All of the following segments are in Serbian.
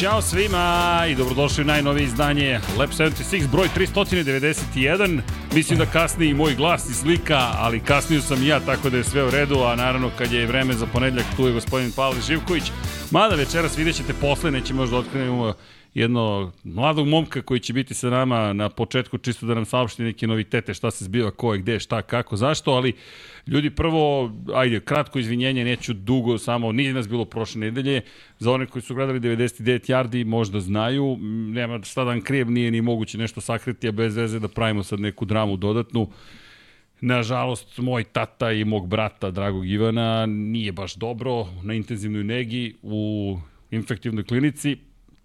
Ćao svima i dobrodošli u najnovije izdanje Lab 76, broj 391. Mislim da kasni i moj glas i slika, ali kasnio sam i ja, tako da je sve u redu, a naravno kad je vreme za ponedljak, tu je gospodin Pavle Živković. Mada večeras vidjet ćete posle, neće možda otkrenemo jedno mladog momka koji će biti sa nama na početku čisto da nam saopšti neke novitete šta se zbiva, ko je gde, šta, kako, zašto, ali ljudi prvo, ajde, kratko izvinjenje, neću dugo, samo nije nas bilo prošle nedelje, za one koji su gledali 99 yardi možda znaju, nema šta da vam krijem, nije ni moguće nešto sakriti, a bez veze da pravimo sad neku dramu dodatnu, Nažalost, moj tata i mog brata, dragog Ivana, nije baš dobro na intenzivnoj negi u infektivnoj klinici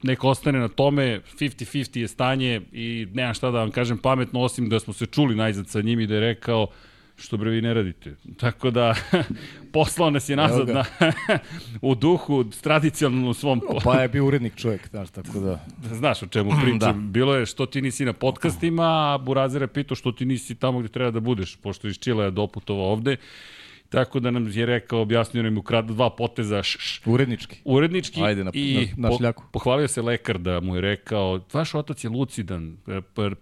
neka ostane na tome, 50-50 je stanje i nemam šta da vam kažem pametno, osim da smo se čuli najzad sa njim i da je rekao što bre vi ne radite. Tako da, poslao nas je nazad na, u duhu, tradicionalno u svom... Pa je bio urednik čovjek, znaš, tako da... Znaš o čemu pričam. da. Bilo je što ti nisi na podcastima, a Burazer je pitao što ti nisi tamo gde treba da budeš, pošto iz Čila je doputovao ovde. Tako da nam je rekao, objasnio nam ukradu dva poteza. Š, š, urednički. Urednički. Ajde, na, i na, na šljaku. Po, pohvalio se lekar da mu je rekao, vaš otac je lucidan,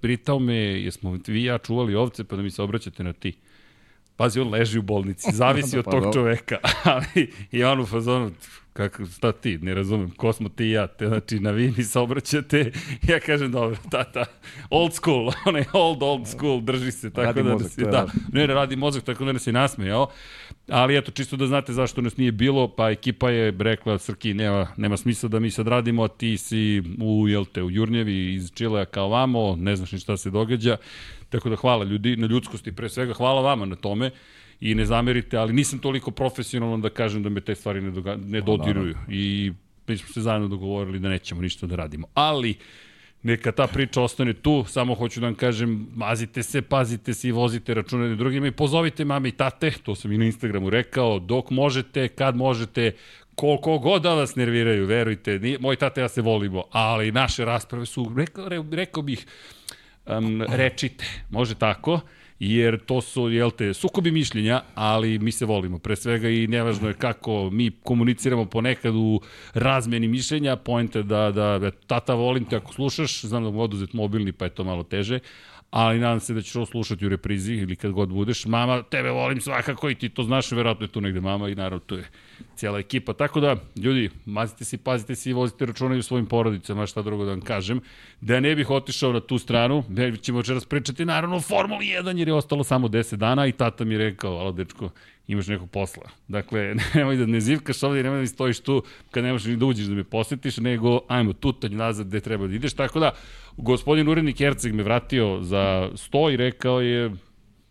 pritao me, jesmo vi ja čuvali ovce, pa da mi se obraćate na ti. Pazi, on leži u bolnici, zavisi od pa, tog čoveka. Ali i on u fazonu, kako, šta ti, ne razumem, ko smo ti i ja, te, znači na vi mi se obraćate, ja kažem dobro, tata, old school, onaj old, old school, drži se, tako radi da, mozak, se, da, ne, radi mozak, tako da ne se nasmejao, ali eto, čisto da znate zašto nas nije bilo, pa ekipa je rekla, Srki, nema, nema smisla da mi sad radimo, a ti si u, jel te, u Jurnjevi iz Čilea kao vamo, ne znaš ni šta se događa, tako da hvala ljudi, na ljudskosti pre svega, hvala vama na tome, i ne zamerite, ali nisam toliko profesionalan da kažem da me te stvari ne, doga, ne dodiruju. I mi smo se zajedno dogovorili da nećemo ništa da radimo. Ali, neka ta priča ostane tu, samo hoću da vam kažem, mazite se, pazite se i vozite račune na drugima i pozovite mame i tate, to sam i na Instagramu rekao, dok možete, kad možete, koliko god da vas nerviraju, verujte, nije, moj tate ja se volimo, ali naše rasprave su, rekao, rekao bih, um, rečite, može tako, jer to su, jel te, sukobi mišljenja, ali mi se volimo. Pre svega i nevažno je kako mi komuniciramo ponekad u razmeni mišljenja, pojente da, da, tata volim te ako slušaš, znam da mu oduzet mobilni pa je to malo teže, ali nadam se da ćeš ovo slušati u reprizi ili kad god budeš. Mama, tebe volim svakako i ti to znaš, verovatno je tu negde mama i naravno tu je cijela ekipa. Tako da, ljudi, mazite se, pazite se i vozite računaju u svojim porodicama, šta drugo da vam kažem. Da ne bih otišao na tu stranu, ne ćemo večeras pričati naravno o Formuli 1 jer je ostalo samo 10 dana i tata mi je rekao, alo dečko, imaš nekog posla. Dakle, nemoj da ne zivkaš ovdje, nemoj da mi stojiš tu kad ne možeš ni da uđeš da me posetiš, nego ajmo tutanj nazad gde treba da ideš. Tako da, gospodin urednik Herceg me vratio za sto i rekao je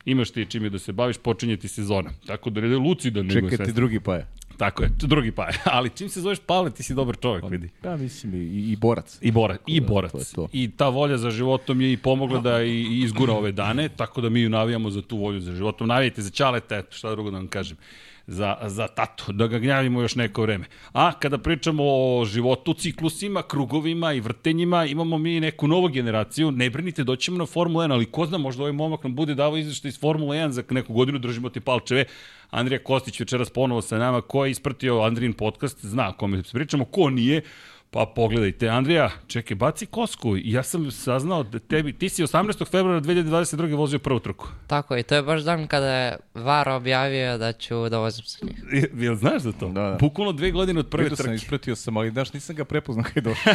imaš ti čime da se baviš, počinje ti sezona. Tako da da lucidan. Čekaj ti drugi pa je. Tako je, drugi pa. Ali čim se zoveš Pavle, ti si dobar čovjek, vidi. Ja mislim i, i borac. I borac, i borac. To je to. I ta volja za životom je i pomogla da i izgura ove dane, tako da mi ju navijamo za tu volju za životom. Navijajte za čaleta, eto, šta drugo da vam kažem za, za tatu, da ga gnjavimo još neko vreme. A kada pričamo o životu, ciklusima, krugovima i vrtenjima, imamo mi neku novu generaciju, ne brinite, doćemo na Formula 1, ali ko zna, možda ovaj momak nam bude davao izveštaj iz Formula 1 za neku godinu, držimo ti palčeve. Andrija Kostić večeras ponovo sa nama, ko je ispratio Andrin podcast, zna o kome pričamo, ko nije, Pa pogledajte, Andrija, čekaj, baci kosku. Ja sam saznao da tebi, ti si 18. februara 2022. vozio prvu trku. Tako i to je baš dan kada je VAR objavio da ću da vozim sa njim. Jel znaš za to? Da, da. Bukvalno dve godine od prve trke. sam, ispratio sam, ali daš, nisam ga prepoznao kada je došao.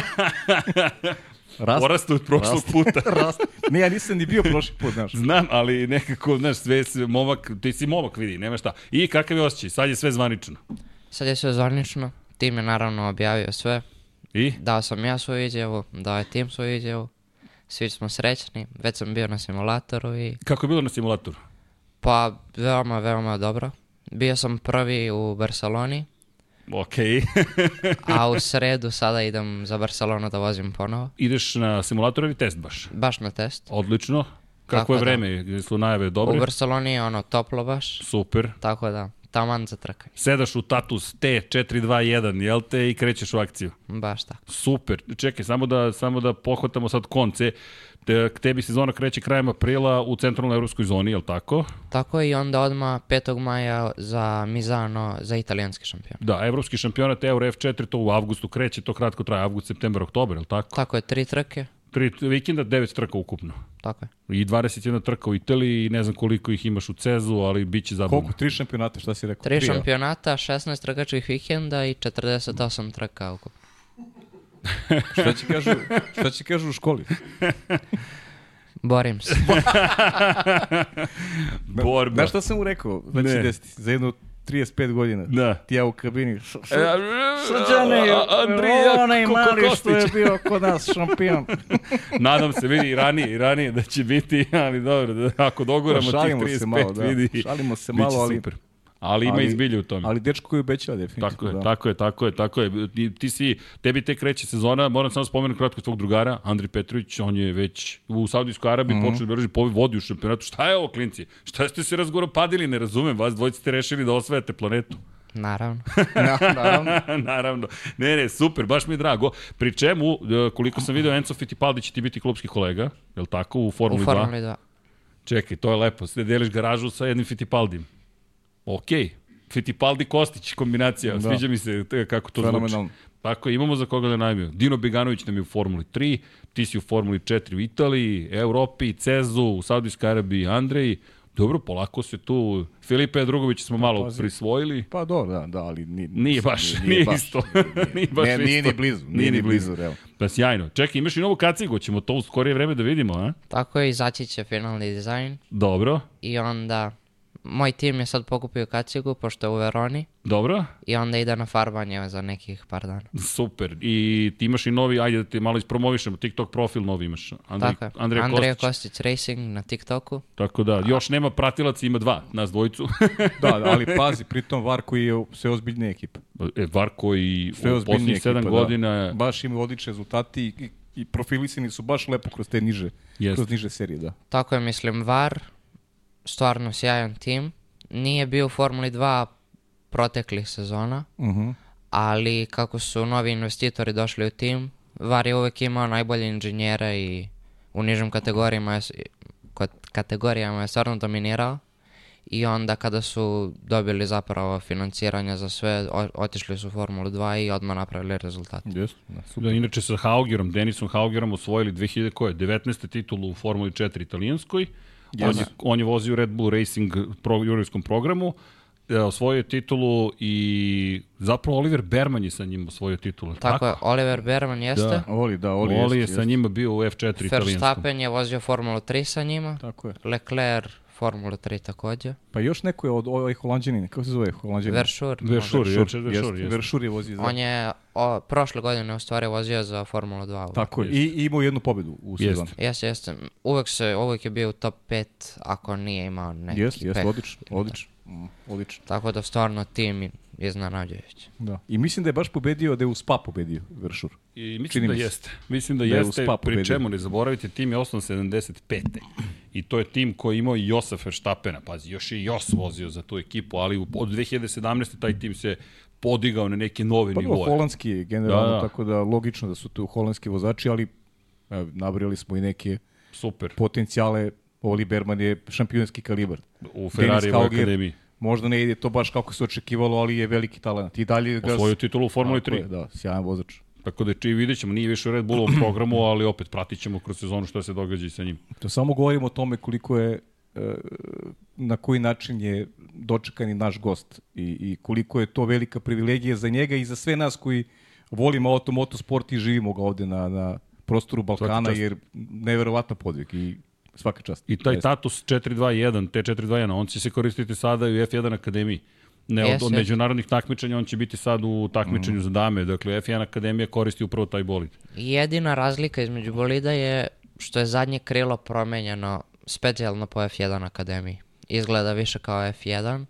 Rast, Porastu od prošlog rast, puta. rast. Ne, ja nisam ni bio prošli put, znaš. Znam, ali nekako, znaš, sve, sve momak, ti si momak, vidi, nema šta. I kakav je osjećaj? Sad je sve zvanično. Sad je sve zvanično. Tim je naravno objavio sve. I? Dao sam ja svoju izjavu, dao je tim svoju izjavu. Svi smo srećni, već sam bio na simulatoru i... Kako je bilo na simulatoru? Pa, veoma, veoma dobro. Bio sam prvi u Barceloni. Ok. a u sredu sada idem za Barcelonu da vozim ponovo. Ideš na simulator ili test baš? Baš na test. Odlično. Kako Tako je da. vreme? Da. Su najave dobre? U Barceloni je ono toplo baš. Super. Tako da, taman za trkanje. Sedaš u Tatus T421, jel te, i krećeš u akciju. Baš tako. Super. Čekaj, samo da, samo da pohvatamo sad konce. Te, k tebi sezona kreće krajem aprila u centralnoj evropskoj zoni, jel tako? Tako i onda odmah 5. maja za Mizano, za italijanski šampion. Da, evropski šampionat Euro F4 to u avgustu kreće, to kratko traje, avgust, septembar, oktobar, jel tako? Tako je, tri trke, Tri vikenda, devet trka ukupno. tako je. I 21 trka u Italiji, i ne znam koliko ih imaš u Cezu, ali bit će zabavno. Koliko? Tri šampionata, šta si rekao? Tri a? šampionata, 16 trkačkih vikenda i 48 trka ukupno. Šta će kažu, šta će kažu u školi? Borim se. Borba. Znaš šta sam mu rekao? Da će Ne. desiti za jedno 35 godina. Da. Ti ja u kabini. E, Srđane, Andrija onaj mali što je bio kod nas šampion. Nadam se, vidi, i ranije, i ranije da će biti, ali dobro, da, ako doguramo tih Šalimo 35, se malo, da. vidi, Šalimo se malo, ali- super. Ali ima ali- izbilje u tome. Ali dečko koji obećava definitivno. Tako je, da. tako je, tako je, tako je. Ti, ti si, tebi tek kreće sezona, moram samo spomenuti kratko tvog drugara, Andri Petrović, on je već u Saudijskoj Arabiji mm. -hmm. počeo da brži povi vodi u šampionatu. Šta je ovo, klinci? Šta ste se razgoropadili, ne razumem, vas dvojice ste rešili da osvajate planetu. Naravno. Na, naravno. Naravno. Ne, ne, super, baš mi je drago. Pri čemu, e, koliko sam video, Enzo Fittipaldi će ti biti klubski kolega, je li tako, u U Formuli 2? Formuli 2. Čekaj, to je lepo, sve deliš garažu sa jednim Fittipaldim. Okej. Fittipaldi Kostić kombinacija, da. Sviđa mi se te- kako to zvuči. Tako je, imamo za koga da najmio. Dino Beganović nam je u Formuli 3, ti si u Formuli 4 u Italiji, Europi, Cezu, u Saudijskoj Arabiji Andrej. Dobro, polako se tu... Filipe Drugović smo malo pazi. prisvojili. Pa dobro, da, da, ali ni, Nije baš, nije, baš. isto. nije baš Ne, nije isto. ni blizu, nije ni blizu, evo. Pa sjajno. Čekaj, imaš i novu kacigu, ćemo to u skorije vreme da vidimo, a? Tako je, izaći će finalni dizajn Dobro, i onda moj tim je sad pokupio kacigu pošto je u Veroni dobro. i onda ide na farbanje za nekih par dana. Super. I ti imaš i novi, ajde da te malo ispromovišemo, TikTok profil novi imaš. Andrej, Tako je. Andrej Andreja Kostić. Kostić Racing na TikToku. Tako da, još nema pratilaca, ima dva, nas dvojicu. Da, da, ali pazi, pritom VAR koji je sve ozbiljnija ekipa. e, Varko i Sve u poslednjih ekipa, sedam da. godina Baš imaju odlične rezultati i, i, profilisani su baš lepo kroz te niže, Jeste. kroz niže serije, da. Tako je, mislim, VAR, stvarno sjajan tim. Nije bio u Formuli 2 proteklih sezona, Uh ali kako su novi investitori došli u tim, VAR je uvek imao najbolje inženjere i u nižim kategorijama je, kod kategorijama je stvarno dominirao. I onda kada su dobili zapravo financiranje za sve, otišli su u Formulu 2 i odmah napravili rezultat. Jeste, da. Da, inače sa Haugerom, Denisom Haugerom osvojili 2000, koje, 19. titulu u Formuli 4 italijanskoj. On, je, on je vozio Red Bull Racing pro, jurijskom programu, e, osvojio je titulu i zapravo Oliver Berman je sa njim osvojio titulu. je Tako je, Oliver Berman jeste. Da. Oli, da, Oli, Oli je jeste, sa jeste. njima bio u F4 italijanskom. Verstappen je vozio Formulu 3 sa njima. Tako je. Leclerc Formulu 3 takođe. Pa još neko je od ovaj holandjanin, kako se zove holandjanin? Veršur. Veršur, možda. Veršur, Veršur, jeste, jeste. Veršur je vozio za... On je o, prošle godine u stvari vozio za Formulu 2. Tako je. I, i imao jednu pobedu u Jeste. sezoni. Jeste, jeste. Uvek, se, uvek je bio u top 5 ako nije imao neki Jeste, jeste, peh. odlično, odlično. Mm, odlično. Tako da stvarno tim iznenađujući. Da. I mislim da je baš pobedio, da je u Spa pobedio Veršur. I mislim Čini da jeste. Mislim da, Da je u jeste, Spa pri čemu ne zaboravite, tim je osnovan 75. I to je tim koji je imao i Josef Verstappena. Pazi, još je i Jos vozio za tu ekipu, ali u- od 2017. taj tim se podigao na neke nove Pa nivoje. holandski je generalno, Da, da. tako da logično da su tu holandski vozači, ali nabrali smo i neke Super. potencijale. Oli Berman je šampionski kalibar. U Ferrari Hauger, akademiji. Možda ne ide to baš kako se očekivalo, ali je veliki talent. I dalje ga... Osvojio titulu u Formuli Tako 3. je, Da, sjajan vozač. Tako da či vidjet ćemo, nije više u Red Bullovom programu, ali opet pratit ćemo kroz sezonu što se događa i sa njim. To samo govorimo o tome koliko je e, na koji način je dočekan i naš gost i, i koliko je to velika privilegija za njega i za sve nas koji volimo auto, motosport i živimo ga ovde na, na prostoru Balkana, jer neverovatna podvig i svaka čast. I taj status 421, T421, on će se koristiti sada i u F1 akademiji. Ne, od, od međunarodnih takmičenja on će biti sad u takmičenju za dame. Dakle, F1 akademija koristi upravo taj bolid. Jedina razlika između bolida je što je zadnje krilo promenjeno specijalno po F1 akademiji. Izgleda više kao F1,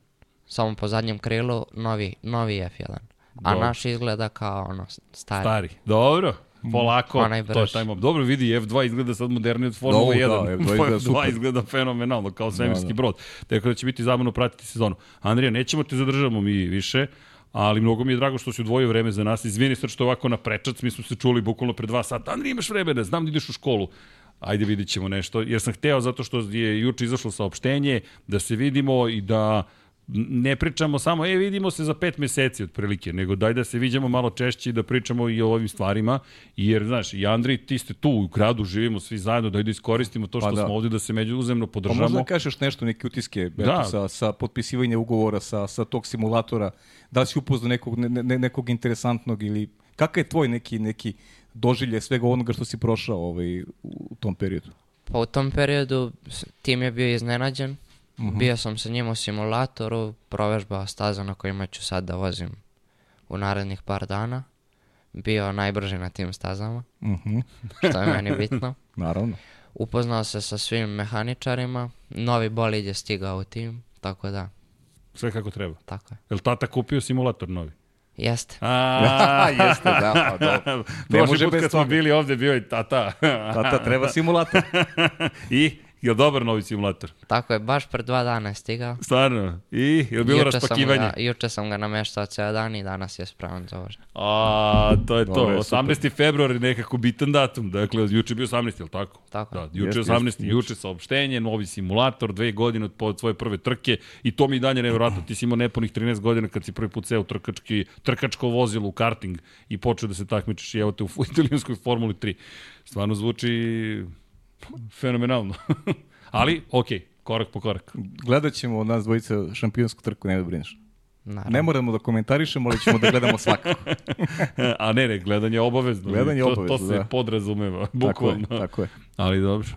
samo po zadnjem krilu novi, novi F1. A Dobro. naš izgleda kao ono stari. Stari. Dobro. Polako, Onaj to je taj mob. Dobro vidi, F2 izgleda sad moderniji od Formula Da, 1. da, F2 izgleda super. izgleda fenomenalno, kao svemirski Da, da. brod. Tako da će biti zabavno pratiti sezonu. Andrija, nećemo te zadržavamo mi više, ali mnogo mi je drago što si odvojio vreme za nas. Izvini sad što je ovako na prečac, mi smo se čuli bukvalno pre dva sata. Andrija, imaš vremena, znam da ideš u školu. Ajde vidit ćemo nešto, jer sam hteo zato što je juče izašlo saopštenje, da se vidimo i da ne pričamo samo, e, vidimo se za pet meseci otprilike, nego daj da se viđamo malo češće i da pričamo i o ovim stvarima, jer, znaš, i Andri, ti ste tu u gradu, živimo svi zajedno, daj da iskoristimo to što Pa da. smo ovde, da se međuzemno Pa podržamo. možda kažeš nešto, neke utiske Da. eto, sa, sa potpisivanja ugovora, sa, sa tog simulatora, da li si upoznao nekog, ne, ne, nekog interesantnog ili kakav je tvoj neki, neki doživlje svega onoga što si prošao ovaj, u tom periodu? Pa u tom periodu tim je bio iznenađen. Bio sam sa njim u simulatoru, provežbao staza na kojima ću sad da vozim u narednih par dana. Bio najbrži na tim stazama, Mhm, što je meni bitno. naravno. Upoznao se sa svim mehaničarima, novi bolid je stigao u tim, tako da, Sve kako treba. tako je. Je li tata kupio simulator novi? Jeste. A, Jeste, da, pa dobro. Ne Prošli može put kad smo bili ovde, bio je tata. Tata, treba simulator. I, je li dobar novi simulator? Tako je, baš pre dva dana je stigao. Stvarno? I, je li bilo Juče sam raspakivanje? ga- Juče sam ga nameštao ceo dan i danas je spreman za vožnju. A, to je to. Super. 18. februar je nekako bitan datum. Dakle, juče je bio 18. je li tako? Tako. Da, juče je Jeste, 18. jeste, juče saopštenje, novi simulator, dve godine od, svoje prve trke i to mi i dalje nevjerojatno. Ti si imao nepunih 13 godina kad si prvi put seo u trkački, trkačko vozilo u karting i počeo da se takmičiš i evo te u italijanskoj Formuli 3. Stvarno zvuči fenomenalno. Ali, okej, korak po korak. Gledat ćemo od nas dvojica šampionsku trku, ne da brineš. Naravno. Ne moramo da komentarišemo, ali ćemo da gledamo svakako. A ne, ne, gledanje je obavezno. Gledanje je to, obavezno, To se da. podrazumeva, tako je, bukvalno. tako je. Ali dobro.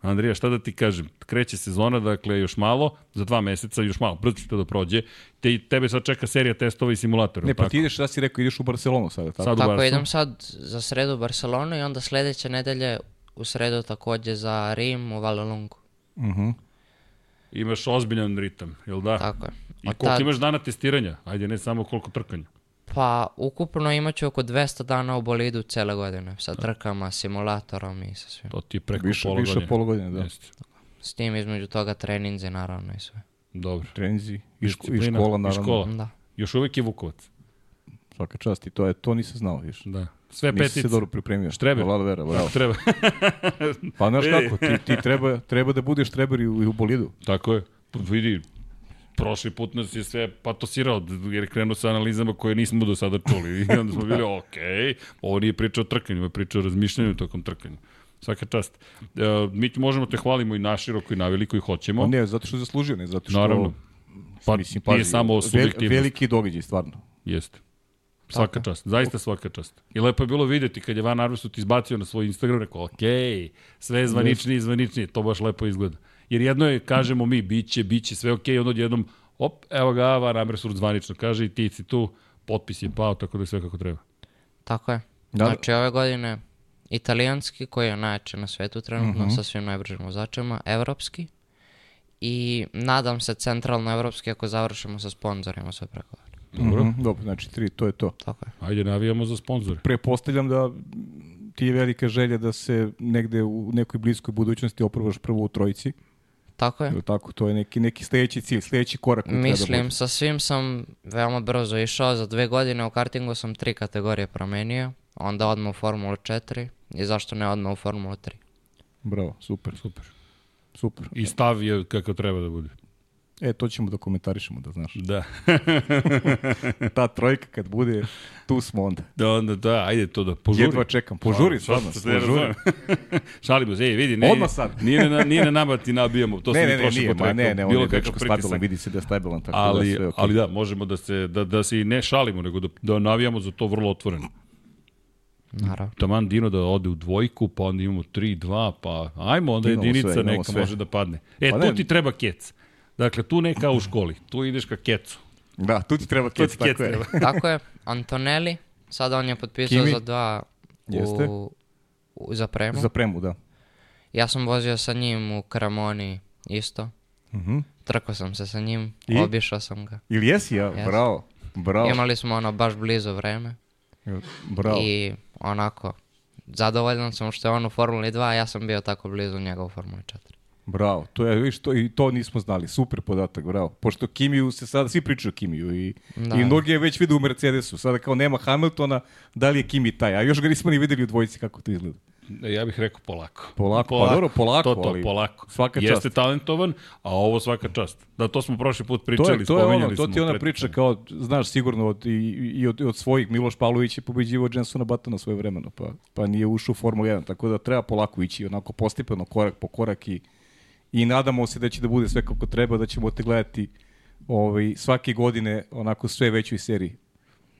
Andrija, šta da ti kažem? Kreće sezona, dakle, još malo, za dva meseca, još malo, brzo će to da prođe. Te, tebe sad čeka serija testova i simulatora. Ne, pa tako? ti ideš, šta si rekao, ideš u Barcelonu sada, tako? Sad u Tako idem sad za sredu u Barcelonu i onda sledeće nedelje u sredu takođe za Rim u Valelungu. Mhm. Imaš ozbiljan ritam, jel da? Tako je. I koliko tad- imaš dana testiranja? Ajde, ne samo koliko trkanja. Pa ukupno imaću oko 200 dana u bolidu cele godine. Sa trkama, simulatorom i sa svim. To ti je preko Više, pola više godine. od pola godine, da. Jeste. S tim između toga treninzi naravno i sve. Dobro. Trenizi i, ško, i škola, i naravno. škola. Da. Još uvek je Vukovac. Svaka čast i to je, to nisam znao, viš. Da. Sve Nisi petice. se dobro pripremio. Štreber. Hvala vera, bravo. Treba. Pa znaš kako, ti, ti treba, treba da budeš treber i u, i u bolidu. Tako je. Pa Vidi, prošli put nas je sve patosirao, jer je krenuo sa analizama koje nismo do sada čuli. I onda smo bili, ok, ovo nije priča o trkanju, ovo je priča o razmišljanju tokom trkanja. Svaka čast. E, mi ti možemo te hvalimo i naširoko i na veliko i hoćemo. Pa ne, zato što je zaslužio, ne zato što... Naravno. Pa mislim, nije pazi, samo subjektivnost. Veliki događaj, stvarno. Jeste. Svaka čast, zaista svaka čast. I lepo je bilo videti kad je Van Arvesut izbacio na svoj Instagram, rekao, ok, sve je zvaničnije i zvaničnije, to baš lepo izgleda. Jer jedno je, kažemo mi, bit će, bit će sve ok, onda odjednom, op, evo ga, Van Arvesut zvanično kaže i ti si tu, potpis je pao, tako da je sve kako treba. Tako je. Da. Znači ove godine italijanski koji je najjači na svetu trenutno sa svim najbržim vozačima, evropski i nadam se centralno evropski ako završimo sa sponzorima sve pregovore. Dobro, Mhm, dobro, znači tri, to je to. Tako je. ajde navijamo za sponzore. Prepostavljam da ti je velika želja da se negde u nekoj bliskoj budućnosti oprobaš prvo u trojici. Tako je. Ili tako, to je neki, neki sledeći cilj, sledeći korak. koji treba da Mislim, bude. sa svim sam veoma brzo išao. Za dve godine u kartingu sam tri kategorije promenio. Onda odmah u Formulu 4 i zašto ne odmah u Formulu 3. Bravo, super, Super. super. I stav je kako treba da bude. E, to ćemo da komentarišemo, da znaš. Da. Ta trojka kad bude, tu smo onda. da, onda, da, ajde to da požuri. Jedva čekam, požuri, stvarno, požuri. Šalimo se, ej, vidi, ne, Odmah sad. Nije, na, nije na nama ti nabijamo, to ne, sam ne, ne, nije, ma ne, ne, on bilo je kakav dečko stabilan, vidi se da je stabilan, tako ali, da sve ok. ali da, možemo da se, da, da se i ne šalimo, nego da, da navijamo za to vrlo otvoreno. Naravno. Taman Dino da ode u dvojku, pa onda imamo 3-2, pa ajmo, onda Imamo jedinica sve, neka sve. može da padne. E, Pa tu ne. ti treba kec. Dakle, tu ne kao u školi, tu ideš ka kecu. Da, tu ti treba kec, tako je. Tako je. Antonelli, sada on je potpisao Kimi? za dva Jeste. u, u, za premu. Za premu, da. Ja sam vozio sa njim u Kramoni isto. Mhm. Trkao sam se sa njim, I? obišao sam ga. Ili jesi ja? Jeste. Bravo, bravo. Imali smo ono baš blizu vreme Bravo. i onako zadovoljan sam što je on u Formuli 2, a ja sam bio tako blizu njega u Formuli 4. Bravo, to je, viš, to, i to nismo znali, super podatak, bravo. Pošto Kimiju se sada, svi pričaju o Kimiju i, Da. i mnogi je već vidio u Mercedesu, sada kao nema Hamiltona, da li je Kimi taj, a još ga nismo ni videli u dvojici kako to izgleda. Ja bih rekao polako. Polako, pa dobro, polako, to, to, ali polako. svaka Jeste čast. talentovan, a ovo svaka čast. Da, to smo prošli put pričali, To je, to je spominjali ono, to ti je ona pred- priča kao, znaš sigurno od, i, i od, od svojih, Miloš Pavlović je pobeđivao Jensona Batona svoje vremeno, pa, pa nije ušao u Formulu 1, tako da treba polako ići, onako postepeno, korak po korak i, i nadamo se da će da bude sve kako treba, da ćemo te gledati ovaj, svake godine onako sve većoj seriji.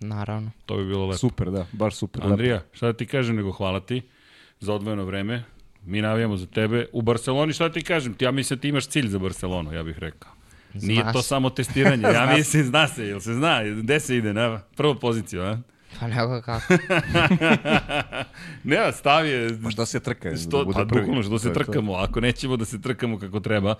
Naravno. To bi bilo lepo. Super, da, baš super. lepo. Andrija, šta da ti kažem nego hvala ti za odvojeno vreme. Mi navijamo za tebe. U Barceloni šta da ti kažem? Ti, ja mislim da ti imaš cilj za Barcelonu, ja bih rekao. Nije Zna to samo testiranje. Ja mislim, zna se, jel se zna? Gde se ide? Na prvu poziciju, a? Pa nego kako. Ne, stav je... Pa šta se trka? Što, da bude pa bukvalno što To se je to. trkamo, ako nećemo da se trkamo kako treba.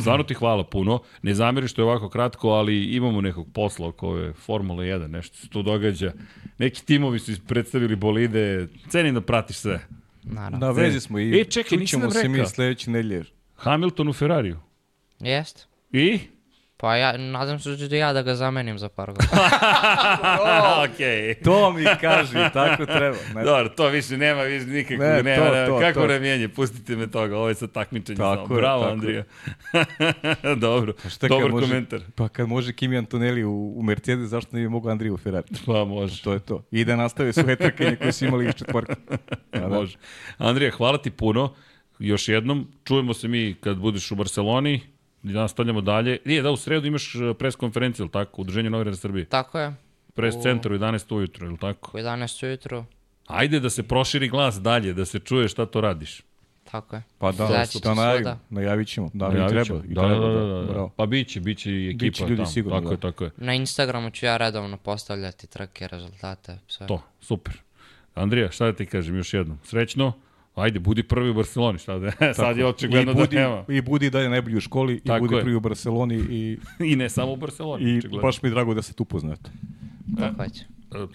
Stvarno ti hvala puno. Ne zameri što je ovako kratko, ali imamo nekog posla oko ove Formule 1, nešto se tu događa. Neki timovi su predstavili bolide, cenim da pratiš sve. Naravno. Na vezi smo i E, čekaj, čućemo se mi sledeće nedelje. Hamilton u Ferrariju. Jest. I? Pa ja, nadam se da ću ja da ga zamenim za par godina. Okej. To mi kaži, tako treba. Ne, Dobro, to više nema, više nikakvog, Ne, nema, to, to, kako to. remijenje, pustite me toga, ovo je sad takmičenje Tako samo. je, Bravo, tako. Andrija. Dobro, Šta kad dobar može- komentar. Pa kad može Kimi Antonelli u, u Mercedes, zašto ne bi mogao Andrija u Ferrari? Pa može. To je to. I da nastave svoje trkanje koje su imali iz četvorka. Pa da. Može. Andrija, hvala ti puno. Još jednom, čujemo se mi kad budeš u Barceloni. Nastavljamo dalje. Nije, da, u sredu imaš eh, pres konferenciju, ili tako? Udruženje novinara Srbije. Tako je. Pres U- centar u 11 ujutro, ili tako? U 11 ujutru. Ajde da se proširi glas dalje, da se čuje šta to radiš. Tako je. Pa da, šta ću najavim, svuda. najavit ćemo. Da, i Najavit treba. ćemo. I Da, treba, da, da, da, da. bravo. Pa biće, biće i ekipa Biće ljudi tamo. sigurno, Tako da. je, tako je. Na Instagramu ću ja redovno postavljati trke, rezultate, sve. To, super. Andrija, šta da ti kažem još jednom? Srećno, ajde, budi prvi u Barceloni, šta da Sad je očigledno I budi, da nema. I budi dalje najbolji u školi, Tako i budi je. prvi u Barceloni i, I ne samo u Barceloni, i očigledno. baš mi je drago da se tu poznate. Tako će.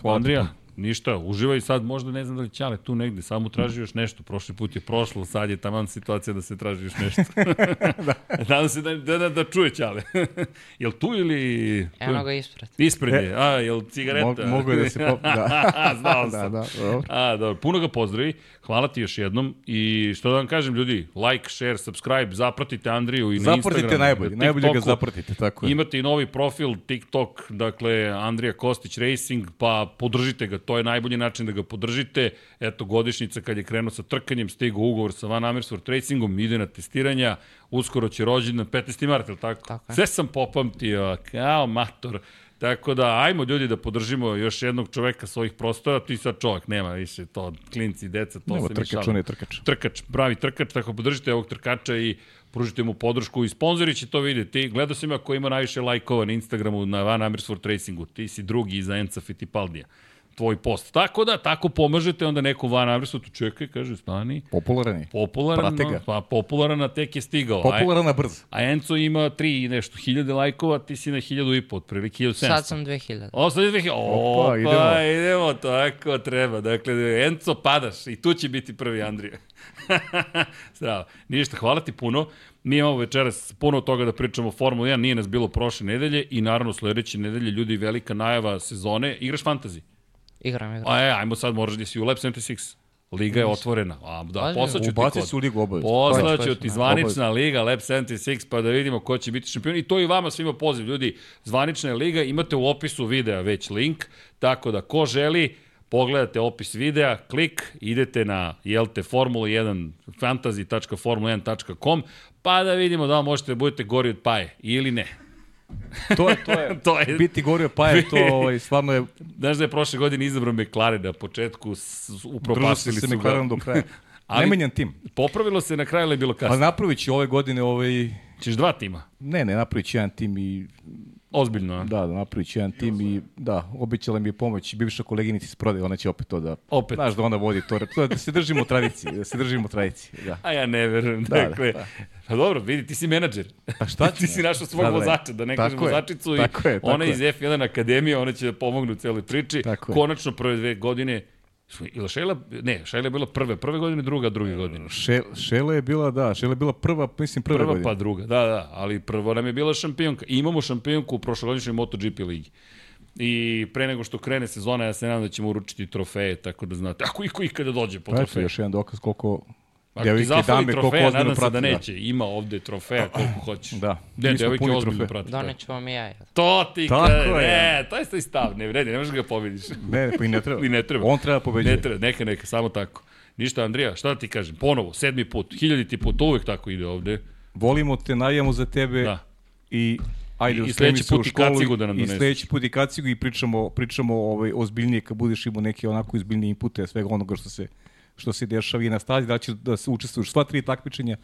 E, Andrija, ništa, uživaj sad, možda ne znam da li Ćale tu negde, samo traži još nešto, prošli put je prošlo, sad je taman situacija da se traži još nešto. da. Nadam se da, da, da, da čuje Ćale. jel tu ili... Eno ga ispred. Ispred je, a, jel cigareta? Mo- mogu je da se pop- da. Znao Da, sam. da, dobro. A, dobro, puno ga pozdravi, hvala ti još jednom i što da vam kažem ljudi, like, share, subscribe, zapratite Andriju i na Instagramu. Zapratite najbolje, na najbolje ga zapratite, tako je. Imate i novi profil TikTok, dakle Andrija Kostić Racing, pa podržite ga, to je najbolji način da ga podržite. Eto, godišnjica kad je krenuo sa trkanjem, stigao ugovor sa Van Amersfoort Racingom, ide na testiranja, uskoro će rođendan 15. mart, je li tako? Tako je. Sve sam popamtio, kao mator. Tako da, ajmo ljudi da podržimo još jednog čoveka sa ovih prostora, ti sad čovjek, nema više to, klinci, deca, to Evo, se trkač, mišava on je trkač. trkač, pravi trkač, tako podržite ovog trkača i pružite mu podršku i sponzori će to vidjeti. Gledao sam ja ko ima najviše lajkova na Instagramu na Van Amersfoort Racingu. Ti si drugi iza Enca Fittipaldija. Tvoj post. Tako da, tako pomažete, onda neko Van Amersfoortu čeka i kaže, stani, Popularan je. popularan, Prate ga. pa popularan, a tek je stigao. Popularan na brz. a Enco ima tri i nešto hiljade lajkova, ti si na hiljadu i po, otprilike 1700. Sad sam 2000. O, sad je 2000. Opa, Opa, idemo. idemo. idemo, tako treba. Dakle, Enco padaš i tu će biti prvi Andrija. Strava. Ništa, hvala ti puno. Mi imamo večeras puno toga da pričamo o Formula 1, nije nas bilo prošle nedelje i naravno sledeće nedelje ljudi velika najava sezone. Igraš fantasy? Igram, igram. A e, ajmo sad, možeš da si u Lab 76. Liga je otvorena. A, da, poslaću ti kod. se u ligu obavezno. Poslaću ti zvanična liga Lab 76 pa da vidimo ko će biti šampion. I to i vama svima poziv. Ljudi, zvanična je liga, imate u opisu videa već link, tako da ko želi, pogledate opis videa, klik, idete na, jelte, Formula 1, fantasy.formula1.com, pa da vidimo da možete da budete gori od paje, ili ne. To je, to je. To je, Biti gorio pa je to ovaj, stvarno je znaš da je prošle godine izabrao McLaren na početku, upropastili se su McLaren ga. do kraja. Ali- Ne menjan tim. Popravilo se na kraju ili je bilo Ali kasno? napravit će ove godine ovaj... Ćeš dva tima? Ne, ne, napravit će jedan tim i... Ozbiljno? Da, da, napravit će jedan tim i... Da, obećala mi je pomoć bivša koleginica iz prodaje, ona će opet to da... Opet. Znaš da ona vodi to, to da se držimo tradicije, da se držimo tradicije, da. A ja ne verujem. Da, da, dakle, da. Pa dobro, vidi, ti si menadžer. A šta ti si našao svog Da, da. vozača, da ne Tako kažem je, vozačicu. tako i je, tako ona je. iz F1 Akademije, ona će da pomogne u celoj priči. Tako je. Konačno prve dve godine Ili Šejla, ne, Šejla je bila prve, prve godine, druga, druge godine. Še, Šele je bila, da, Šele je bila prva, mislim, prva, Prva godine. pa druga, da, da, ali prvo nam je bila šampionka. I imamo šampionku u prošlogodišnjoj MotoGP ligi. I pre nego što krene sezona, ja se nadam da ćemo uručiti trofeje, tako da znate. Ako iko ikada dođe po Pa trofeje. još jedan dokaz koliko Ako ti devojke i zafali dame, koliko trofeja, ozbiljno nadam se da prate. neće. Ima ovde trofeja koliko hoćeš. Da. Ne, Mi smo devojke puni ozbiljno trofeja. prate. Doneću vam i ja. To ti Tako kaže, je. ne, to je svoj stav, ne vredi, ne možeš ga pobediš. Ne, ne, pa i ne treba. I ne treba. On treba pobeđati. Ne treba, neka, neka, samo tako. Ništa, Andrija, šta da ti kažem? Ponovo, sedmi put, hiljaditi put, to uvek tako ide ovde. Volimo te, navijamo za tebe Da. i ajde, I- i sledeći put i kacigu da nam I doneseš. sledeći put i kacigu i pričamo, pričamo ovaj, ozbiljnije kad budeš imao neke onako izbiljnije inpute svega onoga što se što se dešava i na stazi, da će da se učestvuješ sva tri takmičenja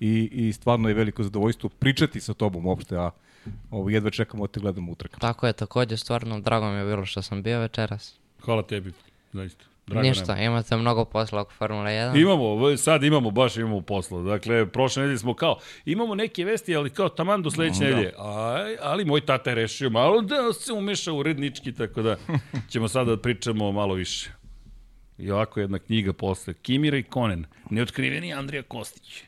i, i stvarno je veliko zadovoljstvo pričati sa tobom uopšte, a ovo, jedva čekamo da te gledamo utrka. Tako je, takođe, stvarno, drago mi je bilo što sam bio večeras. Hvala tebi, zaista. Drago Ništa, nam. imate mnogo posla oko Formule 1. Imamo, sad imamo, baš imamo posla. Dakle, prošle nedelje smo kao, imamo neke vesti, ali kao taman do sledeće Da. nedelje. Aj, ali moj tata je rešio malo da se umeša urednički, tako da ćemo sada da pričamo malo više. I ovako jedna knjiga posle. Kimira i Konen. Neotkriveni Andrija Kostić.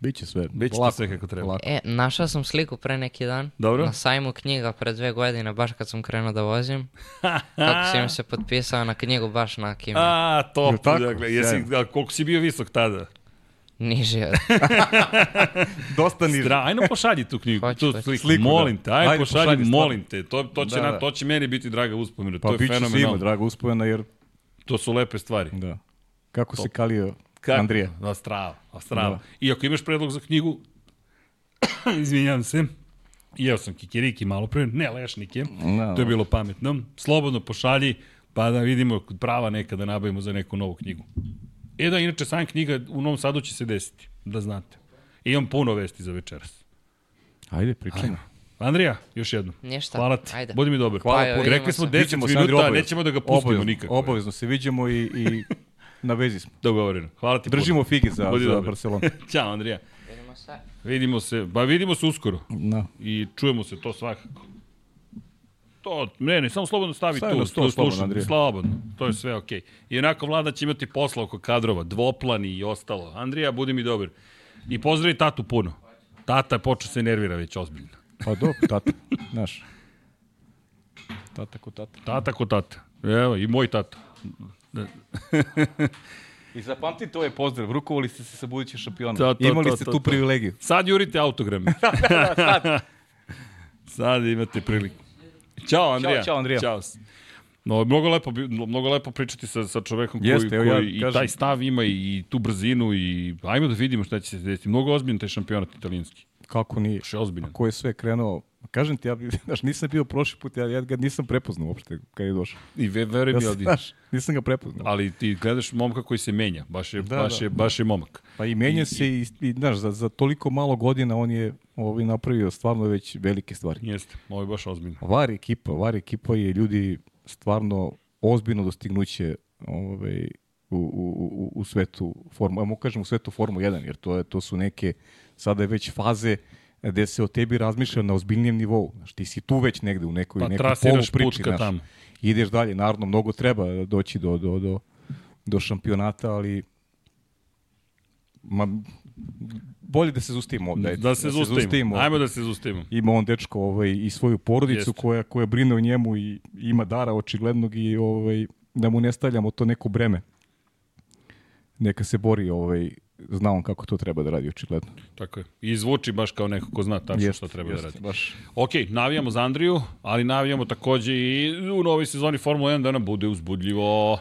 Biće sve. Biće to lako, sve kako treba. lako. E, našao sam sliku pre neki dan. Dobro. Na sajmu knjiga pre dve godine, baš kad sam krenuo da vozim. Kako si im se potpisao na knjigu baš na Kimi. A, top. Jel tako? Dakle, jesi, a, koliko si bio visok tada? Niži od... Dosta niže. Stra, ajno pošalji tu knjigu, Hoću, tu hoću. sliku. Sliku, da. molim te, ajde, Ajde, pošalji, pošalji, molim te. To, to, će Da, na, da. to će meni biti draga uspomena. Pa to je bit će svima, fenomenalno. draga uspomena, jer To su lepe stvari. da. Kako se kalio Kako? Andrija? Da, strava, strava. Da. I ako imaš predlog za knjigu, izvinjam se, jeo sam kikiriki malo pre, ne lešnike, Da, to je bilo pametno. Slobodno pošalji, pa da vidimo prava neka da nabavimo za neku novu knjigu. E da, inače, sam knjiga u Novom Sadu će se desiti, da znate. I imam puno vesti za večeras. Ajde, pričajmo. Andrija, još jednom. Ništa, Hvala ti. ajde. Budi mi dobar. Hvala, Pa, Rekli smo se. 10 Viđemo se, Andri, minuta, obavezno. nećemo da ga pustimo Obavezno, nikako. Obavezno se vidimo i, i na vezi smo. Dogovoreno. Hvala ti. puno. Držimo fige za, Budi za dobar. Barcelonu. Ćao, Andrija. Vidimo se. Vidimo se, ba vidimo se uskoro. Da. I čujemo se to svakako. To, ne, ne, samo slobodno stavi Stavi tu. na sto, tu slobodno, slušam, Andrija. Slobodno, to je sve okej. I onako vlada će imati posla oko kadrova, dvoplani i ostalo. Andrija, budi mi dobar. I pozdravi tatu puno. Tata je počeo se nervira već ozbiljno. Pa dobro, tata, znaš. Tata ko tata. Tata ko tata. Evo, i moj tata. I zapamtite ovaj pozdrav, rukovali ste se sa budućim šampionom. To, to, Imali to, ste to, tu to. privilegiju. Sad jurite autograme. Sad imate priliku. Ćao, Andrija. ćao, Andrija. Ćao. No, mnogo lepo, bi- mnogo lepo pričati sa, sa čovekom koji, Jeste, evo ja koji i kažem- taj stav ima i, tu brzinu i ajmo da vidimo šta će se desiti. Mnogo ozbiljan taj šampionat italijanski. Kako nije? Baš je ozbiljan. Ko je sve krenuo? Kažem ti, ja znaš, nisam bio prošli put, ja, ja ga nisam prepoznao uopšte kad je došao. I ve, veruj Ja mi, ali, znaš, nisam ga prepoznao. ali ti gledaš momka koji se menja. Baš je, Da, baš da. je, baš je momak. Pa i menja se i, i znaš, za, za toliko malo godina on je ovaj, napravio stvarno već velike stvari. Jeste, ovo je baš ozbiljno. VAR ekipa, VAR ekipa je ljudi stvarno ozbiljno dostignuće ovaj, u, u, u, u svetu formu, ja mogu kažem u svetu formu 1, jer to, je, to su neke, sada je već faze gde se o tebi razmišlja na ozbiljnijem nivou. Znaš, ti si tu već negde u nekoj, Pa nekoj trasiraš polu put priči. ka Znaš, tamo. ideš dalje, naravno, mnogo treba doći do, do, do, do šampionata, ali ma, bolje da se zustavimo ovde. ajde, Da se zustavimo. Ajmo da se zustavimo. ima on dečko ovaj, i svoju porodicu Jeste. koja, koja brine o njemu i ima dara očiglednog i ovaj, da mu ne stavljamo to neko breme. Neka se bori, ovaj, zna on kako to treba da radi očigledno. Tako je. I zvuči baš kao neko ko zna tačno Jeste, šta treba jeste, da radi. Baš. Ok, navijamo za Andriju, ali navijamo takođe i u novoj sezoni Formula 1 da nam bude uzbudljivo.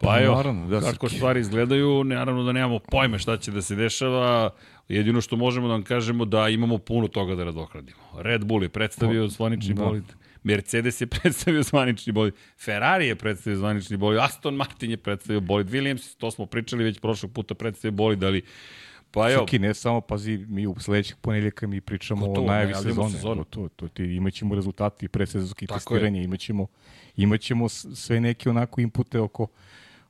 Pa Pa evo, naravno, da, kako stvari izgledaju, naravno da nemamo pojme šta će da se dešava, jedino što možemo da vam kažemo da imamo puno toga da radokradimo. Red Bull je predstavio zvanični da. bolid, Mercedes je predstavio zvanični bolid, Ferrari je predstavio zvanični bolid, Aston Martin je predstavio bolid, Williams, to smo pričali već prošlog puta predstavio bolid, ali pa evo, Srki, ne samo, pazi, mi u sledećeg ponedjeljka mi pričamo Gotovo, o najavi sezone. sezonu. To, to, ti, imaćemo rezultati predsezonskih testiranja, imaćemo, imaćemo sve neke onako impute oko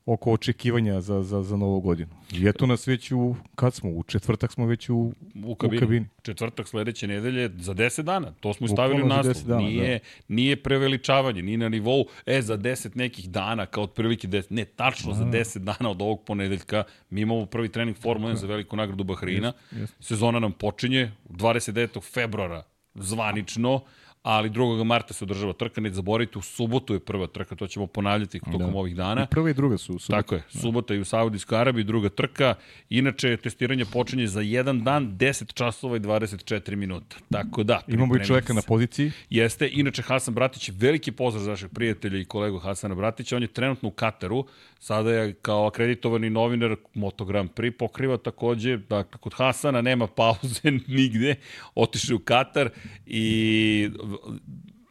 oko očekivanja za, za, za novu godinu. I eto nas već u, kad smo, u četvrtak smo već u, u kabini. U kabini. Četvrtak sledeće nedelje za 10 dana. To smo stavili u naslov. Dana, nije, da. nije preveličavanje, ni na nivou, e, za 10 nekih dana, kao otprilike 10. Ne, tačno, za 10 dana od ovog ponedeljka mi imamo prvi trening Formula 1 za veliku nagradu Bahreina. Jest, jest. Sezona nam počinje 29. februara zvanično ali 2. marta se održava trka, ne zaboravite, u subotu je prva trka, to ćemo ponavljati tokom da. ovih dana. I prva i druga su u subotu. Tako je, subota i u Saudijskoj Arabiji, druga trka. Inače, testiranje počinje za jedan dan, 10 časova i 24 minuta. Tako da, Imamo i čoveka na poziciji. Jeste, inače Hasan Bratić, veliki pozdrav za našeg prijatelja i kolegu Hasana Bratića, on je trenutno u Kataru, sada je kao akreditovani novinar Moto Grand Prix, pokriva takođe, dakle, kod Hasana nema pauze nigde, otišli u Katar i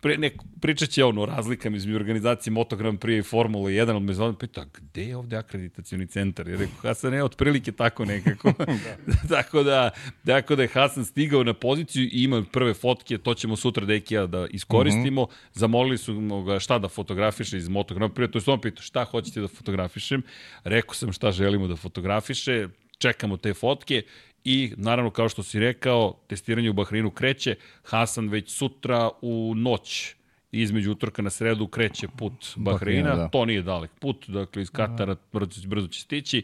pre, ne, pričat će ono o razlikama između organizacije Moto Grand Prix i Formula 1, ali me zove pita, gde je ovde akreditacioni centar? Ja rekao, Hasan je otprilike tako nekako. da. tako, da, tako da je Hasan stigao na poziciju i ima prve fotke, to ćemo sutra Dekija da iskoristimo. Mm -hmm. Zamolili su ga šta da fotografiše iz Moto Grand Prix, to je on pitao šta hoćete da fotografišem. Rekao sam šta želimo da fotografiše, čekamo te fotke i naravno kao što si rekao, testiranje u Bahreinu kreće, Hasan već sutra u noć. Između utorka na sredu kreće put Bahreina, Bahreina da. to nije dalek put, dakle iz Katara brzo, brzo će stići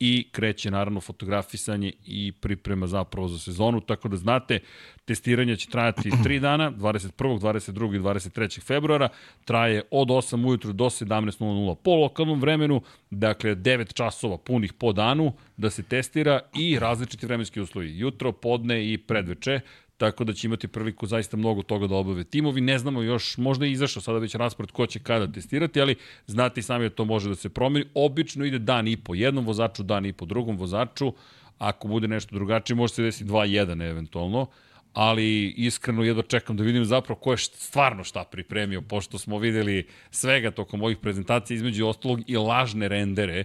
i kreće naravno fotografisanje i priprema zapravo za sezonu, tako da znate, testiranje će trajati 3 dana, 21. 22. i 23. februara, traje od 8 ujutru do 17.00 po lokalnom vremenu, dakle 9 časova punih po danu da se testira i različiti vremenski uslovi, jutro, podne i predveče, tako da će imati priliku zaista mnogo toga da obave timovi. Ne znamo još, možda je izašao sada već raspored ko će kada testirati, ali znate i sami da to može da se promeni. Obično ide dan i po jednom vozaču, dan i po drugom vozaču. Ako bude nešto drugačije, može se desiti 2-1 eventualno ali iskreno jedva čekam da vidim zapravo ko je stvarno šta pripremio, pošto smo videli svega tokom ovih prezentacija, između ostalog i lažne rendere,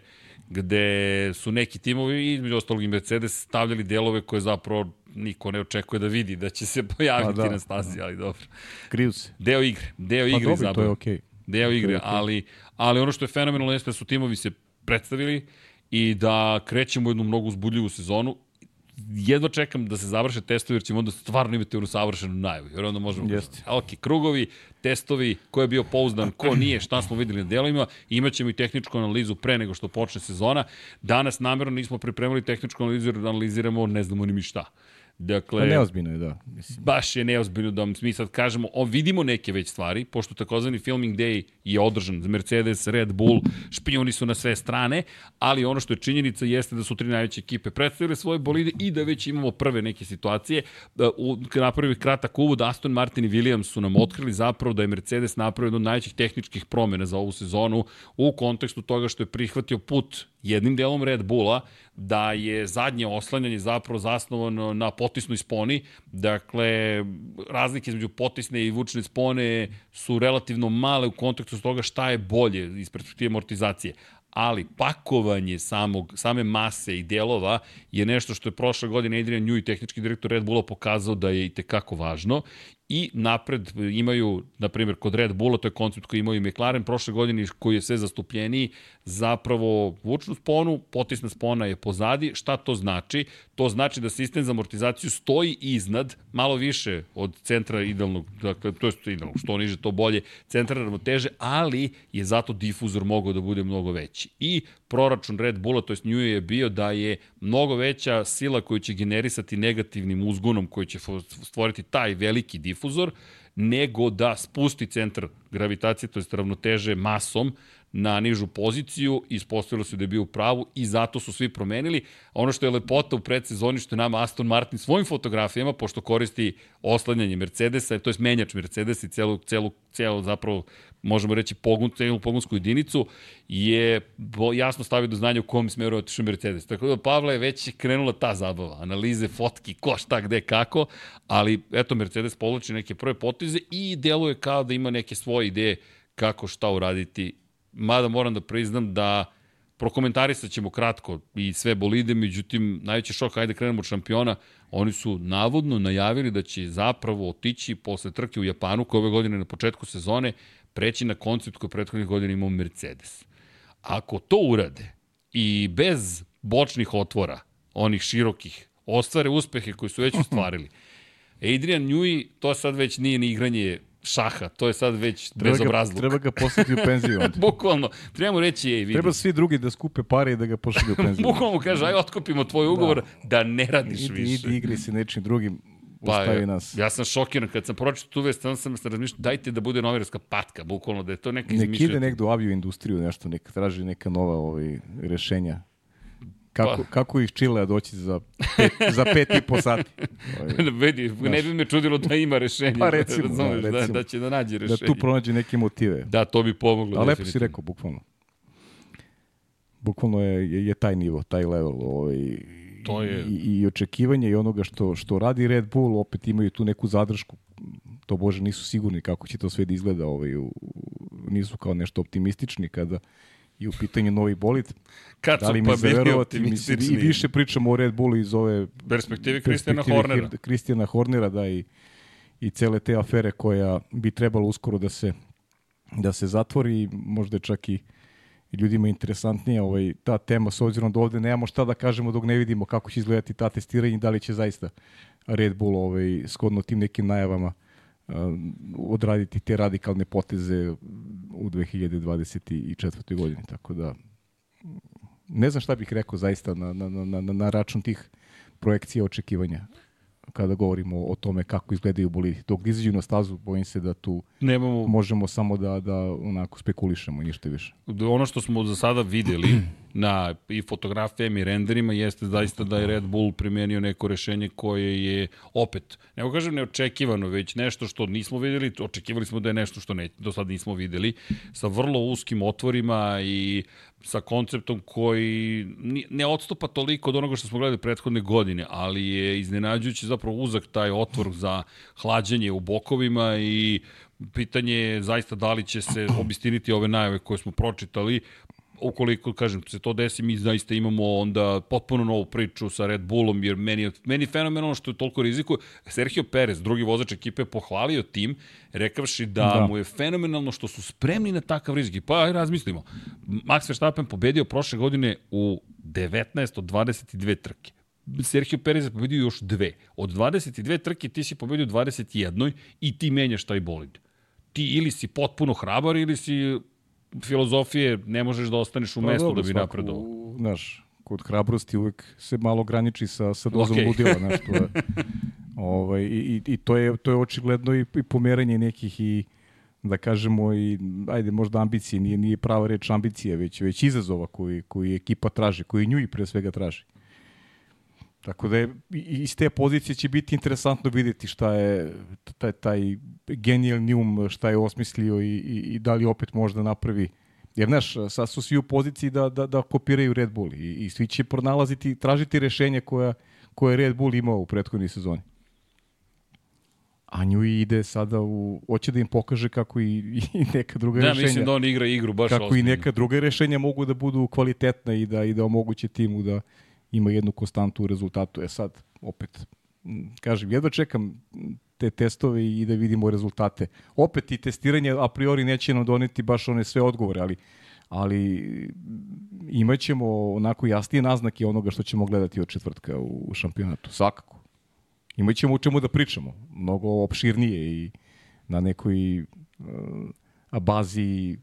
gde su neki timovi, između ostalog i Mercedes, stavljali delove koje zapravo niko ne očekuje da vidi da će se pojaviti pa da, na stazi, ali dobro. Kriju se. Deo igre, deo pa igre dobro, zapravo. to je okej. Okay. Deo igre, okay. ali, ali ono što je fenomenalno jeste da su timovi se predstavili i da krećemo jednu mnogo uzbudljivu sezonu jedva čekam da se završe testovi, jer ćemo onda stvarno imati onu savršenu najavu. Jer onda možemo... Jeste. Ok, krugovi, testovi, ko je bio pouzdan, ko nije, šta smo videli na delovima, imaćemo i tehničku analizu pre nego što počne sezona. Danas namjerno nismo pripremili tehničku analizu jer analiziramo ne znamo ni mi šta. Dakle, pa neozbiljno je, da. Mislim. Baš je neozbiljno da mi sad kažemo, o, vidimo neke već stvari, pošto takozvani filming day je održan za Mercedes, Red Bull, špijuni su na sve strane, ali ono što je činjenica jeste da su tri najveće ekipe predstavile svoje bolide i da već imamo prve neke situacije. Da, u, napravili kratak uvod, Aston Martin i Williams su nam otkrili zapravo da je Mercedes napravio jednu od najvećih tehničkih promjena za ovu sezonu u kontekstu toga što je prihvatio put jednim delom Red Bulla, da je zadnje oslanjanje zapravo zasnovano na potisnoj sponi, dakle razlike između potisne i vučne spone su relativno male u kontekstu toga šta je bolje iz perspektive amortizacije. Ali pakovanje samog, same mase i delova je nešto što je prošle godine Adrian Newey, tehnički direktor Red Bulla, pokazao da je i tekako važno i napred imaju, na primjer, kod Red Bulla, to je koncept koji imaju McLaren prošle godine, koji je sve zastupljeniji, zapravo vučnu sponu, potisna spona je pozadi. Šta to znači? To znači da sistem za amortizaciju stoji iznad, malo više od centra idealnog, dakle, to je idealno, što niže, to bolje, centra ravnoteže, ali je zato difuzor mogao da bude mnogo veći. I proračun Red Bulla, to jest New je bio da je mnogo veća sila koju će generisati negativnim uzgonom koji će stvoriti taj veliki difuzor, nego da spusti centar gravitacije, to je ravnoteže masom, na nižu poziciju, ispostavilo se da je bio u pravu i zato su svi promenili. Ono što je lepota u predsezoni, što je nama Aston Martin svojim fotografijama, pošto koristi oslanjanje Mercedesa, to je menjač Mercedes i celu, celu, celu zapravo možemo reći pogun, celu pogonsku jedinicu, je jasno stavio do znanja u kom smeru je otišao Mercedes. Tako da Pavla je već krenula ta zabava, analize, fotki, ko šta, gde, kako, ali eto Mercedes povlači neke prve poteze i deluje kao da ima neke svoje ideje kako šta uraditi mada moram da priznam da prokomentarisat ćemo kratko i sve bolide, međutim, najveći šok, hajde krenemo od šampiona, oni su navodno najavili da će zapravo otići posle trke u Japanu, koje ove godine na početku sezone, preći na koncept koji prethodnih godina imao Mercedes. Ako to urade i bez bočnih otvora, onih širokih, ostvare uspehe koje su već ostvarili, Adrian Newey, to sad već nije ni igranje šaha, to je sad već Treba ga, bezobrazluk. treba ga poslati u penziju onda. Bukvalno, treba mu reći, ej, vidi, Treba svi drugi da skupe pare i da ga pošalju u penziju. bukvalno mu kaže, aj otkupimo tvoj ugovor da, ne radiš idi, više. idi igri se nečim drugim, Pa, ostavi ja, nas. ja sam šokiran kad sam pročitao tu vest, sam se razmišljao, dajte da bude novinarska patka, bukvalno, da je to neka Nek ide negde u avio industriju, nešto, nek traži neka nova ovaj, rešenja. Kako, Pa. kako ih Čilea doći za pet, za pet i po sati? Vidi, ne bi me čudilo da ima rešenje. Pa recimo, da, razumeš, da, recimo. da, će da nađe da rešenje. tu pronađe neke motive. Da, to bi pomoglo. A lepo si rekao, bukvalno. Bukvalno je, je, je taj nivo, taj level. Ovaj, To je- I, I očekivanje i onoga što, što radi Red Bull, opet imaju tu neku zadršku. To bože, nisu sigurni kako će to sve da izgleda. Ovaj, u- nisu kao nešto optimistični kada je u pitanju novi bolid. Kad Da li pa mi bili zaverovati? Mislim. I više pričamo o Red Bullu iz ove Perspektive Kristijana Hornera. Kristijana Hornera, da i, i cele te afere koja bi trebalo uskoro da se da se zatvori, i možda je čak i i ljudima interesantnija ovaj, ta tema, s obzirom da ovde nemamo šta da kažemo dok ne vidimo kako će izgledati ta testiranja i da li će zaista Red Bull ovaj, shodno tim nekim najavama um, odraditi te radikalne poteze u 2024. godini. Tako da ne znam šta bih rekao zaista na, na, na, na, na račun tih projekcija očekivanja kada govorimo o tome kako izgledaju bolidi. Dok izađu na stazu, bojim se da tu Nemamo, možemo samo da, da onako spekulišemo i ništa više. ono što smo za sada videli na i fotografijama i renderima jeste zaista da je Red Bull primenio neko rešenje koje je opet, ne mogu kažem neočekivano, već nešto što nismo videli, očekivali smo da je nešto što ne, do sad nismo videli, sa vrlo uskim otvorima i sa konceptom koji ne odstupa toliko od onoga što smo gledali prethodne godine, ali je iznenađujući zapravo uzak taj otvor za hlađenje u bokovima i pitanje je zaista da li će se obistiniti ove najave koje smo pročitali, ukoliko, kažem, se to desi, mi zaista imamo onda potpuno novu priču sa Red Bullom, jer meni je, meni je fenomenalno što je toliko riziku. Sergio Perez, drugi vozač ekipe, pohvalio tim, rekavši Da. da, mu je fenomenalno što su spremni na takav rizik. Pa aj razmislimo. Max Verstappen pobedio prošle godine u 19 od 22 trke. Sergio Perez je pobedio još dve. Od 22 trke ti si pobedio 21 i ti menjaš taj bolid. Ti ili si potpuno hrabar ili si filozofije ne možeš da ostaneš u Pa mestu dobro, da bi napredovao. Znaš, kod hrabrosti uvek se malo graniči sa, sa dozom Okej. ludila. Znaš, to je, ovaj, i, i, I to je, to je očigledno i, i pomeranje nekih i da kažemo i ajde možda ambicije, nije, nije prava reč ambicije, već, već izazova koji, koji ekipa traži, koji nju i pre svega traži. Tako da je, i- iz te pozicije će biti interesantno vidjeti šta je taj, taj genijalni um, šta je osmislio i, i, i da li opet možda napravi Jer, znaš, sad su svi u poziciji da, da, da kopiraju Red Bull i, i svi će pronalaziti, tražiti rešenja koja, koje je Red Bull imao u prethodnoj sezoni. A nju ide sada u... Hoće da im pokaže kako i, i neka druga Da, rešenja mislim da on igra igru baš kako i ozbiljno. neka druga rešenja mogu da budu kvalitetna i da i da omoguće timu da ima jednu konstantu u rezultatu. E sad, opet, kažem, jedva čekam te testove i da vidimo rezultate. Opet i testiranje a priori neće nam doneti baš one sve odgovore, ali ali imaćemo onako jasnije naznake onoga što ćemo gledati od četvrtka u šampionatu, svakako. Imaćemo u čemu da pričamo, mnogo opširnije i na nekoj uh, bazi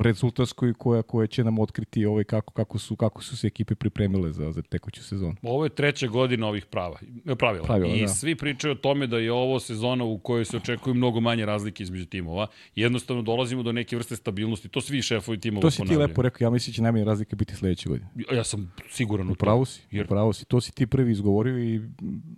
rezultatskoj koja koja će nam otkriti ovaj kako kako su kako su se ekipe pripremile za za tekuću sezonu. Ovo je treća godina ovih prava, pravila. Pravila, I da. svi pričaju o tome da je ovo sezona u kojoj se očekuju mnogo manje razlike između timova. Jednostavno dolazimo do neke vrste stabilnosti. To svi šefovi timova To si ti ponavljaju. lepo rekao, ja mislim da će najmanje razlike biti sledeće godine. Ja sam siguran u to. Pravo si, Jer pravo si. To si ti prvi izgovorio i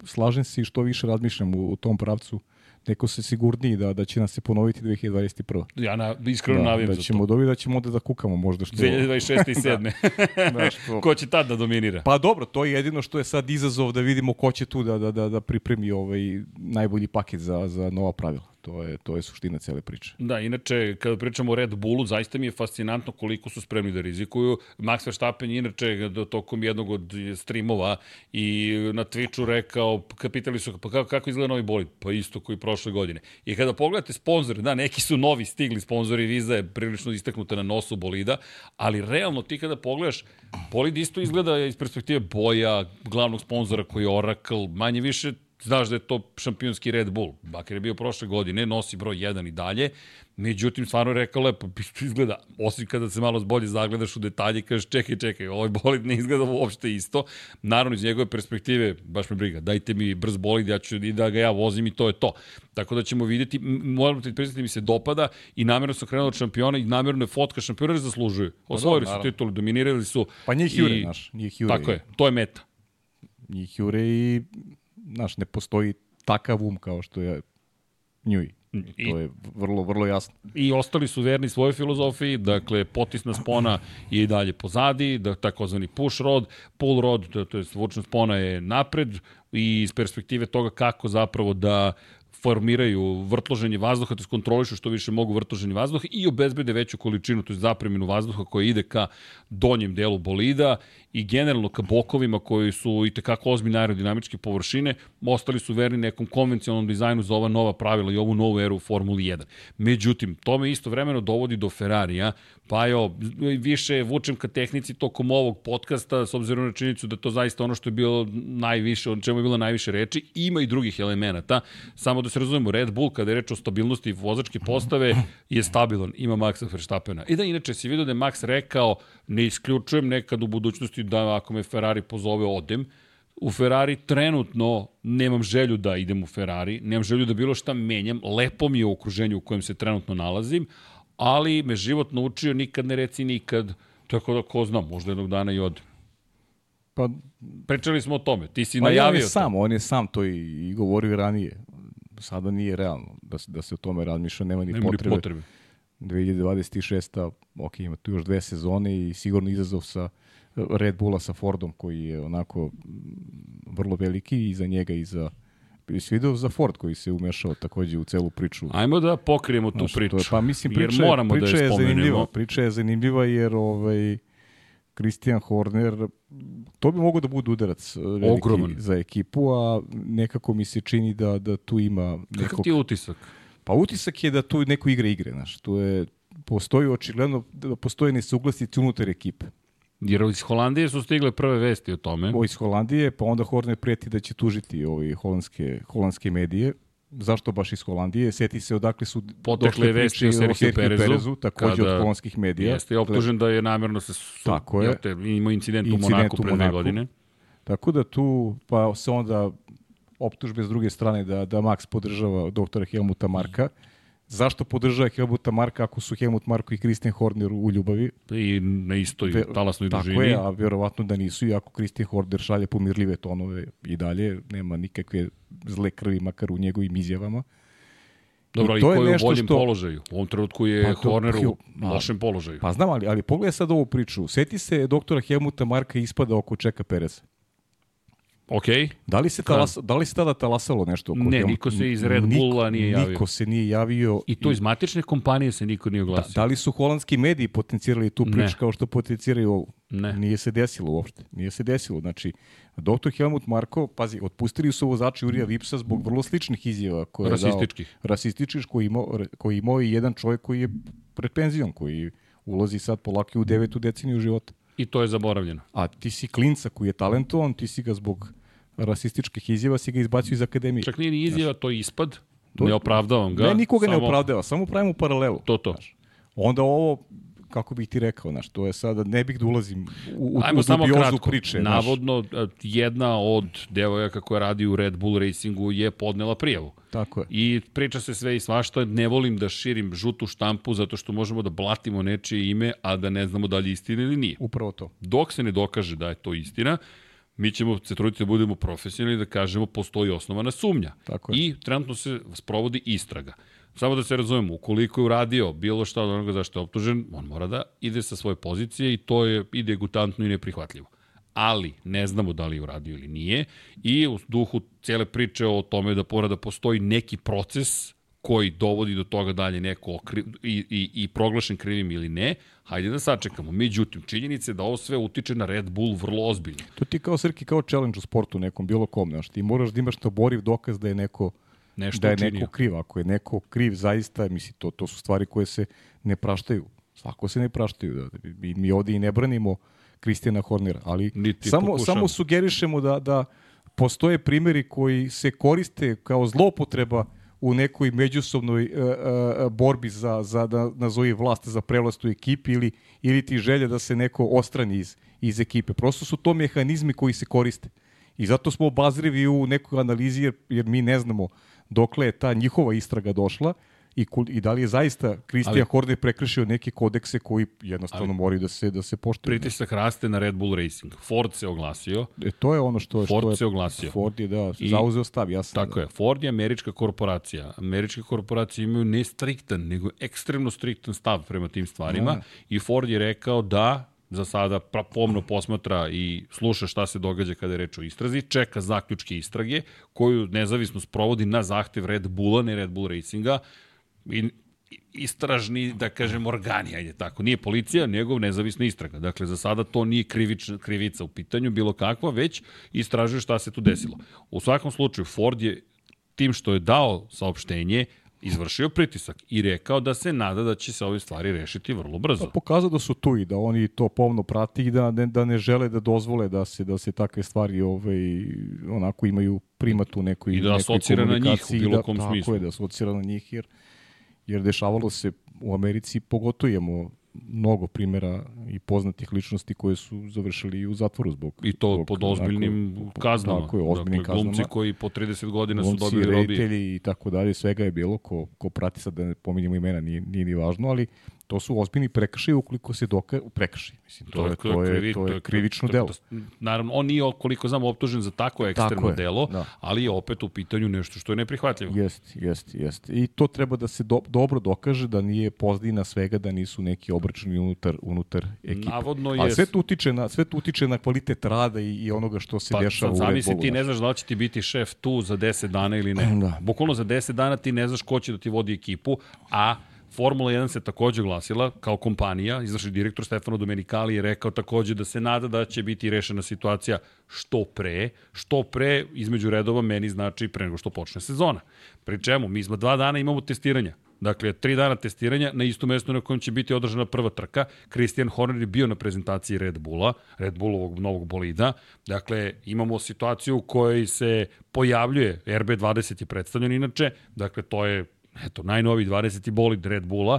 slažem se i što više razmišljam u, u tom pravcu. Neko se sigurniji da, da će nas se ponoviti 2021. ja na, iskreno Da, navijam da za ćemo to. dobiti da ćemo onda da kukamo možda što... 2026. i 7. Znaš, to- Ko će tad da dominira? Pa dobro, to je jedino što je sad izazov da vidimo ko će tu da, da, da, da pripremi ovaj najbolji paket za, za nova pravila. To je, to je suština cele priče. Da, inače, kada pričamo o Red Bullu, zaista mi je fascinantno koliko su spremni da rizikuju. Max Verstappen je inače tokom jednog od streamova i na Twitchu rekao, kapitali su pa kako, kako izgleda novi bolid? Pa isto koji prošle godine. I kada pogledate sponzore, da, neki su novi stigli sponzori, Viza je prilično istaknuta na nosu bolida, ali realno ti kada pogledaš, bolid isto izgleda iz perspektive boja, glavnog sponzora koji je Oracle, manje više znaš da je to šampionski Red Bull. Bakar je bio prošle godine, nosi broj 1 i dalje, međutim, stvarno je rekao lepo, izgleda, osim kada se malo bolje zagledaš u detalje i kažeš čekaj, čekaj, ovaj bolid ne izgleda uopšte isto. Naravno, iz njegove perspektive, baš me briga, dajte mi brz bolid, ja ću i da ga ja vozim i to je to. Tako da ćemo videti, moram ti priznati mi se dopada i namjerno su krenuli od šampiona i namjerno je fotka šampiona zaslužuju. Pa Osvojili su titul, dominirali su. Pa njih jure, i, naš, njih jure. Tako je, to je meta. Njih jure i znaš, ne postoji takav um kao što je Njuj. I, to je vrlo, vrlo jasno. I ostali su verni svojoj filozofiji, dakle, potisna spona je i dalje pozadi, da, takozvani push rod, pull rod, to, to je zvučna spona je napred i iz perspektive toga kako zapravo da formiraju vrtloženje vazduha, to kontrolišu što više mogu vrtloženje vazduha i obezbede veću količinu, to je zapreminu vazduha koja ide ka donjem delu bolida i generalno ka bokovima koji su i tekako ozbiljne aerodinamičke površine, ostali su verni nekom konvencionalnom dizajnu za ova nova pravila i ovu novu eru u Formuli 1. Međutim, to me isto vremeno dovodi do Ferrarija, pa jo, više vučem ka tehnici tokom ovog podcasta, s obzirom na činjenicu da to zaista ono što je bilo najviše, o čemu je bilo najviše reči, ima i drugih elemenata, samo da se razumemo, Red Bull, kada je reč o stabilnosti vozačke postave, je stabilan, ima Maxa Verstappena. I da inače si vidio da je Max rekao, ne isključujem nekad u budućnosti da ako me Ferrari pozove odem, u Ferrari trenutno nemam želju da idem u Ferrari, nemam želju da bilo šta menjam, lepo mi je u okruženju u kojem se trenutno nalazim, ali me život naučio nikad ne reci nikad, tako da ko zna, možda jednog dana i odem. Pa, Pričali smo o tome, ti si pa najavio on je sam, on je sam to i, i govorio ranije. Sada nije realno da, da se o tome razmišlja, nema ni nema potrebe. Ni potrebe. 2026. ok, ima tu još dve sezone i sigurno izazov sa Red Bulla sa Fordom koji je onako vrlo veliki i za njega i za video za Ford koji se umešao takođe u celu priču? Ajmo da pokrijemo tu Znaš, priču. Je, pa mislim priča, jer moramo priča da je, je zanimljiva. Priča je zanimljiva jer ovaj Christian Horner to bi mogao da bude udarac Ogroman. za ekipu, a nekako mi se čini da da tu ima nekog Kakav ti je utisak? Pa utisak je da tu neko igra igre, znaš. Tu je postoji očigledno da postoje nesuglasice unutar ekipe. Jer iz Holandije su stigle prve vesti o tome. O iz Holandije, pa onda Horner preti da će tužiti ovi holandske, holandske medije. Zašto baš iz Holandije? Seti se odakle su potekle vesti o Sergio Perezu, Perezu takođe od holandskih medija. Jeste, optužen da je namjerno se su, Tako je. Te, imao incident, incident u Monaku pre dve godine. Tako da tu, pa se onda optužbe s druge strane da, da Max podržava doktora Helmuta Marka. Mm Zašto podržava Helmuta Marka ako su Helmut Marko i Christian Horner u ljubavi? I na istoj Ve, talasnoj dužini. Tako je, a verovatno da nisu, iako Christian Horner šalje pomirljive tonove i dalje, nema nikakve zle krvi makar u njegovim izjavama. Dobro, ali ko je u boljem što... položaju? U ovom trenutku je pa to, Horner u lošem položaju. Pa znam, ali, ali pogledaj sad ovu priču. Seti se doktora Helmuta Marka ispada oko Čeka Pereza. Ok. Da li se, talas, da li se tada talasalo nešto? Oko ne, niko se iz Red Bulla nije javio. Niko se nije javio. I to iz matične kompanije se niko nije oglasio. Da, da li su holandski mediji potencirali tu priču kao što potenciraju ovu? Ne. Nije se desilo uopšte. Nije se desilo. Znači, doktor Helmut Marko, pazi, otpustili su vozači Urija Vipsa zbog vrlo sličnih izjava. Koje rasističkih. Je dao, rasističkih, koji imao, koji imao i jedan čovjek koji je pred penzijom, koji ulazi sad polako u devetu deceniju života. I to je zaboravljeno. A ti si klinca koji je talentovan, ti si ga zbog rasističkih izjava si ga izbacio iz akademije. Čak nije ni izjava, to je ispad. To, ne opravdavam ga. Ne, nikoga samo... ne opravdava, samo pravimo paralelu. To, to. Znaš. Onda ovo, kako bih ti rekao, znaš, to je sada, ne bih da ulazim u, u, Ajmo u samo kratko. priče. Navodno, znaš. jedna od devojaka koja radi u Red Bull Racingu je podnela prijavu. Tako je. I priča se sve i svašta, ne volim da širim žutu štampu zato što možemo da blatimo nečije ime, a da ne znamo da li je istina ili nije. Upravo to. Dok se ne dokaže da je to istina, mi ćemo se truditi da budemo profesionalni da kažemo postoji osnovana sumnja. Tako je. I trenutno se sprovodi istraga. Samo da se razumemo, ukoliko je uradio bilo šta od onoga zašto je optužen, on mora da ide sa svoje pozicije i to je i degutantno i neprihvatljivo. Ali ne znamo da li je uradio ili nije i u duhu cijele priče o tome da mora da postoji neki proces koji dovodi do toga dalje neko okri, i, i, i proglašen krivim ili ne, hajde da sačekamo. Međutim, činjenica je da ovo sve utiče na Red Bull vrlo ozbiljno. To ti kao Srki, kao challenge u sportu nekom, bilo kom, znaš, ti moraš da imaš boriv dokaz da je neko Nešto da je učinio. neko kriv. Ako je neko kriv, zaista, misli, to, to su stvari koje se ne praštaju. Svako se ne praštaju. Da, mi, mi ovde i ne branimo Kristijana Hornera, ali Niti samo, pokušamo. samo sugerišemo da, da postoje primjeri koji se koriste kao zloupotreba u nekoj međusobnoj uh, uh, borbi za, za da nazovi vlast za prevlast u ekipi ili, ili ti želja da se neko ostrani iz, iz ekipe. Prosto su to mehanizmi koji se koriste. I zato smo obazrivi u nekoj analizi jer, jer mi ne znamo dokle je ta njihova istraga došla i, i da li je zaista Kristijan Ali- Horner prekršio neke kodekse koji jednostavno Ali- moraju da se da se poštuju. Pritisak raste na Red Bull Racing. Ford se oglasio, E, to je ono što, Ford što je se oglasio. Ford je da I- zauzeo stav. Ja sam Tako je, Ford je američka korporacija. Američke korporacije imaju ne striktan, nego ekstremno striktan stav prema tim stvarima Da. i Ford je rekao da za sada pomno posmatra i sluša šta se događa kada je reč o istrazi, čeka zaključke istrage koju nezavisno sprovodi na zahtev Red Bulla, ne Red Bull Racinga, i istražni, da kažem, organi, ajde tako. Nije policija, nego nezavisna istraga. Dakle, za sada to nije krivična, krivica u pitanju, bilo kakva, već istražuje šta se tu desilo. U svakom slučaju, Ford je tim što je dao saopštenje, izvršio pritisak i rekao da se nada da će se ove stvari rešiti vrlo brzo. pokazao da su tu i da oni to pomno prati i da ne, da ne žele da dozvole da se da se takve stvari ovaj onako imaju primat u nekoj I da asocira na njih u i bilo da, kom tako smislu. je da asocira na njih jer jer dešavalo se u Americi pogotovo imamo mnogo primera i poznatih ličnosti koje su završili u zatvoru zbog I to zbog, pod ozbiljnim onako, kaznama. Tako je, ozbiljnim dakle, glumci kaznama. koji po 30 godina su Glumci, dobili robije. i tako dalje, svega je bilo, ko, ko prati sad da ne pominjemo imena, nije, nije ni važno, ali to su ozbiljni prekršaji ukoliko se doka prekrši. Mislim, to, je, to, je, krivi- to je krivično to- delo. to- Naravno, on nije, koliko znam, optužen za tako ekstremno je, delo, da. ali je opet u pitanju nešto što je neprihvatljivo. Jest, jest, jest. I to treba da se do, dobro dokaže da nije pozdina svega, da nisu neki obračuni unutar, unutar ekipe. Navodno je- sve to utiče na, sve to utiče na kvalitet rada i, i onoga što se Pa dešava sad u Red zamisli, Bullu. ti ne znaš. znaš da li će ti biti šef tu za 10 dana ili ne. Da. Bukvalno za 10 dana ti ne znaš ko će da ti vodi ekipu, a Formula 1 se takođe glasila kao kompanija, izvršni direktor Stefano Domenicali je rekao takođe da se nada da će biti rešena situacija što pre, što pre između redova meni znači pre nego što počne sezona. Pri čemu mi smo dva dana imamo testiranja. Dakle, tri dana testiranja na isto mesto na kojem će biti održana prva trka. Christian Horner je bio na prezentaciji Red Bulla, Red Bullovog novog bolida. Dakle, imamo situaciju u kojoj se pojavljuje, RB20 je predstavljen inače, dakle, to je eto, najnoviji 20. bolid Red Bulla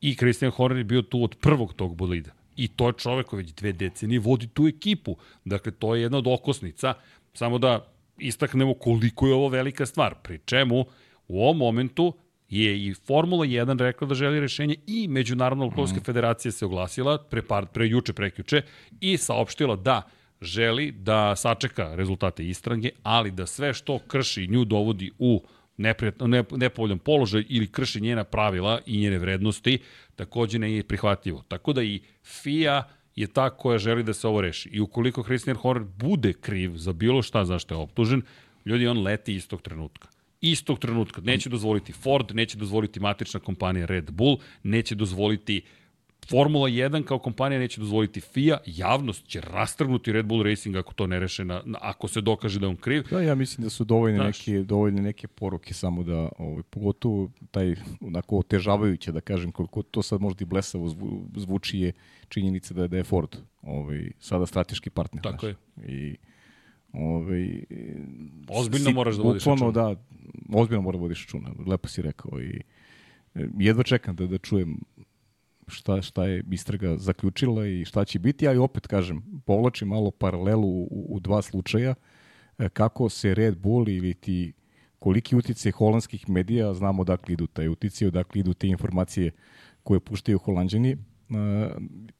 i Christian Horner je bio tu od prvog tog bolida. I to je čovek koji već dve decenije vodi tu ekipu. Dakle, to je jedna od okosnica. Samo da istaknemo koliko je ovo velika stvar. Pri čemu, u ovom momentu je i Formula 1 rekla da želi rešenje i Međunarodna alkoholska federacija se oglasila pre, par, pre juče, prekjuče i saopštila da želi da sačeka rezultate istrage, ali da sve što krši nju dovodi u neprijatno, ne, nepovoljan položaj ili krši njena pravila i njene vrednosti, takođe ne je prihvatljivo. Tako da i FIA je ta koja želi da se ovo reši. I ukoliko Christian Horner bude kriv za bilo šta zašto je optužen, ljudi, on leti istog trenutka. Istog trenutka. Neće dozvoliti Ford, neće dozvoliti matična kompanija Red Bull, neće dozvoliti Formula 1 kao kompanija neće dozvoliti FIA, javnost će rastrgnuti Red Bull Racing ako to ne reše, na, na, ako se dokaže da je on kriv. Da, ja mislim da su dovoljne Znaš. neke dovoljne neke poruke samo da ovaj pogotovo taj onako otežavajuće da kažem koliko to sad možda i blesavo zvu, zvuči je činjenica da je da je Ford ovaj sada strateški partner. Tako znaš. I ovaj Ozbiljno moraš da vodiš računa. da ozbiljno mora da vodiš računa. Lepo si rekao i e, jedva čekam da da čujem šta, šta je istraga zaključila i šta će biti, ali opet kažem, povlačim malo paralelu u, u dva slučaja, e, kako se Red Bull ili ti koliki utice holandskih medija, znamo odakle idu taj utice, odakle idu te informacije koje puštaju holandjani, e,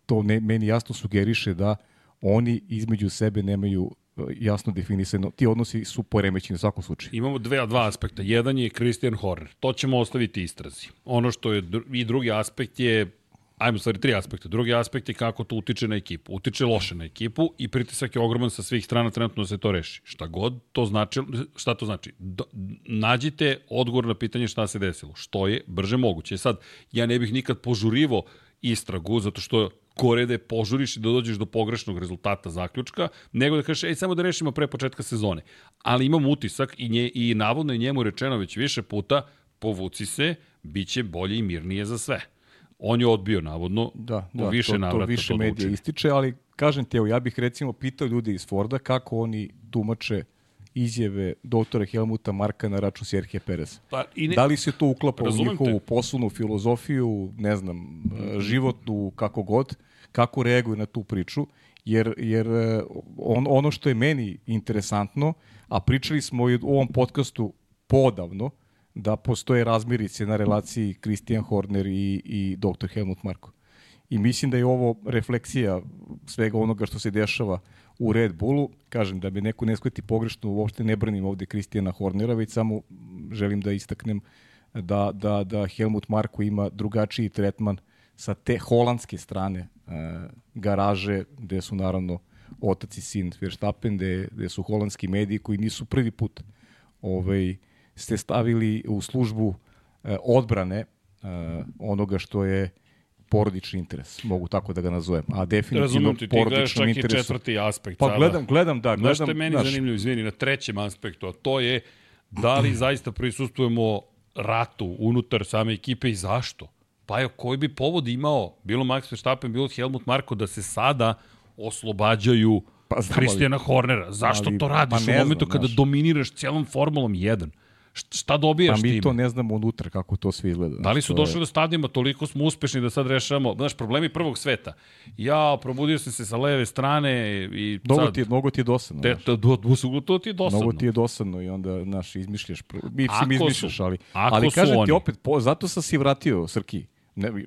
to ne, meni jasno sugeriše da oni između sebe nemaju e, jasno definisano, ti odnosi su poremećeni u svakom slučaju. Imamo dve, dva aspekta. Jedan je Christian Horner. To ćemo ostaviti istrazi. Ono što je i drugi aspekt je ajmo stvari tri aspekta. Drugi aspekt je kako to utiče na ekipu. Utiče loše na ekipu i pritisak je ogroman sa svih strana trenutno da se to reši. Šta god to znači, šta to znači? Do, nađite odgovor na pitanje šta se desilo. Što je brže moguće. Sad, ja ne bih nikad požurivo istragu, zato što gore da je požuriš i da dođeš do pogrešnog rezultata zaključka, nego da kažeš, ej, samo da rešimo pre početka sezone. Ali imam utisak i, nje, i navodno je njemu rečeno već više puta, povuci se, bit će bolje i mirnije za sve. On je odbio, navodno, da, u da, više to, navrata to više to da medija učini. ističe, ali kažem ti, evo, ja bih recimo pitao ljude iz Forda kako oni tumače izjave doktora Helmuta Marka na račun Serhije Perez. Pa, i ne, Da li se to uklapa u njihovu te. poslovnu filozofiju, ne znam, životnu, kako god, kako reaguju na tu priču, jer, jer e, on, ono što je meni interesantno, a pričali smo i u ovom podcastu podavno, da postoje razmirice na relaciji Christian Horner i, i dr. Helmut Marko. I mislim da je ovo refleksija svega onoga što se dešava u Red Bullu. Kažem, da bi neko ne shvati pogrešno, uopšte ne branim ovde Kristijana Hornera, već samo želim da istaknem da, da, da Helmut Marko ima drugačiji tretman sa te holandske strane e, garaže, gde su naravno otac i sin Verstappen, gde, gde su holandski mediji koji nisu prvi put ovaj, ste stavili u službu e, odbrane e, onoga što je porodični interes, mogu tako da ga nazovem. A definitivno Razumem ti, ti gledaš čak i interesu. četvrti aspekt Pa sada. gledam, gledam, da, Znaš gledam. što je meni znaš, zanimljivo, izvini, na trećem aspektu, a to je da li zaista prisustujemo ratu unutar same ekipe i zašto? Pa evo, koji bi povod imao, bilo Max Verstappen, bilo Helmut Marko, da se sada oslobađaju Pa pa, Kristijana Hornera. Zašto ali- to pa radiš ne u momentu znam, kada znaš. dominiraš cijelom Formulom 1? Šta, šta Pa dobijaš mi to ne znamo unutra kako to sve izgleda. Da li su to je- došli do stadijuma, toliko smo uspešni da sad rešavamo, znaš, problemi prvog sveta. Ja, probudio sam se sa leve strane i Mnogo sad... ti je, mnogo ti je dosadno. Te, to, to, to, to ti je dosadno. Mnogo ti je dosadno i onda, znaš, izmišljaš. Mi si izmišljaš, su- ali, ako ali su kažem ti oni. opet, po, zato sam se i vratio, Srki. Ne, mi,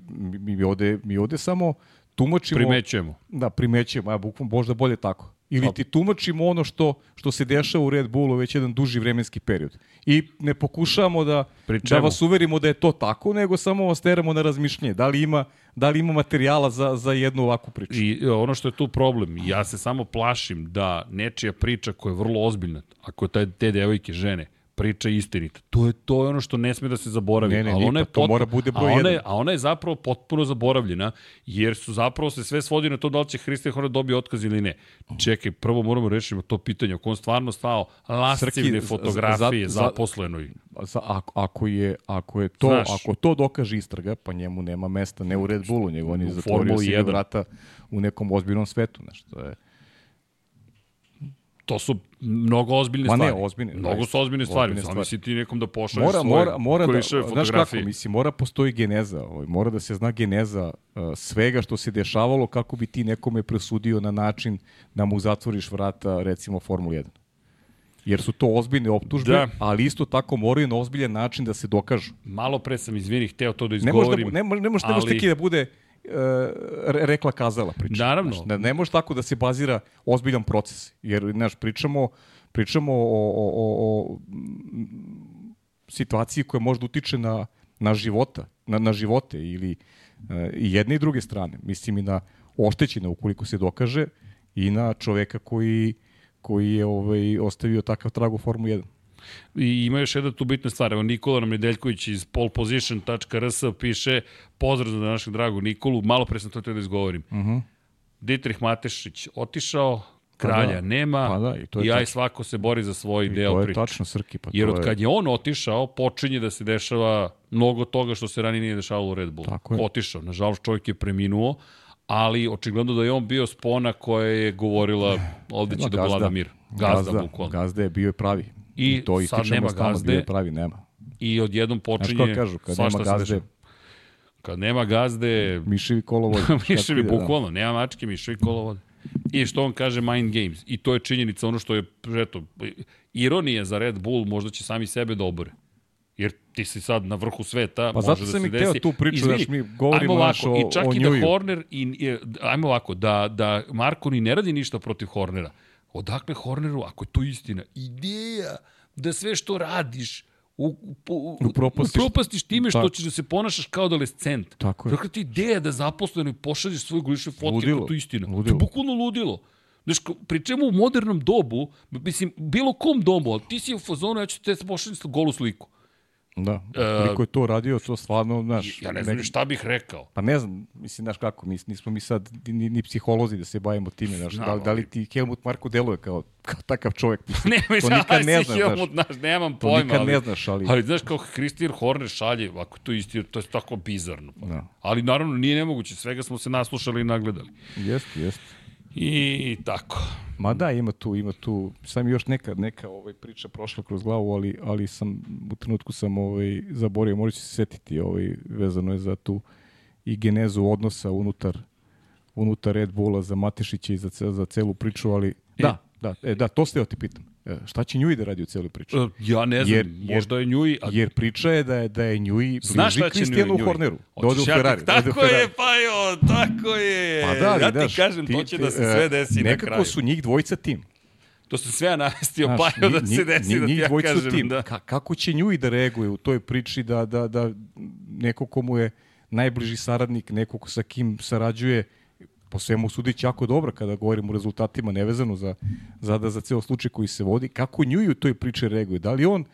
mi, ovde, mi ovde samo tumačimo... Primećujemo. Da, primećujemo, a bukvalno možda bolje tako. Ili ti tumačimo ono što, što se dešava u Red Bullu već jedan duži vremenski period. I ne pokušavamo da, da vas uverimo da je to tako, nego samo vas teramo na razmišljanje. Da li ima, da li ima materijala za, za jednu ovakvu priču? I e, ono što je tu problem, ja se samo plašim da nečija priča koja je vrlo ozbiljna, ako je taj, te devojke žene, priča je istinita. To je to je ono što ne sme da se zaboravi. Ne, ne, ali ona je pa to potpuno- mora bude broj a ona je, a ona je zapravo potpuno zaboravljena, jer su zapravo se sve svodi na to da li će Hristijan Horner dobije otkaz ili ne. Čekaj, prvo moramo rešiti to pitanje, ako on stvarno stao lascivne fotografije za- za- zaposlenoj. Za, ako, ako, je, ako, je to, Znaš. ako to dokaže istraga, pa njemu nema mesta, ne u Red Bullu, nego on je zatvorio 1. vrata u nekom ozbiljnom svetu. Znaš, to je, To su mnogo ozbiljne Ma ne, stvari. ozbiljne, Mnogo su ozbiljne stvari. Ozbiljne stvari. ti nekom da pošalješ mora, svoje mora, mora da, znaš kako, mislim, mora postoji geneza, ovaj, mora da se zna geneza uh, svega što se dešavalo kako bi ti nekome presudio na način da mu zatvoriš vrata, recimo, Formula 1. Jer su to ozbiljne optužbe, Da. ali isto tako moraju na ozbiljan način da se dokažu. Malo pre sam, izvini, hteo to da Ne može, da, izgovorim. ne može, ne može, ne može ali- taki da bude rekla kazala priča. Naravno. Znaš, ne, ne može tako da se bazira ozbiljan proces. Jer, znaš, pričamo, pričamo o, o, o, o mm, situaciji koja možda utiče na, na života, na, na živote ili e, i jedne i druge strane. Mislim i na oštećene ukoliko se dokaže i na čoveka koji koji je ovaj, ostavio takav trag u Formu 1. I ima još jedna tu bitna stvar. Evo Nikola nam Nedeljković iz poleposition.rs piše pozdrav za našeg dragu Nikolu. Malo pre sam to teo da izgovorim. Uh Mhm. -huh. Dietrich Matešić otišao, kralja da. nema Pa da, i to je i aj tačno. svako se bori za svoj I deo to je priče. tačno Srki. Pa Jer od kad je on otišao, počinje da se dešava mnogo toga što se ranije nije dešavalo u Red Bullu. Tako je. Otišao. Nažalost, čovjek je preminuo, ali očigledno da je on bio spona koja je govorila ovde će da vlada mir. Gazda, gazda bukvalno. Gazda je bio je pravi. I to sad nema gazde. Pravi, nema. I odjednom Znaš počinje kako kažu, kad nema gazde. Kad nema gazde, miševi kolovod. miševi, bukvalno, nema mačke, miševi kolovode. I što on kaže mind games. I to je činjenica, ono što je, eto, ironija za Red Bull, možda će sami sebe da obore. Jer ti si sad na vrhu sveta, Pa može zato da sam se i desi. hteo tu priču, Izvini, znaš, mi govorimo, znaš, ovako, o- i čak o i da. Horner, i, i, ajmo ovako, da, da Marko ni ne radi ništa protiv Hornera. Odakle Horneru, ako je to istina, ideja da sve što radiš u, u, u, Upropastiš- upropastiš time što ćeš da se ponašaš kao adolescent. Tako je. Dakle, ti ideja da zaposleno i pošalješ svoje godišnje fotke Ludilo. kao to je istina. To Ludilo. je bukvalno ludilo. Znaš, pri čemu u modernom dobu, mislim, bilo kom dobu, ali ti si u fazonu, ja ću te pošaljem golu sliku. Da, koliko je to radio, to stvarno, znaš... Ja ne znam nek- šta bih rekao. Pa ne znam, mislim, znaš kako, mi, nismo mi sad ni, ni psiholozi da se bavimo time, znaš, da, da li ali- ti Helmut Marko deluje kao, kao takav čovjek, mislim, Ne, to nikad ne znaš, Helmut, znaš. znaš, nemam To pojma. nikad ali, ne znaš, ali- Ali znaš kao Christian Horner šalje, ako to je istina, to je tako bizarno. Pa. Da. Ali naravno nije nemoguće, svega smo se naslušali i nagledali. Jeste, jeste. I tako. Ma da, ima tu, ima tu, sam još neka, neka ovaj, priča prošla kroz glavu, ali, ali sam, u trenutku sam ovaj, zaborio, ću se setiti, ovaj, vezano je za tu i genezu odnosa unutar, unutar Red Bulla za Matešića i za, za celu priču, ali da, da, e, da, to ste ja ti pitam. E, šta će Njuj da radi u celoj priči? E, Ja ne znam, Jer- možda je Njuj... A, Jer priča je da je, da je Njuj Znaš bliži Kristijanu? Horneru. Da ode u ti- Ferrari. da ode u Tako je, Ferrari. pa jo, tako je. Pa da, ja ti znaš, kažem, to će da se e, sve desi na Nekako kraju. su njih dvojica tim. To sam sve ja navestio, Znaš, pa da se desi, da ti njih ja kažem. tim. Da. Ka- kako će nju i da reaguje u toj priči da, da, da neko komu je najbliži saradnik, neko ko sa kim sarađuje, po svemu sudići jako dobro kada govorimo o rezultatima nevezano za, za, da, za ceo slučaj koji se vodi, kako nju u toj priči reaguje? Da li on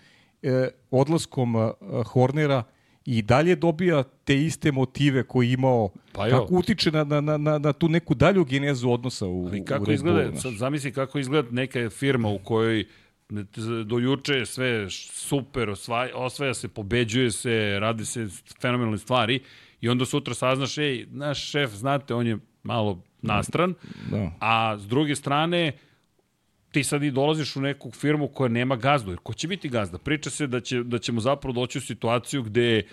e, odlaskom a, Hornera i dalje dobija te iste motive koje je imao, Pa jo. kako utiče na, na, na, na, tu neku dalju genezu odnosa u, Ali u kako Red izgleda, sad zamisli kako izgleda neka firma u kojoj do juče je sve super, osvaja, osvaja se, pobeđuje se, radi se fenomenalne stvari i onda sutra saznaš, ej, naš šef, znate, on je malo nastran, Da. a s druge strane, ti sad i dolaziš u neku firmu koja nema gazdu. Jer ko će biti gazda? Priča se da, će, da ćemo zapravo doći u situaciju gde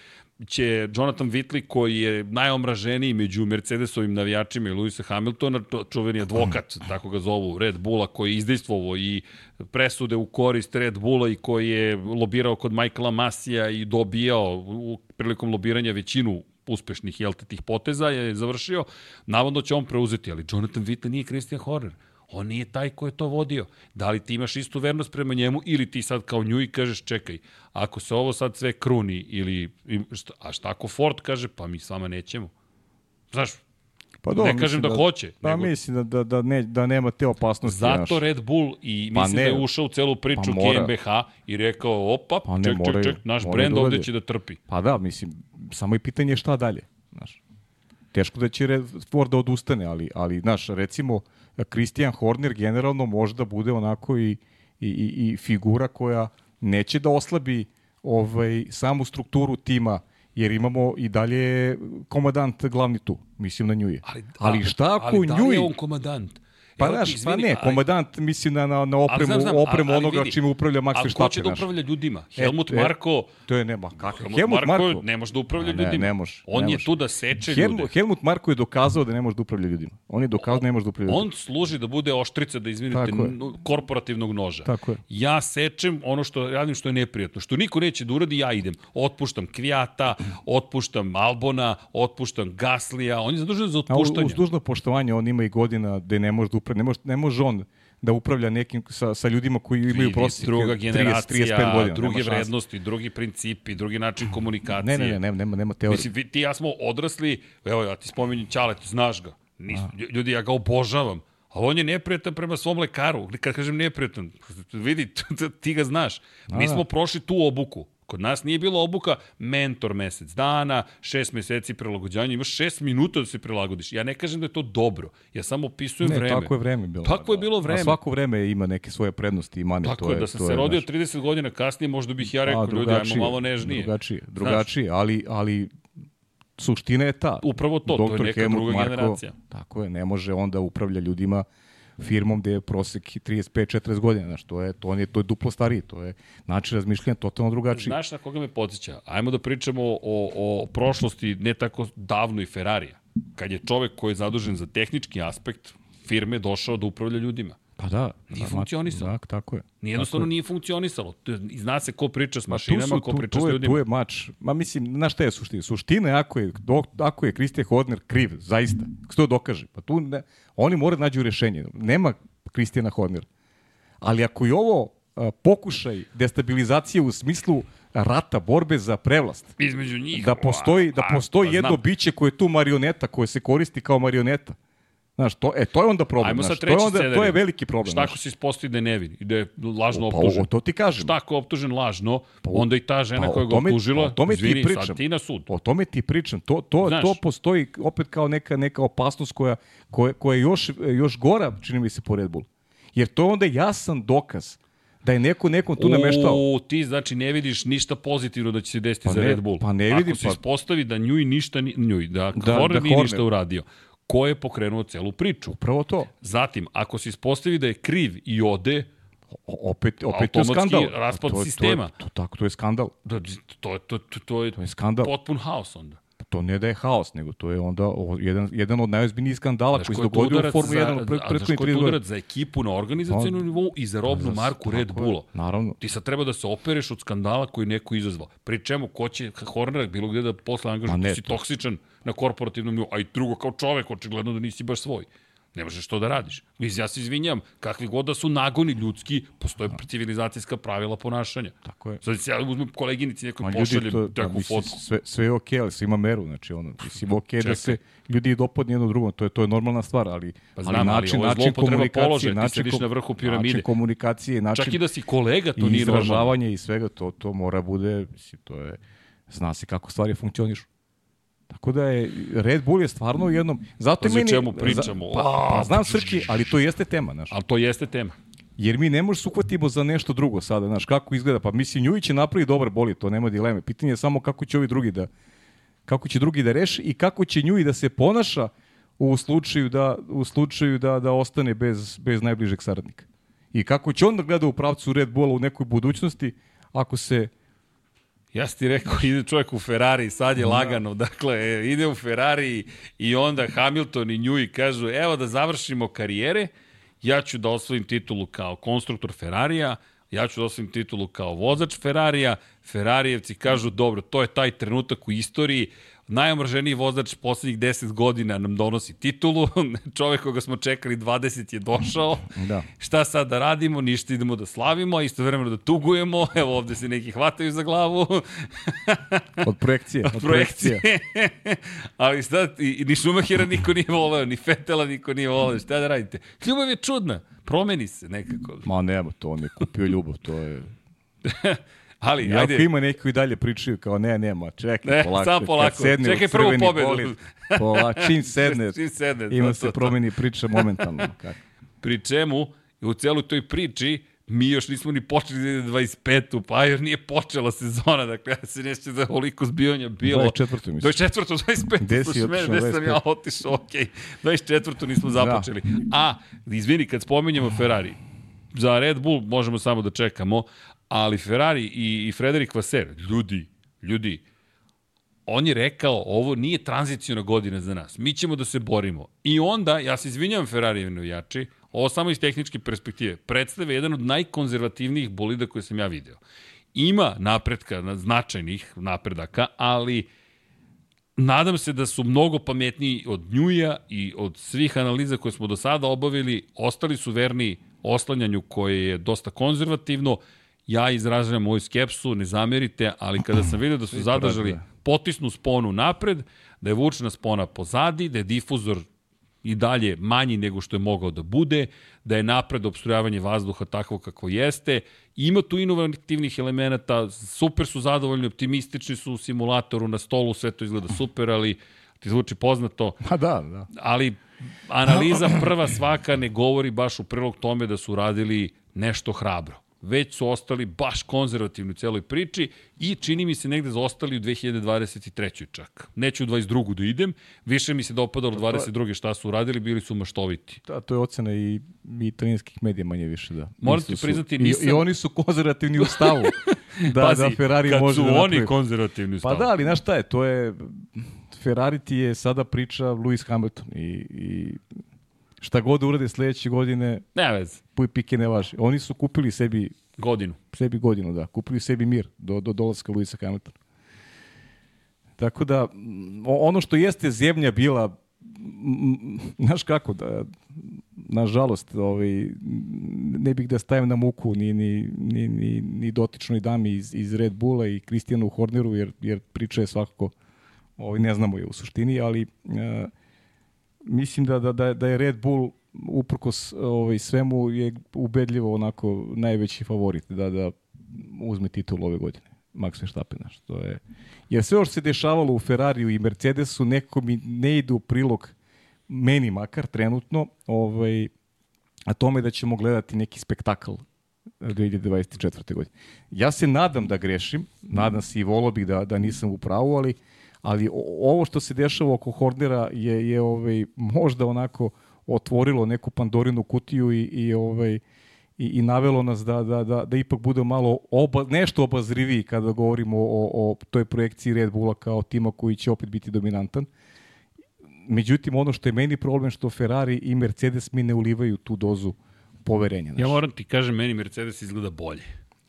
će Jonathan Whitley, koji je najomraženiji među Mercedesovim navijačima i Luisa Hamiltona, to čuveni advokat, tako ga zovu, Red Bulla, koji je izdejstvovao i presude u korist Red Bulla i koji je lobirao kod Michaela Masija i dobijao u, prilikom lobiranja većinu uspešnih jel tih poteza je završio, navodno će on preuzeti, ali Jonathan Whitley nije Christian Horner. On nije taj ko je to vodio. Da li ti imaš istu vernost prema njemu ili ti sad kao nju i kažeš čekaj, ako se ovo sad sve kruni ili, a šta ako Ford kaže pa mi s vama nećemo. Znaš, Pa ne kažem da, hoće. Pa nego mislim da, da, da, ne, da nema te opasnosti. zato znaš. Red Bull i Pa mislim ne. da je ušao u celu priču Pa. GmbH i rekao opa, Pa ne, ček, ček, moraju- ček, naš moraju brend da ovde će da trpi. Pa da, mislim, samo je pitanje je šta dalje. Znaš. Teško da će Red Ford da odustane, ali, ali znaš, recimo, Christian Horner generalno može da bude onako i, i, i, i figura koja neće da oslabi ovaj, samu strukturu tima, jer imamo i dalje komadant glavni tu, mislim na Njuje. Ali, ali šta ako ali da li Njuj... je on komandant? Pa znaš, pa ne, komadant mislim na, na, na opremu, znam, znam, opremu ali onoga vidi, čime upravlja Max Ali ko Verstappen. će da upravlja ljudima? E, Helmut e, Marko... To je nema. Kako? Helmut, Helmut Marko, Marko ne može da upravlja A ne, ljudima. ne može, On ne je tu da seče Helmut, ljude. Helmut Marko je dokazao da ne može da upravlja ljudima. On je dokazao da ne može da upravlja On ljudima. služi da bude oštrica, da izvinite, korporativnog noža. Tako je. Ja sečem ono što radim što je neprijatno. Što niko neće da uradi, ja idem. Otpuštam Kvijata, otpuštam Albona, otpuštam Gaslija. On je zadužen za A otpuštanje. uz dužno poštovanje, on ima i godina gde ne može da upravlja, ne može, ne može on da upravlja nekim sa, sa ljudima koji imaju prosjek druga 30, generacija, 35 godina. druge vrednosti, drugi principi, drugi način komunikacije. Ne, ne, ne, nema, nema, nema teorije. Mislim, vi- ti ja smo odrasli, evo ja ti spominjem Ćalet, znaš ga. Nis, ljudi, ja ga obožavam. Ali on je neprijatan prema svom lekaru. Kad kažem neprijatan, vidi, ti ga znaš. Mi da. smo prošli tu obuku. Kod nas nije bila obuka mentor mesec dana, šest meseci prilagođanja, imaš šest minuta da se prilagodiš. Ja ne kažem da je to dobro, ja samo opisujem Ne, vreme. tako je vreme bilo. Tako je bilo vreme. A svako vreme ima neke svoje prednosti i mane. Tako to je, da sam to se je, rodio znaš, 30 godina kasnije, možda bih ja rekao, a, ljudi, ajmo malo nežnije. Drugačije, drugačije, ali, ali suština je ta. Upravo to, to je Doktor neka Helmut druga Marko, generacija. Tako je, ne može onda upravlja ljudima firmom gde je prosek 35-40 godina, znaš, to je, to je, to je duplo stariji, to je način razmišljanja totalno drugačiji. Znaš na koga me podsjeća? Ajmo da pričamo o, o prošlosti ne tako davno i Ferrarija. Kad je čovek koji je zadužen za tehnički aspekt firme došao da upravlja ljudima. Pa da. Nije da, funkcionisalo. Tak, tako je. Nije jednostavno nije funkcionisalo. To je- i Zna se ko priča s mašinama, su, ko tu, priča tu, s ljudima. tu je mač. Ma mislim, znaš šta je suština? Suština je ako je, dok, ako je Christian Hodner kriv, zaista, ako se to dokaže, pa tu ne, oni moraju da nađu rešenje. Nema Kristijana Hodnera. Ali ako je ovo a, pokušaj destabilizacije u smislu rata, borbe za prevlast. Između njih. Da postoji, da a, postoji pa jedno znam. biće koje je tu marioneta, koje se koristi kao marioneta. Znaš, to, e, to je onda problem. Ajmo znaš, sad to, je treći onda, to je veliki problem. Šta ako se ispostavi da je nevin i da je lažno Pa, optužen? o, to ti kažem. Šta ako optužen lažno, onda i ta žena Pa, o koja ga optužila, o tome ti izvini, pričam. sad ti na sud. O tome ti pričam. To, to, Znaš. to postoji opet kao neka, neka opasnost koja, koja, koja je još, još gora, čini mi se, po Red Bull. Jer to je onda jasan dokaz da je neko nekom tu nameštao. U, ti znači ne vidiš ništa pozitivno da će se desiti Pa za ne- Red Bull. pa ne vidim, Ako se pa- ispostavi da njuj ništa, ni, njuj, da, Da, Horner da nije ništa uradio, ko je pokrenuo celu priču? Upravo to. Zatim, ako se ispostavi da je kriv i ode, O, opet, opet to je Automatski skandal. raspad to, je- sistema. To, je, to, tako, to je skandal. da, to, to, to, to, je, To je skandal. potpun haos onda. To ne da je haos, nego to je onda o, jedan, jedan od najozbiljnijih skandala Znaš koji se dogodio u Formuli za- 1 u prethodnih ko je 30 to godina. za ekipu na organizacijalnom nivou i za robnu marku tako Red je, Bulla. naravno. Ti sad treba da se opereš od skandala koji neko izazvao. Pri čemu, ko će Hornera bilo gde da posle angažuje, ne, ti si to- toksičan na korporativnom nivou, a i drugo kao čovek, očigledno da nisi baš svoj. Ne možeš to da radiš. Mislim, ja se izvinjam, kakvi god da su nagoni ljudski, postoje civilizacijska pravila ponašanja. Tako je. Sad se ja uzmem koleginici nekoj pošaljem to, takvu pa, mislim, fotku. sve, sve je okej, ali sve ima meru, znači ono, mislim, okej da Čekaj. se ljudi dopadne jedno drugom, to je, to je normalna stvar, ali, Pa znam, ali način, je način komunikacije, položaja, ti način, kom- na vrhu piramide. način komunikacije, način Čak i da si kolega, to i nije normalno. izražavanje i svega, to, to mora bude, mislim, to je, zna se kako stvari funkcionišu. Tako da je, Red Bull je stvarno u jednom... Zato Pazi o meni, čemu pričamo. Za, pa, pa, znam Srki, ali to jeste tema, znaš. Ali to jeste tema. Jer mi ne možemo se uhvatimo za nešto drugo sada, znaš, kako izgleda. Pa mislim, Njujić će napravi dobar boli, to nema dileme. Pitanje je samo kako će ovi drugi da, kako će drugi da reši i kako će Njuji da se ponaša u slučaju da, u slučaju da, da ostane bez, bez najbližeg saradnika. I kako će onda gleda u pravcu Red Bulla u nekoj budućnosti ako se Ja sam ti rekao, ide čovjek u Ferrari, sad je lagano, dakle, e, ide u Ferrari i onda Hamilton i Njuj kažu, evo da završimo karijere, ja ću da osvojim titulu kao konstruktor Ferrarija, ja ću da osvojim titulu kao vozač Ferrarija, Ferrarijevci kažu, dobro, to je taj trenutak u istoriji, najomrženiji vozač poslednjih 10 godina nam donosi titulu, čovek koga smo čekali 20 je došao, Da. šta sad da radimo, ništa idemo da slavimo, a istovremeno da tugujemo, evo ovde se neki hvataju za glavu, od projekcije, od, od projekcije. Ali šta, i, i ni Šumahira niko nije voleo, ni Fetela niko nije voleo, šta da radite? Ljubav je čudna, promeni se nekako. Ma nema, to on je kupio ljubav, to je... Ali, Jako ajde, ima neki koji dalje pričaju kao ne, nema, čekaj, Ne, polako. samo kad polako, sedne čekaj prvu pobedu. bolid, Pola, čim sedne, Čim sedne, ima to, se to, promeni priča momentalno. Kako? pri čemu, u celoj toj priči, mi još nismo ni počeli da ide 25. pa još nije počela sezona, dakle ja se neće da oliko zbijanja bilo. 24. mislim. 24. 25. Gde si otišao Gde sam 25? ja otišao, okej. 24. nismo Da. započeli. A, izvini, kad spominjemo Ferrari, za Red Bull možemo samo da čekamo, ali Ferrari i, i Frederik Vaser, ljudi, ljudi, on je rekao, ovo nije tranzicijona godina za nas. Mi ćemo da se borimo. I onda, ja se izvinjam Ferrari navijači, ovo samo iz tehničke perspektive, predstave jedan od najkonzervativnijih bolida koje sam ja video. Ima napretka, na- značajnih napredaka, ali nadam se da su mnogo pametniji od Njuja i od svih analiza koje smo do sada obavili, ostali su verni oslanjanju koje je dosta konzervativno. Ja izražavam moju skepsu, ne zamerite, ali kada sam vidio da su zadržali potisnu sponu napred, da je vučna spona pozadi, da je difuzor i dalje manji nego što je mogao da bude, da je napred obstrujavanje vazduha takvo kako jeste. Ima tu inovativnih elemenata, super su zadovoljni, optimistični su u simulatoru, na stolu sve to izgleda super, ali ti zvuči poznato, Ma da, da. ali analiza prva svaka ne govori baš u prilog tome da su radili nešto hrabro. Već su ostali baš konzervativni u celoj priči i čini mi se negde zaostali u 2023. čak. Neću u 22. da idem, više mi se dopadalo 22. šta su uradili, bili su maštoviti. Da, to je ocena i, i italijanskih medija manje više, da. Moram Isto ti su- priznati, i, nisam- I oni su konzervativni u stavu. da, Pazi, da Ferrari kad može su da oni napravi. konzervativni Pa stav. da, ali znaš šta je, to je... Ferrari ti je sada priča Lewis Hamilton i, i šta god urade sledeće godine, Ne vez, puj pike ne važi. Oni su kupili sebi, godinu. sebi godinu, da. Kupili sebi mir do, do dolaska Lewisa Hamiltona. Tako da, ono što jeste zemlja bila znaš kako, da, nažalost, ovaj, ne bih da stavim na muku ni, ni, ni, ni, ni dotičnoj dami iz, iz Red Bulla i Kristijanu Horneru, jer, jer priča je svakako, ovaj, ne znamo je u suštini, ali uh, mislim da, da, da, da je Red Bull uprkos ovaj, svemu je ubedljivo onako najveći favorit da, da uzme titul ove godine. Max Verstappen, znaš, to je... Jer sve što se dešavalo u Ferrariju i Mercedesu nekako mi ne ide u prilog meni makar trenutno, ovaj, a tome da ćemo gledati neki spektakl 2024. godine. Ja se nadam da grešim, nadam se i volao bih da, da nisam u pravu, ali, ali ovo što se dešava oko Hornera je, je ovaj, možda onako otvorilo neku Pandorinu kutiju i, i ovaj, i, i navelo nas da, da, da, da ipak bude malo oba, nešto obazriviji kada govorimo o, o toj projekciji Red Bulla kao tima koji će opet biti dominantan. Međutim, ono što je meni problem što Ferrari i Mercedes mi ne ulivaju tu dozu poverenja. Znaš. Ja moram ti kažem, meni Mercedes izgleda bolje.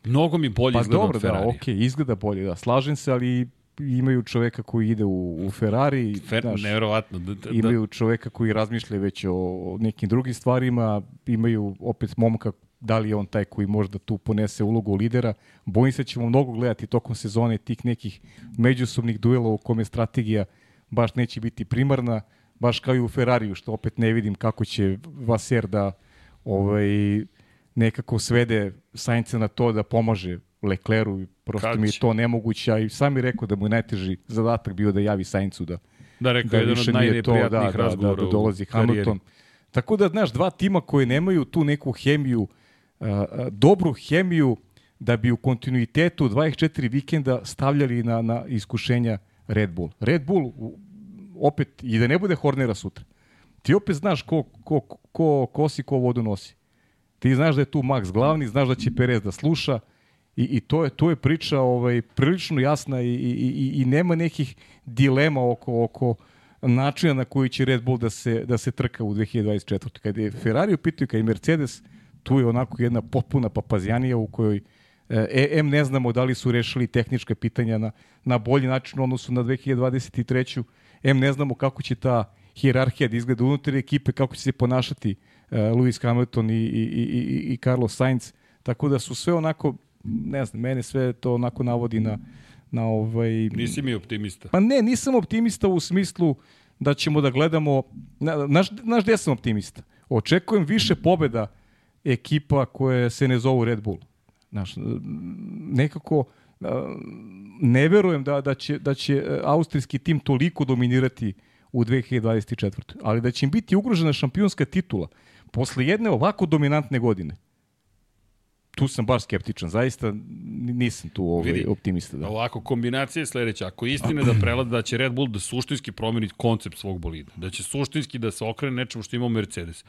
Mnogo mi bolje pa izgleda dobro, od Ferrari. Da, ok, izgleda bolje, da. Slažem se, ali imaju čoveka koji ide u, u Ferrari. Fer, znaš, nevjerovatno. Da, da, imaju čoveka koji razmišlja već o, o nekim drugim stvarima, imaju opet momka da li je on taj koji možda tu ponese ulogu lidera. Bojim se da ćemo mnogo gledati tokom sezone tih nekih međusobnih duela u kome strategija baš neće biti primarna, baš kao i u Ferrariju, što opet ne vidim kako će Vaser da ovaj, nekako svede Sainca na to da pomaže Lecleru, prosto Kad mi je to nemoguće, a i sam je rekao da mu je najteži zadatak bio da javi Saincu da, da, rekao, da jedan od najneprijatnijih da, da, da, da dolazi Hamilton. Tako da, znaš, dva tima koje nemaju tu neku hemiju dobru hemiju da bi u kontinuitetu 24 vikenda stavljali na, na iskušenja Red Bull. Red Bull, opet, i da ne bude Hornera sutra, ti opet znaš ko, ko, ko kosi, ko vodu nosi. Ti znaš da je tu Max glavni, znaš da će Perez da sluša i, i to, je, to je priča ovaj, prilično jasna i, i, i, i nema nekih dilema oko, oko načina na koji će Red Bull da se, da se trka u 2024. Kada je Ferrari u pitanju, kada je Mercedes, tu je onako jedna potpuna papazjanija u kojoj e, M ne znamo da li su rešili tehničke pitanja na, na bolji način u odnosu na 2023. M ne znamo kako će ta hijerarhija da izgleda unutar ekipe, kako će se ponašati uh, Lewis Hamilton i, i, i, i Carlos Sainz. Tako da su sve onako, ne znam, mene sve to onako navodi na, na ovaj... Nisi mi optimista. Pa ne, nisam optimista u smislu da ćemo da gledamo... Znaš, znaš gde sam optimista? Očekujem više pobeda ekipa koje se ne zovu Red Bull. Znaš, nekako ne verujem da, da, će, da će e, austrijski tim toliko dominirati u 2024. Ali da će im biti ugrožena šampionska titula posle jedne ovako dominantne godine. Tu sam baš skeptičan, zaista nisam tu ovaj Vidi, optimista. Da. Ovako, kombinacija je sledeća. Ako je istina da prelada da će Red Bull da suštinski promeni koncept svog bolida, da će suštinski da se okrene nečemu što ima Mercedes,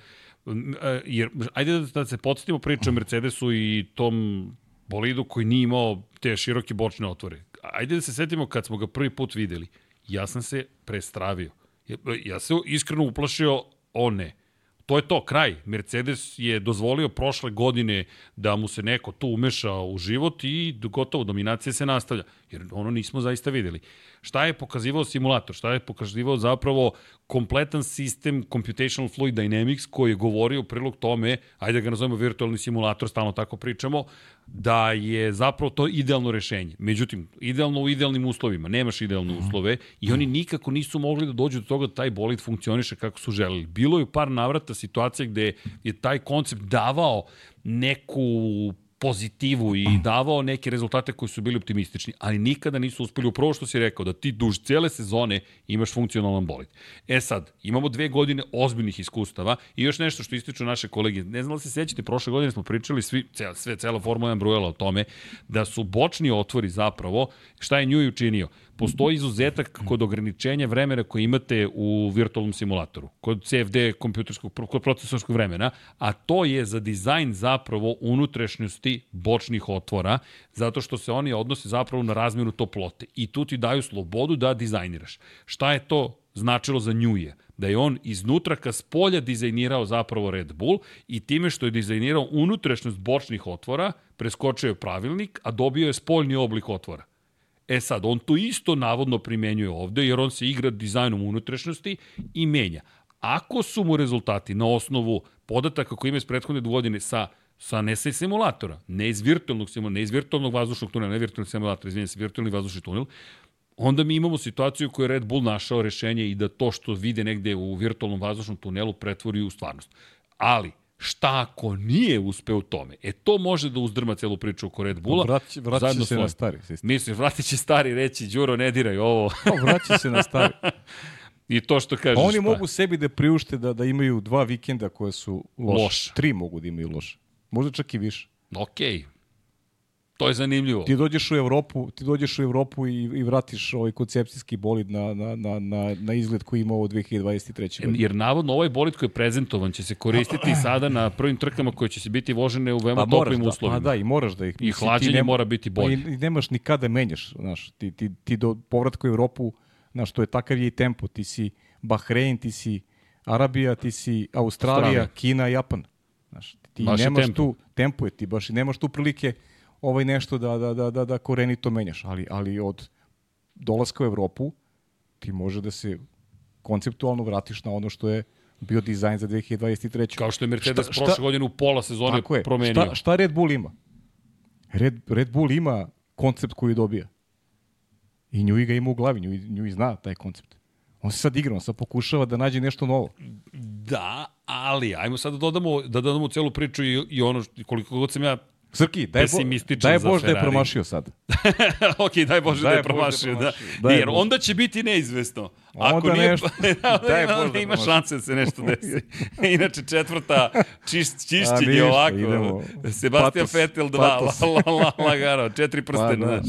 E, jer, ajde da, da se podsjetimo priču o Mercedesu i tom bolidu koji nije imao te široke bočne otvore. Ajde da se setimo kad smo ga prvi put videli. Ja sam se prestravio. Ja, ja se iskreno uplašio, o ne, to je to, kraj. Mercedes je dozvolio prošle godine da mu se neko tu umeša u život i gotovo dominacija se nastavlja. Jer ono nismo zaista videli. Šta je pokazivao simulator? Šta je pokazivao zapravo kompletan sistem Computational Fluid Dynamics koji je govorio prilog tome, ajde da ga nazovemo virtualni simulator, stalno tako pričamo, da je zapravo to idealno rešenje. Međutim, idealno u idealnim uslovima. Nemaš idealne mhm. uslove i oni nikako nisu mogli da dođu do toga da taj bolid funkcioniše kako su želeli. Bilo je u par navrata situacija gde je taj koncept davao neku pozitivu i davao neke rezultate koji su bili optimistični, ali nikada nisu uspeli upravo što si rekao, da ti duž cele sezone imaš funkcionalan bolid. E sad, imamo dve godine ozbiljnih iskustava i još nešto što ističu naše kolege. Ne znam da se sećate, prošle godine smo pričali svi, cel, sve, cela Formula 1 brujela o tome, da su bočni otvori zapravo, šta je nju učinio? Postoji izuzetak kod ograničenja vremena koje imate u virtualnom simulatoru, kod CFD kompjuterskog, kod procesorskog vremena, a to je za dizajn zapravo unutrašnjosti bočnih otvora, zato što se oni odnose zapravo na razmjenu toplote i tu ti daju slobodu da dizajniraš. Šta je to značilo za Njuje? da je on iznutra ka spolja dizajnirao zapravo Red Bull i time što je dizajnirao unutrašnjost bočnih otvora, preskočio je pravilnik, a dobio je spoljni oblik otvora. E sad, on to isto navodno primenjuje ovde, jer on se igra dizajnom unutrašnjosti i menja. Ako su mu rezultati na osnovu podataka koje ima iz prethodne godine sa sa ne sa simulatora, ne iz virtualnog simulatora, ne iz virtualnog vazdušnog tunela, ne virtualnog simulatora, izvinjam se, virtualni vazdušni tunel, onda mi imamo situaciju koju je Red Bull našao rešenje i da to što vide negde u virtualnom vazdušnom tunelu pretvori u stvarnost. Ali, šta ako nije uspeo u tome? E to može da uzdrma celu priču oko Red Bulla. Vraća, vraća se svojim. na stari sistem. Misliš, vratit će stari reći, Đuro, ne diraj ovo. vraća se na stari. I to što kažeš. Pa oni pa. mogu sebi da priušte da, da imaju dva vikenda koje su loše. Loš. Tri mogu da imaju loše. Možda čak i više. Okej. Okay. To je zanimljivo. Ti dođeš u Evropu, ti dođeš u Evropu i, i vratiš ovaj koncepcijski bolid na, na, na, na, na izgled koji ima ovo 2023. Godine. Jer navodno ovaj bolid koji je prezentovan će se koristiti sada na prvim trkama koje će se biti vožene u veoma pa toplim da, uslovima. Pa da, i moraš da ih... I hlađenje nema, mora biti bolje. Pa I, nemaš ni kada menjaš, znaš, ti, ti, ti do povratka u Evropu, znaš, to je takav je i tempo, ti si Bahrein, ti si Arabija, ti si Australija, Australija. Kina, Japan. Znaš, ti baš nemaš tempo. tu, tempo je ti, baš i nemaš tu prilike ovaj nešto da, da, da, da, da korenito menjaš, ali, ali od dolaska u Evropu ti može da se konceptualno vratiš na ono što je bio dizajn za 2023. Kao što je Mercedes šta, prošle godine u pola sezone je, promenio. Šta, šta Red Bull ima? Red, Red Bull ima koncept koji dobija. I nju ga ima u glavi, nju, nju zna taj koncept. On se sad igra, on sad pokušava da nađe nešto novo. Da, ali ajmo sad da dodamo, da dodamo celu priču i, i ono koliko god sam ja Srki, daj, bo, daj Bož da je promašio sad. ok, daj Bože da je promašio. Da. da. Jer onda će biti neizvesno. Ako onda nije, nešto, daj Bože da ima šanse da se nešto desi. Inače, četvrta čist, čišćenje ovako. Idemo. Sebastian patos, Vettel 2, la, la, la, lagano, četiri. Pa, da, pa, da.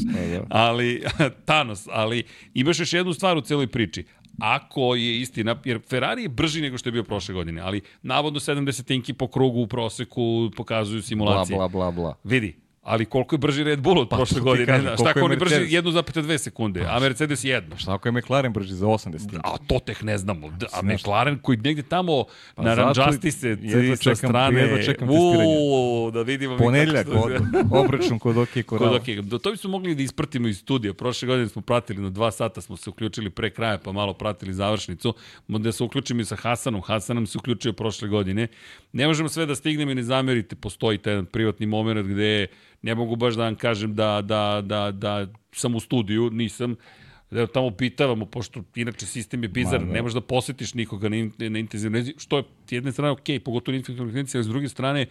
Ali, Thanos, ali imaš još jednu stvar u celoj priči ako je istina, jer Ferrari je brži nego što je bio prošle godine, ali navodno 70 inki po krugu u proseku pokazuju simulacije. Bla, bla, bla, bla. Vidi, Ali koliko je brži Red Bull od pa, prošle godine? Kažem, šta ako oni brži 1,2 sekunde, a Mercedes 1. Šta ako je McLaren brži za 80? A to tek ne znamo. A McLaren koji negde tamo pa na ranđasti se sa strane. Jedva čekam Uuu, da vidimo. Ponedljak, od, obračun kod OK Korala. Kod OK. Do, to bismo mogli da ispratimo iz studija. Prošle godine smo pratili na dva sata, smo se uključili pre kraja, pa malo pratili završnicu. Da se uključimo i sa Hasanom. Hasan nam se uključio prošle godine. Ne možemo sve da stignemo i ne zamerite. Postoji taj privatni moment gde ne mogu baš da vam kažem da, da, da, da sam u studiju, nisam, da tamo pitavamo, pošto inače sistem je bizar, da. ne možeš da posetiš nikoga na, na intenzivnoj što je s jedne strane ok, pogotovo na intenzivnoj ali s druge strane,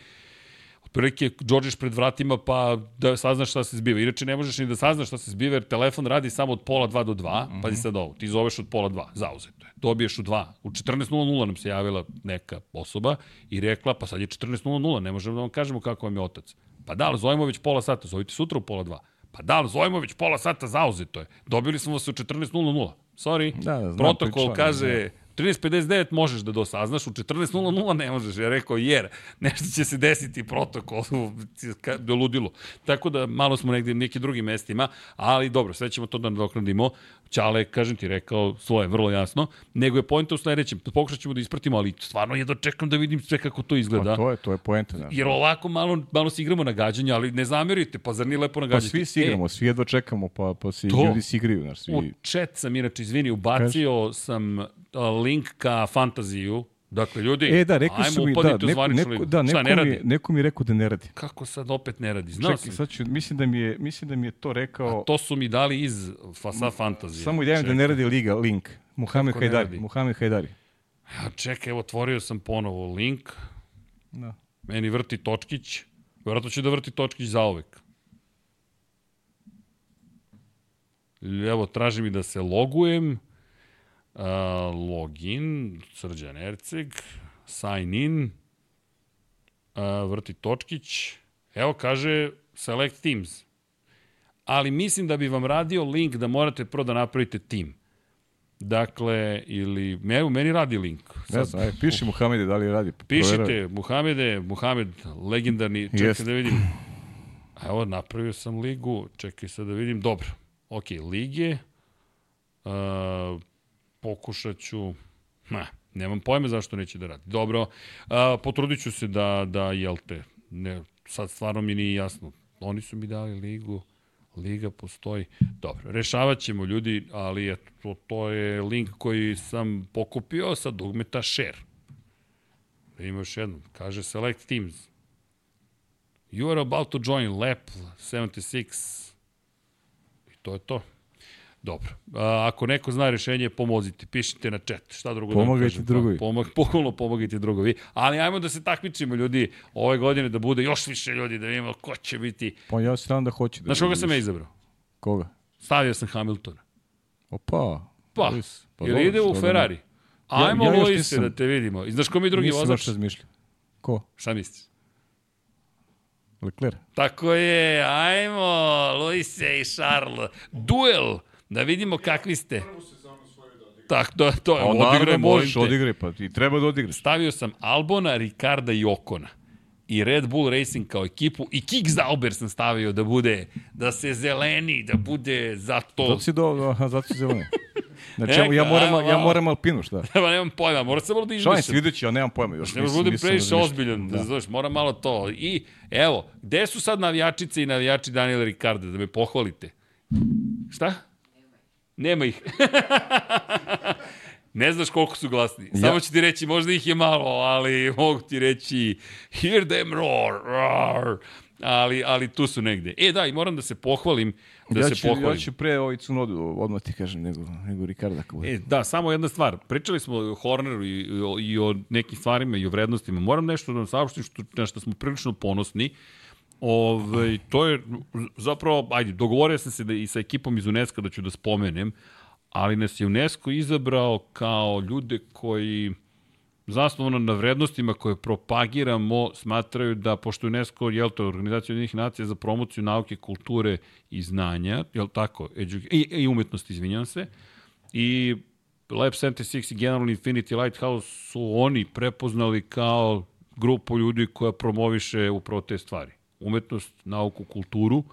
otprilike dođeš pred vratima pa da saznaš šta se zbiva. Inače ne možeš ni da saznaš šta se zbiva jer telefon radi samo od pola dva do dva, mm -hmm. pazi sad ovo, ti zoveš od pola dva, zauzeto je. Dobiješ u dva. U 14.00 nam se javila neka osoba i rekla pa sad je 14.00, ne možemo da vam kažemo kako vam je otac. Pa da, ali zovemo već pola sata, zovite sutra u pola dva. Pa da, ali zovemo već pola sata, zauzeto je. Dobili smo vas u 14.00. Sorry, da, da, protokol priča, kaže... Da 13.59 možeš da dosaznaš, u 14.00 ne možeš. Ja rekao, jer nešto će se desiti protokol, do ludilo. Tako da malo smo negde nekim drugim mestima, ali dobro, sve ćemo to da nadoknadimo. Ćale, kažem ti, rekao svoje, vrlo jasno, nego je pojenta u sledećem. Pokušat ćemo da ispratimo, ali stvarno je čekam da vidim sve kako to izgleda. Pa to je, to je pojenta. Da. Jer ovako malo, malo se igramo na gađanje, ali ne zamerite, pa zar nije lepo nagađati? Pa svi se igramo, e, svi jedva čekamo, pa, pa si, to, ljudi si igraju. Znaš, svi... U chat sam, inače, izvini, ubacio Kaži? sam link ka fantaziju, Dakle, ljudi, e, da, rekli ajmo su mi, da, neko, neko, da, neko, ne radi? Mi, neko mi je rekao da ne radi. Kako sad opet ne radi? Znao Čekaj, sad ću, mislim da mi je, mislim da mi je to rekao... A to su mi dali iz Fasa Fantazije. Samo idem da ne radi liga, link. Muhamed Hajdari. Muhamed Hajdari. Ja, čekaj, evo, otvorio sam ponovo link. Da. Meni vrti točkić. Vjerojatno će da vrti točkić za uvek. Evo, traži mi da se logujem. Uh, login, Srđan Erceg, sign in, uh, vrti točkić, evo kaže select teams. Ali mislim da bi vam radio link da morate prvo da napravite tim. Dakle, ili, evo, meni radi link. Sad, ne znam, aj, piši Muhamede, da li radi? Pišite, Provera. Muhamede, Muhamed, legendarni, čekaj yes. da vidim. Evo, napravio sam ligu, čekaj sad da vidim, dobro. Ok, lige, uh, pokušat ću... Ne, nemam pojme zašto neće da radi. Dobro, a, potrudit ću se da, da jel te, ne, sad stvarno mi nije jasno. Oni su mi dali ligu, Liga postoji. Dobro, rešavat ćemo ljudi, ali eto, to, to je link koji sam pokupio sa dugmeta share. Da ima još jednom. Kaže select teams. You are about to join lap 76. I to je to. Dobro. A, ako neko zna rešenje, pomozite. Pišite na chat. Šta drugo Pomagajte da vam kažem? drugovi. Pa, pomag, pokolno pomagajte drugovi. Ali ajmo da se takmičimo ljudi ove godine, da bude još više ljudi, da vidimo ko će biti. Pa ja se nadam da hoće da... Znaš koga sam ja izabrao? Koga? Stavio sam Hamiltona. Opa. Pa, Luis. pa dobro, ide u da. Ferrari. Ja- Ajmo ja još Luise nisam- da te vidimo. I znaš ko mi drugi Nisam vozač? baš razmišljao. Ko? Šta misliš? Leclerc. Tako je, ajmo, Luise i Charles. Duel, da vidimo kakvi ste. Tako, to, to je, odigraj, možeš, odigraj, pa ti treba da odigraš. Stavio sam Albona, Ricarda i Okona. I Red Bull Racing kao ekipu i Kick Zauber sam stavio da bude, da se zeleni, da bude zato... Zato si do, aha, zato si zeleni. Znači, Neka, ja, moram, ajmo ja moram Alpinu, šta? Evo, nemam pojma, mora se malo da izmišljam. vidjet ću, ja nemam pojma. Još Ne nisam- budem previše ozbiljan, da. Da. znaš, mora malo to. I, evo, gde su sad navijačice i navijači Daniela Ricarda, da me pohvalite? Šta? Nema ih. ne znaš koliko su glasni. Samo Ja- ću ti reći, možda ih je malo, ali mogu ti reći hear them roar, roar. Ali, ali tu su negde. E da, i moram da se pohvalim, da ja se ću, pohvalim. Ja ću pre ovaj Cunodu, odmah ti kažem, nego, nego Ricarda. E, da, samo jedna stvar. Pričali smo o Horneru i, i, o, i o nekim stvarima i o vrednostima. Moram nešto da vam saopštim što, na što smo prilično ponosni. Ove, to je zapravo, ajde, dogovorio sam se da i sa ekipom iz UNESCO da ću da spomenem, ali nas je UNESCO izabrao kao ljude koji zasnovano na vrednostima koje propagiramo, smatraju da, pošto UNESCO, jel to, organizacija jednih nacija za promociju nauke, kulture i znanja, jel tako, i, i umetnosti, izvinjam se, i Lab 76 i General Infinity Lighthouse su oni prepoznali kao grupu ljudi koja promoviše upravo te stvari. Umetnost, nauku, kulturu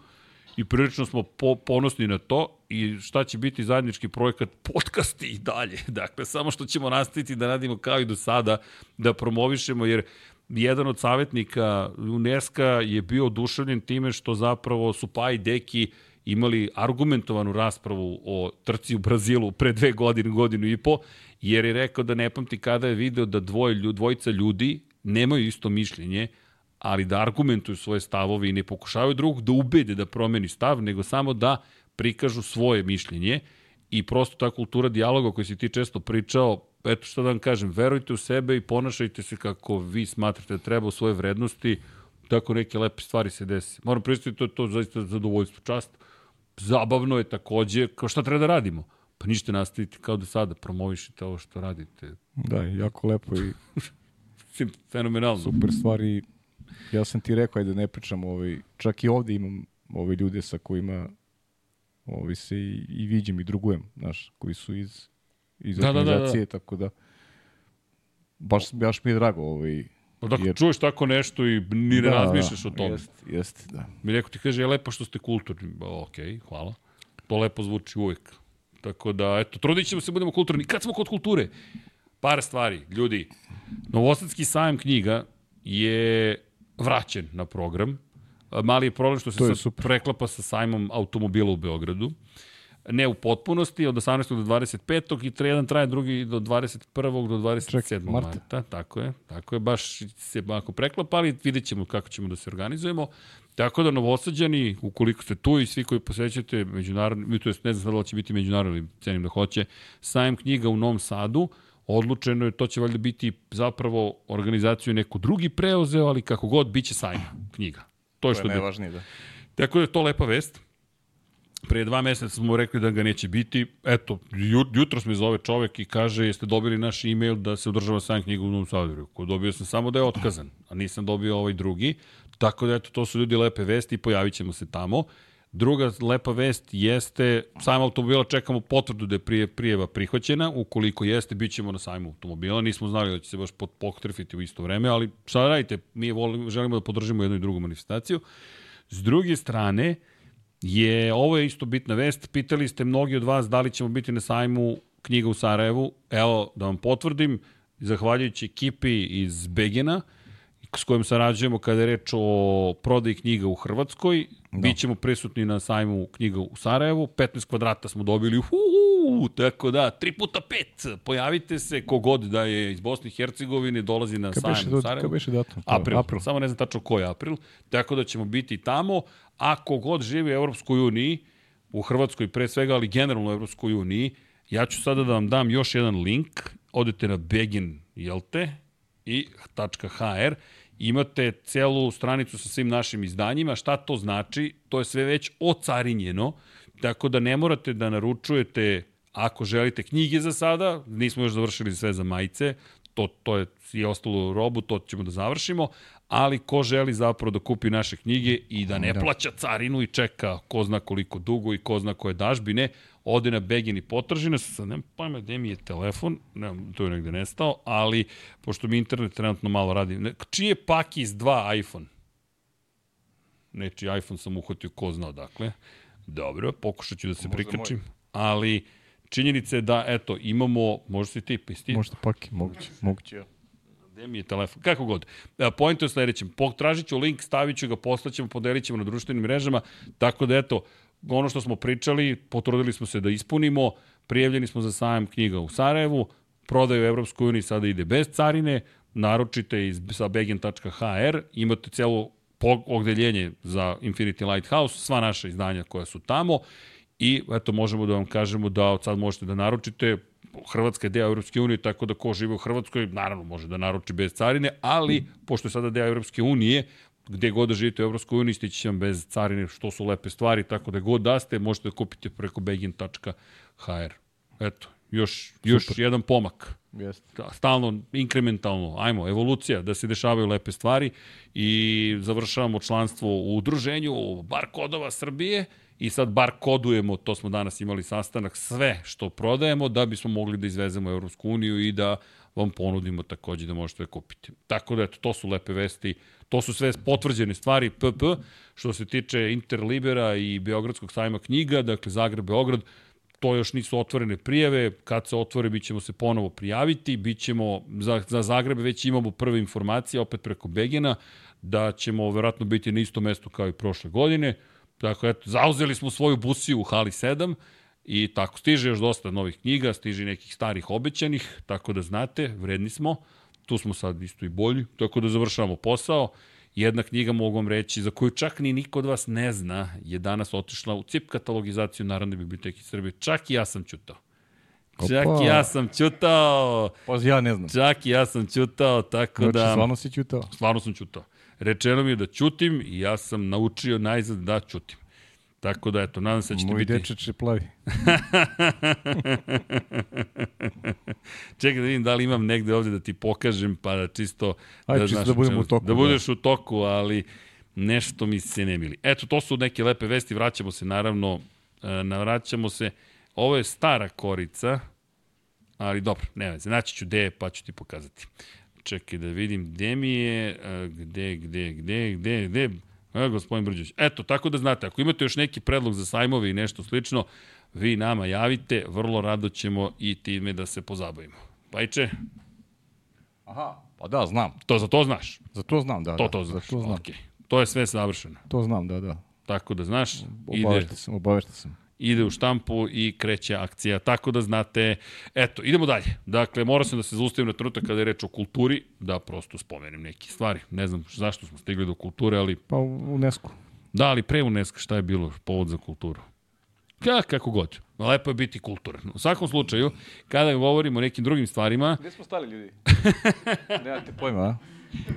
i prilično smo po, ponosni na to i šta će biti zajednički projekat podcasti i dalje. Dakle, samo što ćemo nastaviti da radimo kao i do sada, da promovišemo, jer jedan od savjetnika UNESCO je bio oduševljen time što zapravo su Pa i Deki imali argumentovanu raspravu o trci u Brazilu pre dve godine, godinu i po, jer je rekao da ne pamti kada je video da dvoje, dvojica ljudi nemaju isto mišljenje, ali da argumentuju svoje stavove i ne pokušavaju drugog da ubede da promeni stav, nego samo da prikažu svoje mišljenje i prosto ta kultura dijaloga koji si ti često pričao, eto šta da vam kažem, verujte u sebe i ponašajte se kako vi smatrate da treba u svoje vrednosti, tako neke lepe stvari se desi. Moram pristati, to je to zaista zadovoljstvo, čast. Zabavno je takođe, kao šta treba da radimo? Pa ništa nastavite kao do sada, promovišite ovo što radite. Da, jako lepo i Fenomenalno. super stvari. Ja sam ti rekao, ajde ne pričam, ovaj, čak i ovde imam ove ljude sa kojima ovaj, se i, i viđem i drugujem, znaš, koji su iz, iz Da, da, da, da. organizacije, tako da baš, baš mi je drago ovaj, Pa dakle, jer- čuješ tako nešto i ni ne razmišljaš o tome. Jest, jest, da. Mi neko ti kaže, je lepo što ste kulturni. Ba, ok, hvala. To lepo zvuči uvek. Tako da, eto, trudit ćemo se, budemo kulturni. Kad smo kod kulture? Par stvari. Ljudi, Novosadski sajam knjiga je vraćen na program. A, Mali je problem što se sad super. preklapa sa sajmom automobila u Beogradu. Ne u potpunosti, od 18. do 25. i jedan traje drugi do 21. do 27. Čekaj, marta. marta. Tako je, tako je, baš se ako preklapa, ali vidjet ćemo kako ćemo da se organizujemo. Tako da novosađani, ukoliko ste tu i svi koji posećate međunarodni, to jest ne znam sad da će biti međunarodni, cenim da hoće, sajem knjiga u Novom Sadu, odlučeno je, to će valjda biti zapravo organizaciju neko drugi preuzeo, ali kako god, bit će sajma knjiga. To je To što je je najvažnije, da. Tako da je to lepa vest. Pre dva meseca smo rekli da ga neće biti. Eto, ju- jutro me zove čovek i kaže jeste dobili naš e-mail da se održava sam knjiga u Novom Sadu. Ko dobio sam samo da je otkazan, a nisam dobio ovaj drugi. Tako da eto, to su ljudi lepe vesti i pojavit ćemo se tamo. Druga lepa vest jeste, sajam automobila čekamo potvrdu da je prije, prijeva prihvaćena, ukoliko jeste, bit ćemo na sajmu automobila, nismo znali da će se baš pot- potrefiti u isto vreme, ali šta da radite, mi volimo, želimo da podržimo jednu i drugu manifestaciju. S druge strane, je, ovo je isto bitna vest, pitali ste mnogi od vas da li ćemo biti na sajmu knjiga u Sarajevu. Evo, da vam potvrdim, zahvaljujući ekipi iz Begena, s kojim sarađujemo kada je reč o prodaji knjiga u Hrvatskoj. Da. Bićemo prisutni na sajmu knjiga u Sarajevu. 15 kvadrata smo dobili. Uhu, tako da, 3 puta 5. Pojavite se, kogod da je iz Bosne i Hercegovine, dolazi na sajmu sajm u Sarajevu. Kada beše datum? April. april. Samo ne znam tačno koji je april. Tako da ćemo biti tamo. A kogod živi u Evropskoj uniji, u Hrvatskoj pre svega, ali generalno u Evropskoj uniji, ja ću sada da vam dam još jedan link. Odete na Begin, jel te? i .hr imate celu stranicu sa svim našim izdanjima. Šta to znači? To je sve već ocarinjeno, tako da ne morate da naručujete ako želite knjige za sada, nismo još završili sve za majice, to, to je i ostalo robu, to ćemo da završimo, ali ko želi zapravo da kupi naše knjige i da ne da. plaća carinu i čeka ko zna koliko dugo i ko zna koje dažbine, ode na Begin i potraži nas, sad nemam pojma gde mi je telefon, nemam, to je negde nestao, ali pošto mi internet trenutno malo radi, ne, čiji je pak iz dva iPhone? Nečiji iPhone sam uhvatio ko zna odakle. Dobro, pokušat ću da se prikačim, ali činjenica je da, eto, imamo, možda si ti, pisti? Možda paki, moguće, moguće, ja. Gde mi je telefon? Kako god. E, point je sledećem. Potražit ću link, stavit ću ga, poslaćemo, podelit ćemo na društvenim mrežama, tako da eto, ono što smo pričali, potrudili smo se da ispunimo, prijavljeni smo za sajam knjiga u Sarajevu, prodaju u Evropskoj uniji sada ide bez carine, naručite iz, sa begin.hr, imate celo ogdeljenje za Infinity Lighthouse, sva naša izdanja koja su tamo i eto možemo da vam kažemo da od sad možete da naručite Hrvatska je deo Evropske unije, tako da ko žive u Hrvatskoj, naravno može da naruči bez carine, ali pošto je sada deo Evropske unije, gde god da živite u Evropskoj uniji, stići vam bez carine, što su lepe stvari, tako da god da ste, možete da kupite preko begin.hr. Eto, još, još Super. jedan pomak. Jeste. Stalno, inkrementalno, ajmo, evolucija, da se dešavaju lepe stvari i završavamo članstvo u udruženju Bar Kodova Srbije i sad bar kodujemo, to smo danas imali sastanak, sve što prodajemo da bismo mogli da izvezemo Evropsku uniju i da vam ponudimo takođe da možete da kupite. Tako da, eto, to su lepe vesti To su sve potvrđene stvari PP, što se tiče Interlibera i Beogradskog sajma knjiga, dakle Zagreb-Beograd, to još nisu otvorene prijave, kad se otvore mi ćemo se ponovo prijaviti, bit ćemo, za, za Zagreb već imamo prve informacije, opet preko Begena, da ćemo verovatno biti na istom mestu kao i prošle godine, Dakle, eto, zauzeli smo svoju busiju u Hali 7 i tako stiže još dosta novih knjiga, stiže nekih starih obećanih, tako da znate, vredni smo tu smo sad isto i bolji, tako da završavamo posao. Jedna knjiga mogu vam reći, za koju čak ni niko od vas ne zna, je danas otišla u CIP katalogizaciju Narodne biblioteke Srbije. Čak i ja sam čutao. Čak i ja sam čutao. Pa ja ne znam. Čak i ja sam čutao, tako znači, da... stvarno si čutao? Stvarno sam čutao. Rečeno mi je da čutim i ja sam naučio najzad da čutim. Tako da, eto, nadam se da ćete Moj biti... Moj dečač je plavi. Čekaj da vidim da li imam negde ovde da ti pokažem, pa da čisto... Ajde, da, čisto znaš, da budem u toku. Da budeš da. u toku, ali nešto mi se ne mili. Eto, to su neke lepe vesti, vraćamo se naravno, e, navraćamo se. Ovo je stara korica, ali dobro, ne veze, naći ću gde pa ću ti pokazati. Čekaj da vidim gde mi je, gde, gde, gde, gde, gde, E, gospodin Brđević. Eto, tako da znate, ako imate još neki predlog za sajmove i nešto slično, vi nama javite, vrlo rado ćemo i time da se pozabavimo. Pajče? Aha, pa da, znam. To za to znaš? Za to znam, da. To, da. to znaš, za to znam. Okay. To je sve savršeno. To znam, da, da. Tako da znaš, obavešta ide... sam, obavešta sam ide u štampu i kreće akcija. Tako da znate, eto, idemo dalje. Dakle, mora sam da se zaustavim na trenutak kada je reč o kulturi, da prosto spomenem neke stvari. Ne znam zašto smo stigli do kulture, ali... Pa u UNESCO. Da, ali pre UNESCO šta je bilo povod za kulturu? Ja, kako god. Lepo je biti kulturan. U svakom slučaju, kada govorimo o nekim drugim stvarima... Gde smo stali, ljudi? Nemate pojma, a?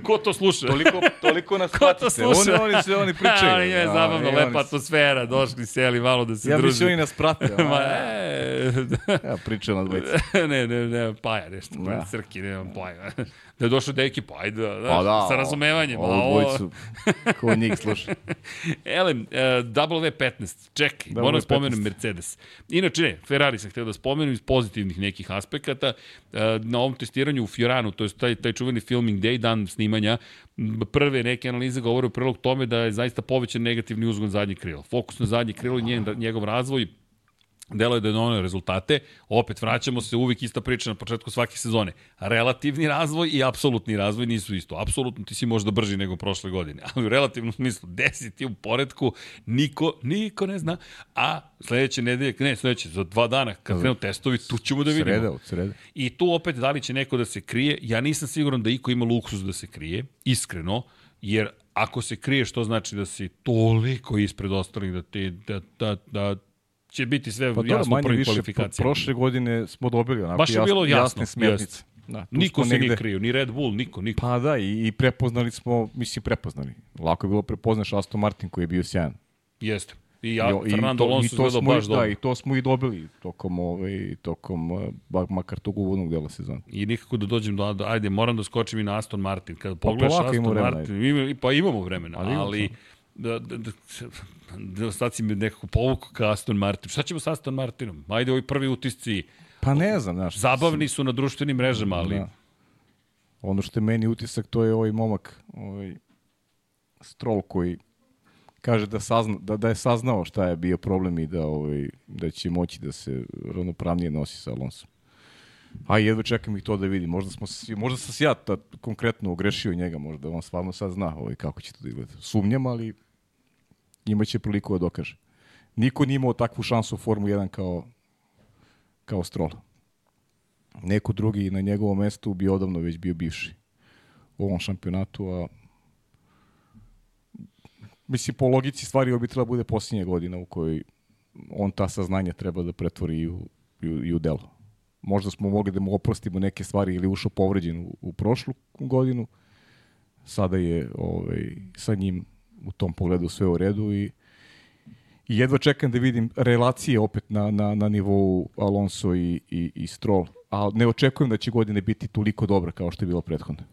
Ko to sluša? Toliko, toliko nas Ko to sluša? Oni, oni, se, oni pričaju. Ali je zabavno, ja, lepa atmosfera, došli, seli malo da se ja druži. Ja mislim oni nas prate. Ma, e, ja pričam na dvojice. ne, ne, ne, paja nešto, ja. crki, nemam paja. Da je došao deki, pa ajde, da, pa da, sa razumevanjem. Ovo dvojicu, ko njih sluša. Elem, uh, W15, čekaj, moram da spomenem Mercedes. Inače, ne, Ferrari sam htio da spomenem iz pozitivnih nekih aspekata. Uh, na ovom testiranju u Fioranu, to je taj, taj čuveni filming day, dan snimanja, prve neke analize govore u prilog tome da je zaista povećan negativni uzgon zadnjih krila. Fokus na zadnje krilo i njegov razvoj Delo je da je donio rezultate, opet vraćamo se uvijek ista priča na početku svake sezone. Relativni razvoj i apsolutni razvoj nisu isto. Apsolutno ti si možda brži nego prošle godine, ali u relativnom smislu desiti u poredku niko, niko ne zna, a sledeće nedelje, ne sledeće, za dva dana kad krenu testovi, tu ćemo da vidimo. Sreda, od sreda. I tu opet da li će neko da se krije, ja nisam siguran da iko ima luksus da se krije, iskreno, jer ako se krije, što znači da si toliko ispred ostalih da, ti, da, da, da će biti sve Pa jasno manje prvim kvalifikacijama. prošle godine smo dobili onako Baš je jasne, bilo jasno, jasne smernice. jeste. Da, tu Niko se nije krio, ni Red Bull, niko, niko. Pa da, i, i prepoznali smo, mislim prepoznali. Lako je bilo prepoznaš Aston Martin koji je bio sjajan. Jeste. I ja, I- Fernando Alonso to izgledao baš dobro. Da, i to smo i dobili tokom, ovaj, tokom eh, ba- makar tog uvodnog dela sezone. I nikako da dođem do, do ajde, moram da skočim i na Aston Martin. Kada pogledaš polako Aston vremena, Martin, ima, pa imamo vremena, Ali ali, da, da, da, da, sad si me nekako povuku ka Aston Martin. Šta ćemo sa Aston Martinom? Ajde, ovi prvi utisci, Pa ne znam, znaš. zabavni su na društvenim mrežama, ali Da. Ono što je meni utisak, to je ovaj momak, ovaj Stroll koji kaže da, sazna, da, da je saznao šta je bio problem i da, ovaj, da će moći da se ravnopravnije nosi sa Alonsom. A jedva čekam i to da vidim. Možda, smo, svi- možda sam se ja tad konkretno ogrešio njega, možda on stvarno sad zna ovaj, kako će to da izgleda. Sumnjam, ali imaće priliku da dokaže. Niko nije imao takvu šansu u Formu 1 kao, kao Stroll neko drugi na njegovom mestu bi odavno već bio bivši u ovom šampionatu, a mislim po logici stvari ovo bi trebala bude posljednja godina u kojoj on ta saznanja treba da pretvori i u, i u, i u delo. Možda smo mogli da mu oprostimo neke stvari ili ušao povređen u, u prošlu godinu, sada je ovaj, sa njim u tom pogledu sve u redu i I jedva čekam da vidim relacije opet na, na, na nivou Alonso i, i, i Stroll. A ne očekujem da će godine biti toliko dobra kao što je bilo prethodno.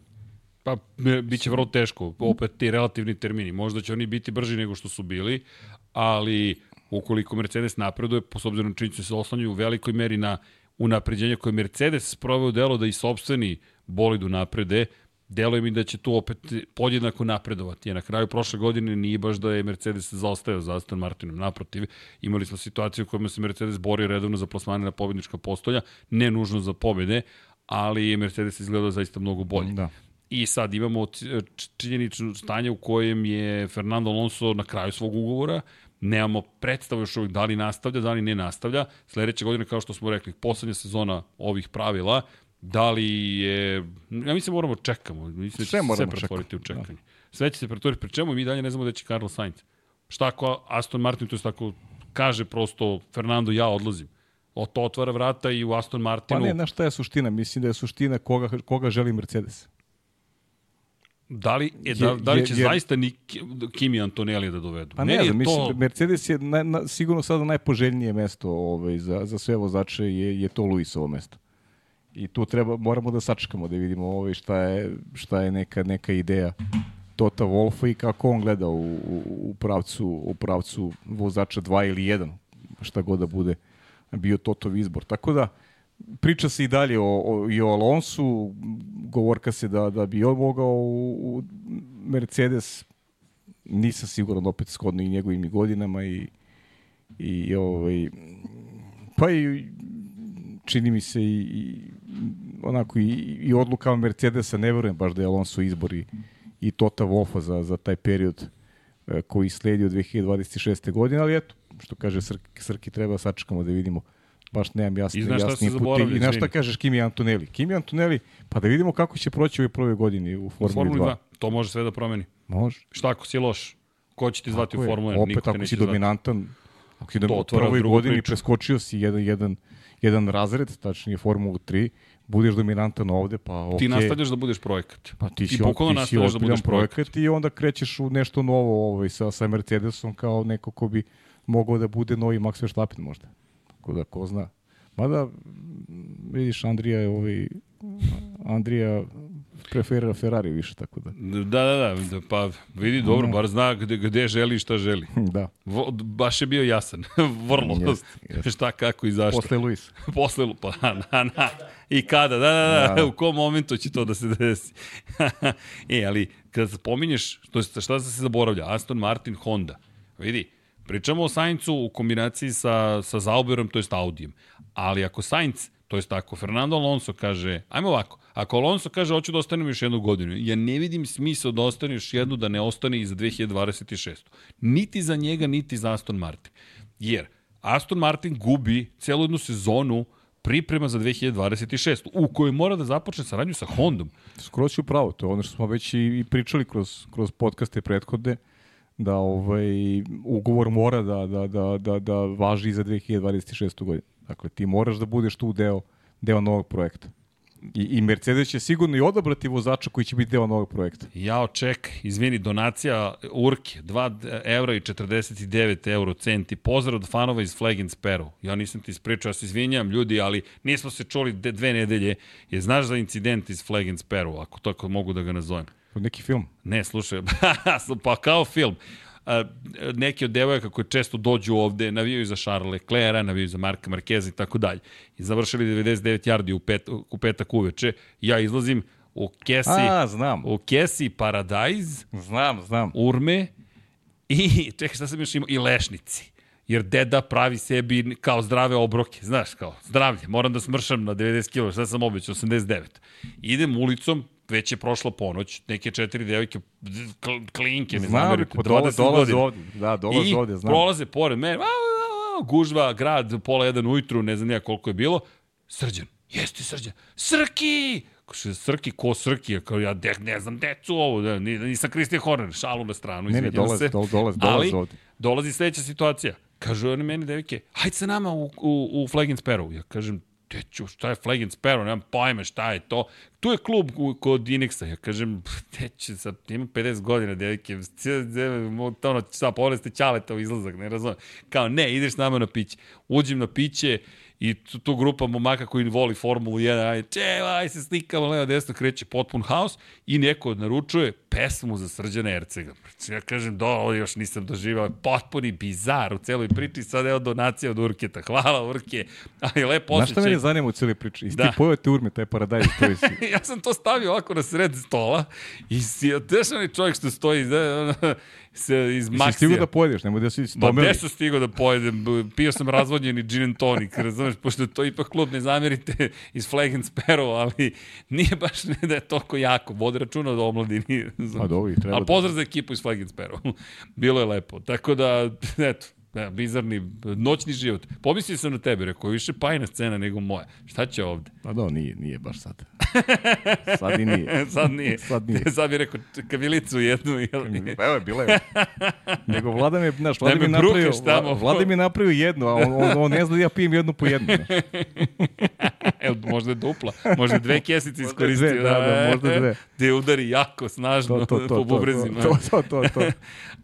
Pa, bit će vrlo teško, opet ti relativni termini. Možda će oni biti brži nego što su bili, ali ukoliko Mercedes napreduje, po obzirom na činjenicu da se oslanjaju u velikoj meri na unapređenje koje Mercedes sproveo delo da i sobstveni bolidu naprede, deluje mi da će tu opet podjednako napredovati. Jer na kraju prošle godine nije baš da je Mercedes zaostajao za Aston Martinom. Naprotiv, imali smo situaciju u kojoj se Mercedes borio redovno za plasmane na pobednička postolja, ne nužno za pobede, ali je Mercedes izgledao zaista mnogo bolje. Da. I sad imamo činjenično stanje u kojem je Fernando Alonso na kraju svog ugovora, nemamo predstavu još uvijek da li nastavlja, da li ne nastavlja. Sledeće godine, kao što smo rekli, poslednja sezona ovih pravila, da li je... Ja mislim moramo čekamo. Mislim da će Sve se sve moramo pretvoriti u čekati, čekanje. Sve će se pretvoriti. Pri čemu mi dalje ne znamo da će Carlos Sainz. Šta ako Aston Martin, to je tako kaže prosto Fernando, ja odlazim. O, to otvara vrata i u Aston Pa Martinu. ne, znaš šta je suština? Mislim da je suština koga, koga želi Mercedes. Da li, e, da, Je- da li će je- jer- zaista ni Ki- Kimi Antonelli da dovedu? Pa ne je znam, mislim, to- da Mercedes je na, na, sigurno sada najpoželjnije mesto ovaj, za, za sve vozače je, je to Luisovo mesto. I tu treba, moramo da sačekamo da vidimo ovaj, šta, je, šta je neka, neka ideja Tota Wolfa i kako on gleda u, u, u, pravcu, u pravcu vozača 2 ili 1, šta god da bude bio Totov izbor. Tako da, priča se i dalje o, o, i o Alonsu, govorka se da, da bi on mogao u, u Mercedes, nisam siguran opet skodno i njegovim godinama i, i ovaj, pa i čini mi se i, i onako i, i odluka Mercedesa, ne verujem baš da je Alonso izbor i, Tota Wolfa za, za taj period e, koji sledi od 2026. godine, ali eto, što kaže Srki, Srki treba sačekamo da vidimo baš nemam jasne, I znaš šta jasni se put. zaboravlja, I znaš šta kažeš Kimi Antonelli? Kimi Antonelli, pa da vidimo kako će proći u ovoj prvoj godini u u Formuli, Formuli 2. 2. To može sve da promeni. Može. Šta ako si loš? Ko će ti zvati Tako u. Formuli 1? Opet Niko ako si dominantan, ako si To do, u prvoj godini priču. preskočio si jedan, jedan, jedan razred, tačnije Formulu 3, budeš dominantan ovde, pa okej. Ti nastavljaš da budeš projekat. Pa ti si, ti bukvalno ti si da budeš projekat. projekat i onda krećeš u nešto novo ovaj, sa, sa Mercedesom kao neko ko bi mogao da bude novi Max Verstappen možda. Tako da, ko zna. Mada, vidiš, Andrija je ovaj, Andrija preferira Ferrari više, tako da. Da, da, da, da, pa vidi dobro, bar zna gde, gde želi i šta želi. Da, Vo, baš je bio jasan, vrlo. Jeste, jeste. šta, kako i zašto. posle Luis. Posle, pa, na, na, i kada, da, da, da, Da. u kom momentu će to da se desi. e, ali, kada spominješ, to je, šta se zaboravlja, Aston Martin, Honda, vidi, Pričamo o Saincu u kombinaciji sa, sa Zauberom, to jest Audijem. Ali ako Sainz, to jest ako Fernando Alonso kaže, ajmo ovako, ako Alonso kaže hoću da ostanem još jednu godinu, ja ne vidim smisla da ostane još jednu, da ne ostane i za 2026. Niti za njega, niti za Aston Martin. Jer Aston Martin gubi celu jednu sezonu priprema za 2026. u kojoj mora da započne saradnju sa Hondom. Skroz ću pravo, to je ono što smo već i, pričali kroz, kroz podcaste prethodne, da ovaj, ugovor mora da, da, da, da, da važi za 2026. godinu. Dakle, ti moraš da budeš tu deo, deo novog projekta. I, I Mercedes će sigurno i odabrati vozača koji će biti deo novog projekta. Jao, ček, izvini, donacija Urke, 2 eura i 49 euro centi. Pozdrav od fanova iz Flag and Sparrow. Ja nisam ti ispričao, ja se izvinjam ljudi, ali nismo se čuli dve nedelje. Je znaš za incident iz Flag and Sparrow, ako tako mogu da ga nazovem? Neki film? Ne, slušaj, pa kao film neki od devojaka koji često dođu ovde navijaju za Charles Leclerc, navijaju za Marka Marqueza i tako dalje. I završili 99 yardi u, pet, u petak uveče. Ja izlazim u Kesi, A, znam. u Kesi Paradise, znam, znam. Urme i čekaj šta sam još imao, i Lešnici jer deda pravi sebi kao zdrave obroke, znaš, kao zdravlje, moram da smršam na 90 kg, šta sam obećao, 89. Idem ulicom, već je prošla ponoć, neke četiri devojke, klinke, ne znam, zamerite, 20 dolaze ovde, da, dolaze ovde, znam. I prolaze pored mene, gužva, grad, pola jedan ujutru, ne znam nija koliko je bilo, srđan, jeste srđan, Srki! Srki, ko Srki? Kao ja de, ne znam decu ovo, da, nisam Kristijan Horner, šalu na stranu, ne, ne, dolazi, se. Dolazi, dolazi, dolazi ovde. dolazi sledeća situacija. Kažu oni meni devike, hajde sa nama u, u, u Flag and Sparrow. Ja kažem, teću, šta je Flag and Sparrow, nemam pojme šta je to. Tu je klub kod Inexa, ja kažem, teću, sad ima 50 godina, devike, ono, šta, povredite ćaleta u izlazak, ne razumem. Kao, ne, ideš s nama na piće. Uđem na piće, I tu, tu grupa momaka koji voli Formulu 1, aj, če, aj se slikamo, levo desno kreće potpun haos i neko naručuje pesmu za Srđana Ercega. Ja kažem, do, ovo još nisam doživao, potpuni bizar u celoj priči, sad evo donacija od Urketa, hvala Urke, ali lepo osjećaj. Znaš šta mene zanima u celoj priči? Isti da. pojete urme, taj paradajz koji si. ja sam to stavio ovako na sred stola i si, tešan čovjek što stoji, da, se iz Maxija. Si stigo da pojedeš, nemoj da si stomeli. Ma nešto stigo da pojedem, pio sam razvodnjeni gin and tonic, razumeš, pošto to ipak klub, ne zamerite, iz Flag and Sparrow, ali nije baš ne da je toliko jako, vode računa od omladini. Pa dobro, treba. A pozdrav da... za ekipu iz Flag and Sparrow. Bilo je lepo. Tako da, eto, Da, bizarni, noćni život. Pomislio sam na tebe, rekao, više pajna scena nego moja. Šta će ovde? Pa da, nije, nije baš sad. Sad i nije. sad nije. sad nije. sad bih rekao, kavilicu jednu. Jel? Pa evo je, bila je. Nego Vlada mi, znaš, Vlada mi napravio, Vlada, Vlada mi napravio jednu, a on, on, on ne zna da ja pijem jednu po jednu. Evo, možda je dupla. Možda dve kesice iskoristio. Dve, da, da, možda dve. Te udari jako, snažno to, to, to, po bubrezima. To, to, to, to.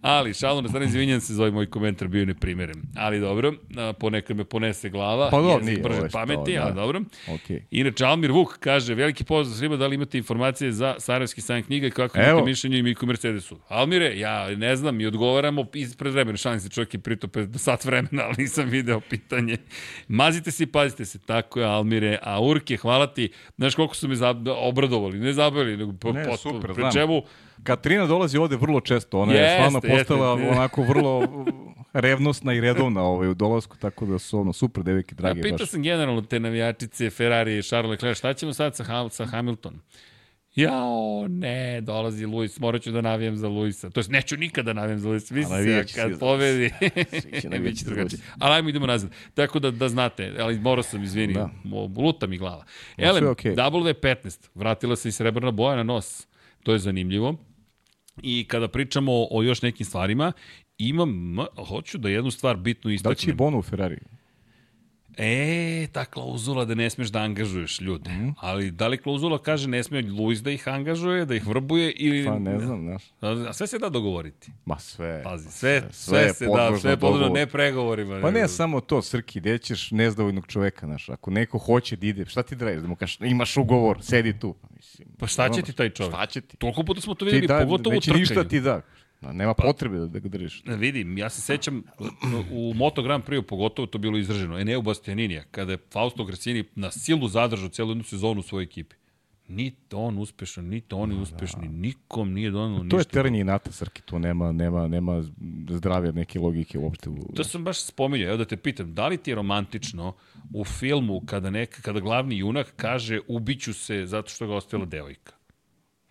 Ali, šalno na strani, izvinjam se za ovaj moj komentar, bio neprimeren. Ali dobro, ponekad me ponese glava, pa do, nije, brže pameti, to, da. ali dobro. Okay. Inače, Almir Vuk kaže, veliki pozdrav svima, da li imate informacije za Sarajevski sajam knjiga i kako Evo. imate mišljenje i Miku Mercedesu? Almire, ja ne znam, i odgovaramo ispred vremena, šalim se čovjek je prito pred sat vremena, ali nisam video pitanje. Mazite se i pazite se, tako je Almire, a Urke, hvala ti, znaš koliko su me obradovali, ne zabavili, nego po, ne, super, pri čemu, Katrina dolazi ovde vrlo često, ona je stvarno postala jeste, onako vrlo revnosna i redovna ovaj, u dolasku, tako da su ono super devike, drage. Ja, pitao sam generalno te navijačice, Ferrari i Charles Leclerc, šta ćemo sad sa, sa Hamiltonom? Jao, ne, dolazi Luis, morat ću da navijem za Luisa. To jest, neću nikada da navijem za Luisa. Mislim se, kad pobedi, biće drugačije. Ali ajmo idemo nazad. Tako da, da znate, ali morao sam, izvini, da. luta mi glava. Elem, okay. W15, vratila se i srebrna boja na nos. To je zanimljivo. I kada pričamo o još nekim stvarima, imam, hoću da jednu stvar bitno istaknem. Da će i Bono u Ferrari? E, ta klauzula da ne smeš da angažuješ ljude. Mm. Ali da li klauzula kaže ne smije Luis da ih angažuje, da ih vrbuje ili... Pa ne znam, znaš. A sve se da dogovoriti. Ma sve. Pazi, sve, sve, sve, sve se da, sve je podložno, ne pregovorima. Pa ne samo to, Srki, gde ćeš nezadovoljnog čoveka, znaš. Ako neko hoće da ide, šta ti da da mu kažeš, imaš ugovor, sedi tu. Pa, mislim, pa šta će ti taj čovek? Šta će ti? Toliko puta smo to videli, da, pogotovo u trkanju. ništa ti da. Da, nema pa, potrebe da, da ga držiš. Vidim, ja se sećam u Moto Grand Prix pogotovo to bilo izraženo. Eneo Bastianinija, kada je Fausto Gracini na silu zadržao celu jednu sezonu u svojoj ekipi. Ni to on uspešan, ni to oni uspešni, nikom nije donalo ništa. To je terenje inata, Srki, tu nema, nema, nema zdrave neke logike uopšte. To sam baš spominjao, evo da te pitam, da li ti je romantično u filmu kada, neka, kada glavni junak kaže ubiću se zato što ga ostala devojka?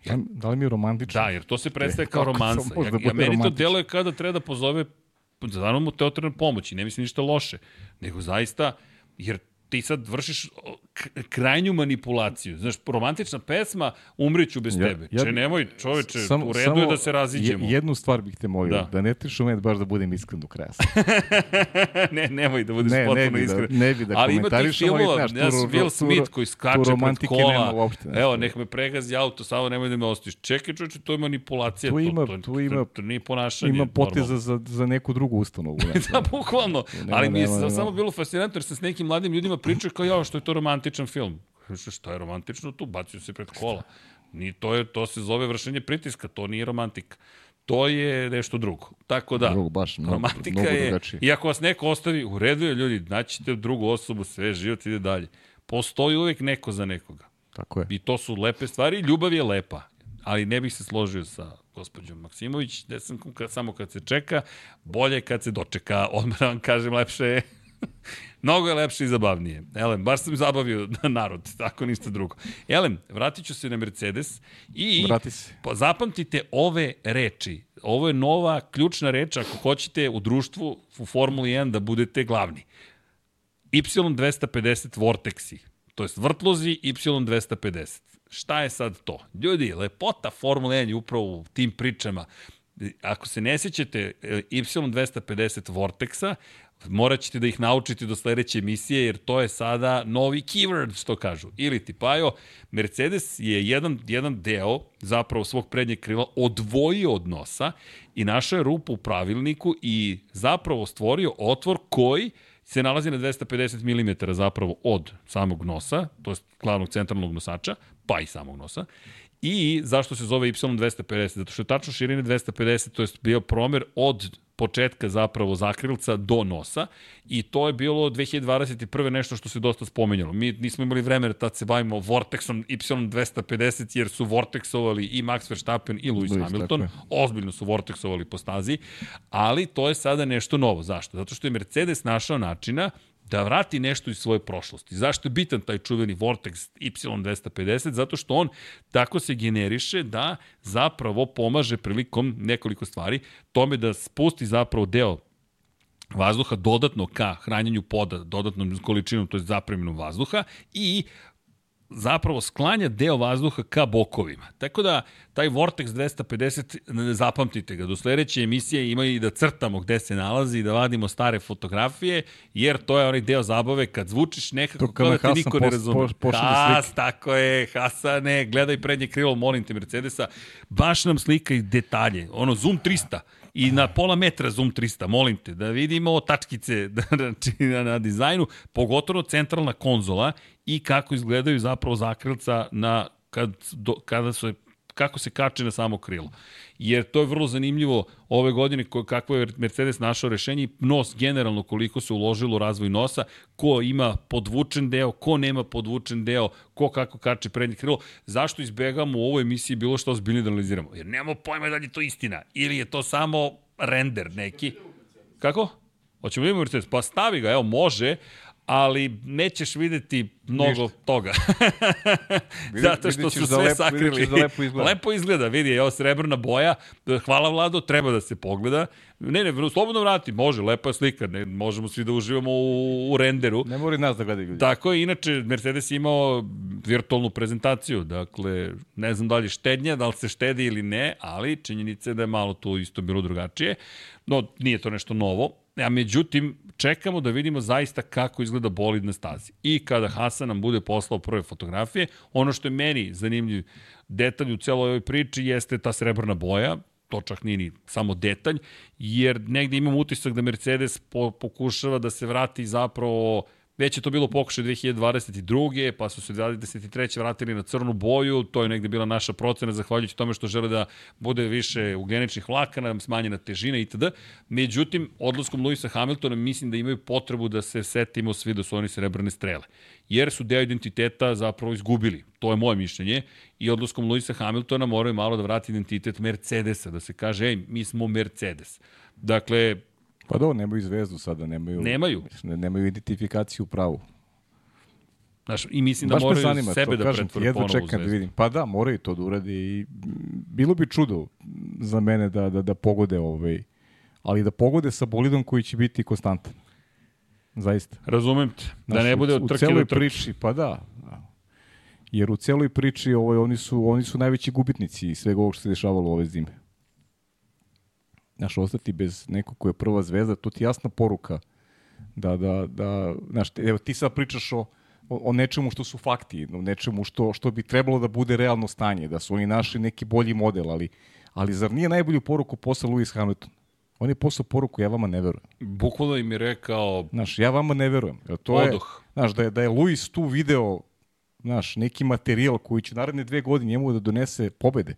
Da, da li mi je romantično? Da, jer to se predstaje kao Kako to romansa. Ja, da ja meni to romantično? deluje kada treba da pozove zavrano mu teatralne pomoći, ne mislim ništa loše, nego zaista, jer ti sad vršiš krajnju manipulaciju. Znaš, romantična pesma, umriću bez Ja- tebe. ja Če nemoj, čoveče, Samo- u redu je da se raziđemo. je- Jednu stvar bih te molio, Da. da, ne triš moment baš da budem iskren do kraja. ne, nemoj da budeš Ne, ne potpuno bi da- iskren. ne bi da Ali ima tih filmova, znaš, Will Smith koji skače pred kola. nema uopšte, Evo, nek me pregazi auto, samo nemoj da me ostiš. Čekaj, čoveče, to je manipulacija. Tu ima- to, to, tu ima- to, to nije ponašanje. Ima poteza za, za neku drugu ustanovu. Da, bukvalno. Ali mi je samo bilo fascinantno jer sam s nekim mladim ljudima pričao kao ja, što je to romantičan film. Što je romantično tu? Bacio se pred kola. Ni, to, je, to se zove vršenje pritiska, to nije romantika. To je nešto drugo. Tako da, Drugo, baš, mnogo- romantika mnogo je, drugačije. i ako vas neko ostavi, u redu je ljudi, naćete drugu osobu, sve, život ide dalje. Postoji uvek neko za nekoga. Tako je. I to su lepe stvari, ljubav je lepa. Ali ne bih se složio sa gospođom Maksimović, desankom kad, samo kad se čeka, bolje kad se dočeka, odmah da vam kažem, lepše je. Mnogo je lepše i zabavnije. Elem, baš sam zabavio narod, tako ništa drugo. Elem, vratit ću se na Mercedes i Vrati se. pa zapamtite ove reči. Ovo je nova ključna reč ako hoćete u društvu u Formuli 1 da budete glavni. Y250 vorteksi, to jest vrtlozi Y250. Šta je sad to? Ljudi, lepota Formule 1 je upravo u tim pričama. Ako se ne sjećate e, Y250 vorteksa, morat ćete da ih naučite do sledeće emisije, jer to je sada novi keyword, što kažu. Ili ti, Pajo, Mercedes je jedan, jedan deo zapravo svog prednjeg krila odvojio od nosa i našao je rupu u pravilniku i zapravo stvorio otvor koji se nalazi na 250 mm zapravo od samog nosa, to je glavnog centralnog nosača, pa i samog nosa. I zašto se zove Y250? Zato što je tačno širine 250, to je bio promer od početka zapravo zakrilca do nosa i to je bilo 2021. nešto što se dosta spomenjalo. Mi nismo imali vremena tad se bavimo Vortexom Y250 jer su Vortexovali i Max Verstappen i Lewis Lewis, Hamilton. Ozbiljno su Vortexovali po stazi, ali to je sada nešto novo. Zašto? Zato što je Mercedes našao načina da vrati nešto iz svoje prošlosti. Zašto je bitan taj čuveni Vortex Y250? Zato što on tako se generiše da zapravo pomaže prilikom nekoliko stvari tome da spusti zapravo deo vazduha dodatno ka hranjenju poda, dodatnom količinom, to je zapremjenom vazduha i zapravo sklanja deo vazduha ka bokovima. Tako da taj Vortex 250, zapamtite ga, do sledeće emisije ima i da crtamo gde se nalazi i da vadimo stare fotografije, jer to je onaj deo zabave kad zvučiš nekako kao da te Hasan niko ne razume. po- pošalje Has, tako je, Hasane, gledaj prednje krilo, molim te Mercedesa, baš nam slika i detalje, ono zoom 300 i na pola metra zoom 300, molim te, da vidimo tačkice znači, na, na dizajnu, pogotovo centralna konzola i kako izgledaju zapravo zakrilca na, kad, do, kada su kako se kače na samo krilo. Jer to je vrlo zanimljivo ove godine ko, kako je Mercedes našao rešenje i nos generalno koliko se uložilo u razvoj nosa, ko ima podvučen deo, ko nema podvučen deo, ko kako kače prednje krilo. Zašto izbegamo u ovoj emisiji bilo što ozbiljnije da analiziramo? Jer nemamo pojma da li je to istina ili je to samo render neki. Kako? Hoćemo da imamo Mercedes? Pa stavi ga, evo, može, ali nećeš videti mnogo Ništa. toga. Zato što su sve da lepo- sakrili. da lepo izgleda. lepo izgleda, vidi, evo srebrna boja. Hvala Vlado, treba da se pogleda. Ne, ne, slobodno vrati, može, lepa je slika, ne, možemo svi da uživamo u, u renderu. Ne mora nas da gledaju ljudi. Tako je, inače, Mercedes je imao virtualnu prezentaciju, dakle, ne znam da li je štednja, da li se štedi ili ne, ali činjenica je da je malo tu isto bilo drugačije, no nije to nešto novo. A međutim, čekamo da vidimo zaista kako izgleda bolid na stazi. I kada Hasan nam bude poslao prve fotografije, ono što je meni zanimljiv detalj u celoj ovoj priči jeste ta srebrna boja, to čak nije ni samo detalj, jer negde imam utisak da Mercedes po, pokušava da se vrati zapravo Već je to bilo pokušaj 2022. pa su se 23. vratili na crnu boju, to je negde bila naša procena zahvaljujući tome što žele da bude više ugljeničnih vlakana, smanjena težina itd. Međutim, odlaskom Luisa Hamiltona mislim da imaju potrebu da se setimo svi da su oni srebrne strele. Jer su deo identiteta zapravo izgubili. To je moje mišljenje. I odlaskom Luisa Hamiltona moraju malo da vrati identitet Mercedesa, da se kaže, ej, mi smo Mercedes. Dakle, Pa do, nemaju zvezdu sada, nemaju... Nemaju. Ne, nemaju identifikaciju pravu. Znaš, I mislim da Baš me moraju zanima sebe to, da pretvore ponovo čekam da vidim. Pa da, moraju to da uradi i bilo bi čudo za mene da, da, da pogode ovaj, ali da pogode sa bolidom koji će biti konstantan. Zaista. Razumem te. Da Znaš, ne bude od trke do trke. priči, pa da. da. Jer u celoj priči ovaj, oni, su, oni su najveći gubitnici svega ovog što se dešavalo ove zime. Znaš, ostati bez nekog ko je prva zvezda, to ti je jasna poruka da, da, da, znaš, evo ti sad pričaš o, o, o nečemu što su fakti, o nečemu što, što bi trebalo da bude realno stanje, da su oni našli neki bolji model, ali, ali zar nije najbolju poruku poslao Lewis Hamilton? On je poslao poruku, ja vama ne verujem. Bukvalno im je rekao, Znaš, ja vama ne verujem. Jer to je, Odoh. znaš, da je, da je Luis tu video znaš, neki materijal koji će naredne dve godine njemu da donese pobede.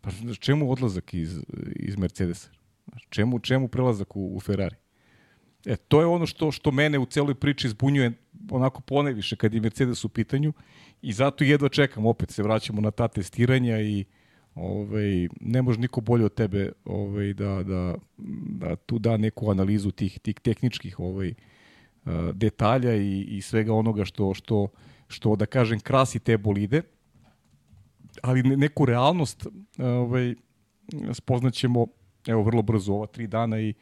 Pa čemu odlazak iz, iz Mercedesa? Čemu, čemu prelazak u, u Ferrari? E, to je ono što što mene u celoj priči zbunjuje onako poneviše kad je Mercedes u pitanju i zato jedva čekam, opet se vraćamo na ta testiranja i ovaj, ne može niko bolje od tebe ovaj, da, da, da tu da neku analizu tih, tih tehničkih ovaj, a, detalja i, i svega onoga što, što, što da kažem krasi te bolide ali ne- neku realnost ovaj, spoznaćemo evo vrlo brzo ova tri dana i,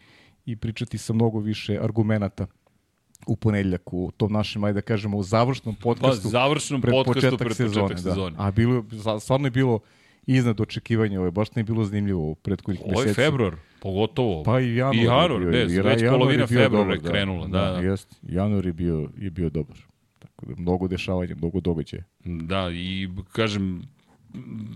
i pričati sa mnogo više argumenata u ponedljak u tom našem, ajde da kažemo, u završnom pa podcastu završnom pred podcastu početak pred sezone. početak sezone. Da. A bilo, stvarno je bilo iznad očekivanja, ovo je baš ne bilo zanimljivo u prethodnih Ovo je meseci. februar, pogotovo. Pa i januar. I januar, bio, bez, i već januar polovina februara je krenula, da, da. Jest, januar je bio, je bio dobar. Tako da mnogo dešavanja, mnogo događaja. Da, i kažem,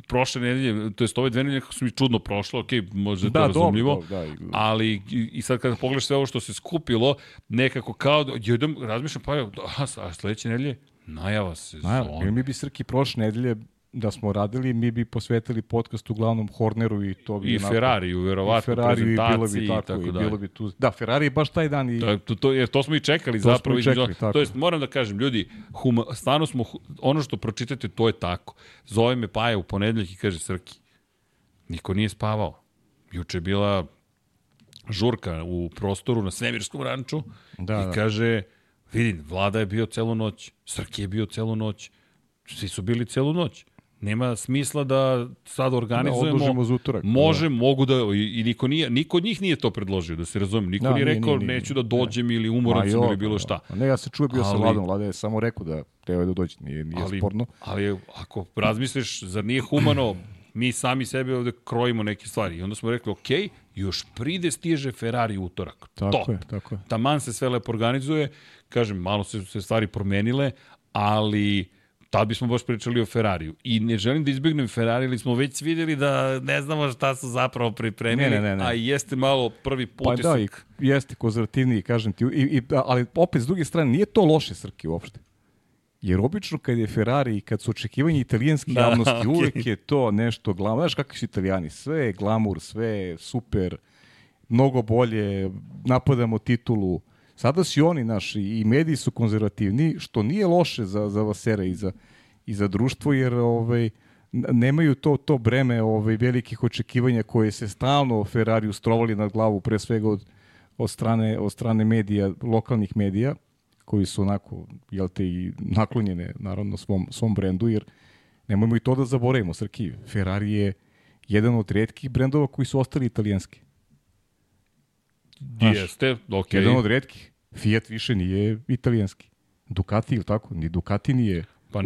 prošle nedelje, to jest ove dve nedelje kako su mi čudno prošlo, ok, možda je to razumljivo, dobro, da, i- ali i, sad kada pogledaš sve ovo što se skupilo, nekako kao, da- jedem, razmišljam, pa evo, a, a sledeće nedelje, najava sezona. Naravno, mi bi Srki prošle nedelje da smo radili, mi bi posvetili podcast uglavnom Horneru i to bi I onako- Ferrariju, verovatno, i Ferrariju i bilo bi i tako, tako i bilo bi tu. Da, Ferrari je baš taj dan i To, to, to, jer to smo i čekali To smo zapravo. i između- čekali, tako to jest, moram da kažem, ljudi, huma, stvarno smo, ono što pročitate, to je tako. Zove me Paja u ponedeljak i kaže, Srki, niko nije spavao. Juče je bila žurka u prostoru na Svemirskom ranču Da, i da. kaže, vidi, Vlada je bio celu noć, Srki je bio celu noć, svi su bili celu noć. Nema smisla da sad organizujemo. odložimo za utorak. Može, mogu da, i, i niko, nije, niko od njih nije to predložio, da se razumem. Niko Da, nije rekao, nije, nije. neću da dođem ili umoran Ma sam jo, ili bilo pa, šta. Ne, ja se čuo bio sa Vladom, Vlada je samo rekao da treba da dođe, nije, nije ali, sporno. ali ako razmisliš, zar nije humano, mi sami sebi ovde krojimo neke stvari. I onda smo rekli, ok, još pride stiže Ferrari u utorak. Tako to. je, tako je. Taman se sve lepo organizuje, kažem, malo se se stvari promenile, ali tad bismo baš pričali o Ferrariju. I ne želim da izbjegnem Ferrari, ali smo već vidjeli da ne znamo šta su zapravo pripremili, Ne, ne, ne, ne. a jeste malo prvi Pa utisak. da, i jeste konzervativniji, kažem ti, i, i, ali opet s druge strane, nije to loše Srki uopšte. Jer obično kad je Ferrari i kad su očekivanje italijanske Da, javnosti, okej. uvek je to nešto glamur. Znaš kakvi su italijani, sve je glamur, sve je super, mnogo bolje, napadamo titulu. Sada su i oni naši i mediji su konzervativni, što nije loše za, za Vasera i za, i za društvo, jer ovaj, nemaju to to breme ovaj velikih očekivanja koje se stalno Ferrariju strovali na glavu pre svega od, od strane od strane medija lokalnih medija koji su onako jel te i naklonjene naravno svom svom brendu jer nemojmo i to da zaboravimo Srki Ferrari je jedan od retkih brendova koji su ostali italijanski Znaš, Jeste, ok. jedan od retkih Fiat više nije italijanski Ducati ili tako ni Ducati nije Pa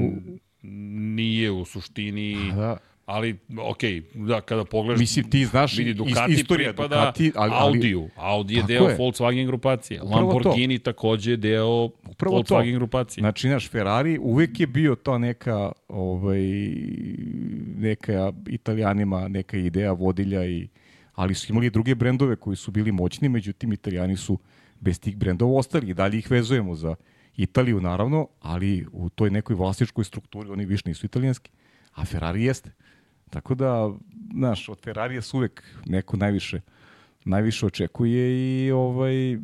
nije u suštini, da ali ok, da, kada pogledaš, Mislim, ti znaš vidi Ducati istorija pripada Ducati, ali- ali- Audiju. Audi je deo je. Volkswagen grupacije. Upravo to. Lamborghini takođe je deo Upravo to. Volkswagen grupacije. Znači, naš Ferrari uvek je bio ta neka, ovaj, neka italijanima, neka ideja vodilja, i, ali su imali i druge brendove koji su bili moćni, međutim, italijani su bez tih brendova ostali i dalje ih vezujemo za Italiju naravno, ali u toj nekoj vlasničkoj strukturi oni više nisu italijanski, a Ferrari jeste. Tako da, znaš, od Ferrarija se uvek neko najviše najviše očekuje i ovaj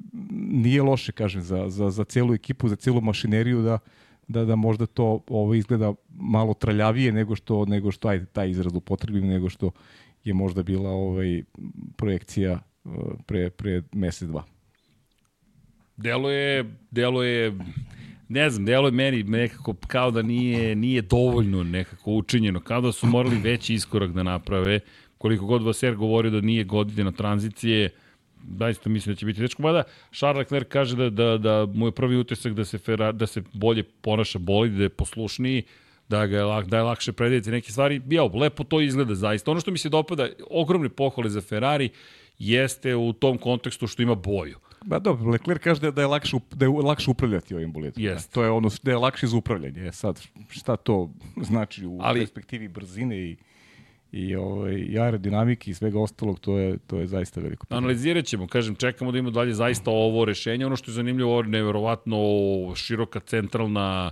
nije loše kažem za, za, za celu ekipu, za celu mašineriju da da da možda to ovo izgleda malo traljavije nego što nego što ajde taj izraz upotrebim nego što je možda bila ovaj projekcija eh, pre pre mesec dva. Delo je, delo je, ne znam, delo je meni nekako kao da nije, nije dovoljno nekako učinjeno, kao da su morali veći iskorak da naprave, koliko god Vaser govorio da nije godina tranzicije, zaista mislim da će biti teško. Mada Charles Leclerc kaže da, da, da mu je prvi utisak da se, Ferrari, da se bolje ponaša bolid, da je poslušniji, da, ga je, lak, da je lakše predvidjeti neke stvari. Ja, lepo to izgleda zaista. Ono što mi se dopada, ogromne pohvale za Ferrari, jeste u tom kontekstu što ima boju. Ba dobro, Leclerc kaže da je lakše, da je lakše upravljati ovim bolidom. Jest. To je ono da je lakše za upravljanje. E sad, šta to znači u Ali- perspektivi brzine i i ovaj i aerodinamike i svega ostalog, to je to je zaista veliko. pitanje. Analizirat ćemo, kažem, čekamo da ima dalje zaista ovo rešenje. Ono što je zanimljivo, ovo je neverovatno široka centralna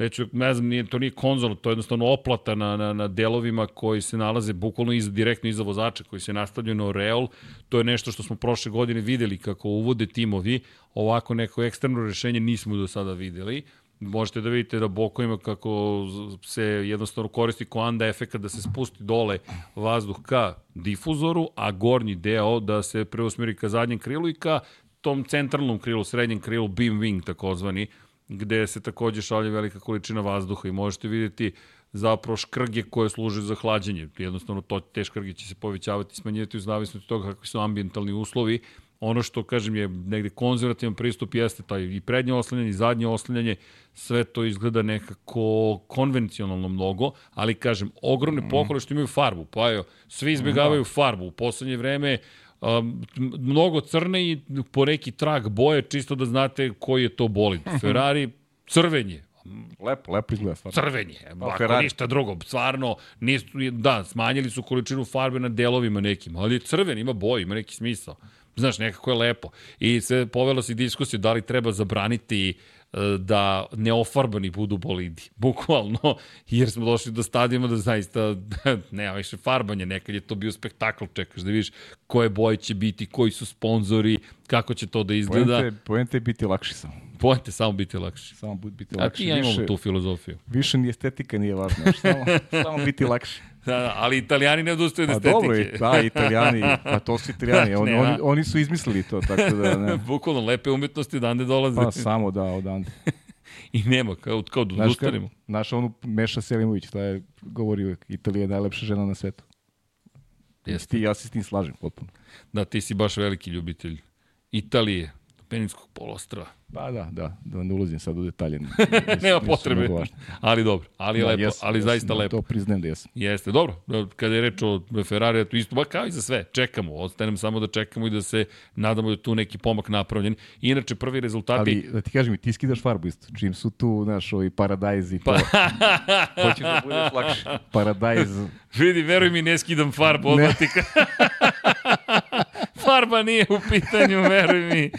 neću, ne znam, nije, to nije konzola, to je jednostavno oplata na, na, na delovima koji se nalaze bukvalno iz, direktno iza vozača, koji se nastavljaju na Reol. To je nešto što smo prošle godine videli kako uvode timovi. Ovako neko eksterno rešenje nismo do sada videli. Možete da vidite da bokovima kako se jednostavno koristi koanda efekat da se spusti dole vazduh ka difuzoru, a gornji deo da se preusmeri ka zadnjem krilu i ka tom centralnom krilu, srednjem krilu, beam wing takozvani, gde se takođe šalje velika količina vazduha i možete vidjeti zapravo škrge koje služe za hlađenje. Jednostavno to, te škrge će se povećavati i smanjivati u zavisnosti od toga kakvi su ambientalni uslovi. Ono što, kažem, je negde konzervativan pristup jeste taj i prednje oslanjanje i zadnje oslanjanje, sve to izgleda nekako konvencionalno mnogo, ali kažem, ogromne pohvale što imaju farbu, pa evo, svi izbjegavaju farbu. U poslednje vreme um, mnogo crne i po neki trag boje, čisto da znate koji je to bolid. Ferrari, crvenje, Lepo, lepo izgleda stvarno. crvenje, ako Ferrari. ništa drugo. Stvarno, nisu, da, smanjili su količinu farbe na delovima nekim, ali je crven, ima boju, ima neki smisao. Znaš, nekako je lepo. I sve povela se diskusija da li treba zabraniti e, da neofarbani budu bolidi. Bukvalno, jer smo došli do stadijuma da zaista nema više farbanja. Nekad je to bio spektakl, čekaš da vidiš koje boje će biti, koji su sponzori, kako će to da izgleda. Poenta je, biti lakši samo. Pojete samo biti lakši. Samo biti A lakši. ti ja imamo više, tu filozofiju. više ni estetika nije važna. Samo, samo biti lakši. Da, da, ali italijani ne odustaju od Pa estetike. dobro, i- da, italijani, pa to su italijani, oni, Nema. oni, oni su izmislili to, tako da ne. Bukvalno lepe umetnosti odande dolaze. Pa samo da, odande. I nema, kao, kao da odustanemo. znaš onu Meša Selimović, šta je govori uvek, Italija je najlepša žena na svetu. Jeste. Ti, ja se s tim slažem potpuno. Da, ti si baš veliki ljubitelj Italije, Peninskog polostrava. Pa da, da, da ne ulazim sad u detalje. Nema potrebe, ali dobro, ali Da, lepo, jesam, ali jesam, zaista da, lepo. To priznajem da jesam. Jeste, dobro. Kada je reč o Ferrari, to isto, ba kao i za sve, čekamo. Ostanem samo da čekamo i da se nadamo da je tu neki pomak napravljen. Inače, prvi rezultati... Ali da ti kažem, i ti skidaš farbu isto. Čim su tu, znaš, ovi paradajz i to. Hoćeš da budeš lakši. Paradajz. Vidi, veruj mi, ne skidam farbu, odmah ti Farba nije u pitanju, veruj mi.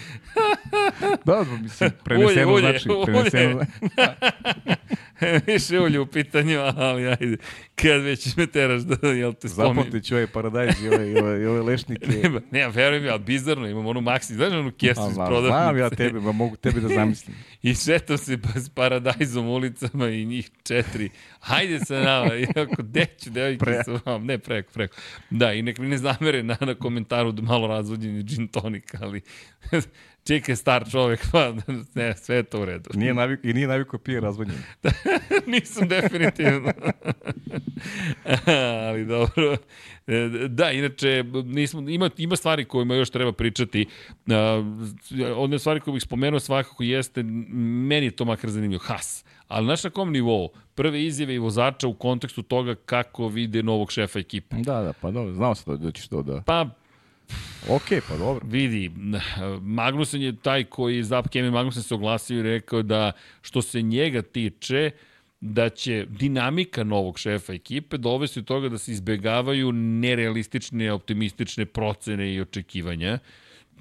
Da, mislim, preneseno Ulje, ulje, znači. ulje. Preneseno, Više ulje u pitanju, ali ajde. Kad već me teraš da, jel te spominjem. Zapamtit ću ovaj paradajz i ove, ove, ove lešnike. Nema, nema, veruj mi, ali bizarno, imam onu maksi, znaš onu kesu iz prodavnice. znam ja tebe, ma mogu tebe da zamislim. I šetam se s paradajzom ulicama i njih četiri. Hajde sa nama, iako deću, devojke Pre. su vam, ne preko, preko. Da, i nek mi ne zamere na, na komentaru da malo razvođeni gin tonik, ali čekaj star čovek, pa ne, sve je to u redu. Nije navik, I nije navikao pije razvodnjen. Nisam definitivno. Ali dobro. E, Da, inače, nismo, ima, ima stvari kojima još treba pričati. One stvari koje bih spomenuo svakako jeste, meni je to makar zanimljivo, Haas. Ali znaš na kom nivou? Prve izjave i vozača u kontekstu toga kako vide novog šefa ekipe. Da, da, pa dobro, znao da, da ćeš to da... Pa, Ok, pa dobro. vidi, Magnussen je taj koji, Zap Kevin Magnussen se oglasio i rekao da što se njega tiče, da će dinamika novog šefa ekipe dovesti do toga da se izbegavaju nerealistične, optimistične procene i očekivanja.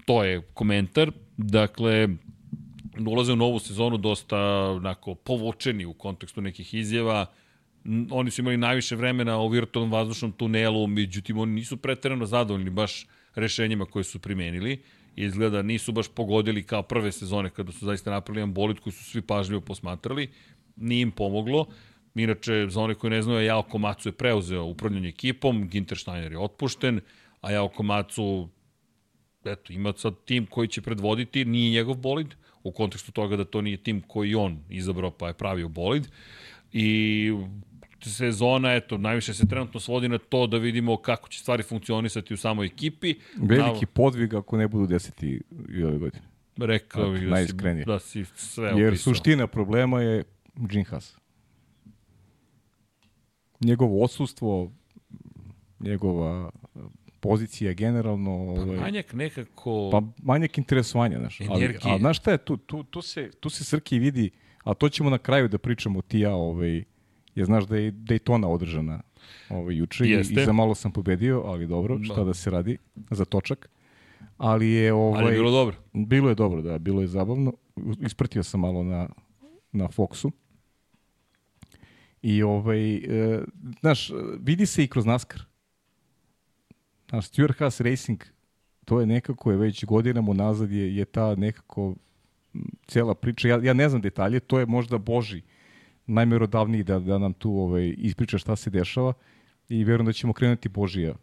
To je komentar. Dakle, ulaze u novu sezonu dosta onako, povučeni u kontekstu nekih izjava. Oni su imali najviše vremena u virtualnom vazdušnom tunelu, međutim oni nisu preterano zadovoljni baš rešenjima koje su primenili. Izgleda nisu baš pogodili kao prve sezone kada su zaista napravili jedan bolid koji su svi pažljivo posmatrali. Nije im pomoglo. Inače, za one koji ne znaju, Jao Komatsu je preuzeo upravljanje ekipom, Ginter Steiner je otpušten, a Jao Komatsu eto, ima sad tim koji će predvoditi, nije njegov bolid, u kontekstu toga da to nije tim koji on izabrao pa je pravio bolid. I sezona, eto, najviše se trenutno svodi na to da vidimo kako će stvari funkcionisati u samoj ekipi. Veliki podvig ako ne budu deseti i ove godine. Rekao bih da si, da si sve Jer opisao. suština problema je Haas. Njegovo odsustvo, njegova pozicija generalno... Ovaj, Manjak nekako... Pa manjak interesovanja, znaš. Ali, a znaš šta je, tu, tu, tu, se, tu se Srki vidi, a to ćemo na kraju da pričamo ti ja, ovaj, jer znaš da je Daytona održana ovaj, juče i, i za malo sam pobedio, ali dobro, šta Da. da se radi, za točak. Ali je, ovaj, Ali je bilo dobro. bilo je dobro, da, bilo je zabavno. Ispratio sam malo na, na Foxu. I ovaj, e, znaš, vidi se i kroz NASCAR. Znaš, Stuart Haas Racing, to je nekako je već godinama unazad je, je ta nekako m, cijela priča. Ja, ja ne znam detalje, to je možda Boži najmerodavniji da, da nam tu ovaj, ispriča šta se dešava i verujem da ćemo krenuti Božija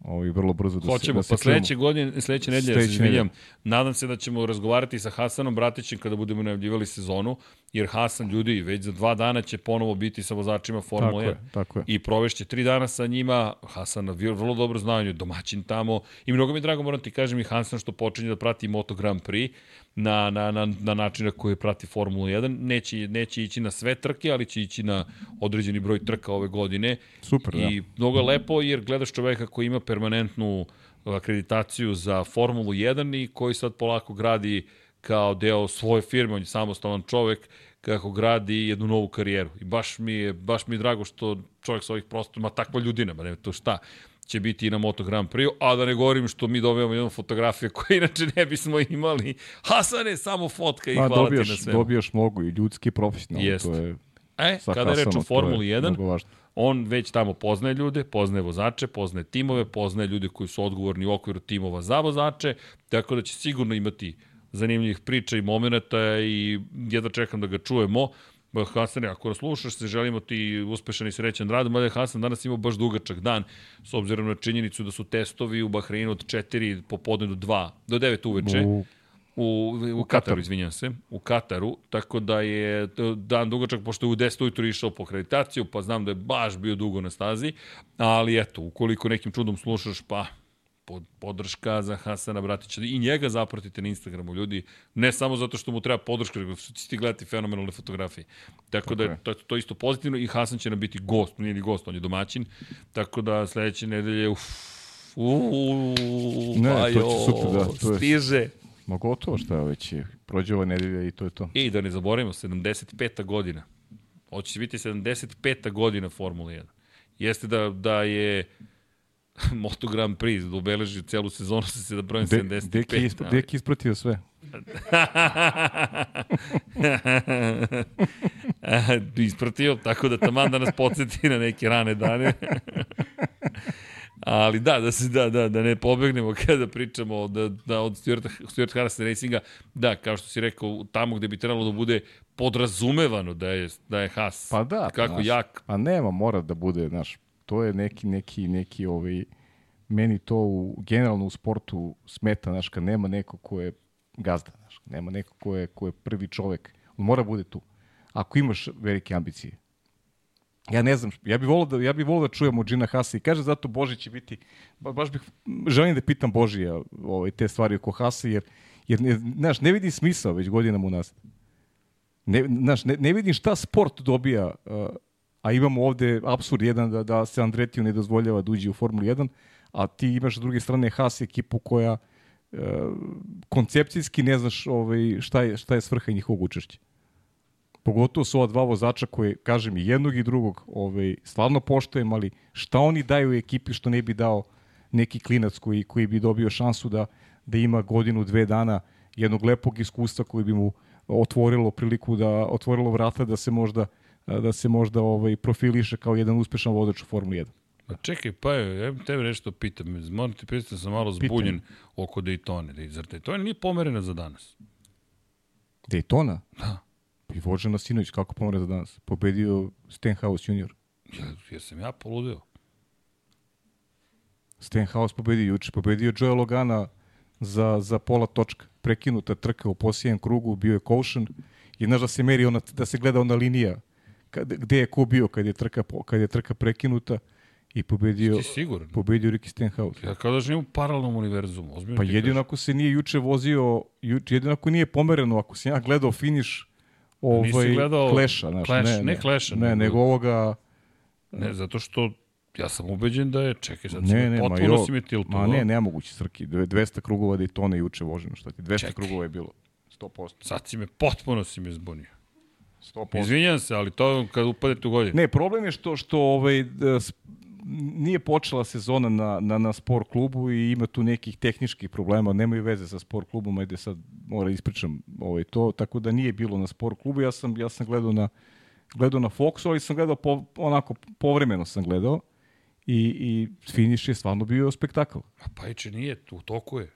ovaj, vrlo brzo da Hoćemo, se, da pa sledeće godine, sledeće nedelje, ja se izvinjam, nadam se da ćemo razgovarati sa Hasanom Bratićem kada budemo najavljivali sezonu, jer Hasan, ljudi, već za dva dana će ponovo biti sa vozačima Tako Formule 1 je, tako je. i provešće tri dana sa njima. Hasan vrlo dobro znaju, domaćin tamo i mnogo mi je drago, moram ti kažem i Hasan što počinje da prati Moto Grand Prix na, na, na, na način na koji prati Formulu 1. Neće, neće ići na sve trke, ali će ići na određeni broj trka ove godine. Super, da. I mnogo je lepo jer gledaš čoveka koji ima permanentnu akreditaciju za Formulu 1 i koji sad polako gradi kao deo svoje firme, on je samostalan čovek, kako gradi jednu novu karijeru. I baš mi je, baš mi je drago što čovjek sa ovih prostora ima takva ljudina, ne to šta će biti i na Moto Grand Prix, a da ne govorim što mi dobijamo jednu fotografiju koju inače ne bismo imali. Hasane, samo fotka i Pa, hvala ti na dobijaš, svemu. dobijaš mnogo i ljudski i profesionalno. Jeste. To je E, kada je reč o Formuli je 1, mnogo važno. on već tamo poznaje ljude, poznaje vozače, poznaje timove, poznaje ljude koji su odgovorni u okviru timova za vozače, tako da će sigurno imati zanimljivih priča i momenta i jedva čekam da ga čujemo. Hasane, ako nas slušaš, se želimo ti uspešan i srećan rad, mada je Hasan danas imao baš dugačak dan, s obzirom na činjenicu da su testovi u Bahreinu od 4 popodne do 2, do 9 uveče. U, U, u, Kataru, Kataru. izvinjam se, u Kataru, tako da je dan dugačak, pošto je u 10 ujutru išao po akreditaciju, pa znam da je baš bio dugo na stazi, ali eto, ukoliko nekim čudom slušaš, pa pod, podrška za Hasana Bratića i njega zapratite na Instagramu, ljudi, ne samo zato što mu treba podrška, nego što ćete gledati fenomenalne fotografije. Tako, tako da je. to, to isto pozitivno i Hasan će nam biti gost, nije ni gost, on je domaćin, tako da sledeće nedelje, uf, Uuu, Ne, pa će jo, super, da, to je- stiže. ma gotovo šta već je. Prođe ova nedelja i to je to. I da ne zaboravimo, 75. godina. Hoće će biti 75. godina Formula 1. Jeste da, da je Moto Grand Prix da obeleži celu sezonu sa brojem De, 75. deki, je isp, ali- deki ispratio sve. Ispratio, tako da taman da nas podsjeti na neke rane dane. Ali da, da se da, da, da ne pobegnemo kada pričamo da, da od Stuart, Stuart Harrison Racinga, da, kao što si rekao, tamo gde bi trebalo da bude podrazumevano da je, da je Haas. Pa da. Kako znaš, jak. A nema, mora da bude, znaš, to je neki, neki, neki, ovaj, meni to u, generalno u sportu smeta, znaš, kad nema neko ko je gazda, znaš, nema neko ko je, ko je prvi čovek, on mora bude tu. Ako imaš velike ambicije. Ja ne znam, ja bih volao da, ja bih volao da čujem od Gina Hasa i kaže zato Boži će biti, ba, baš bih, želim da pitam Božija ovaj, te stvari oko Hasa, jer, jer ne, znaš, ne vidim smisao već godinama u nas. Ne, znaš, ne, ne vidim šta sport dobija, uh, a imamo ovde absurd jedan da, da se Andretiju ne dozvoljava da uđe u Formulu 1, a ti imaš s druge strane Haas ekipu koja uh, koncepcijski ne znaš ovaj, šta, je, šta je svrha njihovog učešća. Pogotovo su ova dva vozača koje, kažem, i jednog i drugog ovaj, stvarno poštojem, ali šta oni daju ekipi što ne bi dao neki klinac koji, koji bi dobio šansu da, da ima godinu, dve dana jednog lepog iskustva koji bi mu otvorilo priliku da otvorilo vrata da se možda da se možda ovaj profiliše kao jedan uspešan vozač u Formuli 1. Pa čekaj, pa ja tebe nešto pitam. Moram ti pristati da sam malo zbunjen Pitam. oko Daytone. Zar Daytona nije pomerena za danas? Daytona? Da. I vođa na Sinović, kako pomere za danas? Pobedio Stenhouse junior. Ja, ja sam ja poludeo. Stenhouse pobedio juče, pobedio Joe Logana za, za pola točka. Prekinuta trka u posljednjem krugu, bio je caution i znaš da se meri ona, da se gleda ona linija kad, gde je ko bio kad je trka, kad je trka prekinuta i pobedio, siguran? pobedio Ricky Stenhouse. Ja kao da živim u paralelnom univerzumu. Ozbiljno pa jedino ako se nije juče vozio, juče, jedino ako nije pomereno, ako se ja gledao finiš ovaj, gledao kleša. Znaš, clash, ne, ne, ne kleša. Ne, nego, nego ovoga... Ne, zato što ja sam ubeđen da je, čekaj, sad ne, ne, potpuno ma jo, si me tiltovao. Ma ne, nemoguće Srki, 200 krugova da i to ne juče voženo, šta ti, 200 čekaj. krugova je bilo, 100%. Sad si me, potpuno si me zbunio. 100%. Izvinjam se, ali to kad upadete u godinu. Ne, problem je što, što ovaj, da, nije počela sezona na, na, na sport klubu i ima tu nekih tehničkih problema, nemaju veze sa sport klubom, ajde sad mora ispričam ovaj, to, tako da nije bilo na sport klubu, ja sam, ja sam gledao na, gledao na Foxu, ali sam gledao po, onako povremeno sam gledao i, i finiš je stvarno bio spektakl. A pa iće nije, u toku je.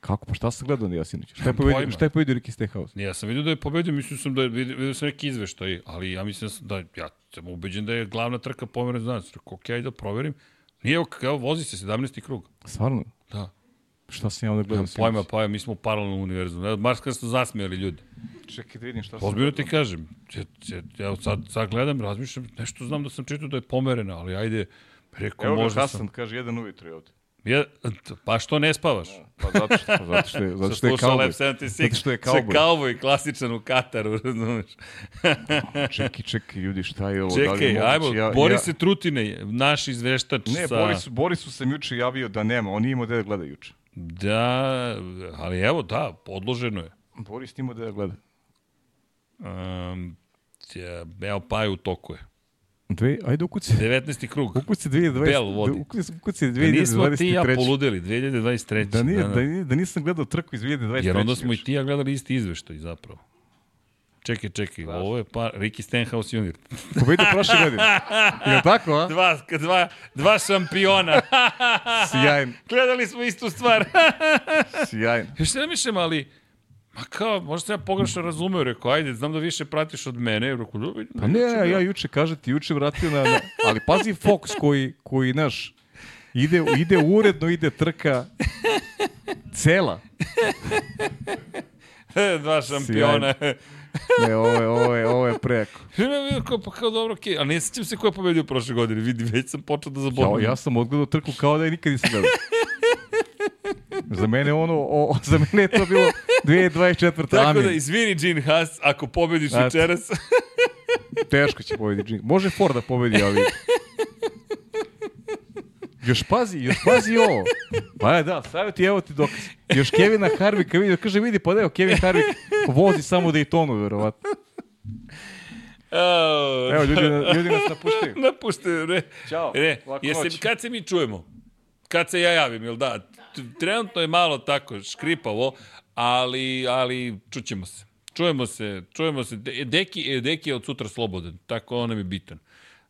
Kako? Pa šta sam gledao na Jasinić? Šta je pobedio, šta je pobedio Ricky Steakhouse? Ne, ja sam vidio da je pobedio, mislim sam da je, vidio, vidio sam neki izveštaj, ali ja mislim da, da ja sam ubeđen da je glavna trka pomeren znac. Rekao, ok, ajde da proverim. Nije, kao, vozi se 17. krug. Stvarno? Da. Šta sam ja onda gledao? Ja, pojma, pa ja, mi smo u paralelnom univerzumu. Mars kada su zasmijali ljudi. Čekaj da vidim šta sam Ozbiljno ti kažem. Ja, ja, ja sad, sad gledam, razmišljam, nešto znam da sam čitao da je pomerena, ali ajde, rekao, Evo možda Hasan, sam... kaže, jedan uvjetro je ovde. Ja, pa što ne spavaš? Pa zato što, zato što je, zato što je kauboj. Zato što je je kauboj klasičan u Kataru, razumeš? čekaj, čekaj, ljudi, šta je ovo? Čekaj, da ajmo, ja, Boris ja... Trutine, naš izveštač ne, sa... Ne, Boris, Borisu sam juče javio da nema, on nije imao da gleda juče. Da, ali evo, da, podloženo je. Boris imao da gleda. Um, evo, pa je u toku je. Dve, ajde ukuci. 19. krug. Ukuci 2020. Bel vodi. Ukuci, ukuci 2023. Da nismo ti ja poludeli, 2023. Da, nije, da, da, da nisam gledao trku iz 2023. Jer onda smo još. i ti ja gledali isti izveštaj zapravo. Čekaj, čekaj, Znaš. ovo je pa Ricky Stenhouse junior. Pobedio prošle godine. Je tako, a? Dva, dva, dva šampiona. Sjajan. Gledali smo istu stvar. Sjajan. Još se ne mišljam, ali Ma kao, možda sam ja pogrešno razumeo, rekao, ajde, znam da više pratiš od mene. Rekao, da, pa ne, ne, ja juče, kažete, juče vratio na, na ali pazi Fox koji, koji, naš, ide, ide uredno, ide trka cela. Dva šampiona. ne, ovo je, ovo je, ovo je preko. Ne, vidio kao, pa kao dobro, okej, okay. ali ne sjećam se ko je pobedio prošle godine, vidi, već sam počeo da zaboravim. Ja, ja sam odgledao trku kao da je nikad nisam gledao. za mene ono, o, za mene je to bilo 2024. Tako amin. da, izvini Gene Haas, ako pobediš Znate, večeras. teško će pobediti Gene. Može Ford da pobedi, ali... Još pazi, još pazi ovo. Pa je, da, savjet i evo ti dokaz. Još Kevina Harvika vidi, kaže, vidi, pa da evo, Kevin Harvik vozi samo Daytonu, verovatno. Oh. Evo, ljudi, ljudi nas napuštaju. napuštaju, ne. Ćao. Ne, jeste, kad se mi čujemo? Kad se ja javim, jel da? trenutno je malo tako škripavo, ali, ali čućemo se. Čujemo se, čujemo se. Deki, Deki je od sutra slobodan, tako on nam je bitan.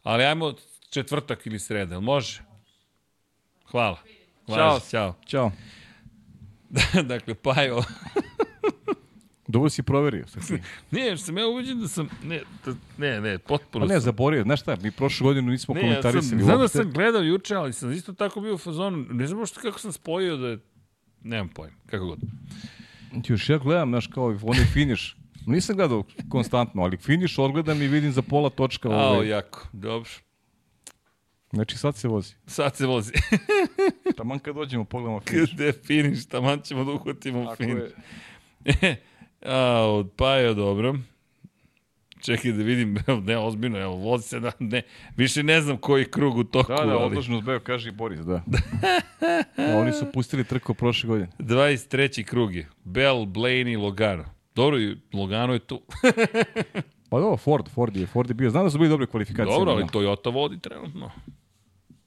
Ali ajmo četvrtak ili sreda, može? Hvala. Hvala. Ćao. Ćao. Ćao. dakle, Pajo. Dobro si proverio. ne, jer sam ja uveđen da sam... Ne, da, ne, ne, potpuno Pa ne, zaborio. Znaš šta, mi prošlu godinu nismo ne, komentarisali. Ja sam, znam da sam gledao juče, ali sam isto tako bio u fazonu. Ne znam što kako sam spojio da je... Nemam pojem, kako god. Ti još ja gledam, znaš, kao onaj finiš. Nisam gledao konstantno, ali finiš odgledam i vidim za pola točka. Ao, ovaj. jako, dobro. Znači sad se vozi. Sad se vozi. taman kad dođemo pogledamo finiš. Gde finiš, taman ćemo da uhvatimo finiš. Je... A, od Paja, dobro. Čekaj da vidim, ne, ozbiljno, evo, vozi se da, ne, više ne znam koji krug u toku. Da, da, ali... odložno zbeo, kaže i Boris, da. A oni su pustili trku prošle godine. 23. krug je. Bell, Blaney, Logano. Dobro, Logano je tu. pa dobro, Ford, Ford je, Ford je bio. Znam da su bili dobre kvalifikacije. Dobro, ali da. Toyota vodi trenutno.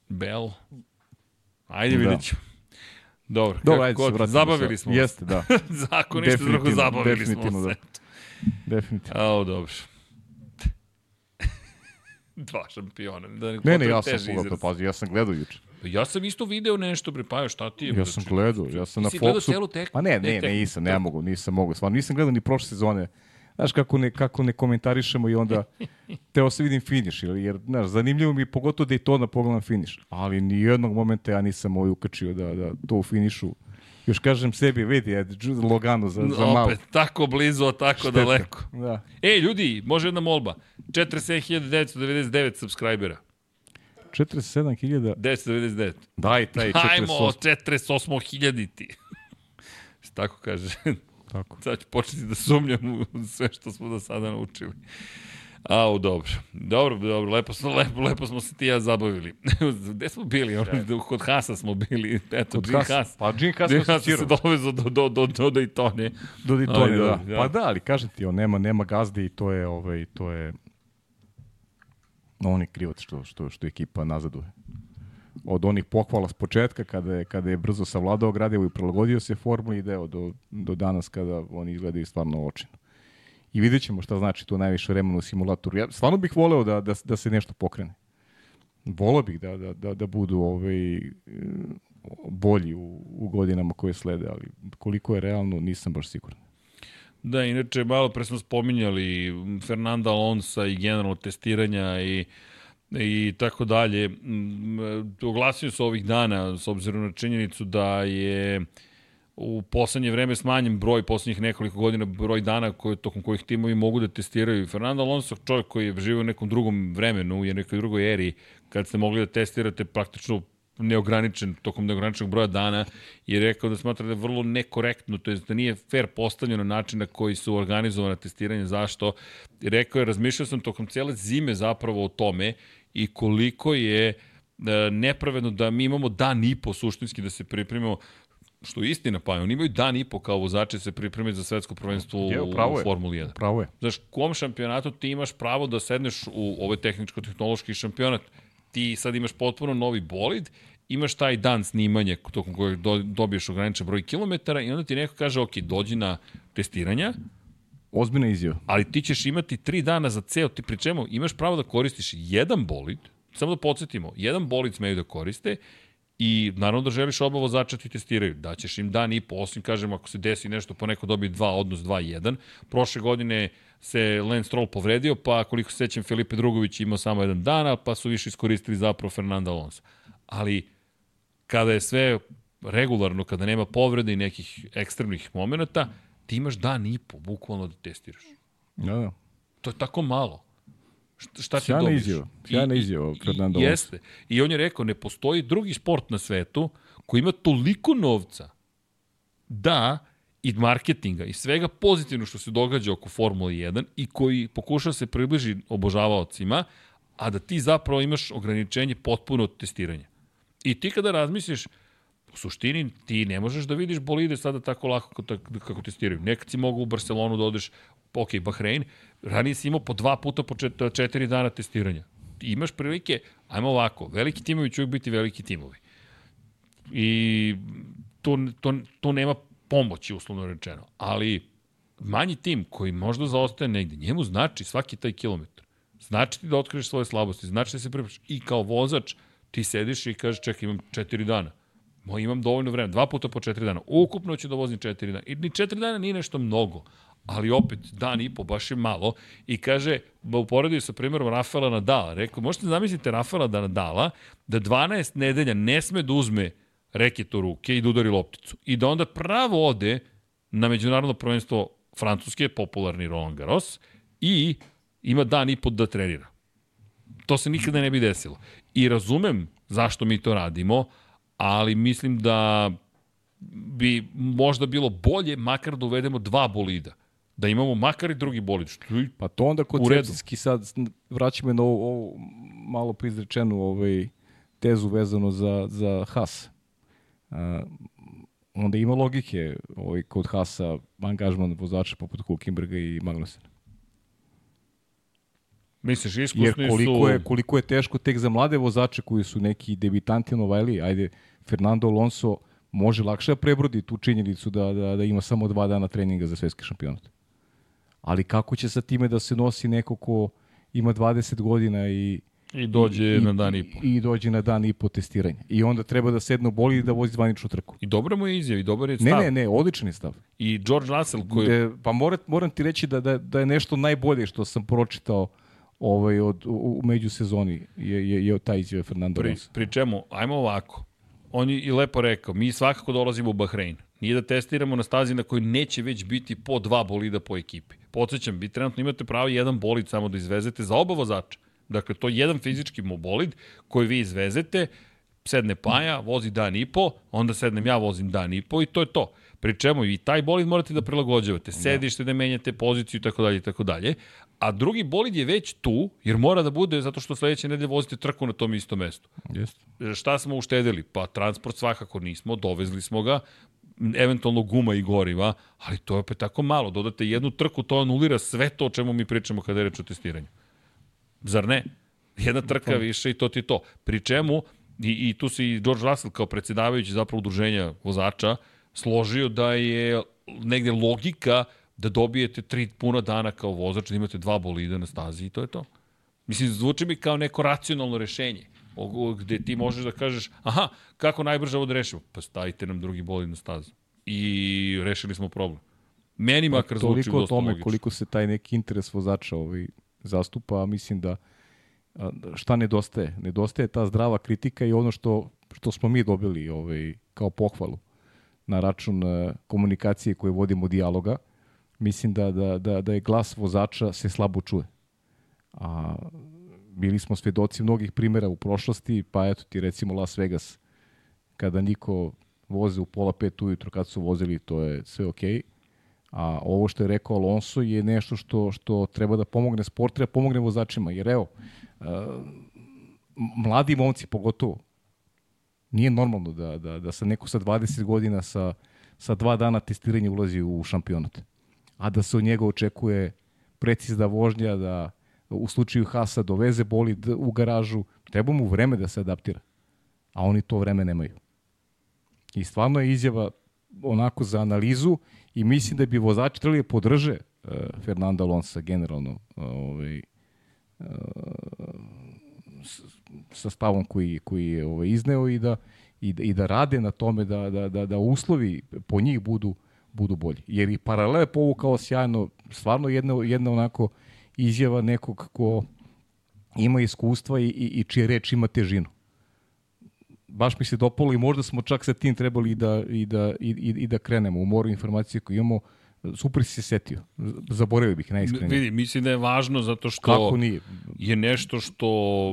Bell. Ajde, da. vidjet ću. Dobro, Dobro, kako ajde god, vratimo. zabavili smo. Jeste, da. Zakon ništa drugo, zabavili smo definitivno, se. da. Definitivno. Ao, dobro. Dva šampiona. Da Ne, ne, upotrebim ja sam pogledao, pazi, ja sam gledao juče. Ja sam isto video nešto, bre, pa šta ti je? Ja sam gledao, ja sam na Ti si gledao Foxu. celu? Pa ne, ne, ne, nisam, ne mogu, nisam mogu. Stvarno, nisam gledao ni prošle sezone. Znaš kako ne, kako ne komentarišemo i onda teo se vidim finiš, jer, jer znaš, zanimljivo mi je pogotovo da i to na pogledam finiš. Ali ni jednog momenta ja nisam ovaj ukačio da, da to u finišu Još kažem sebi, vidi, Džu- Logano za, za malo. Opet, tako blizu, a tako Šteta. daleko. Da. E, ljudi, može jedna molba. 47.999 subscribera. 47.000, 999. daj taj 48. Hajmo, 48.000 ti. Tako kaže. Tako. Sad ću početi da sumnjam u sve što smo do sada naučili. Au, dobro. Dobro, dobro, lepo, smo, lepo, lepo smo se ti ja zabavili. Gde smo bili? Ono, Kod Hasa smo bili. Eto, Kod Jim. Haas. Pa Jim Haas asocirao. se dovezao do, do, do, do Daytone. Do Daytone, Ajde, da. da. Pa da, ali kažem ti, on nema, nema gazde i to je, ovaj, to je, on je krivac što, što, što ekipa nazaduje. Od onih pohvala s početka, kada je, kada je brzo savladao gradivo i prilagodio se formuli i deo do, do danas kada oni izgledaju stvarno očino. I vidjet ćemo šta znači to najviše vremena u simulatoru. Ja stvarno bih voleo da, da, da se nešto pokrene. Voleo bih da, da, da, da budu ovaj, bolji u, u godinama koje slede, ali koliko je realno nisam baš siguran. Da, inače, malo pre smo spominjali Fernanda Alonsa i generalno testiranja i i tako dalje. Oglasio se ovih dana, s obzirom na činjenicu da je u poslednje vreme smanjen broj poslednjih nekoliko godina broj dana koje, tokom kojih timovi mogu da testiraju. Fernando Alonso, čovjek koji je živio u nekom drugom vremenu i nekoj drugoj eri, kad ste mogli da testirate praktično neograničen, tokom neograničenog broja dana, je rekao da smatra da je vrlo nekorektno, to je da nije fair postavljeno način na koji su organizovana testiranja. Zašto? I rekao je, razmišljao sam tokom cijele zime zapravo o tome i koliko je e, nepravedno da mi imamo dan i po suštinski da se pripremimo što je istina, pa oni imaju dan i po kao vozači se pripreme za svetsko prvenstvo Je, u, pravo u. Formuli 1. Pravo je. Znaš, u kom šampionatu ti imaš pravo da sedneš u ovaj tehničko-tehnološki šampionat? Ti sad imaš potpuno novi bolid, imaš taj dan snimanja tokom kojeg do, dobiješ ograničen broj kilometara i onda ti neko kaže, ok, dođi na testiranja, Ozbiljna izjava. ali ti ćeš imati tri dana za ceo, ti pri čemu imaš pravo da koristiš jedan bolid, samo da podsjetimo, jedan bolid smeju da koriste i naravno da želiš oba vozača ti testiraju. Daćeš im dan i po, osim kažem ako se desi nešto po neko dobije 2, odnos 2-1. Prošle godine se Lance Stroll povredio, pa koliko se sećam Filipe Drugović imao samo jedan dan, pa su više iskoristili zapravo Fernanda Alonso. Ali kada je sve regularno, kada nema povrede i nekih ekstremnih momenta, ti imaš dan i po, bukvalno da testiraš. Da, da. To je tako malo. Šta, ti Sjajna dobiš? izjava. Sjajna izjava i, Alonso. Jeste. I on je rekao, ne postoji drugi sport na svetu koji ima toliko novca da i marketinga i svega pozitivno što se događa oko Formule 1 i koji pokuša da se približi obožavaocima, a da ti zapravo imaš ograničenje potpuno od testiranja. I ti kada razmisliš, u suštini ti ne možeš da vidiš bolide sada tako lako kako, kako testiraju. Nekad si mogao u Barcelonu da odeš, ok, Bahrein, ranije si imao po dva puta po čet, četiri dana testiranja. Ti imaš prilike, ajmo ovako, veliki timovi će uvijek biti veliki timovi. I to, to, to nema pomoći, uslovno rečeno. Ali manji tim koji možda zaostaje negde, njemu znači svaki taj kilometar. Znači ti da otkriješ svoje slabosti, znači da se pripraviš. I kao vozač ti sediš i kažeš čekaj imam četiri dana. Mo, imam dovoljno vremena, dva puta po četiri dana. Ukupno ću da vozim četiri dana. I ni četiri dana nije nešto mnogo, ali opet dan i po baš je malo. I kaže, ba uporedio sa primjerom Rafaela Nadala. Rekao, možete zamisliti Rafaela Nadala da 12 nedelja ne sme da uzme reket u ruke i da udari lopticu. I da onda pravo ode na međunarodno prvenstvo Francuske, popularni Roland Garros, i ima dan i po da trenira. To se nikada ne bi desilo. I razumem zašto mi to radimo, ali mislim da bi možda bilo bolje makar da uvedemo dva bolida. Da imamo makar i drugi bolid. Što je Pa to onda koncepcijski sad vraćamo na ovu, ovu malo prizrečenu ovaj, tezu vezano za, za Haas. A, onda ima logike ovaj, kod Hasa angažman vozača poput Hulkenberga i Magnusena. Misliš, Jer iskusni koliko su... je, koliko je teško tek za mlade vozače koji su neki debitanti Novajli, ajde, Fernando Alonso može lakše da prebrodi tu činjenicu da, da, da ima samo dva dana treninga za svetski šampionat. Ali kako će sa time da se nosi neko ko ima 20 godina i I dođe i, na dan i po. I, dođe na dan i po testiranja. I onda treba da sedne u boli i da vozi zvaničnu trku. I dobra mu je izjav, i dobar je Ne, stav. ne, ne, odličan je stav. I George Russell koji... E, pa moram, moram ti reći da, da, da je nešto najbolje što sam pročitao ovaj, od, u, u međusezoni je, je, je taj izjave Fernando Pri, Alonso. pri čemu, ajmo ovako. On je i lepo rekao, mi svakako dolazimo u Bahrein. Nije da testiramo na stazi na kojoj neće već biti po dva bolida po ekipi. Podsećam, vi trenutno imate pravo jedan bolid samo da izvezete za oba vozača. Dakle, to je jedan fizički bolid koji vi izvezete, sedne Paja, vozi dan i po, onda sednem ja, vozim dan i po i to je to. Pri čemu i taj bolid morate da prilagođavate, sedište da menjate, poziciju i tako dalje i tako dalje. A drugi bolid je već tu, jer mora da bude zato što sledeće nedelje vozite trku na tom istom mestu. Jeste. Šta smo uštedili? Pa transport svakako nismo, dovezli smo ga, eventualno guma i goriva, ali to je opet tako malo. Dodate jednu trku, to anulira sve to o čemu mi pričamo kada je reč o testiranju. Zar ne? Jedna trka više i to ti to. Pri čemu, i, i tu se i George Russell kao predsjedavajući zapravo udruženja vozača složio da je negde logika da dobijete tri puna dana kao vozač, da imate dva bolida na stazi i to je to. Mislim, zvuči mi kao neko racionalno rešenje gde ti možeš da kažeš, aha, kako najbrže ovo da rešimo? Pa stavite nam drugi bolid na stazu. I rešili smo problem. Meni makar zvuči Pa Toliko o dosta tome logično. koliko se taj neki interes vozača ovaj, zastupa, a mislim da a, šta nedostaje? Nedostaje ta zdrava kritika i ono što, što smo mi dobili ovaj, kao pohvalu na račun e, komunikacije koje vodimo dijaloga. Mislim da, da, da, da je glas vozača se slabo čuje. A bili smo svedoci mnogih primjera u prošlosti, pa eto ti recimo Las Vegas, kada niko voze u pola pet ujutro kad su vozili, to je sve okej. Okay. A ovo što je rekao Alonso je nešto što što treba da pomogne sport, treba da pomogne vozačima. Jer evo, uh, mladi momci pogotovo, nije normalno da, da, da sa neko sa 20 godina sa, sa dva dana testiranja ulazi u šampionat. A da se od njega očekuje precizna vožnja, da u slučaju Hasa doveze bolid u garažu, treba mu vreme da se adaptira. A oni to vreme nemaju. I stvarno je izjava onako za analizu i mislim da bi vozači trebali da podrže uh, Fernanda Alonso generalno uh, ovaj, uh, sa stavom koji, koji je ovaj, izneo i da, i, da, i da rade na tome da, da, da, da uslovi po njih budu budu bolji. Jer i paralel je povukao sjajno, stvarno jedna, jedna onako izjava nekog ko ima iskustva i, i, i čije reč ima težinu baš mi se dopalo i možda smo čak sa tim trebali i da, i da, i, i, i da krenemo u moru informacije koje imamo. Super si se setio. Zaboravio bih najiskrenije. Vidi, mislim da je važno zato što Kako nije? je nešto što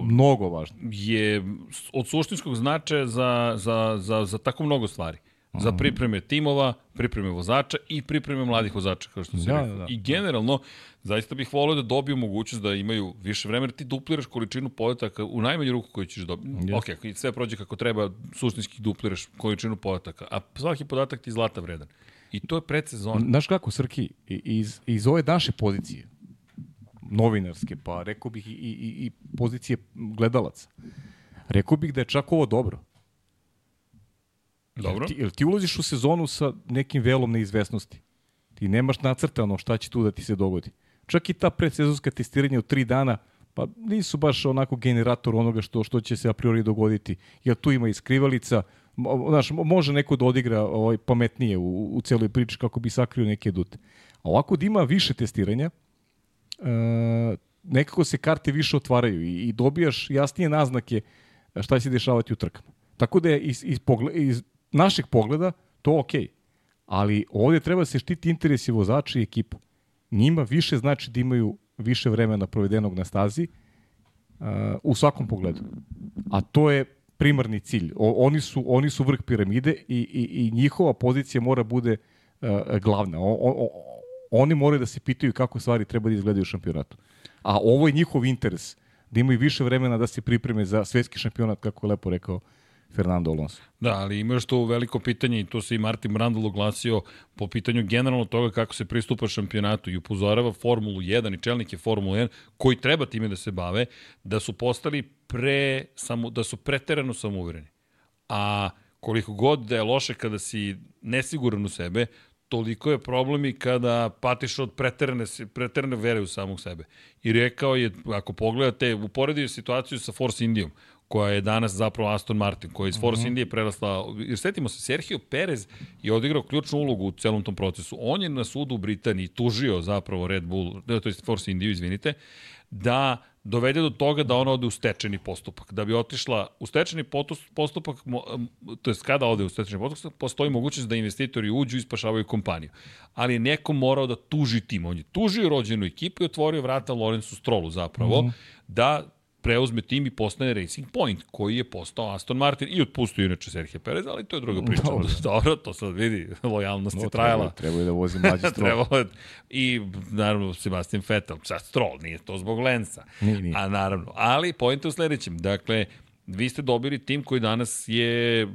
Mnogo važno. je od suštinskog značaja za, za, za, za tako mnogo stvari. Za pripreme timova, pripreme vozača i pripreme mladih vozača, kao što se Da, rekao. da, da. I generalno, zaista bih volio da dobiju mogućnost da imaju više vremena, ti dupliraš količinu podataka u najmanju ruku koju ćeš dobiti. Jeste. Ok, ako sve prođe kako treba, suštinski dupliraš količinu podataka, a svaki podatak ti je zlata vredan. I to je predsezon. Znaš kako, Srki, iz, iz ove naše pozicije, novinarske, pa rekao bih i, i- i pozicije gledalaca, rekao bih da je čak ovo dobro. Dobro. Jer ti, jer ti ulaziš u sezonu sa nekim velom neizvesnosti. Ti nemaš nacrtano šta će tu da ti se dogodi. Čak i ta predsezonska testiranja od tri dana, pa nisu baš onako generator onoga što što će se a priori dogoditi. Jer tu ima i skrivalica, mo- znaš, mo- može neko da odigra ovaj, pametnije u, u celoj priči kako bi sakrio neke dute. A ovako da ima više testiranja, e, nekako se karte više otvaraju i, i dobijaš jasnije naznake šta će se dešavati u trkama. Tako da je iz, iz, pogled, iz našeg pogleda to okej. Ali ovde treba da se štiti interesi vozača i ekipa. Njima više znači da imaju više vremena provedenog na stazi uh, u svakom pogledu. A to je primarni cilj. O, oni, su, oni su vrh piramide i, i, i njihova pozicija mora bude uh, glavna. O, o, oni moraju da se pitaju kako stvari treba da izgledaju u šampionatu. A ovo je njihov interes, da imaju više vremena da se pripreme za svetski šampionat, kako je lepo rekao Fernando Alonso. Da, ali ima to veliko pitanje i to se i Martin Brandl oglasio po pitanju generalno toga kako se pristupa šampionatu i upozorava Formulu 1 i čelnike Formulu 1 koji treba time da se bave, da su postali pre, samo, da su preterano samouvereni. A koliko god da je loše kada si nesiguran u sebe, toliko je problem i kada patiš od preterane, preterane vere u samog sebe. I rekao je, ako pogledate, uporedio situaciju sa Force Indijom, koja je danas zapravo Aston Martin, koja je iz Force mm -hmm. Indije prerasla, jer setimo se, Sergio Perez je odigrao ključnu ulogu u celom tom procesu. On je na sudu u Britaniji tužio zapravo Red Bull, to je Force Indiju, izvinite, da dovede do toga da ona ode u stečeni postupak. Da bi otišla u stečeni postupak, to je kada ode u stečeni postupak, postoji mogućnost da investitori uđu i spašavaju kompaniju. Ali je neko morao da tuži tim. On je tužio rođenu ekipu i otvorio vrata Lorenzu Strolu zapravo, mm -hmm. da preuzme tim i postane Racing Point, koji je postao Aston Martin i otpustio inače Sergio Perez, ali to je druga priča. Dobro, Dobro to sad vidi, lojalnost no, je trajala. Treba, je da vozi mlađi Stroll. I naravno Sebastian Vettel, sad Stroll, nije to zbog Lensa. Nije, nije. A naravno, ali pojent u sledećem, dakle, vi ste dobili tim koji danas je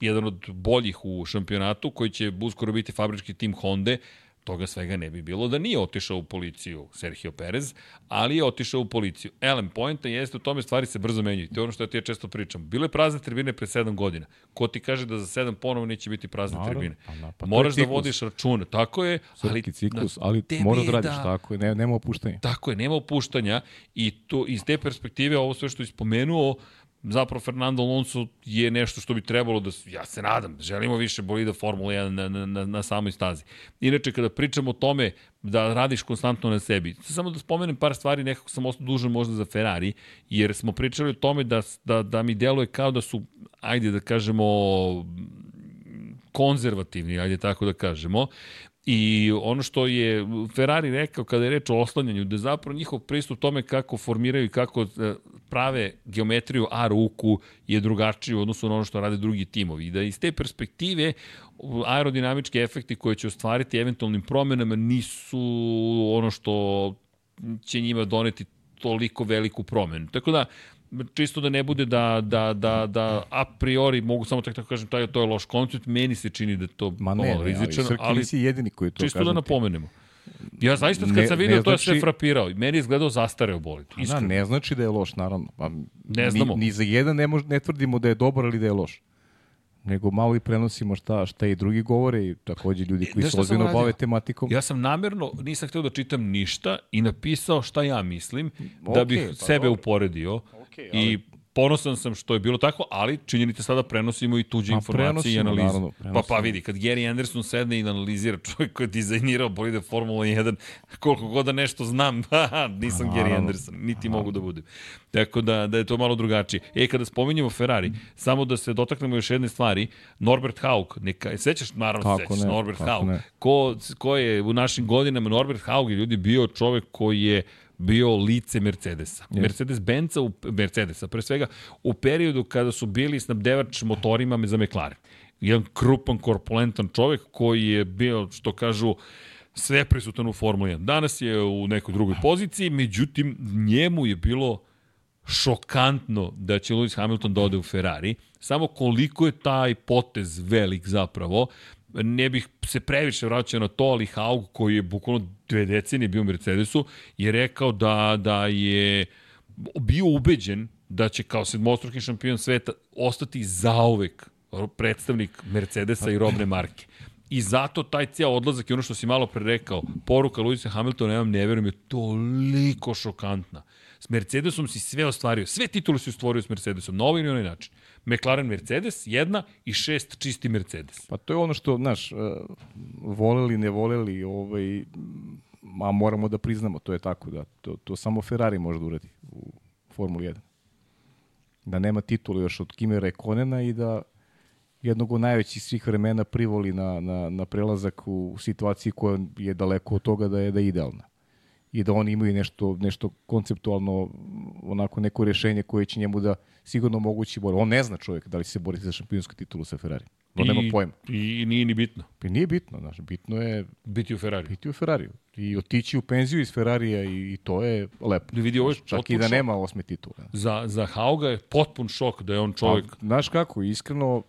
jedan od boljih u šampionatu, koji će uskoro biti fabrički tim Honda, toga svega ne bi bilo da nije otišao u policiju Sergio Perez, ali je otišao u policiju. Elem, pojenta jeste u tome stvari se brzo menjuju. To je ono što ja ti ja često pričam. Bilo je prazne tribine pre 7 godina. Ko ti kaže da za 7 ponovo neće biti prazne Naravno, tribine? Pa, pa Moraš da vodiš račune. Tako je, ali ciklus, ali moraš da radiš da, tako je, ne, nema opuštanja. Tako je, nema opuštanja i to iz te perspektive ovo sve što je spomenuo zapravo Fernando Alonso je nešto što bi trebalo da, ja se nadam, želimo više bolida Formula 1 na, na, na, samoj stazi. Inače, kada pričamo o tome da radiš konstantno na sebi, samo da spomenem par stvari, nekako sam ostao dužan možda za Ferrari, jer smo pričali o tome da, da, da mi deluje kao da su, ajde da kažemo, konzervativni, ajde tako da kažemo, I ono što je Ferrari rekao kada je reč o oslanjanju, da je zapravo njihov pristup tome kako formiraju i kako e, prave geometriju A ruku je drugačiji u odnosu na ono što rade drugi timovi. I da iz te perspektive aerodinamički efekti koje će ostvariti eventualnim promenama nisu ono što će njima doneti toliko veliku promenu. Tako da, čisto da ne bude da, da, da, da a priori, mogu samo tako kažem, taj, to je loš koncept, meni se čini da je to Ma ne, ne, rizičan, ali, ali nisi jedini koji to čisto da napomenemo. Ja zaista kad ne, sam vidio to znači, je sve frapirao. Meni je izgledao zastareo bolid. Da, ne znači da je loš, naravno. Pa, ne znamo. Ni, ni za jedan ne, mož, ne tvrdimo da je dobar ili da je loš nego malo i prenosimo šta, šta i drugi govore i takođe ljudi koji se ozbiljno bave tematikom. Ja sam namerno, nisam hteo da čitam ništa i napisao šta ja mislim, okay, da bih pa sebe dobro. uporedio okay, ali... i ponosan sam što je bilo tako, ali činjenite sada prenosimo i tuđe Ma, informacije i analize. Naravno, pa, pa vidi, kad Gary Anderson sedne i analizira čovjek koji je dizajnirao bolide Formula 1, koliko god da nešto znam, nisam naravno, Gary Anderson, niti naravno. mogu da budem. Tako da, da je to malo drugačije. E, kada spominjemo Ferrari, mm. samo da se dotaknemo još jedne stvari, Norbert Haug, neka, sećaš, naravno kako sećaš, ne, Norbert Haug, ne. ko, ko je u našim godinama, Norbert Haug je ljudi bio čovek koji je bio lice Mercedesa. Yes. Mercedes-Benza, u, Mercedesa, pre svega, u periodu kada su bili snabdevač motorima za McLaren. Jedan krupan, korpulentan čovek koji je bio, što kažu, sve prisutan u Formuli 1. Danas je u nekoj drugoj poziciji, međutim, njemu je bilo šokantno da će Lewis Hamilton da ode u Ferrari. Samo koliko je taj potez velik zapravo, ne bih se previše vraćao na to, ali Haug koji je bukvalno dve decenije bio u Mercedesu je rekao da, da je bio ubeđen da će kao sedmostruki šampion sveta ostati zauvek predstavnik Mercedesa i robne marke. I zato taj cijel odlazak i ono što si malo pre rekao, poruka Luisa Hamiltona, vam ne verujem, je toliko šokantna. S Mercedesom si sve ostvario, sve titule si ostvorio s Mercedesom, na ovaj ili onaj način. McLaren Mercedes, jedna i šest čisti Mercedes. Pa to je ono što, znaš, uh, voleli, ne voleli, ovaj, a moramo da priznamo, to je tako, da to, to samo Ferrari može da uradi u Formuli 1. Da nema titula još od Kimi Rekonena i da jednog od najvećih svih vremena privoli na, na, na prelazak u situaciji koja je daleko od toga da je da je idealna i da oni imaju nešto, nešto konceptualno, onako neko rešenje koje će njemu da sigurno mogući bori. On ne zna čovjek da li se boriti za šampionsku titulu sa Ferrari. On nema pojma. I nije ni bitno. Pa nije bitno, znaš, bitno je biti u Ferrari. Biti u Ferrari. I otići u penziju iz Ferrarija i, i to je lepo. Da vidi, ovo je Čak i da šok. nema osme titule. Za, za Hauga je potpun šok da je on čovjek... A, znaš kako, iskreno...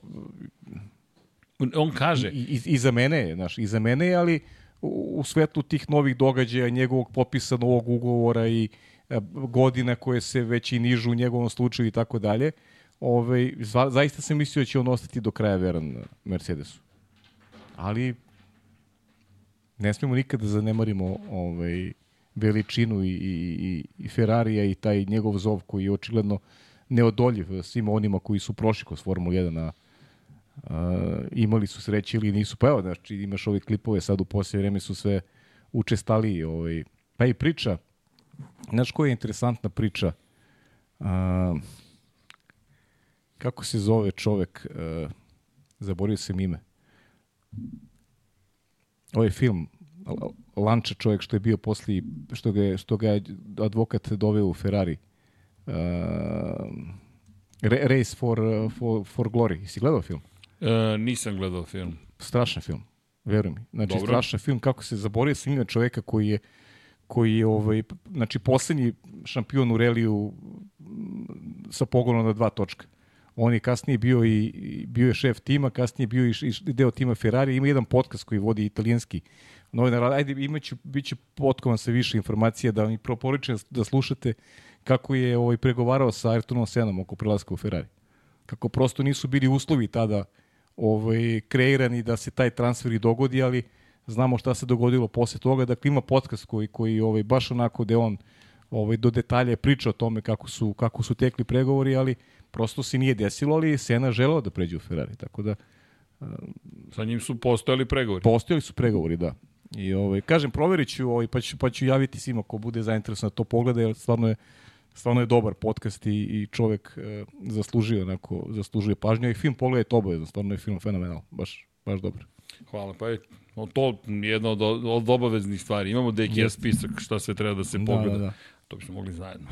On kaže... I, i, i za mene je, znaš, i za mene je, ali u svetu tih novih događaja, njegovog popisa novog ugovora i godina koje se već i nižu u njegovom slučaju i tako dalje, ovaj, za, zaista sam mislio da će on ostati do kraja veran Mercedesu. Ali ne smemo nikada da zanemarimo ovaj, veličinu i, i, i, i Ferrarija i taj njegov zov koji je očigledno neodoljiv svima onima koji su prošli kroz Formulu 1 na Uh, imali su sreće ili nisu. Pa evo, znači, imaš ove klipove sad u poslije vreme su sve učestali. Ovaj. Pa i priča, znaš koja je interesantna priča? Uh, kako se zove čovek? Uh, zaborio sam ime. Ovaj film, Lanča čovjek što je bio posle, što ga je, što ga je advokat doveo u Ferrari. Uh, Race for, for, for Glory. Si gledao film? E, nisam gledao film. Strašan film, veruj mi. Znači, Dobro. strašan film, kako se zaborio sam ime čoveka koji je koji je ovaj, znači, poslednji šampion u reliju m, sa pogledom na dva točka. On je kasnije bio i, bio je šef tima, kasnije bio i, deo tima Ferrari. Ima jedan podcast koji vodi italijanski novinar. Ajde, imaću, bit će potkovan sa više informacija da mi proporičem da slušate kako je ovaj, pregovarao sa Ayrtonom Senom oko prelaska u Ferrari. Kako prosto nisu bili uslovi tada ovaj, kreirani da se taj transfer i dogodi, ali znamo šta se dogodilo posle toga. Dakle, ima podcast koji, koji ovaj, baš onako da on ovaj, do detalja priča o tome kako su, kako su tekli pregovori, ali prosto se nije desilo, ali Sena želeo da pređe u Ferrari, tako da Sa njim su postojali pregovori. postojali su pregovori, da. I ovaj kažem proverit ću ovaj pa ću pa ću javiti svima ko bude zainteresovan da to pogleda jer stvarno je stvarno je dobar podcast i, i čovek e, zaslužio onako zaslužuje pažnju i film pogledajte obavezno, stvarno je film fenomenal, baš baš dobar. Hvala, pa je o, to jedna od, od obaveznih stvari. Imamo DKS spisak šta sve treba da se Da, pogleda. da, da. To bismo mogli zajedno.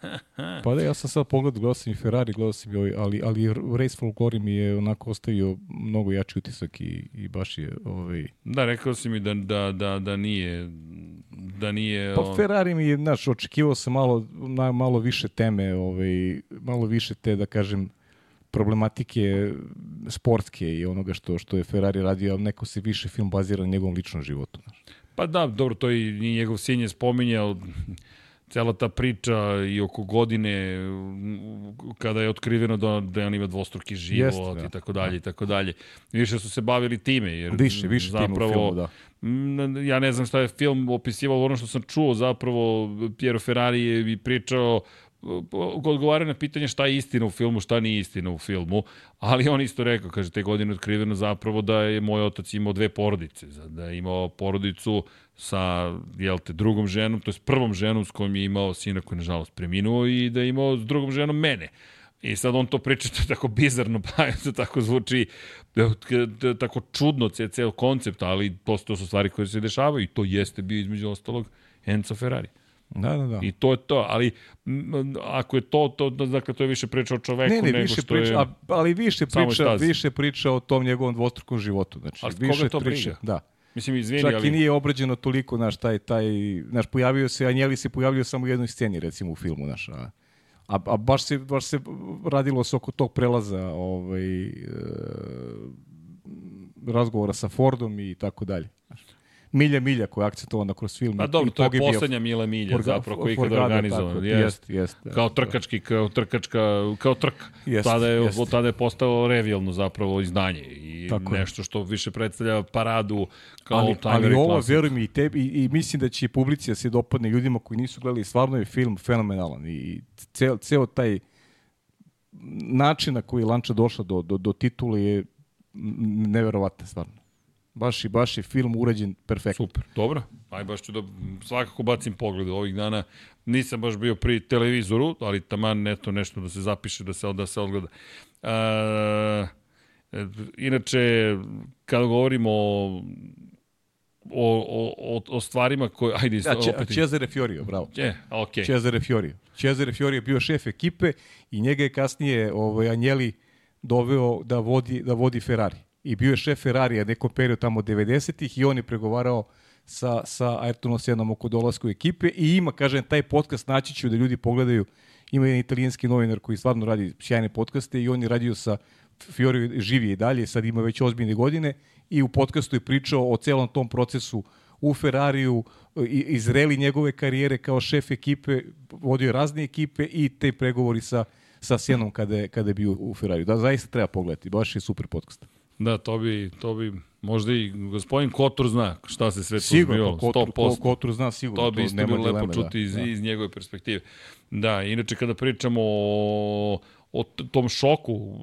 Pa da, ja sam sad pogledao, gledao sam i Ferrari, gledao sam i ovaj, ali, ali Race for Glory mi je onako ostavio mnogo jači utisak i, i baš je ovaj, da, rekao si mi da, da, da, da nije da nije Pa on- Ferrari mi je, znaš, očekivao sam malo, na, malo više teme, ovaj, malo više te, da kažem, problematike sportske i onoga što što je Ferrari radio, a neko se više film bazira na njegovom ličnom životu. Znaš. Pa da, dobro, to i njegov sin je spominjao, cela ta priča i oko godine kada je otkriveno da, da on ima dvostruki život da. i tako dalje i tako dalje. Više su se bavili time jer Više, više zapravo filmu, da. Ja ne znam šta je film opisivao, ono što sam čuo zapravo, Piero Ferrari je pričao odgovara na pitanje šta je istina u filmu, šta nije istina u filmu, ali on isto rekao, kaže, te godine otkriveno zapravo da je moj otac imao dve porodice, da je imao porodicu sa, jel te, drugom ženom, to je prvom ženom s kojom je imao sina koji je nažalost preminuo i da je imao s drugom ženom mene. I sad on to priča, to tako bizarno, pa to tako zvuči da, da, tako čudno ce, ceo koncept, ali to su stvari koje se dešavaju i to jeste bio između ostalog Enzo Ferrari. Da, da, da. I to je to, ali m, ako je to, to dakle, to je više priča o čoveku Ne, ne, nego više što priča, je... a, ali više priča, više priča o tom njegovom dvostrukom životu. Znači, Ali koga više to priča, briga? Da. Mislim, izvini, Čak ali... i nije obrađeno toliko, naš, taj, taj, naš, pojavio se, Anjeli se pojavio samo u jednoj sceni, recimo, u filmu, naš, a, a, a baš, se, baš se radilo se oko tog prelaza, ovaj, e, razgovora sa Fordom i tako dalje. Milja Milja koja je akcentovana kroz film. Pa i- dobro, to je poslednja Mila Milja Forga- zapravo koji je ikada organizovan. Jest. jest, da. Kao trkački, kao trkačka, kao trka. Jest, tada, je, jest. tada je postalo revijalno zapravo izdanje i Tako nešto što više predstavlja paradu kao ali, ali ovo, klasik. veruj mi, i, tebi, i, i mislim da će i publici da se dopadne ljudima koji nisu gledali, stvarno je film fenomenalan i ceo, ceo taj način na koji Lanča došla do, do, do titule je n- neverovatno stvarno. Baš i baš je film urađen perfektno. Super, dobro. Aj baš ću da svakako bacim pogled ovih dana. Nisam baš bio pri televizoru, ali taman eto nešto da se zapiše, da se, da se odgleda. E, inače, kada govorimo o, o, o, o stvarima koje... Ajde, Da, Če, opet... Cesare Fiorio, bravo. E, okej. Cesare Fiorio. Cesare Fiorio je bio šef ekipe i njega je kasnije ovaj, Anjeli doveo da vodi, da vodi Ferrari. I bio je šef Ferrarija nekom periodu tamo 90-ih i on je pregovarao sa, sa Ayrtonom Senom oko dolaska u ekipe i ima, kažem, taj podcast naći ću da ljudi pogledaju. Ima jedan italijanski novinar koji stvarno radi sjajne podcaste i on je radio sa Fiorio živi i dalje, sad ima već ozbiljne godine i u podcastu je pričao o celom tom procesu u Ferrariju, izreli njegove karijere kao šef ekipe, vodio razne ekipe i te pregovori sa, sa Sjenom kada je, kada je bio u Ferrari. Da, zaista treba pogledati, baš je super podcast. Da, to bi, to bi možda i gospodin Kotor zna šta se sve tu Sigurno, zbivalo. Kotor, ko, Kotor zna sigurno, To bi isto bilo lepo dileme, čuti da, iz, da. iz njegove perspektive. Da, inače kada pričamo o, o tom šoku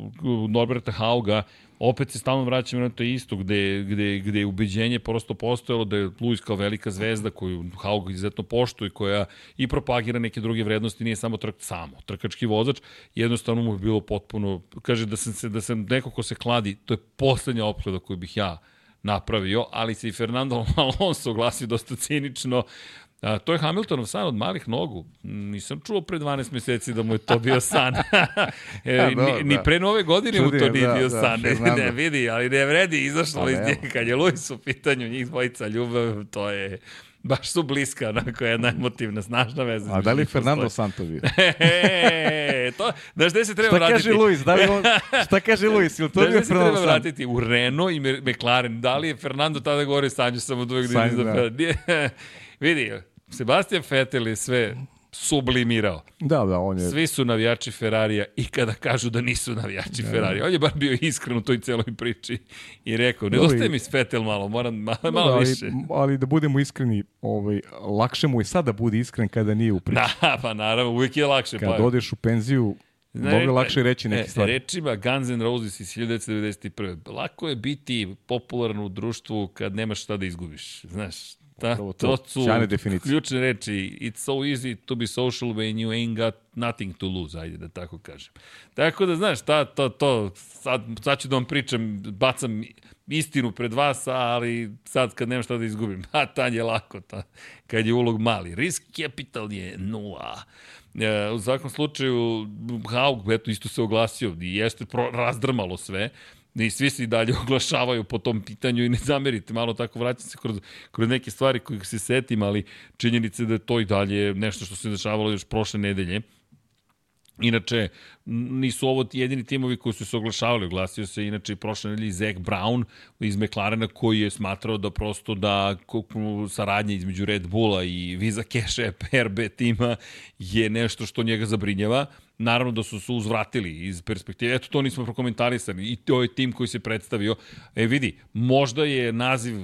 Norberta Hauga, opet se stalno vraćamo na to isto, gde, gde, gde je ubeđenje prosto postojalo da je Luis kao velika zvezda koju Haug izuzetno poštuje, koja i propagira neke druge vrednosti, nije samo trk, samo trkački vozač, jednostavno mu je bilo potpuno, kaže da sam, se, da sam neko ko se kladi, to je poslednja opklada koju bih ja napravio, ali se i Fernando Alonso oglasio dosta cinično, A, to je Hamiltonov san od malih nogu. Nisam čuo pre 12 meseci da mu je to bio san. e, Da, ni, dobro, ni da. pre nove godine mu to nije da, bio da, san. Ne, Fernando. ne vidi, ali ne vredi, izašlo Pa iz njega. Kad je Luis u pitanju, njih dvojica ljubav, to je baš su bliska, onako jedna emotivna, snažna veza. A da li je Fernando. Santo bio? E, to, znaš gde se treba Šta vratiti? kaže Luis? Da li on, šta kaže Luis? Ili to Znaš bio gde se treba Fernando Santo? vratiti? U Renault i McLaren. Da li je Fernando tada govorio Sanju sam od uvek da ide za da. Vidi, Sebastian Vettel je sve sublimirao. Da, da, on je... Svi su navijači Ferrarija i kada kažu da nisu navijači Ferrarija. On je bar bio iskren u toj celoj priči i rekao, nedostaje mi Vettel malo, moram malo, malo da, ali, više. ali da budemo iskreni, ovaj, lakše mu je sad da bude iskren kada nije u priči. Da, pa naravno, uvijek je lakše. Kada pa, odeš u penziju, mnogo je lakše reći neke e, stvari. Rečima Guns N' Roses iz 1991. Lako je biti popularan u društvu kad nemaš šta da izgubiš. Znaš, ta, Upravo to. to su ključne reči. It's so easy to be social when you ain't got nothing to lose, ajde da tako kažem. Tako da, znaš, ta, to, to, sad, sad ću da vam pričam, bacam istinu pred vas, ali sad kad nemam šta da izgubim, a tan je lako, ta, kad je ulog mali. Risk capital je nula. E, u svakom slučaju, Haug, eto, isto se oglasio i jeste pro, razdrmalo sve. I svi se i dalje oglašavaju po tom pitanju i ne zamerite, malo tako vraćam se kroz, kroz neke stvari kojih se setim, ali činjenica je da je to i dalje nešto što se dešavalo još prošle nedelje. Inače, nisu ovo jedini timovi koji su se oglašavali. Oglasio se inače i prošle nedelje Zach Brown iz McLarena koji je smatrao da prosto da saradnja između Red Bulla i Visa Cash App RB tima je nešto što njega zabrinjava. Naravno da su se uzvratili iz perspektive. Eto, to nismo prokomentarisali. I to je tim koji se predstavio. E, vidi, možda je naziv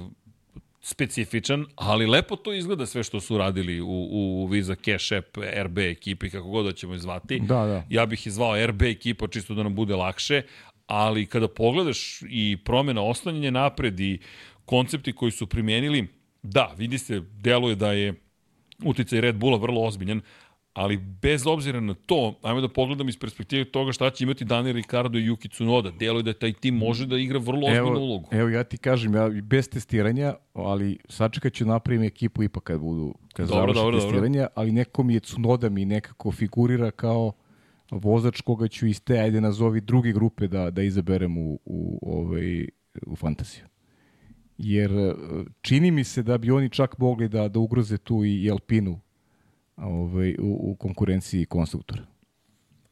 specifičan, ali lepo to izgleda sve što su radili u, u Visa Cash App RB ekipi, kako god da ćemo je zvati. Da, da. Ja bih je zvao RB ekipa čisto da nam bude lakše, ali kada pogledaš i promjena oslanjanje napred i koncepti koji su primenili, da, vidi se, deluje da je uticaj Red Bulla vrlo ozbiljan, ali bez obzira na to, ajmo da pogledam iz perspektive toga šta će imati Daniel Ricardo i Yuki Tsunoda. Deluje da taj tim može da igra vrlo ozbiljnu ulogu. Evo ja ti kažem, ja i bez testiranja, ali sačekat ću napravim ekipu ipak kad budu, kad Dobro, dobro, dobro. testiranja, ali neko mi je Cunoda mi nekako figurira kao vozač koga ću iz te, ajde nazovi druge grupe da, da izaberem u, u, ovaj, u fantaziju. Jer e, čini mi se da bi oni čak mogli da, da ugroze tu i Alpinu ovaj, u, u konkurenciji konstruktora.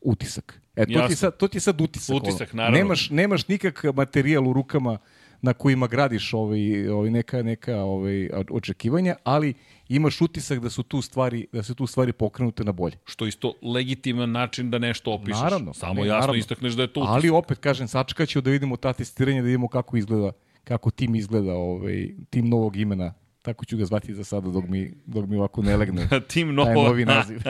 Utisak. E, to, ti, sad, to ti je sad utisak. Utisak, ono. naravno. Nemaš, nemaš nikakav materijal u rukama na kojima gradiš ovaj, ovaj neka neka ovaj očekivanja, ali imaš utisak da su tu stvari da su tu stvari pokrenute na bolje. Što isto legitiman način da nešto opišeš. Naravno. Samo ne, jasno naravno. istakneš da je to utisak. Ali opet kažem sačekaću da vidimo ta testiranja, da vidimo kako izgleda, kako tim izgleda, ovaj tim novog imena. Tako ću ga zvati za sada dok mi dok mi ovako ne legne. Tim Taj novo. novi naziv.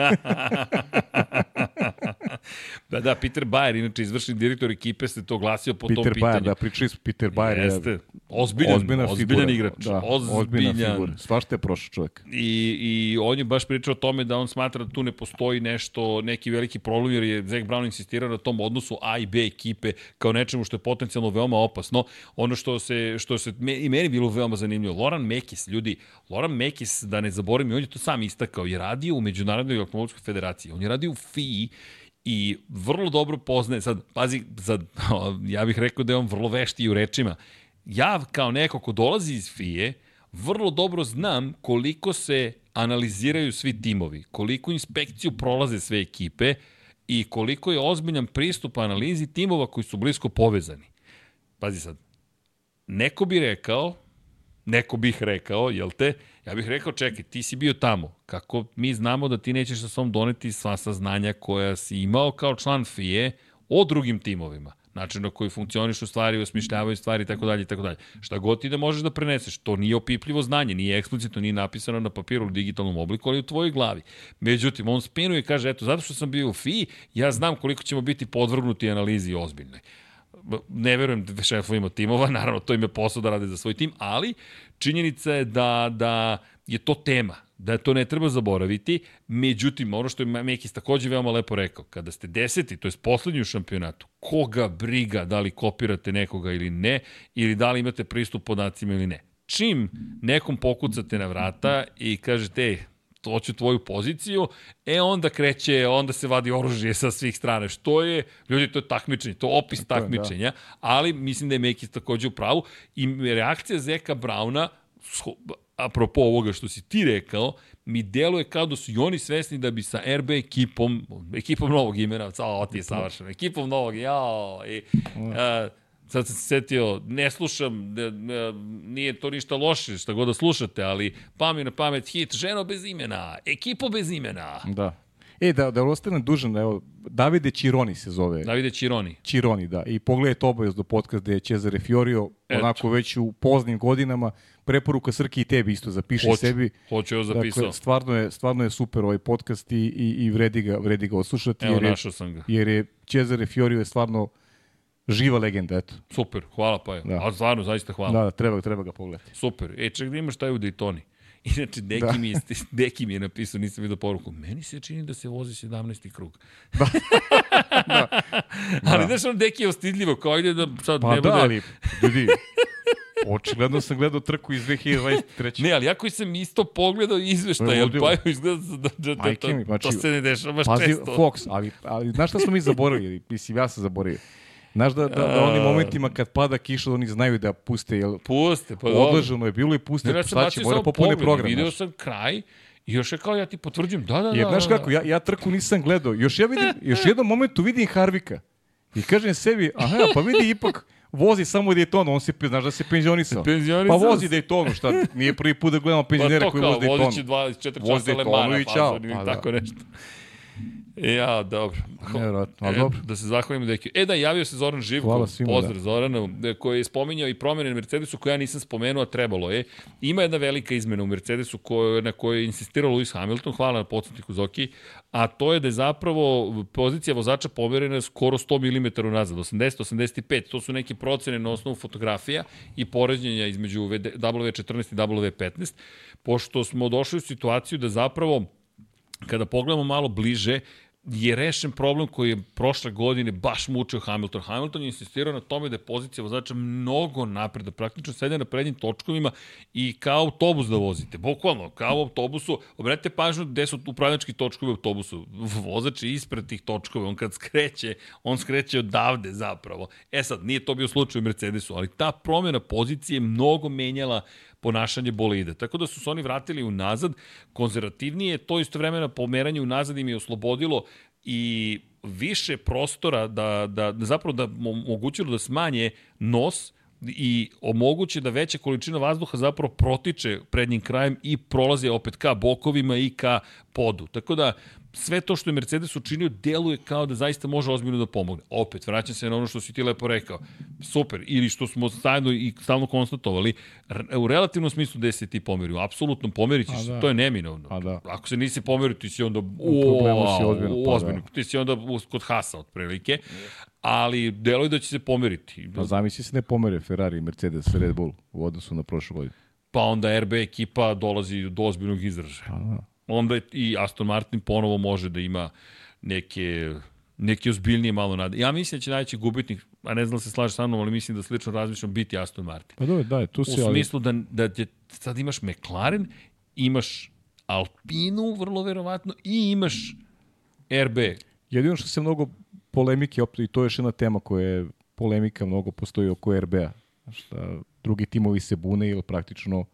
da, da, Peter Bayer, inače izvršni direktor ekipe, se to glasio po tom Peter pitanju. Bayer, da pričali smo Peter Bayer. je Jeste. Ozbiljan, ozbiljna ozbiljan figura. igrač. Da, ozbiljan. ozbiljna figura. Svašta je prošao čovjek. I, I on je baš pričao o tome da on smatra da tu ne postoji nešto, neki veliki problem, jer je Zach Brown insistirao na tom odnosu A i B ekipe kao nečemu što je potencijalno veoma opasno. Ono što se, što se me, i meni bilo veoma zanimljivo, Loran Mekis, ljudi, Loran Mekis, da ne zaboravim, on je to sam istakao, je radio u Međunarodnoj automobilskoj federaciji, on je radio u FII, i vrlo dobro poznaje, sad, pazi, sad, ja bih rekao da je on vrlo vešti u rečima. Ja, kao neko ko dolazi iz FIE, vrlo dobro znam koliko se analiziraju svi timovi, koliko inspekciju prolaze sve ekipe i koliko je ozbiljan pristup analizi timova koji su blisko povezani. Pazi sad, neko bi rekao neko bih rekao, jel te? Ja bih rekao, čekaj, ti si bio tamo. Kako mi znamo da ti nećeš sa svom doneti sva saznanja koja si imao kao član FIE o drugim timovima način na koji funkcionišu stvari, osmišljavaju stvari i tako dalje i tako dalje. Šta god ti da možeš da preneseš, to nije opipljivo znanje, nije eksplicitno, nije napisano na papiru u digitalnom obliku, ali u tvojoj glavi. Međutim, on spinuje i kaže, eto, zato što sam bio u FI, ja znam koliko ćemo biti podvrgnuti analizi ozbiljnoj ne verujem šefovima timova, naravno to im je posao da rade za svoj tim, ali činjenica je da, da je to tema, da to ne treba zaboraviti, međutim, ono što je Mekis takođe veoma lepo rekao, kada ste deseti, to je poslednji u šampionatu, koga briga da li kopirate nekoga ili ne, ili da li imate pristup podacima ili ne. Čim nekom pokucate na vrata i kažete, ej, hoću tvoju poziciju, e onda kreće, onda se vadi oružje sa svih strana. Što je, ljudi, to je takmičenje, to je opis da. takmičenja, ali mislim da je Mekis takođe u pravu i reakcija Zeka Brauna, apropo ovoga što si ti rekao, mi deluje kao da su i oni svesni da bi sa RB ekipom, ekipom novog imena, cao, ti je savršeno, ekipom novog, jao, i, a, sad sam se setio, ne slušam, ne, ne, nije to ništa loše, šta god da slušate, ali pami na pamet hit, ženo bez imena, ekipo bez imena. Da. E, da, da ostanem dužan, evo, Davide Čironi se zove. Davide Čironi. Čironi, da. I pogledajte obavezno podcast gde je Cezare Fiorio, Eto. onako već u poznim godinama, preporuka Srki i tebi isto zapiši hoću, sebi. Hoću joj zapisao. Dakle, stvarno je, stvarno je super ovaj podcast i, i, i vredi, ga, vredi ga oslušati. Evo, jer je, našao sam ga. Jer je Cezare Fiorio je stvarno živa legenda, eto. Super, hvala pa je. Da. A stvarno, zaista hvala. Da, da, treba, treba ga pogledati. Super. E, ček da imaš taj u Daytoni. Inače, Deki, da. mi je, Deki mi je napisao, nisam vidio poruku, meni se čini da se vozi 17. krug. Da. da. Ali da. znaš, on Deki je ostidljivo, kao ide da sad pa ne da, bude... ali, ljudi, Očigledno sam gledao trku iz 2023. Ne, ali ja koji sam isto pogledao izveštaj, ali pa izgleda da, da, da, da, mi, znači, to se ne dešava baš pazi, često. Fox, ali, ali znaš šta smo mi zaboravili? Mislim, ja sam zaboravio. Znaš da, da, da onim momentima kad pada kiša, oni znaju da puste, jel? Puste, pa dobro. Odležano je bilo i puste, ne, šta će, mora popune program. Video sam kraj, I još je kao ja ti potvrđujem, da, da, da. Jer, znaš da, kako, ja, ja trku nisam gledao. Još ja vidim, još jednom momentu vidim Harvika. I kažem sebi, aha, pa vidi ipak, vozi samo Daytona, on se, znaš da se penzionisao. penzionisao. Pa vozi Daytonu, šta, nije prvi put da gledamo penzionera pa koji vozi Daytonu. Pa to kao, vozi 24 časa Lemana, pa, pa, tako nešto. Ja, dobro. Nevjerojatno, ali e, dobro. Da se zahvalimo deki. E da, javio se Zoran Živko, Hvala svima, pozdrav da. Zoranu, koji je spominjao i promene na Mercedesu koje ja nisam spomenuo, a trebalo je. Ima jedna velika izmena u Mercedesu koju, na kojoj je insistirao Lewis Hamilton, hvala na podsjetniku Zoki, a to je da je zapravo pozicija vozača pomerena skoro 100 mm nazad, 80-85, to su neke procene na osnovu fotografija i poređenja između W14 i W15, pošto smo došli u situaciju da zapravo kada pogledamo malo bliže, je rešen problem koji je prošle godine baš mučio Hamilton. Hamilton je insistirao na tome da je pozicija vozača mnogo napred, da praktično sede na prednjim točkovima i kao autobus da vozite. Bukvalno, kao u autobusu. Obratite pažnju gde su upravljački točkovi u autobusu. Vozač je ispred tih točkova. On kad skreće, on skreće odavde zapravo. E sad, nije to bio slučaj u Mercedesu, ali ta promjena pozicije mnogo menjala ponašanje bolida. Tako da su se oni vratili unazad, konzervativnije, to istovremeno pomeranje unazad im je oslobodilo i više prostora da, da, da zapravo da omogućilo da smanje nos i omoguće da veća količina vazduha zapravo protiče prednjim krajem i prolaze opet ka bokovima i ka podu. Tako da sve to što je Mercedes učinio deluje kao da zaista može ozbiljno da pomogne. Opet, vraćam se na ono što si ti lepo rekao. Super, ili što smo stajno i stalno konstatovali, u relativnom smislu gde se ti pomerio. Apsolutno pomerit ćeš da. to je neminovno. Da. Ako se nisi pomerio, ti si onda u problemu si ozbiljno. Pa, ozbiljno. Da. Ti si onda kod Hasa otprilike. Ali deluje da će se pomeriti. Pa zamisli se ne pomere Ferrari, Mercedes, Red Bull u odnosu na prošlu godinu. Pa onda RB ekipa dolazi do ozbiljnog izražaja. Pa da onda i Aston Martin ponovo može da ima neke neke ozbiljnije malo nade. Ja mislim da će najveći gubitnik, a ne znam da se slaže sa mnom, ali mislim da slično razmišljam biti Aston Martin. Pa dobro, da, tu se... U smislu da, da će, sad imaš McLaren, imaš Alpinu, vrlo verovatno, i imaš RB. Jedino što se mnogo polemike, i to je još jedna tema koja je polemika mnogo postoji oko RB-a. Šta drugi timovi se bune ili praktično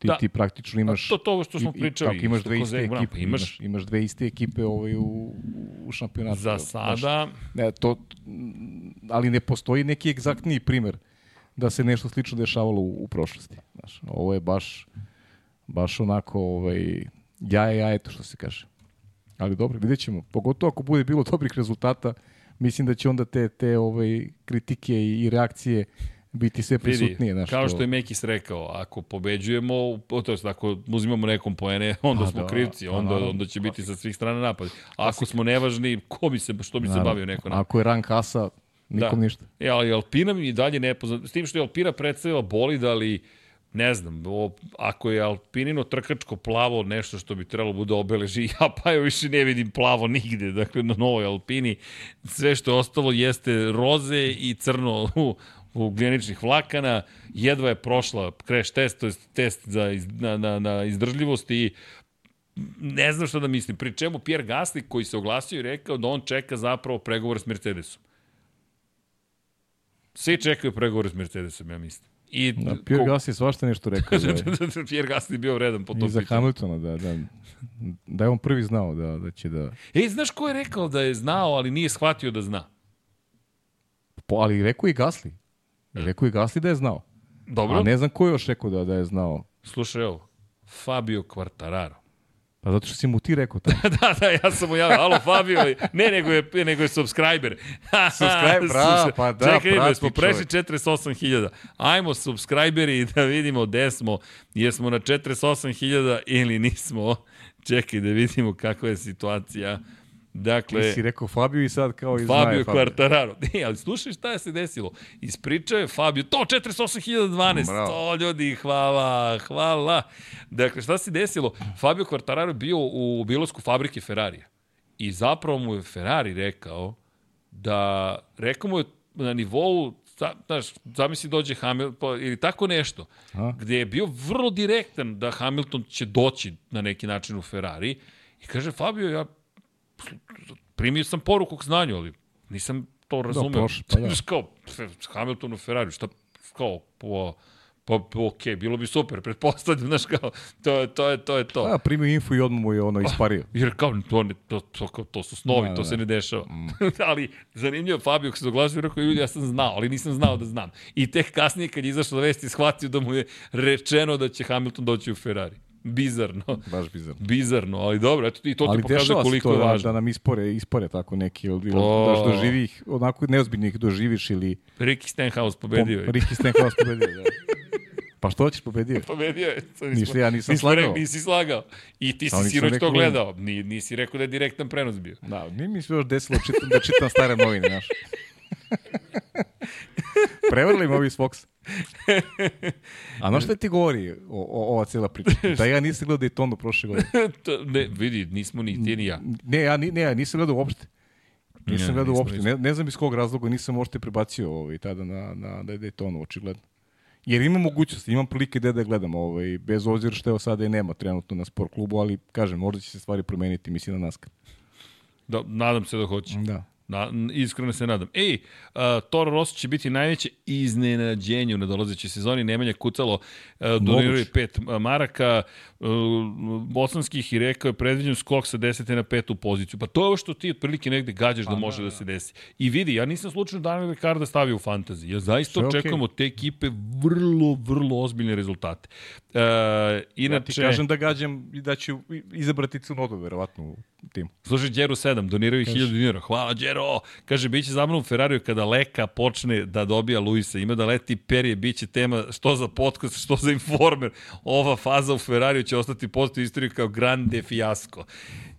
ti, da. ti praktično imaš... To, to što smo pričali. I, imaš dve iste ekipe, pa imaš, imaš, imaš dve iste ekipe ovaj, u, u šampionatu. Za sada... ne, to, ali ne postoji neki egzaktniji primer da se nešto slično dešavalo u, u prošlosti. Znaš, ovo je baš, baš onako ovaj, jaje jajeto što se kaže. Ali dobro, vidjet ćemo. Pogotovo ako bude bilo dobrih rezultata, mislim da će onda te, te ovaj, kritike i, i reakcije biti sve prisutnije. Vidi, kao što je Mekis rekao, ako pobeđujemo, to jest ako uzimamo nekom poene, onda Pa smo da, krivci, pa onda, naravno. onda će biti sa svih strana napad. A ako smo nevažni, ko bi se, što bi se bavio neko napad? Ako je ran kasa, nikom Da. ništa. E, ali Alpina mi i dalje nepoznat. S tim što je Alpina predstavila bolid, ali ne znam, o, ako je Alpinino trkačko plavo nešto što bi trebalo bude obeleži, ja pa joj više ne vidim plavo nigde, dakle na novoj Alpini sve što je ostalo jeste roze i crno u, ugljeničnih vlakana, jedva je prošla crash test, to je test za iz, na, na, na izdržljivost i ne znam šta da mislim. Pri čemu Pierre Gasly koji se oglasio i rekao da on čeka zapravo pregovor s Mercedesom. Svi čekaju pregovore s Mercedesom, ja mislim. I Da, Pierre Gasly je svašta nešto rekao. za- Pierre Gasly je bio vredan po tom I za pitanju. Hamiltona, da, da, da je on prvi znao da, da će da... Ej, znaš ko je rekao da je znao, ali nije shvatio da zna? Po, ali rekao i Gasly. I rekao i Gasly da je znao. Dobro, A ne znam ko je još rekao da, da je znao. slušaj ovo. Fabio Quartararo. Pa zato što si mu ti rekao tamo. da, da, ja sam mu javio. Alo, Fabio. Ne, nego je, nego je subscriber. Subscriber, bravo, pa da, Čekaj, prati smo prešli 48.000. Ajmo, subscriberi, da vidimo gde smo. Jesmo na 48.000 ili nismo. Čekaj da vidimo kakva je situacija. Dakle, Ti si rekao Fabio i sad kao i Fabio znaje Fabio. Quartararo. Ne, ali slušaj šta je se desilo. Ispričao je Fabio, to 48.012. Bravo. To ljudi, hvala, hvala. Dakle, šta se desilo? Fabio Quartararo je bio u bilosku fabrike Ferrarija. I zapravo mu je Ferrari rekao da, rekao mu je na nivou znaš, zamisli dođe Hamilton, ili tako nešto, A? gde je bio vrlo direktan da Hamilton će doći na neki način u Ferrari i kaže Fabio, ja primio sam poruku k znanju, ali nisam to razumeo. prošlo, pa da. Kao, Hamilton u Ferrari, šta, kao, po, pa, pa okej, bilo bi super, pretpostavljam, znaš, kao, to je to, je, to, je to. A, primio info i odmah mu je ono ispario. Jer kao, to, ne, to, to, to, to su snovi, Da, to da. se ne dešava. ali zanimljivo, Fabio se doglasio i rekao, ljudi, ja sam znao, ali nisam znao da znam. I tek kasnije, kad je izašla vesti, shvatio da mu je rečeno da će Hamilton doći u Ferrari. Bizarno. Baš bizarno. Bizarno, ali dobro, eto i to Ali ti pokazuje koliko to je da, važno. da nam ispore, ispore tako neki, ili, O. daš doživi ih, onako neozbiljno ih doživiš ili Ricky Stenhouse pobedio je. Ricky Stenhouse pobedio. Da. Pa što hoćeš pobedio? Pobedio je. Ništa, ja nisam nismo slagao. Rekli, nisi slagao. I ti si sinoć to da- gledao. Ni, nisi rekao da je direktan prenos bio. Da, nije mi se još desilo čitam, da čitam stare novine, znaš. Prevarili me ovi iz Foxa. A znaš šta ti govori o, o, ova cijela priča? Da ja nisam gledao Daytonu prošle godine. to, ne, vidi, nismo ni ti ni ja. Ne, ja, ni- ne, ja nisam gledao uopšte. Nisam Ne, gledao uopšte. Ne, ne znam iz kog razloga nisam uopšte prebacio ovaj, tada na, na, na Daytonu, očigledno. Jer imam mogućnost, imam prilike gde da gledam, ovaj, bez obzira što evo sada i nema trenutno na sport klubu, ali kažem, možda će se stvari promeniti, mislim na NASCAR. Da, nadam se da hoće. Da. Na, iskreno se nadam. Ej, uh, Toro Rosso će biti najveće iznenađenje u nadolazećoj sezoni. Nemanja Kucalo uh, doniruje pet maraka uh, bosanskih i rekao je predviđen skok sa 10. na petu poziciju. Pa to je ovo što ti otprilike negde gađaš da može da, se desi. I vidi, ja nisam slučajno Daniel Ricarda stavio u fantasy. Ja zaista očekujem od te ekipe vrlo, vrlo ozbiljne rezultate. Uh, Ja ti inače, kažem da gađam i da ću izabrati Cunodu, verovatno, u timu. Slušaj, Đero 7, doniraju 1000 dinara. Hvala, Đero. Kaže, bit će zabavno u Ferrariju kada Leka počne da dobija Luisa. Ima da leti perije, bit će tema što za podcast, što za informer. Ova faza u Ferrariju će ostati postoji istoriju kao grande fiasko.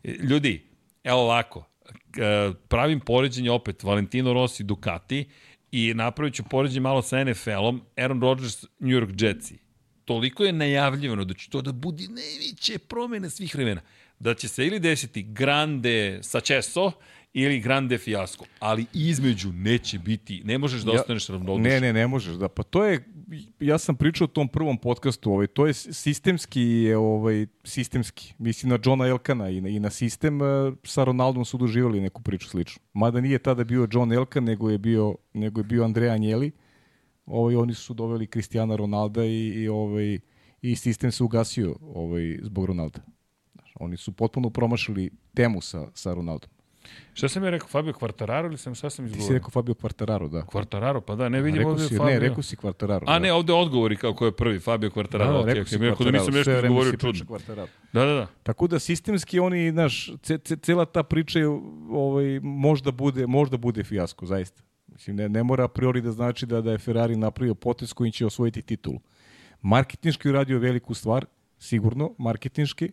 E, Ljudi, evo ovako, e, pravim poređenje opet, Valentino Rossi, Ducati i napravit ću poređenje malo sa NFL-om, Aaron Rodgers, New York Jetsi toliko je najavljivano da će to da budi najveće promene svih vremena. Da će se ili desiti grande sačeso ili grande fiasko. Ali između neće biti, ne možeš da ostaneš ravnodušan. Ne, ne, ne možeš. Da, pa to je, ja sam pričao o tom prvom podcastu, ovaj, to je sistemski, je, ovaj, sistemski. Mislim na Johna Elkana i na, i na sistem eh, sa Ronaldom su doživjeli neku priču sličnu. Mada nije tada bio John Elkan, nego je bio, nego je bio Andrea Anjeli. Ovaj, oni su doveli Cristiana Ronalda i, i, ovaj, i sistem se ugasio ovaj, zbog Ronalda. Oni su potpuno promašili temu sa, sa Ronaldom. Šta sam ja rekao, Fabio Quartararo ili sam, šta sam Ti si izgovorio? rekao Fabio Quartararo, da. Quartararo, pa da, ne vidim ovde Fabio. Ne, rekao si Quartararo. A ne, ovde odgovori kao ko je prvi, Fabio Quartararo. da, da, rekao si rekao da nisam Quartararo, nešto izgovorio čudno. Quartararo. Da, da, da. Tako da sistemski oni, znaš, ce, ce, cela ta priča je, ovaj, možda bude, možda bude fijasko, zaista. Mislim, ne, ne mora a priori da znači da, da je Ferrari napravio potez kojim će osvojiti titulu. Marketinški uradio veliku stvar, sigurno, marketinški,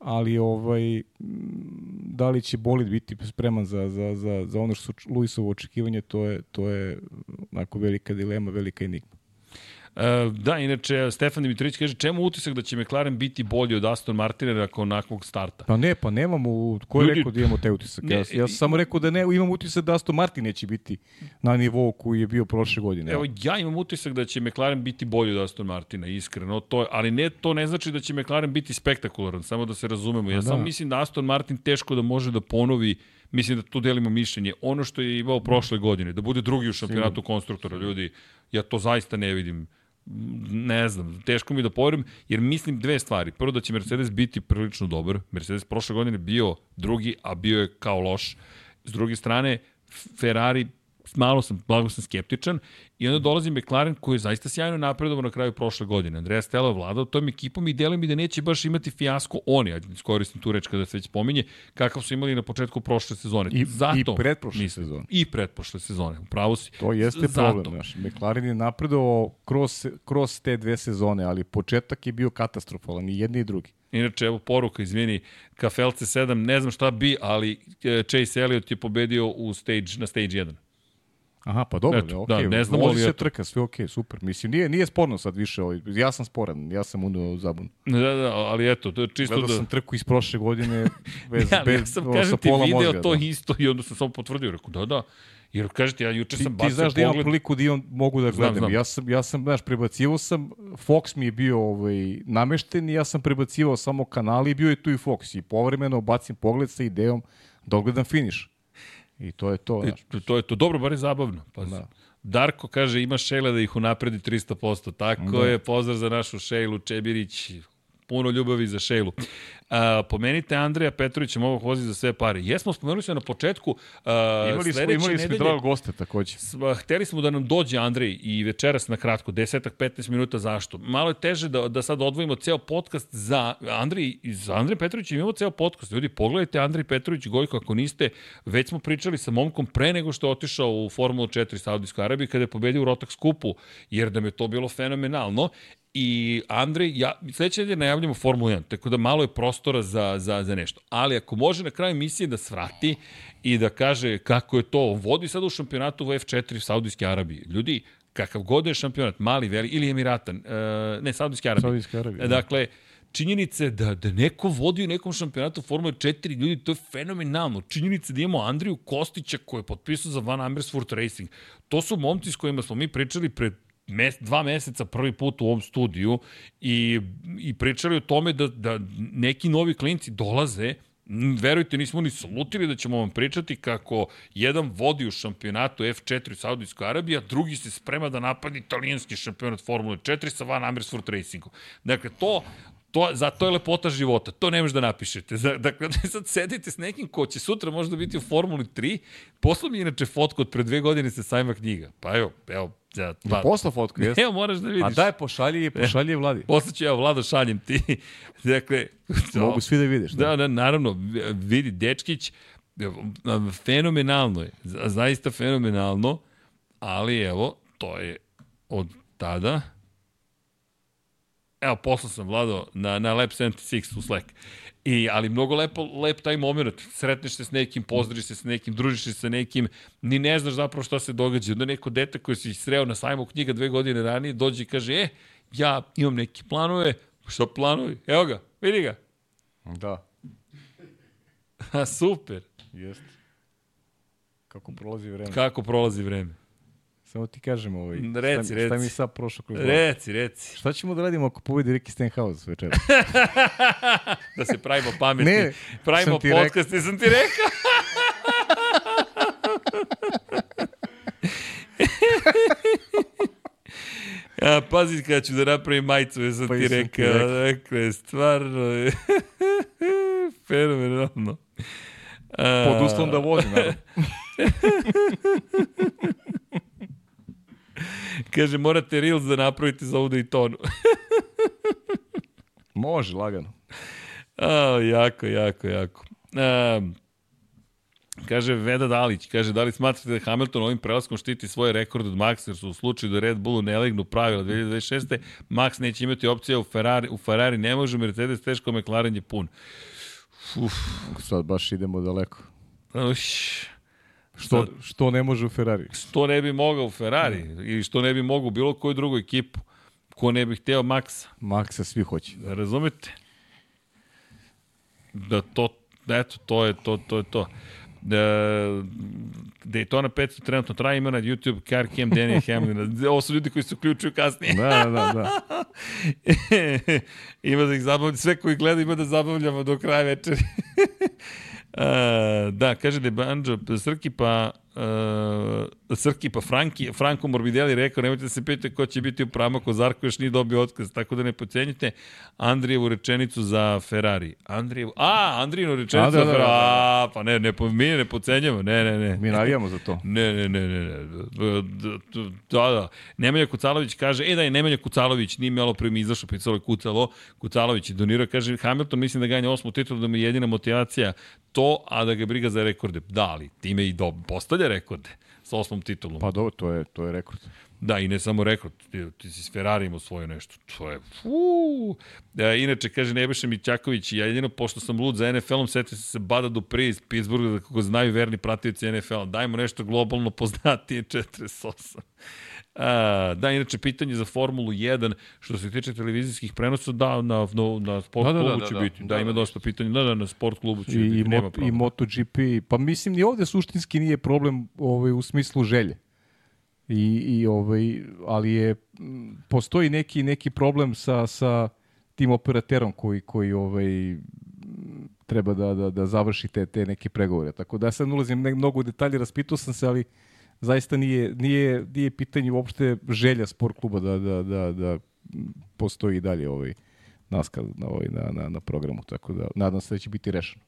ali ovaj, da li će bolid biti spreman za, za, za, za ono što su Luisovo očekivanje, to je, to je onako velika dilema, velika enigma. E, da, inače, Stefan Dimitrić kaže, čemu utisak da će McLaren biti bolji od Aston Martina nakon onakvog starta? Pa ne, pa nemamo, ko je Ljudi- rekao da imamo taj utisak? Ne, ja, ja sam samo rekao da ne, imam utisak da Aston Martin neće biti na nivou koji je bio prošle godine. Evo, ja imam utisak da će McLaren biti bolji od Aston Martina, iskreno, to, ali ne, to ne znači da će McLaren biti spektakularan, samo da se razumemo. Ja da. samo mislim da Aston Martin teško da može da ponovi Mislim da tu delimo mišljenje. Ono što je imao prošle godine, da bude drugi u šampionatu konstruktora, ljudi, ja to zaista ne vidim. Ne znam, teško mi da poverujem, jer mislim dve stvari. Prvo da će Mercedes biti prilično dobar. Mercedes prošle godine bio drugi, a bio je kao loš. S druge strane, Ferrari malo sam, blago sam skeptičan i onda dolazi McLaren koji je zaista sjajno napredovao na kraju prošle godine. Andreja Stella je vladao tom ekipom i delim mi da neće baš imati fijasko oni, ajde iskoristim tu reč kada se već pominje, kakav su imali na početku prošle sezone. I- Zato, i pretprošle mislim, sezone. I pretprošle sezone, upravo si. To jeste Zato. problem, znaš. McLaren je napredovao kroz, kroz te dve sezone, ali početak je bio katastrofalan, i jedni i drugi. Inače, evo poruka, izvini, Kafelce 7, ne znam šta bi, ali e, Chase Elliot je pobedio u stage, na stage 1. Aha, pa dobro, Eto, Eto, da, okay. ne znamo, Vozi se trka, sve okej, super. Mislim, nije, nije sporno sad više, ovaj, ja sam sporan, ja sam unio u zabunu. Da, da, ali eto, to je čisto Gledao da... sam trku iz prošle godine bez, Ja, bez ja sam, o, kažem sa ti, pola video mozga. to da. isto i onda sam samo potvrdio. Rekao, da, da. Jer kažete, ja juče Ti, sam ti bacio znaš da imam priliku da imam, mogu da Znam, gledam. znam. Ja sam, ja sam, znaš, prebacivo sam, Fox mi je bio ovaj, namešten i ja sam prebacivao samo kanali i bio je tu i Fox. I povremeno bacim pogled sa idejom da ogledam finiš. I to je to, znaš. to, to je to dobro, bar je zabavno. Pa, Da. Darko kaže, ima Šejla da ih unapredi 300%. Tako Da. je, pozdrav za našu Šejlu Čebirić. Puno ljubavi za Šejlu. A, pomenite Andreja Petrovića, ovog vozi za sve pare. Jesmo, spomenuli smo na početku. A, Imali smo, imali smo dragog gosta takođe. Sva- Hteli smo da nam dođe Andrej i večeras na kratko, desetak, 15 minuta, zašto? Malo je teže da, da sad odvojimo ceo podcast za Andrej, za Andrej Petrović imamo ceo podcast. Ljudi, pogledajte Andrej Petrović Gojko, ako niste, već smo pričali sa momkom pre nego što je otišao u Formulu 4 Saudijskoj Arabiji kada je pobedio u Rotax skupu, jer da me to bilo fenomenalno. I Andrej, ja, sledeće nedelje najavljamo Formulu 1, tako da malo je prostora za, za, za nešto. Ali ako može na kraju emisije da svrati i da kaže kako je to, vodi sad u šampionatu u F4 u Saudijske Arabije. Ljudi, kakav god je šampionat, mali, veli, ili Emiratan, e, ne, Saudijske Arabije. Saudijske Arabije, da. Dakle, činjenice da, da neko vodi u nekom šampionatu Formule 4, ljudi, to je fenomenalno. Činjenice da imamo Andriju Kostića koji je potpisao za Van Amersfoort Racing. To su momci s kojima smo mi pričali pred mes, dva meseca prvi put u ovom studiju i, i pričali o tome da, da neki novi klinci dolaze Verujte, nismo ni slutili da ćemo vam pričati kako jedan vodi u šampionatu F4 u Saudijskoj Arabiji, a drugi se sprema da napadi italijanski šampionat Formule 4 sa Van Amersfoort Racingom. Dakle, to, to, za to je lepota života. To ne možeš da napišete. Dakle, da sad sedite s nekim ko će sutra možda biti u Formuli 3, posla mi inače fotku od pre dve godine se sajma knjiga. Pa evo, evo, ja, pa, Posla fotku, jeste? evo moraš da vidiš. A daj, pošalji je, pošalji je vladi. Posle ću ja, Vlado, šaljem ti. dakle, Mogu svi da vidiš. Da, da, naravno, vidi, Dečkić, fenomenalno je, za- zaista fenomenalno, ali evo, to je od tada. Evo, poslao sam, Vlado, na, na Lab 76 u Slack. I, ali mnogo lepo, lep taj moment. Sretneš se s nekim, pozdriš se s nekim, družiš se sa nekim, ni ne znaš zapravo šta se događa. Onda neko dete koje si sreo na sajmu knjiga dve godine ranije dođe i kaže, e, ja imam neki planove, šta planovi? Evo ga, vidi ga. Da, super. jeste. Kako prolazi vreme. Kako prolazi vreme. Samo ti kažem ovaj. Reci, šta, Šta reci. mi sad prošlo kroz glavu? Reci, reci. Šta ćemo da radimo ako pobedi Ricky Stenhouse večera? Da se pravimo pametni. Ne, pravimo podcast i sam ti rekao. Ja, pazi kada ću da napravim majicu, ja sam Pa ti rekao. rekao. Dakle, stvarno je fenomenalno. Pod uslovom da vozi, naravno. Kaže, morate Reels da napravite za ovu Daytonu. Može, lagano. A, jako, jako, jako. Um, Kaže Veda Dalić, kaže, da li smatrate da Hamilton ovim prelaskom štiti svoj rekord od Maxa, jer su u slučaju da Red Bullu ne legnu pravila 2026. Max neće imati opcije u Ferrari, u Ferrari ne može, Mercedes teško, McLaren je pun. Uf, Sad baš idemo daleko. uš, Što, što ne može u Ferrari? što ne bi mogao u Ferrari ili što ne bi mogao u bilo koju drugu ekipu. Ko ne bi hteo Maxa. Maxa svi hoće. Razumete? Da to, eto, to je to, to je to. Da, Daytona 500 trenutno traje, ima na YouTube Car Cam Danny Hamlin. Ovo su ljudi koji se uključuju kasnije. Da, da, da. da. ima da ih zabavlja, sve koji gledaju ima da zabavljamo do kraja večeri. Uh, da, kaže da je Banjo Srki pa uh, Srki pa Franki, Franko Morbidelli rekao nemojte da se pitate ko će biti u pravu ako Zarko još nije dobio otkaz, tako da ne pocenjite Andrijevu rečenicu za Ferrari. Andrijevu, a, Andrijevu rečenicu A, da, za da, da, Ferrari, da. a, pa ne, ne, mi ne pocenjamo, ne, ne, ne. Mi navijamo za to. Ne, ne, ne, ne, ne. Da, da. Nemanja Kucalović kaže, e da je Nemanja Kucalović, nije malo pre mi izašao, pisalo je Kucalo, Kucalović je donirao, kaže, Hamilton mislim da ganja osmu titulu, da mu je jedina motivacija to, a da ga briga za rekorde. Da, ali time i do, postavlja rekorde sa osmom titulom. Pa dobro, to je, to je rekord. Da, i ne samo rekord, ti, ti si s Ferrarijem osvojio nešto. To je, fuu. E, inače, kaže Nebojša Mićaković, ja jedino, pošto sam lud za NFL-om, setio se se Bada Dupri iz Pittsburgha, da kako znaju verni pratioci NFL-a. Dajmo nešto globalno poznatije 48. A, da, inače, pitanje za Formulu 1, što se tiče televizijskih prenosa, da, na, na, na sport Da, da, da, klubu da, će da. biti. Da, Da, ima da. dosta pitanja. Da, da, na sport klubu će I, biti. i, Nema mot, i. MotoGP. Pa mislim, ni ovde suštinski nije problem ovaj, u smislu želje. I, i ovaj, ali je postoji neki neki problem sa sa tim operaterom koji koji ovaj treba da, da, da završi te, te neke pregovore. Tako da ja sad ulazim ne, mnogo u detalje, raspitao sam se, ali zaista nije, nije, nije pitanje uopšte želja sport kluba da, da, da, da postoji i dalje ovaj naskar na, ovaj, na, na, na programu. Tako da nadam se da će biti rešeno.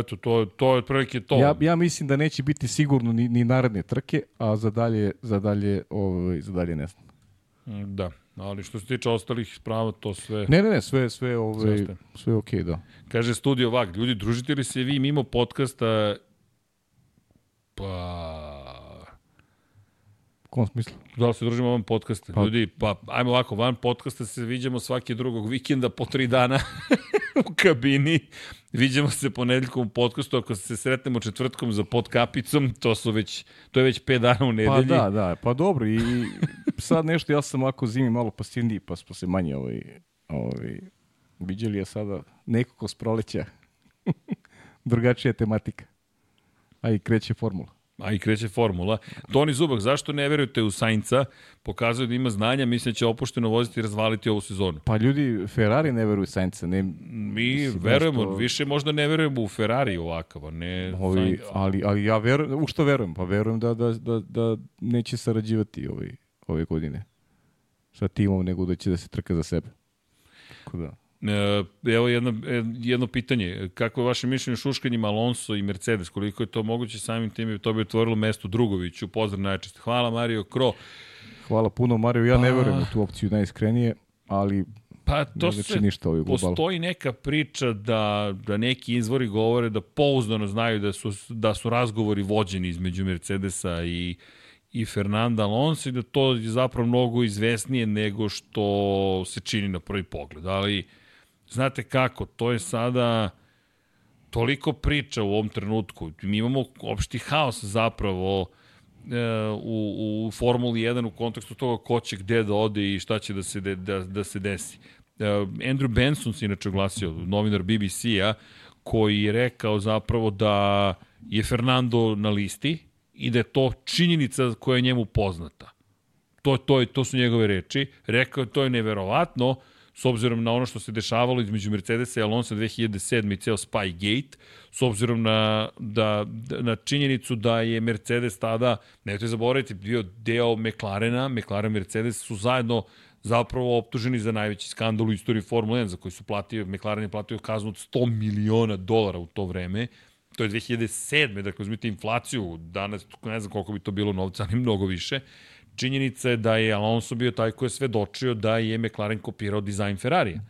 Eto, to, to je otprilike to. Ja, ja mislim da neće biti sigurno ni, ni naredne trke, a za dalje, za dalje, ovaj, za dalje ne znam. Da, ali što se tiče ostalih sprava, to sve... Ne, ne, ne, sve, sve, ovaj, Sve sve okej, da. Kaže Studio Vag, ljudi, družite li se vi mimo podcasta? Pa... Kom smislu? Da li se družimo van podcasta? Pa- Ljudi, pa ajmo ovako, van podcasta se viđamo svaki drugog vikenda po tri dana u kabini. Viđamo se ponedeljkom u podcastu, ako se sretnemo četvrtkom za podkapicom, to su već, to je već pet dana u nedelji. Pa da, da, pa dobro i sad nešto, ja sam ovako zimi malo pasivniji, pa smo se manje ovaj, ovaj, viđali je sada nekako s proleća. Drugačija tematika. A i kreće formula. A i kreće formula. Toni Zubak, zašto ne verujete u Sainca? Pokazuje da ima znanja, mislim da će opušteno voziti i razvaliti ovu sezonu. Pa ljudi, Ferrari ne veruju Sainca, ne, Mi verujemo, nešto- više možda ne verujemo u Ferrari ovakav, a ne Ovi, Sainz. ali, ali ja verujem, u što verujem? Pa verujem da, da, da, da neće sarađivati ovaj, ove godine sa timom, nego da će da se trka za sebe. Tako da. E, evo jedno, e, jedno pitanje. Kako je vaše mišljenje o šuškanjima Alonso i Mercedes? Koliko je to moguće samim tim? To bi otvorilo mesto Drugoviću. Pozdrav najčešće. Hvala Mario Kro. Hvala puno, Mario. Ja ne Pa- verujem u tu opciju najiskrenije, ali Pa to to ne znači se ništa ovaj global. Postoji neka priča da, da neki izvori govore da pouzdano znaju da su, da su razgovori vođeni između Mercedesa i, i Fernanda Alonso i da to je zapravo mnogo izvesnije nego što se čini na prvi pogled. Ali, znate kako, to je sada toliko priča u ovom trenutku. Mi imamo opšti haos zapravo e, u, u Formuli 1 u kontekstu toga ko će gde da ode i šta će da se, de, da, da se desi. E, Andrew Benson se inače oglasio, novinar BBC-a, koji je rekao zapravo da je Fernando na listi i da je to činjenica koja je njemu poznata. To, to, to su njegove reči. Rekao je to je neverovatno, s obzirom na ono što se dešavalo između Mercedesa i Alonso 2007. i ceo Spygate, s obzirom na, da, na činjenicu da je Mercedes tada, nemojte zaboraviti, bio deo McLarena, McLaren Mercedes su zajedno zapravo optuženi za najveći skandal u istoriji Formule 1, za koji su platio, McLaren je platio kaznu od 100 miliona dolara u to vreme, to je 2007. Dakle, uzmite inflaciju, danas ne znam koliko bi to bilo novca, ali mnogo više. Činjenica je da je Alonso bio taj koji je svedočio da je McLaren kopirao dizajn Ferrarija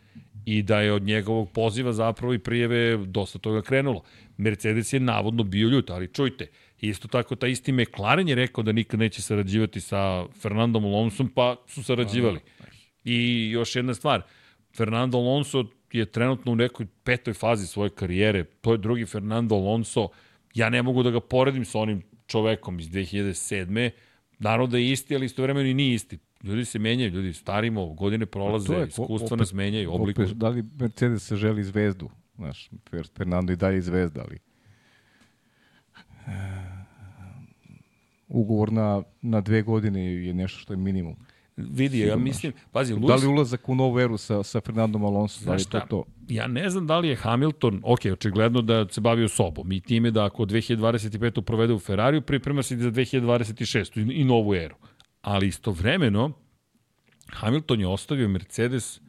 i da je od njegovog poziva zapravo i prijeve dosta toga krenulo. Mercedes je navodno bio ljut, ali čujte, isto tako ta isti McLaren je rekao da nikad neće sarađivati sa Fernandom Alonsom, pa su sarađivali. I još jedna stvar, Fernando Alonso je trenutno u nekoj petoj fazi svoje karijere, to je drugi Fernando Alonso, ja ne mogu da ga poredim sa onim čovekom iz 2007. Naravno da je isti, ali istovremeno i nije isti. Ljudi se menjaju, ljudi starimo, godine prolaze, je, iskustva opet, nas menjaju, obliku. Opet, da li Mercedes se želi zvezdu? Znaš, Fernando i dalje zvezda, ali e, ugovor na, na dve godine je nešto što je minimum. Vidi, Sigurno. ja mislim, pazi, Lewis... Da li ulazak u novu eru sa, sa Fernandom Alonso, da li to to? Ja ne znam da li je Hamilton, ok, očigledno da se bavio sobom i time da ako 2025. provede u Ferrariju, priprema se za 2026. i, i novu eru. Ali istovremeno, Hamilton je ostavio Mercedes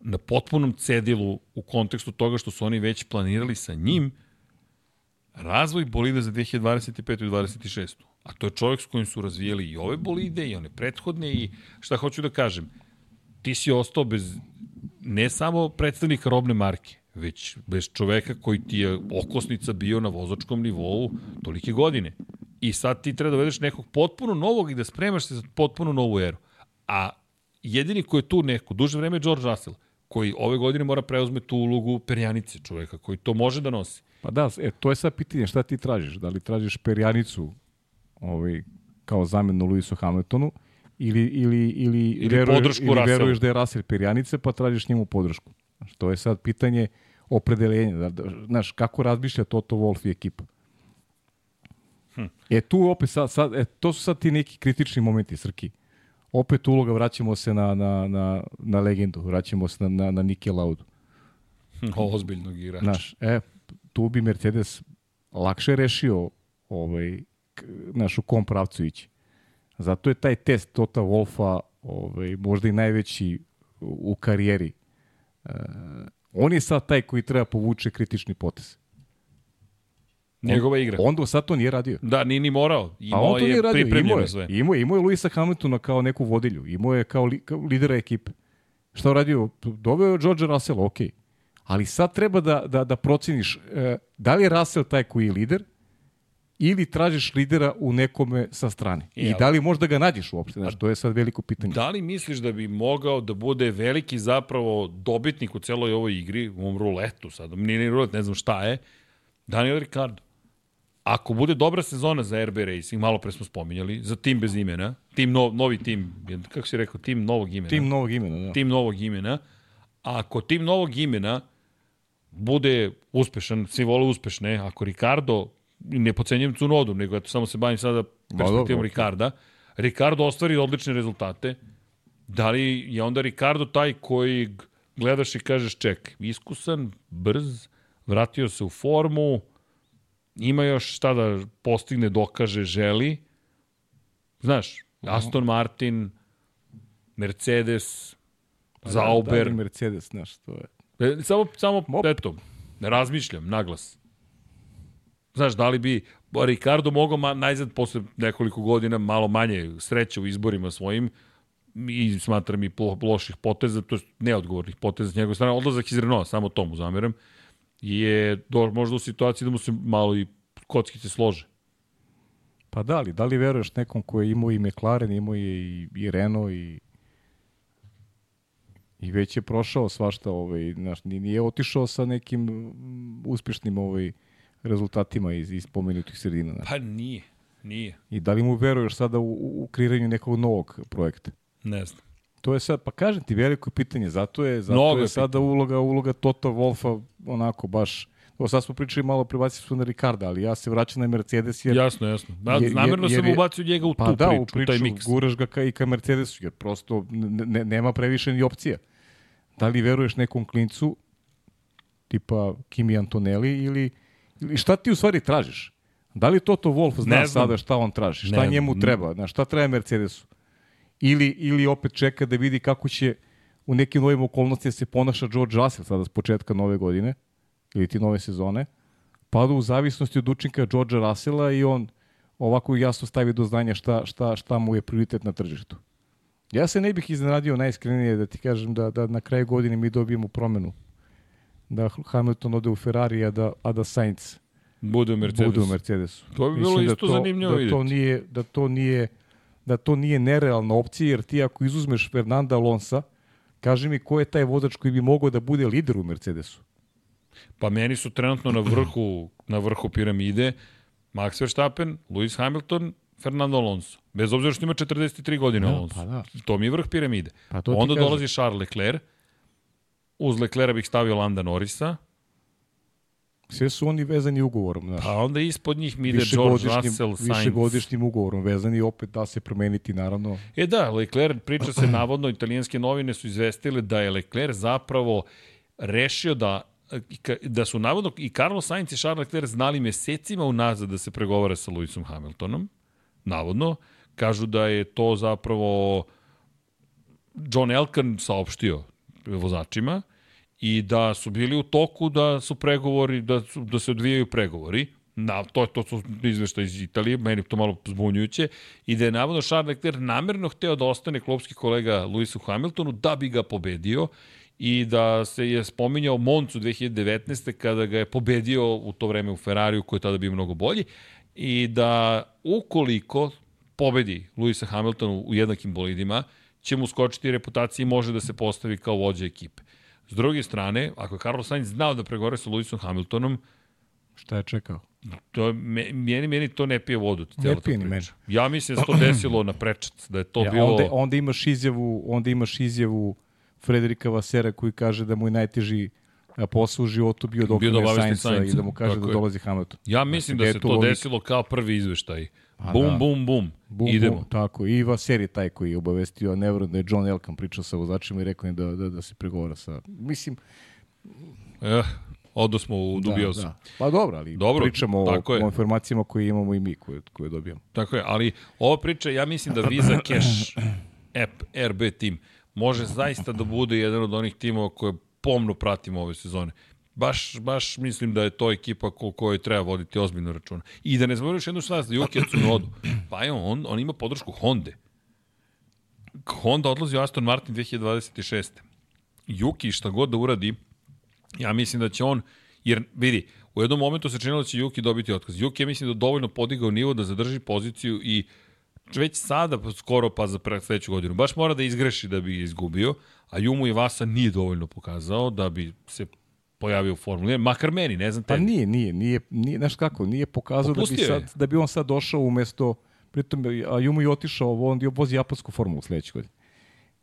na potpunom cedilu u kontekstu toga što su oni već planirali sa njim razvoj bolida za 2025. i 2026. A to je čovjek s kojim su razvijeli i ove bolide i one prethodne i šta hoću da kažem, ti si ostao bez ne samo predstavnika robne marke, već bez čoveka koji ti je okosnica bio na vozačkom nivou tolike godine. I sad ti treba da vedeš nekog potpuno novog i da spremaš se za potpuno novu eru. A jedini ko je tu neko, duže vreme je George Russell, koji ove godine mora preuzme tu ulogu perjanice čoveka, koji to može da nosi. Pa da, e, to je sad pitanje, šta ti tražiš? Da li tražiš perjanicu ovaj, kao zamenu Luisu Hamiltonu ili, ili, ili, ili, veruješ, podršku ili veruješ da je Russell perjanice pa tražiš njemu podršku. Znaš, to je sad pitanje opredeljenja. Da, da, znaš, kako razmišlja Toto Wolff i ekipa? Hm. E tu opet sad, sad e, to su sad ti neki kritični momenti, Srki. Opet uloga, vraćamo se na, na, na, na legendu, vraćamo se na, na, na Nike Laudu. Hm, ozbiljnog igrača. Znaš, e, tu bi Mercedes lakše rešio ovaj, naš, u kom pravcu ići. Zato je taj test Tota Wolfa ovaj, možda i najveći u karijeri. E, on je sad taj koji treba povuče kritični potez. Njegova igra. On do sad to nije radio. Da, nije ni morao. Imao A on to nije radio. Imao je, sve. Imao je, imao je Luisa Hamiltona kao neku vodilju. Imao je kao, li, kao lidera ekipe. Šta je radio? Doveo je George Russell, ok. Ali sad treba da, da, da proceniš e, da li je Russell taj koji je lider ili tražiš lidera u nekome sa strane. I, I da li možda ga nađeš uopšte, znaš, to je sad veliko pitanje. Da li misliš da bi mogao da bude veliki zapravo dobitnik u celoj ovoj igri, u ovom ruletu sad, nije ni rulet, ne znam šta je, Daniel Ricardo? Ako bude dobra sezona za RB Racing, malo pre smo spominjali, za tim bez imena, tim no, novi tim, kako si rekao, tim novog imena. Tim novog imena, da. Tim novog imena. A ako tim novog imena bude uspešan, svi vole uspešne, ako Ricardo ne pocenjujem Cunodu, nego eto, samo se bavim sada perspektivom Ricarda. Ricardo ostvari odlične rezultate. Da li je onda Ricardo taj koji gledaš i kažeš ček, iskusan, brz, vratio se u formu, ima još šta da postigne, dokaže, želi. Znaš, Aston Martin, Mercedes, pa Zauber. Da, da, Mercedes, znaš, to je. E, samo, samo, Mop. eto, ne razmišljam, naglas. Znaš, da li bi Ricardo mogao ma, najzad posle nekoliko godina malo manje sreće u izborima svojim i smatram i loših poteza, to je neodgovornih poteza s njegove strane, odlazak iz Renault, samo tomu zameram, je do, možda u situaciji da mu se malo i kockice slože. Pa da li, da li veruješ nekom ko je imao i McLaren, imao je i, i Renault i i već je prošao svašta, ovaj, znaš, nije otišao sa nekim uspešnim ovaj, rezultatima iz, iz pomenutih sredina. Znači. Pa nije, nije. I da li mu veruješ sada u, u kreiranju nekog novog projekta? Ne znam. To je sad, pa kažem ti, veliko pitanje, zato je, zato Mnogo je sada uloga, uloga Toto Wolfa onako baš Evo sad smo pričali malo pribacili su na Ricarda, ali ja se vraćam na Mercedes jer... Jasno, jasno. Da, jer, namerno jer, sam ubacio njega u pa tu da, priču, u priču, taj miks. guraš ga ka, i ka Mercedesu, jer prosto ne, nema previše ni opcija. Da li veruješ nekom klincu, tipa Kimi Antonelli, Ili šta ti u stvari tražiš? Da li Toto Wolf zna sada šta on traži? Šta ne, njemu treba? Na šta treba Mercedesu? Ili, ili opet čeka da vidi kako će u nekim novim okolnostima se ponaša George Russell sada s početka nove godine ili ti nove sezone, pada u zavisnosti od učinka Georgea Russella i on ovako jasno stavi do znanja šta, šta, šta mu je prioritet na tržištu. Ja se ne bih iznenadio najiskrenije da ti kažem da, da na kraju godine mi dobijemo promenu. Da Hamilton ode u Ferrari, a da, a da Sainz Bude u Mercedesu. bude u Mercedesu. To bi bilo Mislim isto da to, zanimljivo da vidjeti. to nije, da to nije da to nije nerealna opcija, jer ti ako izuzmeš Fernanda Alonsa, kaži mi ko je taj vozač koji bi mogao da bude lider u Mercedesu. Pa meni su trenutno na vrhu, na vrhu piramide Max Verstappen, Lewis Hamilton, Fernando Alonso. Bez obzira što ima 43 godine Da, Alonso. pa da. To mi je vrh piramide. Pa Onda kažem. dolazi Charles Leclerc. Uz Leclerca bih stavio Landa Norrisa. Sve su oni vezani ugovorom, znaš. A onda ispod njih mi ide George Russell, Sainz. višegodišnjim ugovorom vezani opet da se promeniti naravno. E da, Leclerc, priča se navodno, italijanske novine su izvestile da je Leclerc zapravo rešio da da su navodno i Carlos Sainz i Charles Leclerc znali mesecima unazad da se pregovara sa Lewisom Hamiltonom, navodno, kažu da je to zapravo John Elkan saopštio vozačima i da su bili u toku da su pregovori, da, su, da se odvijaju pregovori, Na, to, to su izvešta iz Italije, meni to malo zbunjujuće, i da je navodno Charles Leclerc namerno hteo da ostane klopski kolega Lewisu Hamiltonu da bi ga pobedio i da se je spominjao Moncu 2019. kada ga je pobedio u to vreme u Ferrariju koji je tada bio mnogo bolji i da ukoliko pobedi Lewisa Hamiltonu u jednakim bolidima, će mu skočiti reputacija i može da se postavi kao vođa ekipe. S druge strane, ako je Carlos Sainz znao da pregovara sa Lewisom Hamiltonom, Šta je čekao? to meni, meni to ne pije vodu. Ne pije ni priča. Ja mislim da se to desilo na prečac, da je to Ja, bilo... onda, onda imaš izjavu, onda imaš izjavu Frederika Vasera koji kaže da mu je najteži a, posao u životu bio da Bio da okrene obavesti Sainca i Sainca, da mu kaže tako da dolazi Hamilton. Ja mislim da Znači, se to logika. desilo kao prvi izveštaj. A, Bum, da. bum, bum. Bum, Idemo. Bum, tako. I Vaser je taj koji je obavestio, nevjerojatno da je John Elkan pričao sa vozačima i rekao im da, da, da se pregovara sa... Mislim, Eh, odo smo u dubiozu. Da, da. Pa dobro, ali Dobro, pričamo o, je. o informacijama koje imamo i mi, koje, koje dobijamo. Tako je, ali ova priča, ja mislim da Visa Cash app RB tim može zaista da bude jedan od onih timova koje pomno pratimo ove sezone. Baš, baš mislim da je to ekipa ko kojoj treba voditi ozbiljno računa. I da ne zaboravim još jednu stvar za Yuki Tsunodu. Pa evo, on, on ima podršku Honda. Honda odlazi u Aston Martin 2026. Yuki šta god da uradi, ja mislim da će on, jer vidi, u jednom momentu se činilo da će Yuki dobiti otkaz. Yuki je mislim da dovoljno podigao nivo da zadrži poziciju i već sada skoro pa za sledeću godinu. Baš mora da izgreši da bi izgubio, a Jumu i Vasa nije dovoljno pokazao da bi se pojavio u Formuli 1, makar meni, ne znam Pa tebi. nije, nije, nije, nije, znaš kako, nije pokazao da bi, Popustio je. sad, da bi on sad došao umesto, pritom, a Jumu je otišao, on je vozi japansku formulu sledeće godine.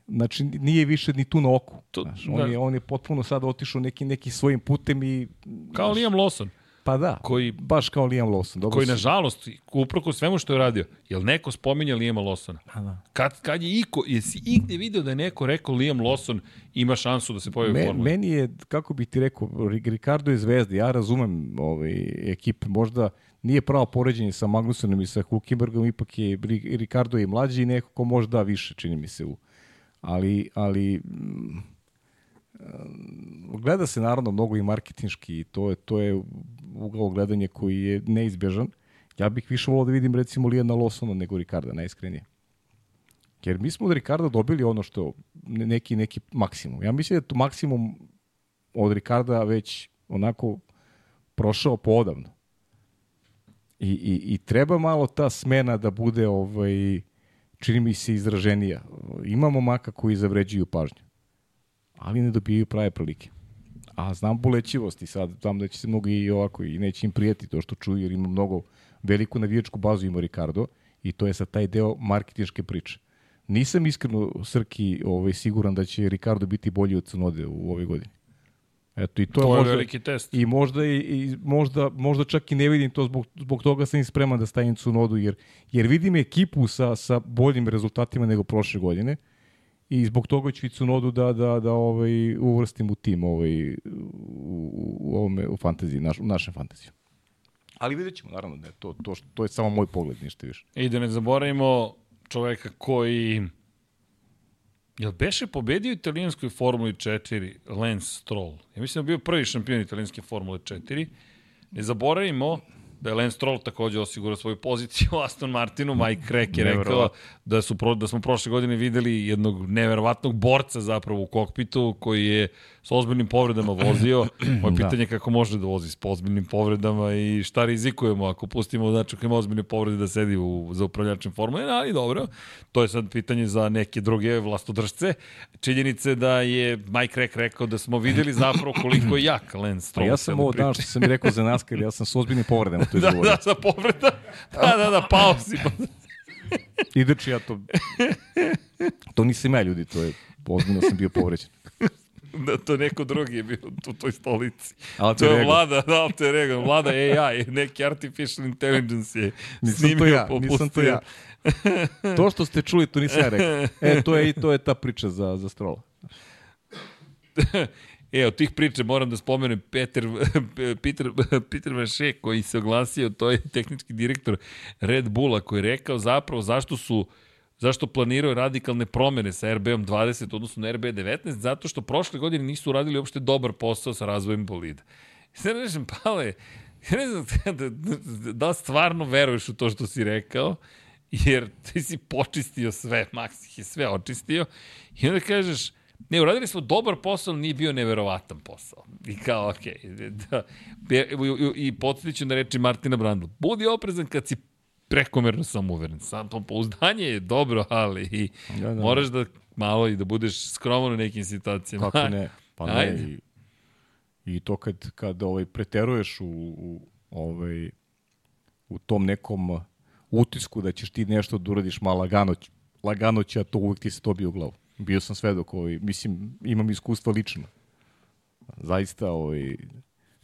Znači, nije više ni tu na oku. To- znaš, on, da. je, on je potpuno sad otišao neki, neki svojim putem i... Kao znaš, Liam Lawson, Pa da, koji- baš kao Liam Lawson. Dobro koji si- nažalost, uprko svemu što je radio, jel neko spominja Liama Lawsona? Pa da. Kad, kad je iko, jesi igde video da je neko rekao Liam Lawson ima šansu da se pojavi u Me, Formuli? meni je, kako bih ti rekao, Ri- Ricardo je zvezda, ja razumem ovaj, ekipe, možda nije pravo poređenje sa Magnusenom i sa Hulkenbergom, ipak je Ri- Ricardo je mlađi i neko ko može da više, čini mi se. U. Ali, ali mm, gleda se naravno mnogo i marketinški i to je, to je ugao gledanje koji je neizbježan. Ja bih više volao da vidim recimo Lijana Lawsona nego Ricarda, najiskrenije. Jer mi smo od Ricarda dobili ono što ne- neki neki maksimum. Ja mislim da je to maksimum od Ricarda već onako prošao poodavno. I, i, I treba malo ta smena da bude ovaj, čini mi se izraženija. Imamo maka koji zavređuju pažnju, ali ne dobijaju prave prilike. A znam bolećivosti sad, znam da će se mnogo i ovako i neće im prijeti to što čuju, jer ima mnogo veliku navijačku bazu ima Ricardo i to je sad taj deo marketinške priče. Nisam iskreno, Srki, ovaj, siguran da će Ricardo biti bolji od Cunode u ovoj godini. Eto, i to, To je možda, veliki test. I možda, i, i možda, možda čak i ne vidim to, zbog, zbog toga sam i spreman da stavim Cunodu, jer, jer vidim ekipu sa, sa boljim rezultatima nego prošle godine i zbog toga ću i Cunodu da, da, da ovaj, uvrstim u tim ovaj, u, u, ovome, u fantaziji, naš, u našem fantaziju. Ali vidjet ćemo, naravno, ne, to, to, to je samo moj pogled, ništa više. I da ne zaboravimo čoveka koji... Jel beše pobedio italijanskoj Formuli 4 Lance Stroll? Ja mislim da je bio prvi šampion italijanske Formule 4. Ne zaboravimo da je Lance Stroll takođe osigurao svoju poziciju u Aston Martinu. Mike Crack je rekao da, su, pro- da smo prošle godine videli jednog neverovatnog borca zapravo u kokpitu koji je s ozbiljnim povredama vozio. Moje Da. pitanje je kako može da vozi s ozbiljnim povredama i šta rizikujemo ako pustimo znači ako ima ozbiljne povrede da sedi u, za upravljačem formule, ali dobro. To je sad pitanje za neke druge vlastodržce. Činjenice da je Mike Crack rekao da smo videli zapravo koliko je jak Lance Pa Stroll. ja sam ovo danas što sam mi rekao za NASCAR, ja sam s ozbiljnim povredama to Da, izgovorio. da, sa povreda. Da, da, da, pao si. Ideći ja to... To nisam ja ljudi, to je... Ozbiljno sam bio povređen. Da, to neko drugi je bio u toj stolici. Alter to je ego. vlada, da, alter ego, vlada AI, neki artificial intelligence je Nisam snimio, to ja, popustio. nisam to ja. To što ste čuli, to nisam ja rekao. E, to je, i to je ta priča za, za Strola. E, od tih priča moram da spomenem Peter, Peter, Peter Vaše koji se oglasio, to je tehnički direktor Red Bulla koji je rekao zapravo zašto su zašto planiraju radikalne promene sa RB-om 20 odnosno na RB 19, zato što prošle godine nisu uradili uopšte dobar posao sa razvojem bolida. Sve ne rešem, Pale, ne znam da, da, da stvarno veruješ u to što si rekao, jer ti si počistio sve, Max ih je sve očistio, i onda kažeš, ne, uradili smo dobar posao, nije bio neverovatan posao. I kao, okej, okay, da, i, i, i podsjetiću na reči Martina Brandla, budi oprezan kad si prekomerno samouveren. Sam to pouzdanje je dobro, ali i Da, da. moraš da malo i da budeš skroman u nekim situacijama. Kako ne? Pa ne. Ajde. I, I to kad, kad ovaj, preteruješ u, u, ovaj, u tom nekom utisku da ćeš ti nešto da uradiš malo lagano, lagano će, a to uvek ti se to bio u glavu. Bio sam svedok, ovaj, mislim, imam iskustva lično. Zaista, ovaj,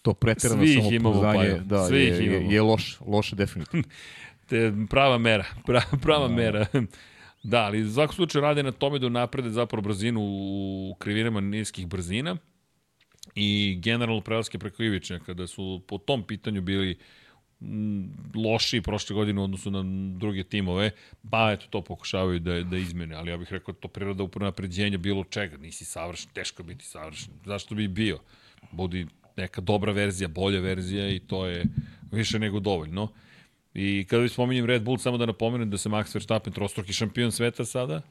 to preterano samopouzdanje, Pajo. da, Svi je, je, je loš, loše definitivno. Te, prava mera, prava, prava mera. Da, ali u svakom slučaju rade na tome da naprede zapravo brzinu u krivinama niskih brzina i generalno prelaske preko Ivičnjaka, da su po tom pitanju bili mm, loši prošle godine u odnosu na druge timove, pa eto to pokušavaju da, da izmene, ali ja bih rekao da to priroda upravo napređenja bilo čega, nisi savršen, teško biti savršen, zašto bi bio? Budi neka dobra verzija, bolja verzija i to je više nego dovoljno. I kada vi spominjem Red Bull, samo da napomenem da se Max Verstappen trostruki šampion sveta sada,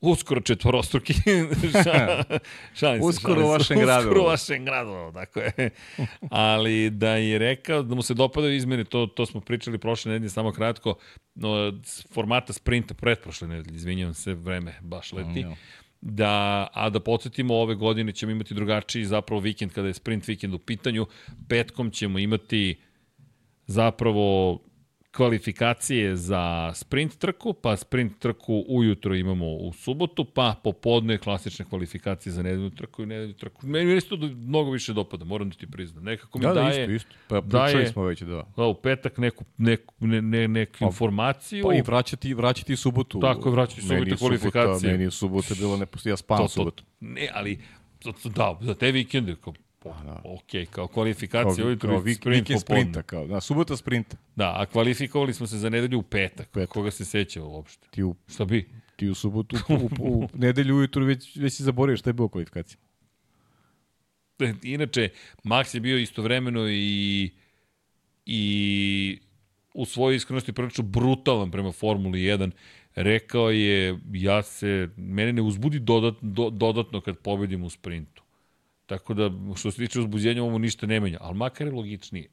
uskoro četvorostruki. Ša- šalim se, Uskoro u vašem gradu. Uskoro u vašem gradu, tako je. Ali da je rekao da mu se dopadaju izmene, to, to smo pričali prošle nedelje, samo kratko, no, formata sprinta, pretprošle nedelje, izvinjavam se, vreme baš leti. Da, a da podsjetimo, ove godine ćemo imati drugačiji zapravo vikend kada je sprint vikend u pitanju. Petkom ćemo imati zapravo kvalifikacije za sprint trku, pa sprint trku ujutro imamo u subotu, pa popodne klasične kvalifikacije za nedeljnu trku i nedeljnu trku. Meni se to mnogo više dopada, moram da ti priznam. Nekako mi Da, da, daje, isto, isto. Pa daje- pričali smo već, da. da, u petak neku, neku, ne, ne, neku informaciju. Pa i vraćati, vraćati subotu. Tako je, vraćati subotu Meni je kvalifikacije. Subota, meni je subota bilo neposto, ja spavam subotu. ne, ali da, za te vikende, kao, po, da. ok, kao kvalifikacije, Kao, kao vik, sprint vikend sprinta, kao, da, subota sprinta. Da, a kvalifikovali smo se za nedelju u petak. Petak. Koga se seća uopšte? Ti u, Šta bi? ti u subotu, u, u, u nedelju ujutru već, već si zaboravio šta je bilo kvalifikacija. Inače, Max je bio istovremeno i i u svojoj iskrenosti prilično brutalan prema Formuli 1. Rekao je, ja se, mene ne uzbudi dodat, do, dodatno kad pobedim u sprintu. Tako da, što se tiče uzbuđenja, ovo ništa ne menja, ali makar je logičnije.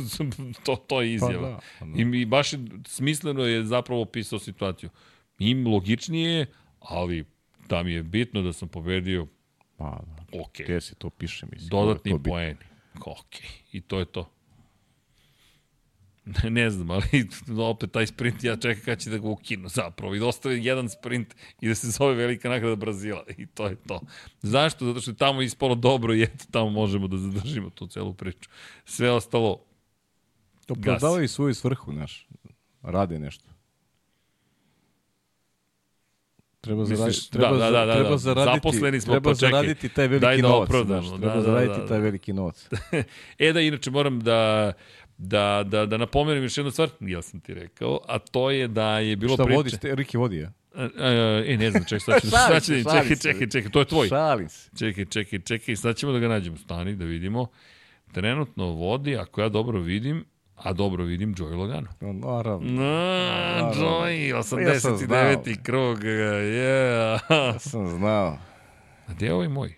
to, to je izjava. da, pa da. I, I baš smisleno je zapravo opisao situaciju. Im logičnije je, ali da mi je bitno da sam pobedio, Pa, da. ok. Gde se to piše, mislim. Dodatni poeni. Ok. I to je to. Ne, ne znam, ali opet taj sprint ja čekam kada će da ga ukinu zapravo i da ostave jedan sprint i da se zove velika nagrada Brazila i to je to. Zašto? Zato što je tamo ispalo dobro i eto tamo možemo da zadržimo tu celu priču. Sve ostalo To prodavaju svoju svrhu, znaš. Rade nešto. Treba, zaradi, Misliš, treba, da, da, da, da, treba da. zaraditi, Zaposleni smo, treba pa čekaj. zaraditi taj veliki Daj da novac. opravdamo, znaš, da, treba da, zaraditi da, taj da. veliki novac. E da, inače moram da da, da, da napomenem još jednu stvar, ja sam ti rekao, a to je da je bilo Šta priče... vodiš? Te, Riki vodi, ja? E, e, e, ne znam, čekaj, sad ću, šalim čekaj, se. čekaj, čekaj, to je tvoj. Šalim se. Čekaj, čekaj, čekaj, sad ćemo da ga nađemo. Stani, da vidimo. trenutno vodi, ako ja dobro vidim, a dobro vidim Joey Logano. No, naravno. Na, Joey, Ja sam 89. znao. krug, yeah. Ja sam znao. A gde je ovaj moj?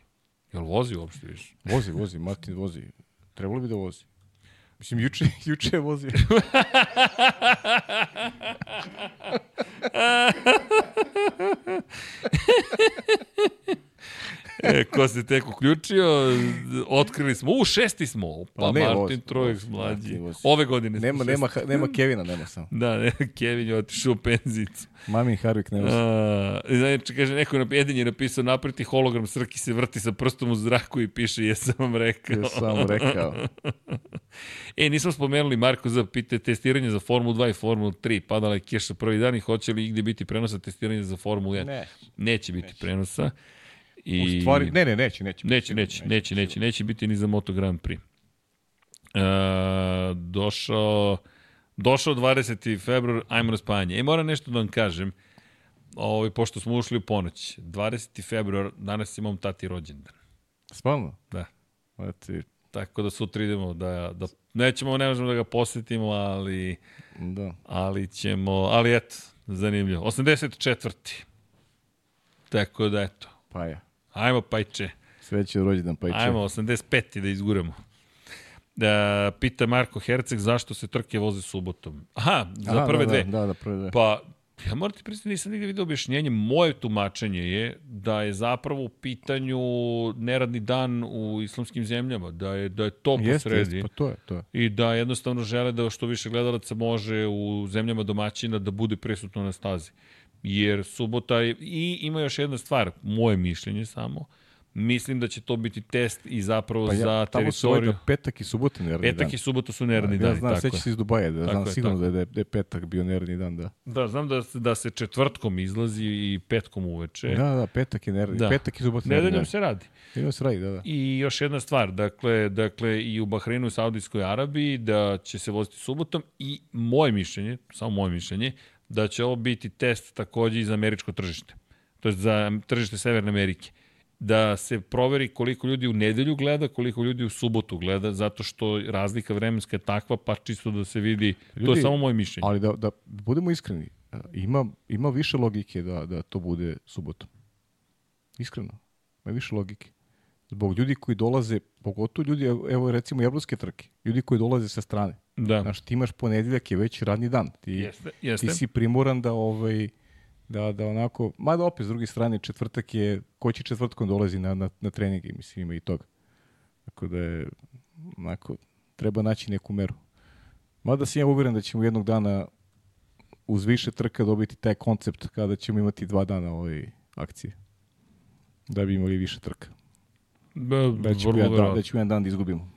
Jel vozi uopšte više? Vozi, vozi, Martin vozi. Trebalo bi da vozi. Mislim, juče, juče je vozio. E, ko se tek uključio, otkrili smo, u šesti smo, pa Pa ne, Martin Trojek mlađi. Vozi. Ove godine smo nema, šesti. nema, nema Kevina, nema samo. Da, ne, Kevin je otišao u penzicu. Mamin Harvik ne vozi. A, znači, kaže, neko na Edin je napisao, napriti hologram Srki se vrti sa prstom u zraku i piše, jesam vam rekao. Ja sam vam rekao. E, nismo spomenuli, Marko, za pite testiranje za Formulu 2 i Formulu 3. Padala je keša prvi dan i hoće li igde biti prenosa testiranja za Formulu 1? Ne. Neće biti prenosa. I... U stvari, ne, ne, neće, neće. Neće, neće, neće, neće, neće biti ni za Moto Grand Prix. E, došao, došao 20. februar, ajmo na spajanje. E, moram nešto da vam kažem, ovaj, pošto smo ušli u ponoć. 20. februar, danas imam tati rođendan. Stvarno? Da. Znači, Tako da sutra idemo da, da nećemo, ne možemo da ga posetimo, ali, da. ali ćemo, ali eto, zanimljivo. 84. Tako da eto, Pa ja. Ajmo pajče. Sreće rođendan, pa i Ajmo, 85. da izguramo. Da, pita Marko Herceg zašto se trke voze subotom. Aha, za Aha, prve da, dve. Da, da, da, prve dve. Pa, ja moram ti priznati, nisam nigde vidio objašnjenje. Moje tumačenje je da je zapravo u pitanju neradni dan u islamskim zemljama, da je, da je to Jeste, posredi. jeste, pa to je, to je. I da jednostavno žele da što više gledalaca može u zemljama domaćina da bude prisutno na stazi. Jer subota je, i ima još jedna stvar, moje mišljenje samo, mislim da će to biti test i zapravo Pa ja, za tamo se ovaj teritoriju. da petak i subota neradni dan. Petak i subota su neradni ja dani, znam, tako seća je. se iz Dubaja, da znam je, sigurno da je, da je petak bio neradni dan, da. Da, znam da, da se četvrtkom izlazi i petkom uveče. Da, da, petak je neradni, Da. petak i subota neradni Nedeljom dan. se radi. Nedeljom se radi, da, da. I još jedna stvar, dakle, dakle i u Bahreinu i Saudijskoj Arabiji da će se voziti subotom i moje mišljenje, samo moje mišljenje, da će ovo biti test takođe i za američko tržište. To je za tržište Severne Amerike. Da se proveri koliko ljudi u nedelju gleda, koliko ljudi u subotu gleda, zato što razlika vremenska je takva, pa čisto da se vidi, to je Ljudi, samo moje mišljenje. Ali da, da budemo iskreni, ima, ima više logike da, da to bude subotom. Iskreno. Ima više logike. Zbog ljudi koji dolaze, pogotovo ljudi, evo evo recimo jablonske trke, ljudi koji dolaze sa strane. Da, Znaš, ti imaš ponedeljak je već radni dan. Ti, jeste, jeste. ti si primoran da ovaj da, da onako, mada opet s druge strane četvrtak je, ko će četvrtkom dolazi na, na, na treninge, mislim ima i toga. Tako da je, onako, treba naći neku meru. Mada sam ja uveren da ćemo jednog dana uz više trka dobiti taj koncept kada ćemo imati dva dana ove akcije. Da bi imali više trka. Da, Da ćemo, jedan, dan, verovatno. da ćemo jedan dan da izgubimo.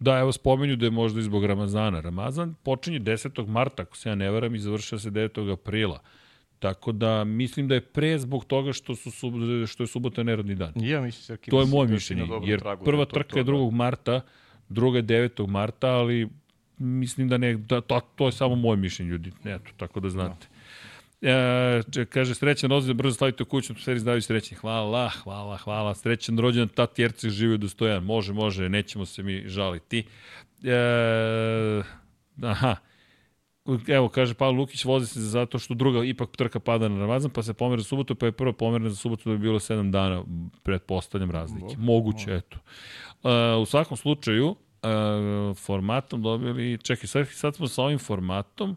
Da, evo spomenju da je možda i zbog Ramazana. Ramazan počinje 10. marta, ako se ja ne varam, i završava se 9. aprila. Tako da mislim da je pre zbog toga što, su, sub- što je subota neradni dan. Ja mislim, Srki, To je moje da mišljenje, jer tragu da prva to- trka to je da- 2. marta, druga je 9. marta, ali mislim da ne, da, to, to je samo moje mišljenje, ljudi. Eto, tako da znate. E, kaže, srećan rođendan, brzo slavite u kuću, seri zdravlju srećni. Hvala, hvala, hvala. Srećan rođendan, tati Erceg živio dostojan. Može, može, nećemo se mi žaliti. E, aha. Evo, kaže Pavel Lukić, vozi se zato što druga ipak trka pada na Ramazan, pa se pomera za subotu, pa je prva pomerena za subotu da bi bilo 7 dana, pretpostavljam razlike. Moguće, eto. E, u svakom slučaju, e, formatom dobili, čekaj, sad, sad smo sa ovim formatom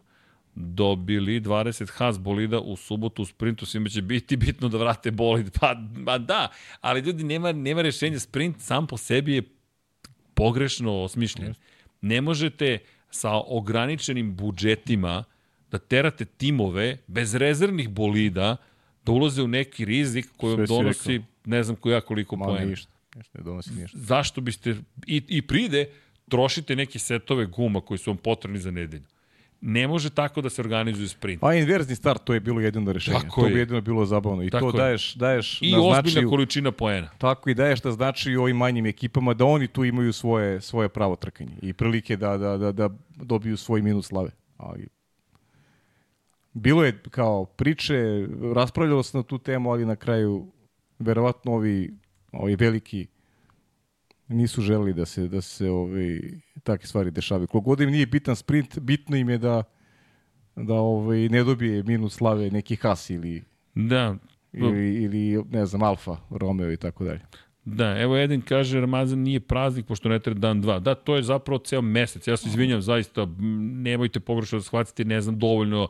dobili 20 Haas bolida u subotu u sprintu, svima će biti bitno da vrate bolid. Pa, pa da, ali ljudi, nema, nema rešenja. Sprint sam po sebi je pogrešno osmišljen. Ne možete sa ograničenim budžetima da terate timove bez rezervnih bolida da ulaze u neki rizik koji vam donosi ne znam koja koliko Ma poena. ništa. Ništa ne donosi ništa. Zašto biste, i, i pride, trošite neke setove guma koji su vam potrebni za nedelju. Ne može tako da se organizuje sprint. Pa inverzni start, to je bilo jedino rešenje. Tako to je. bi jedino bilo zabavno. I Tako to je. daješ, daješ I na ozbiljna značaju, količina poena. tako i daješ da znači i ovim manjim ekipama da oni tu imaju svoje, svoje pravo trkanje i prilike da, da, da, da dobiju svoj minut slave. Ali bilo je kao priče, raspravljalo se na tu temu, ali na kraju verovatno ovi, ovi veliki nisu želeli da se, da se ovaj, takve stvari dešavaju. Kogod im nije bitan sprint, bitno im je da, da ovaj, ne dobije minus slave neki Has ili, Da, ili, ili ne znam, Alfa, Romeo i tako dalje. Da, evo Eden kaže Ramazan nije praznik pošto ne treba dan dva. Da, to je zapravo ceo mesec. Ja se izvinjam zaista, nemojte pogrešno da shvatite, ne znam dovoljno,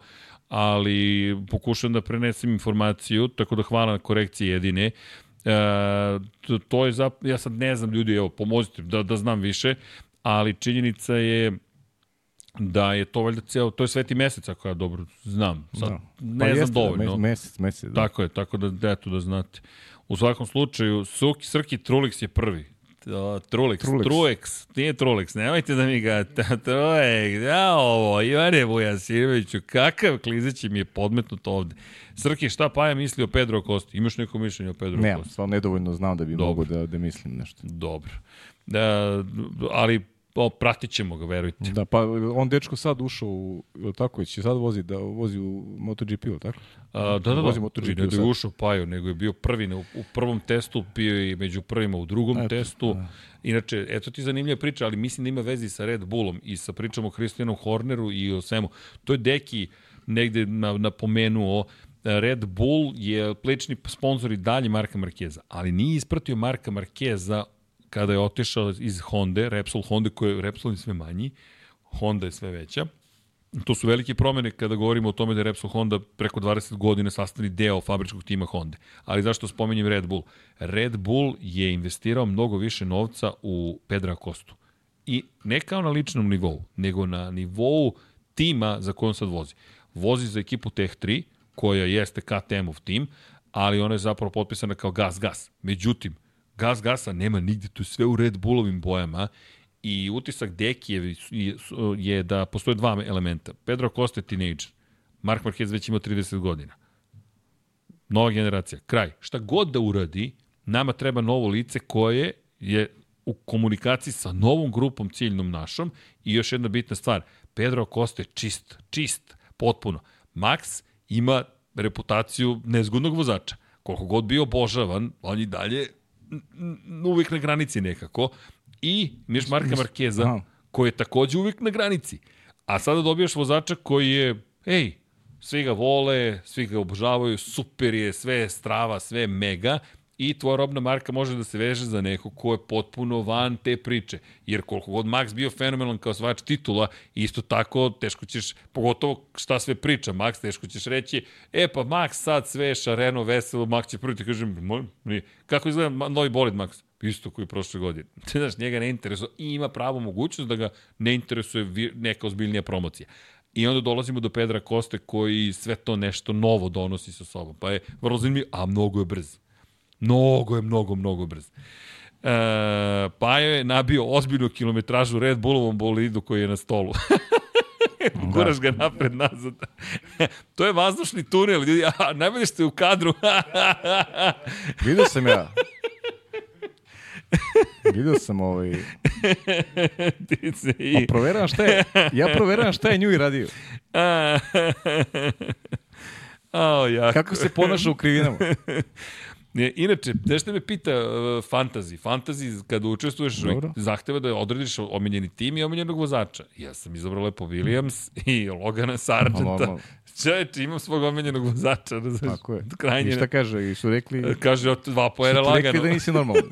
ali pokušam da prenesem informaciju, tako da hvala na korekciji Edine. E, to, to je zap... ja sad ne znam ljudi, evo, pomozite da, da znam više, ali činjenica je da je to valjda ceo, to je sveti mesec ako ja dobro znam. Sad, Da. ne Pa znam jeste, dovoljno. me- Mesec, mesec. Da. Tako je, tako da, da eto da znate. U svakom slučaju, Suki, Srki Trulix je prvi. To, Trulix, Trulix. Truex, nije Trulix, nemojte da mi ga, ta, Truex, ja ovo, Ivane Vujasinoviću, kakav klizeći mi je podmetnut ovde. Srki, šta Paja misli o Pedro Costi? Imaš neko mišljenje o Pedro Nemam, Costi? stvarno nedovoljno znam da bi Dobro. mogo da, da mislim nešto. Dobro. Da, ali o, pratit ćemo ga, verujte. Da, pa on dečko sad ušao u, jel tako, će sad vozi, da vozi u MotoGP, jel tako? A, da, da, da, Vozi I MotoGP ne da je ušao Paju, nego je bio prvi na- u, u prvom testu, bio je i među prvima u drugom Eto, testu. da. Inače, eto ti zanimljiva priča, ali mislim da ima veze i sa Red Bullom i sa pričom o Christianu Horneru i o svemu. To je Deki negde na, napomenuo, Red Bull je plečni sponsor i dalje Marka Markeza, ali nije ispratio Marka Markeza kada je otišao iz Honda, Repsol Honda, koji je Repsol je sve manji, Honda je sve veća. To su velike promene kada govorimo o tome da je Repsol Honda preko 20 godina sastavni deo fabričkog tima Honda. Ali zašto spominjem Red Bull? Red Bull je investirao mnogo više novca u Pedra Kostu. I ne kao na ličnom nivou, nego na nivou tima za kojom sad vozi. Vozi za ekipu Tech 3, koja jeste KTM-ov tim, ali ona je zapravo potpisana kao Gas Gas. Međutim, Gas Gasa nema nigde, to je sve u Red Bullovim bojama i utisak Deki je, da postoje dva elementa. Pedro Costa je teenager, Mark Marquez već ima 30 godina. Nova generacija, kraj. Šta god da uradi, nama treba novo lice koje je u komunikaciji sa novom grupom ciljnom našom i još jedna bitna stvar, Pedro Costa je čist, čist, potpuno. Max ima reputaciju nezgodnog vozača. Koliko god bio obožavan, on je dalje uvijek na granici nekako. I Miš Marka Markeza, Aha. koji je takođe uvijek na granici. A sada dobijaš vozača koji je, ej, svi ga vole, svi ga obožavaju, super je, sve je strava, sve je mega i tvoja robna marka može da se veže za neko ko je potpuno van te priče. Jer koliko god Max bio fenomenalan kao svač titula, isto tako teško ćeš, pogotovo šta sve priča Max, teško ćeš reći, e pa Max sad sve šareno, veselo, Max će prvi ti kažem, "Moj, nije." kako izgleda novi bolid Max? Isto koji prošle godine. Znaš, njega ne interesuje i ima pravo mogućnost da ga ne interesuje neka ozbiljnija promocija. I onda dolazimo do Pedra Koste koji sve to nešto novo donosi sa sobom. Pa je vrlo zanimljiv, a mnogo je brz. Mnogo je, mnogo, mnogo brz. E, pa je nabio ozbiljnu kilometražu Red Bullovom bolidu koji je na stolu. Guraš ga napred nazad. to je vazdušni tunel, ljudi, a najbolje ste u kadru. Vidio sam ja. Vidio sam ovaj... Ti se A i... proveravam šta je, ja proveravam šta je nju i radio. Ao, jako. Kako se ponaša u krivinama. Ne, inače, nešto me pita uh, fantasy. Fantasy, kada učestvuješ, Dobro. zahteva da odrediš omiljeni tim i omiljenog vozača. Ja sam izabrao lepo Williams i Logana Sargenta. Čeče, imam svog omiljenog vozača. razumeš? Tako je. Krajnje. I šta kaže? I su rekli... Kaže, od dva poena su rekli lagano. da nisi normalan.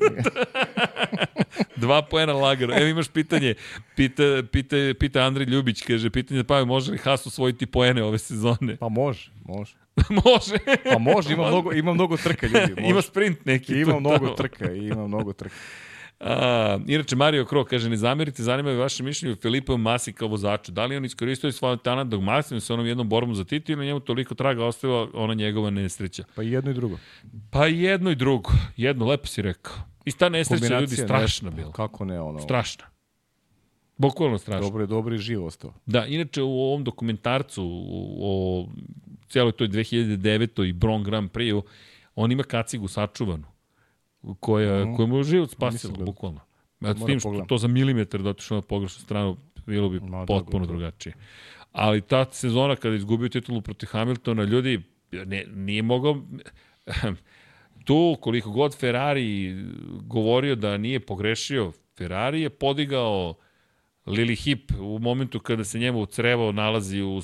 Dva poena lagano. Evo imaš pitanje. Pita, pita, pita Andrej Ljubić, kaže, pitanje pa može li Haas osvojiti poene ove sezone? Pa može, može. može. Pa može, ima mnogo, ima mnogo trka ljudi. Može. Ima sprint neki. Ima mnogo tamo. trka, ima mnogo trka. A, inače, Mario Kro kaže, ne zamerite, zanima me vaše mišljenje o Filipu Masi kao vozaču. Da li on iskoristio svoj talent dok Masim sa onom jednom borbom za titul ili njemu toliko traga ostavila ona njegova nesreća? Pa jedno i drugo. Pa jedno i drugo. Jedno, lepo si rekao. I ta nesreća ljudi strašna ne, bila. Kako ne, ono. Strašna. Bukvalno strašna. Dobro je, dobro je živo ostao. Da, inače u ovom dokumentarcu o cijeloj toj 2009. i Bron Grand Prix-u, on ima kacigu sačuvanu, koja, Mhm. koja mu je život spasila, gledao. bukvalno. Ja, s tim što to za milimetar da otišao na pogrešnu stranu, bilo bi Ma da, potpuno gotovo. drugačije. Ali ta sezona kada je izgubio titulu protiv Hamiltona, ljudi, ne, nije mogao... tu, koliko god Ferrari govorio da nije pogrešio, Ferrari je podigao Lili Hip u momentu kada se njemu crevo nalazi u, u,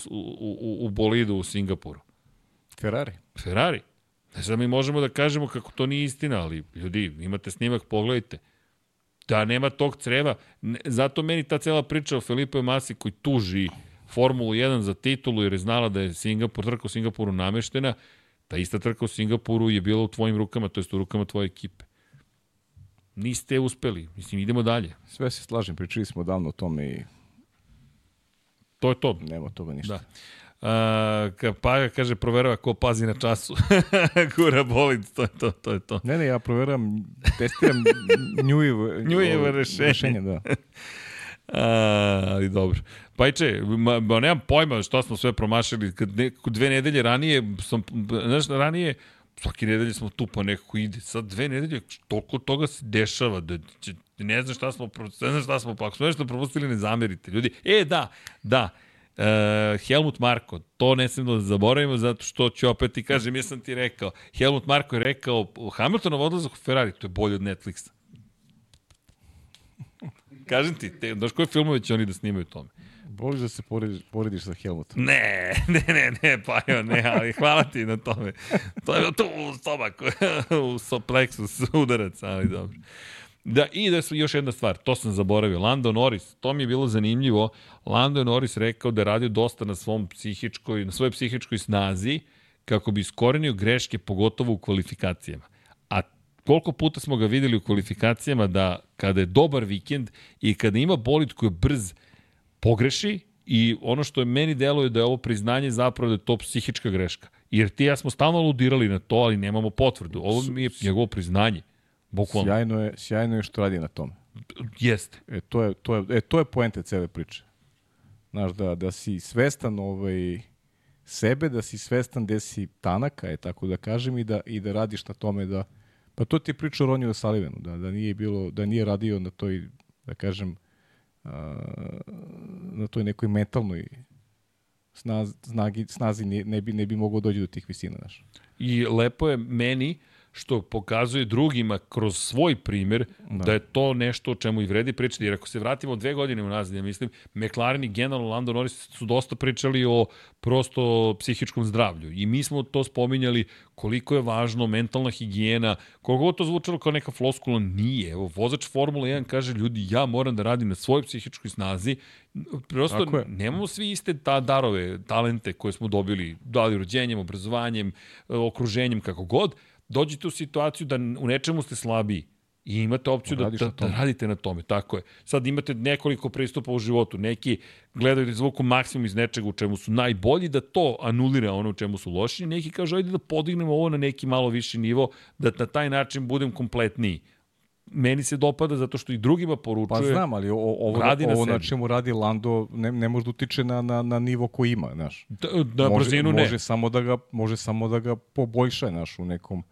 u, u bolidu u Singapuru. Ferrari. Ferrari. Ne znam, mi možemo da kažemo kako to nije istina, ali ljudi, imate snimak, pogledajte. Da nema tog creva. Ne, zato meni ta cela priča o Felipe Masi koji tuži Formulu 1 za titulu jer je znala da je Singapur, trka u Singapuru nameštena, ta ista trka u Singapuru je bila u tvojim rukama, to je u rukama tvoje ekipe. Niste uspeli. Mislim, idemo dalje. Sve se slažem, pričali smo davno o tome i To je to. nema toga ništa. Da. A, ka, pa kaže, proverava ko pazi na času. Gura bolid, to je to, to je to. Ne, ne, ja proveram, testiram Njujevo, Njujevo rešenje. rešenje da. A, ali dobro. Pajče, ma, ma nemam pojma šta smo sve promašili. Kad ne, dve nedelje ranije, sam, znaš, ranije, svake nedelje smo tu pa nekako ide. Sad dve nedelje, toliko toga se dešava da će, ne znam šta smo, ne znam šta smo, pa ako smo nešto propustili, ne zamerite. Ljudi, e, da, da, Uh, Helmut Marko, to ne smemo da zaboravimo zato što ću opet i kažem, ja sam ti rekao, Helmut Marko je rekao, Hamiltonov odlazak u Ferrari, to je bolje od Netflixa. Kažem ti, te, daš koje filmove će oni da snimaju tome? Voliš da se porediš, porediš sa Helmutom. Ne, ne, ne, ne, pa jo, ne, ali hvala ti na tome. To je tu u stomak, u soplexus udarac, ali dobro. Da, i da su još jedna stvar, to sam zaboravio, Lando Norris, to mi je bilo zanimljivo, Lando Norris rekao da je radio dosta na svom psihičkoj, na svojoj psihičkoj snazi, kako bi iskorenio greške, pogotovo u kvalifikacijama. A koliko puta smo ga videli u kvalifikacijama da kada je dobar vikend i kada ima bolid koji je brz, pogreši i ono što je meni deluje da je ovo priznanje zapravo da je to psihička greška. Jer ti ja smo stalno aludirali na to, ali nemamo potvrdu. Ovo mi je njegovo priznanje. Bukvalno. Sjajno je, sjajno je što radi na tome. Jeste. E, to je, to je, e, to je poente cele priče. Znaš, da, da si svestan ovaj, sebe, da si svestan gde si tanaka, je tako da kažem, i da, i da radiš na tome da... Pa to ti je priča o Ronju Salivenu, da, da, nije bilo, da nije radio na toj, da kažem, na toj nekoj mentalnoj snaz, snagi, snazi ne, ne, bi, ne bi mogao doći do tih visina, znaš. I lepo je meni što pokazuje drugima kroz svoj primer da. da je to nešto o čemu i vredi pričati. Jer ako se vratimo dve godine unazad, ja mislim, McLaren i generalno Lando Norris su dosta pričali o prosto psihičkom zdravlju. I mi smo to spominjali koliko je važno mentalna higijena, koliko to zvučalo kao neka floskula, nije. Evo, vozač Formula 1 kaže, ljudi, ja moram da radim na svojoj psihičkoj snazi, prosto nemamo svi iste ta darove, talente koje smo dobili, dali rođenjem, obrazovanjem, okruženjem, kako god, dođete u situaciju da u nečemu ste slabiji i imate opciju da, da, da radite na tome, tako je. Sad imate nekoliko pristupa u životu, neki gledaju da izvuku maksimum iz nečega u čemu su najbolji, da to anulira ono u čemu su loši, neki kažu ajde da podignemo ovo na neki malo viši nivo, da na taj način budem kompletniji meni se dopada zato što i drugima poručuje. Pa znam, ali o, ovo, radi na, ovo na čemu radi Lando ne, ne može da utiče na, na, na nivo koji ima, znaš. Da, da može, brzinu ne. Može samo da ga, može samo da ga poboljša, znaš, u nekom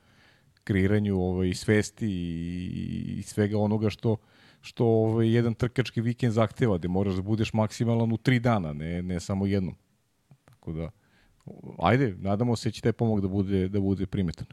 kreiranju ovaj, svesti i, i svega onoga što što ovaj, jedan trkački vikend zahteva, gde moraš da budeš maksimalan u tri dana, ne, ne samo jednom. Tako da, ajde, nadamo se da će taj pomog da bude, da bude primetan.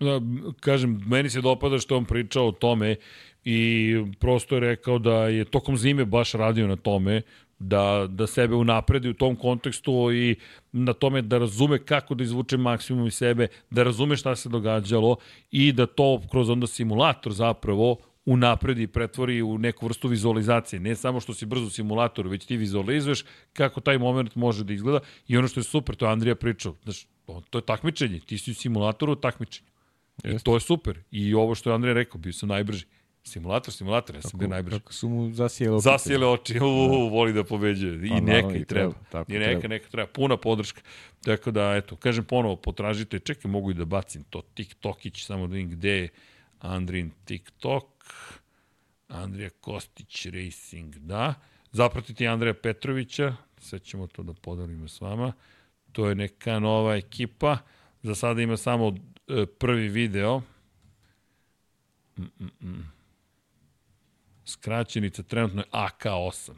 Da, kažem, meni se dopada što on pričao o tome i prosto je rekao da je tokom zime baš radio na tome, da, da sebe unapredi u tom kontekstu i na tome da razume kako da izvuče maksimum iz sebe, da razume šta se događalo i da to kroz onda simulator zapravo unapredi i pretvori u neku vrstu vizualizacije. Ne samo što si brzo u simulatoru, već ti vizualizuješ kako taj moment može da izgleda i ono što je super, to je Andrija pričao. Znaš, to je takmičenje, ti si u simulatoru takmičenja. I to je super. I ovo što je Andrija rekao, bio sam najbrži. Simulator, simulator, ja sam bio najbrži. Kako su mu zasijele oči. Zasijele oči, u, voli da pobeđuje. I pa, neka i treba. Tako I neka, treba. neka treba. Puna podrška. Tako da, eto, kažem ponovo, potražite, čekaj, mogu i da bacim to TikTokić, samo da vidim gde je Andrin TikTok. Andrija Kostić Racing, da. Zapratite Andreja Petrovića, sad ćemo to da podelimo s vama. To je neka nova ekipa. Za sada ima samo e, prvi video. Mm, mm, mm. Skraćenica trenutno je AK8.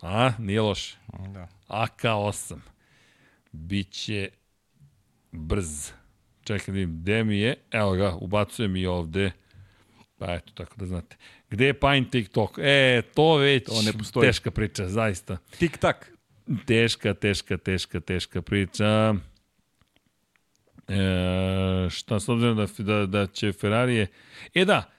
A, nije loše. Da. AK8. Biće brz. Čekaj da vidim, gde mi je? Evo ga, ubacujem i ovde. Pa eto, tako da znate. Gde je Pine TikTok? E, to već To ne postoji. teška priča, zaista. Tik-tak. Teška, teška, teška, teška priča. E, šta, s obzirom da, da, da će Ferrarije... E da,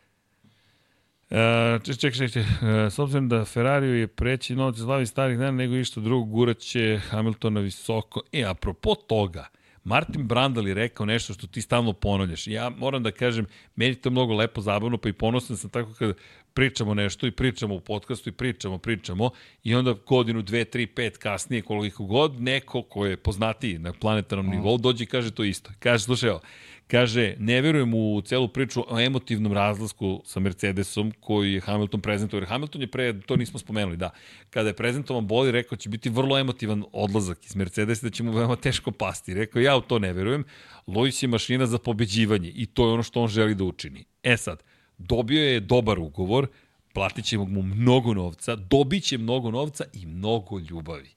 E, ček, ček, ček, ček. E, s obzirom da Ferrariju je preći noć slavi starih dana nego išta drugo, guraće Hamiltona visoko. E, apropo toga, Martin Brandal je rekao nešto što ti stalno ponavljaš. Ja moram da kažem, meni je to mnogo lepo zabavno, pa i ponosan sam tako kada pričamo nešto i pričamo u podcastu i pričamo, pričamo i onda godinu, dve, tri, pet kasnije, koliko god, neko ko je poznatiji na planetarnom nivou dođe i kaže to isto. Kaže, slušaj, evo, Kaže, ne verujem u celu priču o emotivnom razlasku sa Mercedesom koji je Hamilton prezentovao. Jer Hamilton je pre, to nismo spomenuli, da, kada je prezentovan boli, rekao će biti vrlo emotivan odlazak iz Mercedesa, da će mu veoma teško pasti. Rekao, ja u to ne verujem. Lois je mašina za pobeđivanje i to je ono što on želi da učini. E sad, dobio je dobar ugovor, platit ćemo mu mnogo novca, dobit će mnogo novca i mnogo ljubavi.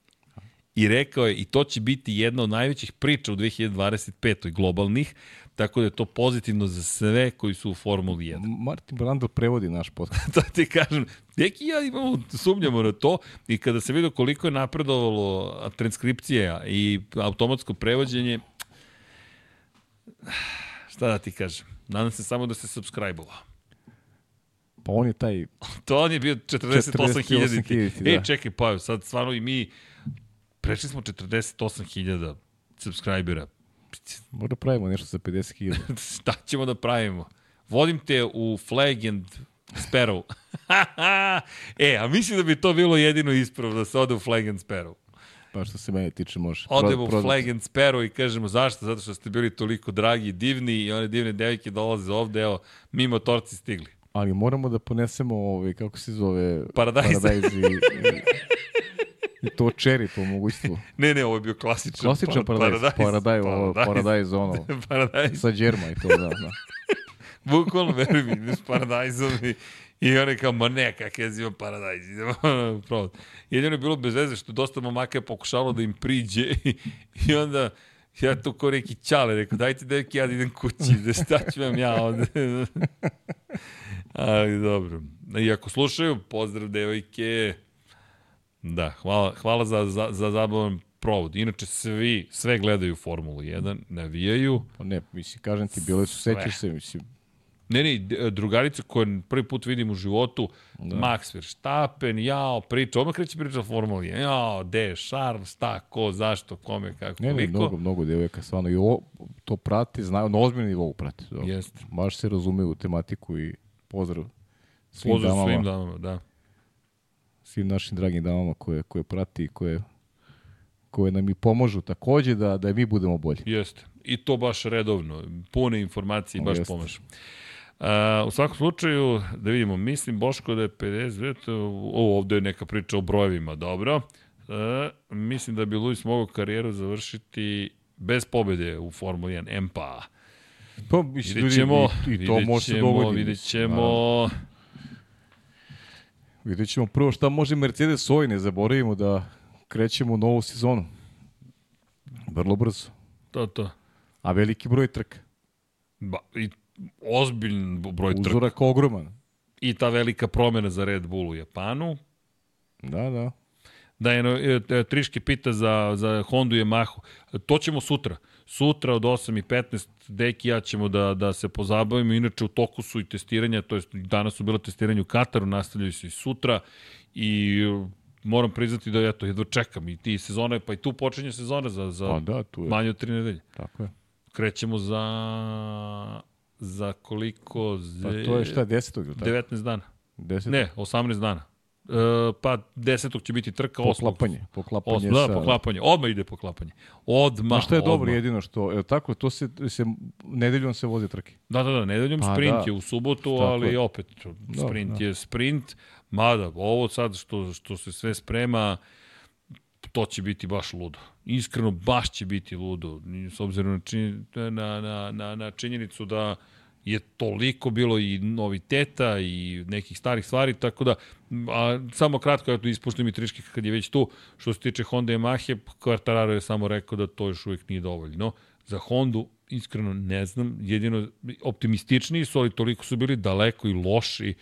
I rekao je, i to će biti jedna od najvećih priča u 2025. globalnih, tako da je to pozitivno za sve koji su u Formuli 1. Martin Brandl prevodi naš podcast. to ti kažem, neki ja imamo, sumnjamo na to i kada se vidio koliko je napredovalo transkripcija i automatsko prevođenje, šta da ti kažem, nadam se samo da se subscribe-ovao. Pa on je taj... To on je bio 48.000. 48.000, Ej, da. čekaj, pa sad stvarno i mi prešli smo 48.000 subscribera. Možda pravimo nešto za 50.000. Šta ćemo da pravimo? Vodim te u Flag and Sparrow. e, a mislim da bi to bilo jedino ispravno da se ode u Flag and Sparrow. Pa što se mene tiče može. Odemo u Flag and Sparrow i kažemo zašto? Zato što ste bili toliko dragi i divni i one divne devike dolaze ovde, evo, mi motorci stigli. Ali moramo da ponesemo, ovaj, kako se zove... Paradajz. Paradajz i, i, to čeri po mogućstvu. Ne, ne, ovo je bio klasičan, Klasičan par- paradajz. Paradajz, ovo, paradajz, ono, paradajz. sa džerma i to, da, da. Bukvalno, veruj mi, ideš paradajzom i, i on je kao, ma ne, kak ja zivam paradajz, idemo pravo. Jedino je bilo bez veze što dosta momaka je pokušalo da im priđe i, i onda ja tu ko neki čale, rekao, dajte devki, ja da idem kući, da šta ću vam ja ovde. Ali dobro. I ako slušaju, pozdrav devojke. Da, hvala, hvala za, za, za zabavan provod. Inače, svi, sve gledaju Formulu 1, navijaju. Pa ne, mislim, kažem ti, bile su, sećaš se, mislim, Ne, ne, drugarica koju prvi put vidim u životu, da. Max Verstappen, jao, priča, odmah kreće priča o Formuli, 1, jao, je Charles, šta, ko, zašto, kome, kako, ne, ne, koliko. mnogo, mnogo devojaka, stvarno, i ovo, to prate, znaju, na ozbiljnom nivou prate. Da. Jeste. Baš se razumeju u tematiku i pozdrav svim Pozdrav damama, svim svim, damama, da. Svim našim dragim damama koje, koje prati i koje, koje nam i pomažu takođe da, da mi budemo bolji. Jeste. I to baš redovno. Pune informacije i baš Jeste. pomažu. Uh, u svakom slučaju, da vidimo, mislim Boško da je 59, o, ovde je neka priča o brojevima, dobro. Uh, mislim da bi Luis mogao karijeru završiti bez pobede u Formuli 1 MPA. Pa, mislim, ljudi, ćemo, i, i to može se ćemo, dogodi. vidjet mislim, ćemo. Vidjet ćemo prvo šta može Mercedes ovoj, ne zaboravimo da krećemo u novu sezonu. Vrlo brzo. To, to. A veliki broj trka. Ba, i ozbiljan broj trka. Uzorak ogroman. I ta velika promena za Red Bull u Japanu. Da, da. Da je e, e, Triške pita za, za Hondu i Yamahu. To ćemo sutra. Sutra od 8.15 Deki ja ćemo da, da se pozabavimo. Inače u toku su i testiranja, to jest danas su bila testiranja u Kataru, nastavljaju se i sutra i moram priznati da eto, jedva čekam i ti sezone, pa i tu počinje sezona za, za Pa da, tu je. manje od tri nedelje. Tako je. Krećemo za za koliko? Pa to je šta, 10. ili tako? 19 dana. 10. Ne, 18 dana. E, pa 10. će biti trka, 8. Poklapanje. Poklapanje Osmo, da, sa... poklapanje. Odmah ide poklapanje. Odmah. Ma što je dobro odmah. jedino što, je tako, to se, se nedeljom se voze trke. Da, da, da, nedeljom Pa sprint da. je u subotu, Tako ali je. opet Da, sprint da. je sprint. Mada, ovo sad što, što se sve sprema, to će biti baš ludo. Iskreno, baš će biti ludo. S obzirom na, čin, na, na, na, na činjenicu da je toliko bilo i noviteta i nekih starih stvari, tako da, a, samo kratko, eto, ispuštam i triške kad je već tu, što se tiče Honda i Yamahe, Quartararo je samo rekao da to još uvijek nije dovoljno. Za Hondu, iskreno ne znam, jedino optimističniji su, ali toliko su bili daleko i loši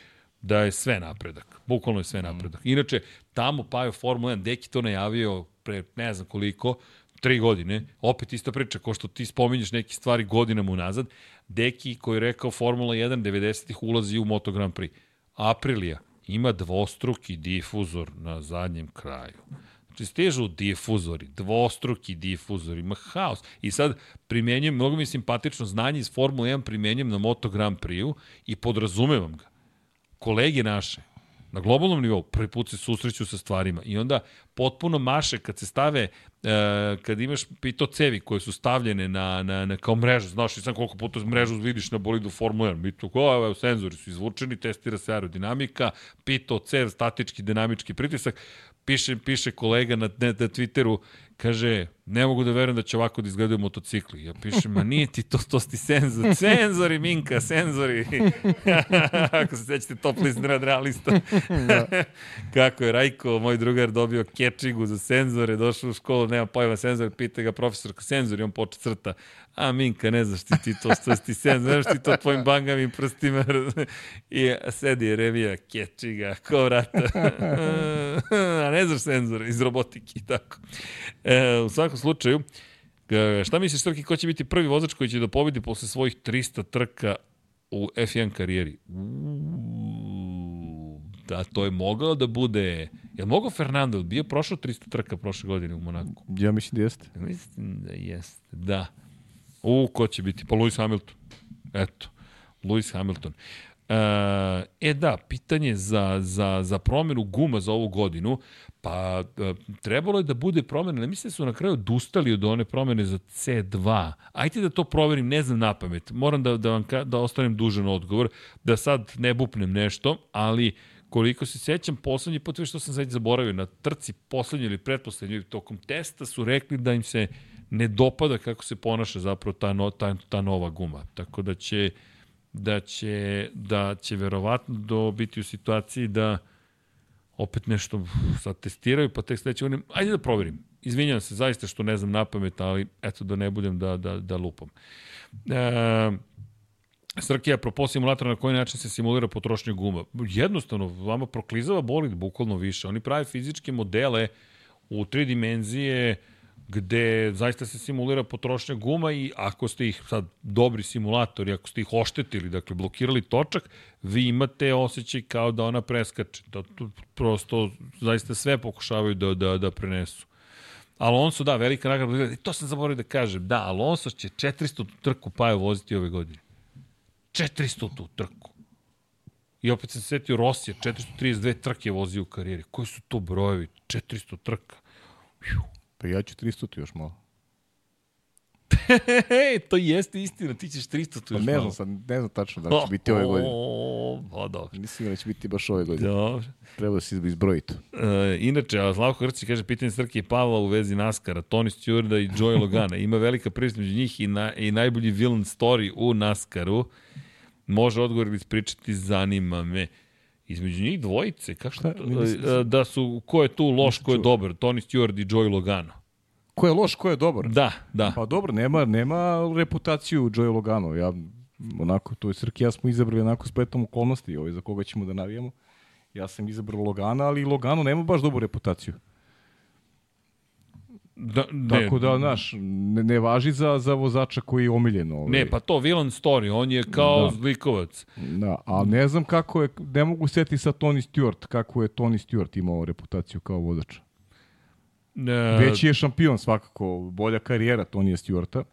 da je sve napredak. Bukvalno je sve napredak. Inače, tamo Pajo Formula 1, Deki to najavio pre ne znam koliko, tri godine, opet ista priča, ko što ti spominješ neke stvari godinama unazad, Deki koji je rekao Formula 1 90-ih ulazi u Moto Grand Prix. Aprilija ima dvostruki difuzor na zadnjem kraju. Znači, stežu difuzori, dvostruki difuzori, ima haos. I sad primenjujem, mnogo mi simpatično znanje iz Formule 1 primenjujem na Moto Grand Prix-u i podrazumevam ga. Kolege naše, na globalnom nivou prvi put se susreću sa stvarima i onda potpuno maše kad se stave e, kad imaš pito cevi koje su stavljene na, na, na kao mrežu, znaš i sam koliko puta mrežu vidiš na bolidu Formula 1, pito, ko, evo, senzori su izvučeni, testira se aerodinamika, pito cev, statički, dinamički pritisak, piše, piše kolega na, na, na Twitteru, kaže, ne mogu da verujem da će ovako da izgledaju motocikli. Ja pišem, ma nije ti to, to sti senzor. Senzori, Minka, senzori. Ako se sećate top list realista. da. Kako je Rajko, moj drugar, dobio kečigu za senzore, došao u školu, nema pojma senzore, pita ga profesorka senzori, on poče crta. A Minka, ne znaš ti, ti to, što ti sen, znaš ti to tvojim bangavim prstima. I sedi je revija, kečiga, ko vrata. A ne znaš senzor iz robotike i tako. E, u svakom slučaju, e, šta misliš, Srki, ko će biti prvi vozač koji će da pobedi posle svojih 300 trka u F1 karijeri? Uuu, da, to je mogao da bude... Je mogao Fernando? Bio prošao 300 trka prošle godine u Monaku? Ja mislim da jeste. Mislim da jeste, da. U, ko će biti? Pa Lewis Hamilton. Eto, Lewis Hamilton. E, e da, pitanje za, za, za promjenu guma za ovu godinu, pa e, trebalo je da bude promjena, ne mislim da su na kraju odustali od one promjene za C2. Ajde da to proverim, ne znam na pamet. Moram da, da vam da ostanem dužan odgovor, da sad ne bupnem nešto, ali koliko se sećam, poslednji put, što sam sad zaboravio, na trci poslednji ili pretposlednji, tokom testa su rekli da im se ne dopada kako se ponaša zapravo ta, no, ta, ta nova guma. Tako da će da će, da će verovatno do biti u situaciji da opet nešto sad testiraju, pa tek sledeće godine, ajde da proverim. Izvinjam se zaista što ne znam na pamet, ali eto da ne budem da, da, da lupam. E, Srkija, apropo simulatora, na koji način se simulira potrošnja guma? Jednostavno, vama proklizava bolid bukvalno više. Oni prave fizičke modele u tri dimenzije, gde zaista se simulira potrošnja guma i ako ste ih sad dobri simulatori, ako ste ih oštetili, dakle blokirali točak, vi imate osjećaj kao da ona preskače. Da, tu prosto zaista sve pokušavaju da, da, da prenesu. Alonso, da, velika nagrada. To sam zaboravio da kažem. Da, Alonso će 400 trku Pajo voziti ove godine. 400 tu trku. I opet sam se setio Rosija, 432 trke vozio u karijeri. Koji su to brojevi? 400 trka. Juh. Pa ja ću 300 još malo. to jeste istina, ti ćeš 300 tu pa još ne malo. znam, sam, ne znam tačno da će biti ove godine. Pa dobro. Mislim da će biti baš ove godine. Dobro. Treba da se izbrojiti. E, inače, a Slavko Hrci kaže pitanje Srke i Pavla u vezi Naskara, Tony Stewarda i Joey Logana. Ima velika priča među njih i, na, i najbolji villain story u Naskaru. Može odgovor ispričati, zanima me. Između njih dvojice, kako Šta? to, Mislim- e, da su, ko je tu loš, ko je dobar, Tony Stewart i Joey Logano. Ko je loš, ko je dobar? Da, da. Pa dobro, nema, nema reputaciju Joey Logano. Ja, onako, to je Srki, ja smo izabrali onako spletom okolnosti, ovaj, za koga ćemo da navijamo. Ja sam izabrao Logana, ali Logano nema baš dobru reputaciju. Da ne, Tako da, znaš, ne, ne važi za, za vozača koji je omiljen. Ovaj. Ne, pa to villain story, on je kao Da. zlikovac. Da, a ne znam kako je, ne mogu setiti sa Tony Stewart, kako je Tony Stewart imao reputaciju kao vozač. E, Veći je šampion svakako, bolja karijera Tonija Stewarta.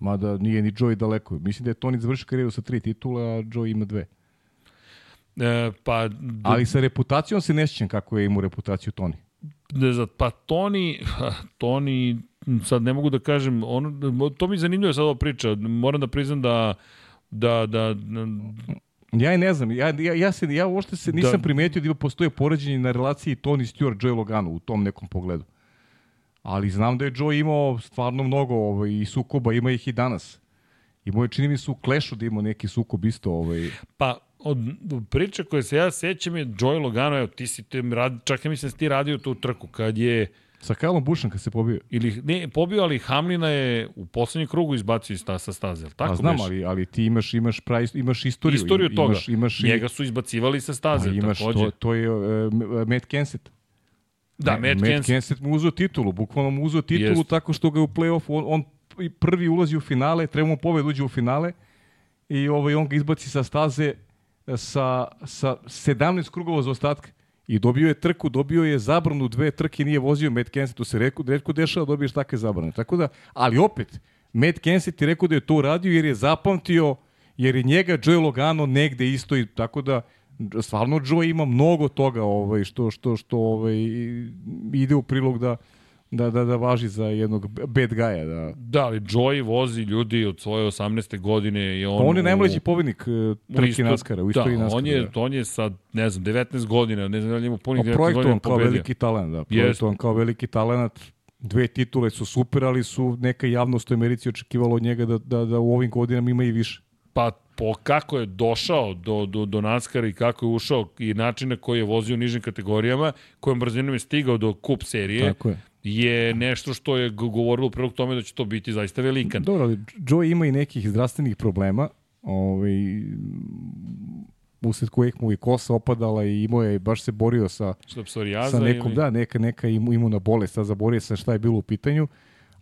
Mada nije ni Joey daleko. Mislim da je Tony završio karijeru sa tri titula, a Joey ima dve. e, pa, Ali sa reputacijom se ne sjećam kako je imao reputaciju Tony. Ne znam, pa Toni, Toni, sad ne mogu da kažem, on, to mi zanimljivo sad ova priča, moram da priznam da da, da, Ja je ne znam, ja, ja, ja, se, ja uopšte se nisam Da. primetio da ima postoje poređenje na relaciji Tony Stewart, Joey Logano u tom nekom pogledu. Ali znam da je Joe imao stvarno mnogo ovaj, i sukoba, ima ih i danas. Imao je, čini mi se, u Clashu da imao neki sukob isto. Ovaj. Pa, od priče koje se ja sećam je Joey Logano, evo, ti si te rad, čak ja mislim da si ti radio tu trku, kad je Sa Kylom Bushom kad se pobio. Ili, ne, pobio, ali Hamlina je u poslednjem krugu izbacio iz sta, sa staze, jel tako A znam, beše? ali, ali ti imaš, imaš, pravi, imaš istoriju. Istoriju Im- toga. Imaš, imaš Njega su izbacivali sa staze, a imaš, takođe. to, to je uh, Matt Kenseth. Da, Matt Matt Kenseth. Kenseth mu uzeo titulu, bukvalno mu uzeo titulu Jest. tako što ga je u play-offu, on, on prvi ulazi u finale, treba mu pobed uđe u finale i ovaj, on ga izbaci sa staze sa, sa 17 krugova za ostatka. I dobio je trku, dobio je zabranu, dve trke nije vozio Matt Kenseth, to se redko, redko dešava, dobiješ takve zabrane. Tako da, ali opet, Matt Kenseth je rekao da je to uradio jer je zapamtio, jer je njega Joe Logano negde isto i tako da stvarno Joe ima mnogo toga ovaj što što što ovaj ide u prilog da da da da važi za jednog bad guya da Da, ali Joey vozi ljudi od svoje 18. godine i on... Pa on je najmlađi pobednik uh, trke isto- Naskara, u istoriji da, Naskara. on je, da. on je sa, ne znam, 19 godina, ne znam da li ima punih Pa 19 godina projektovan kao pobedio. veliki talent, da. Projektovan kao veliki talent. Dve titule su super, ali su neka javnost u Americi očekivala od njega da, da, da u ovim godinama ima i više. Pa po kako je došao do, do, do NASCAR i kako je ušao i način na koji je vozio u nižim kategorijama, kojom brzinom je stigao do kup serije, Tako je. Je nešto što je go- govorilo u prilog tome da će to biti zaista velikan. Dobro, ali Joe ima i nekih zdravstvenih problema. Ovaj, usled kojih mu i kosa opadala i imao je, baš se borio sa, sa nekom, ili... da, neka, neka imu, imuna bolest, sad zaborio sam šta je bilo u pitanju,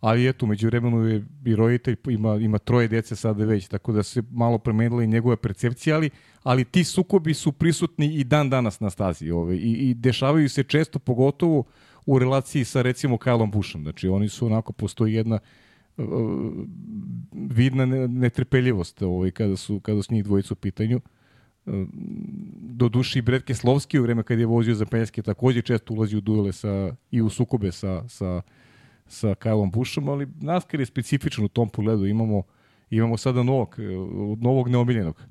ali eto, među vremenu je i roditelj, ima, ima troje dece sada već, tako da se malo promenila i njegova percepcija, ali, ali ti sukobi su prisutni i dan danas na stazi ovaj, i, i dešavaju se često, pogotovo u relaciji sa recimo Kylom Bushom, znači oni su onako, postoji jedna uh, vidna ne- netrpeljivost ovaj, kada, su, kada su njih dvojica u pitanju do duši i Bret Keslovski u vreme kad je vozio za penjske takođe često ulazi u duele sa, i u sukobe sa, sa, sa Kylom Bushom, ali NASCAR je specifičan u tom pogledu. Imamo, imamo sada novog, eh, novog neomiljenog.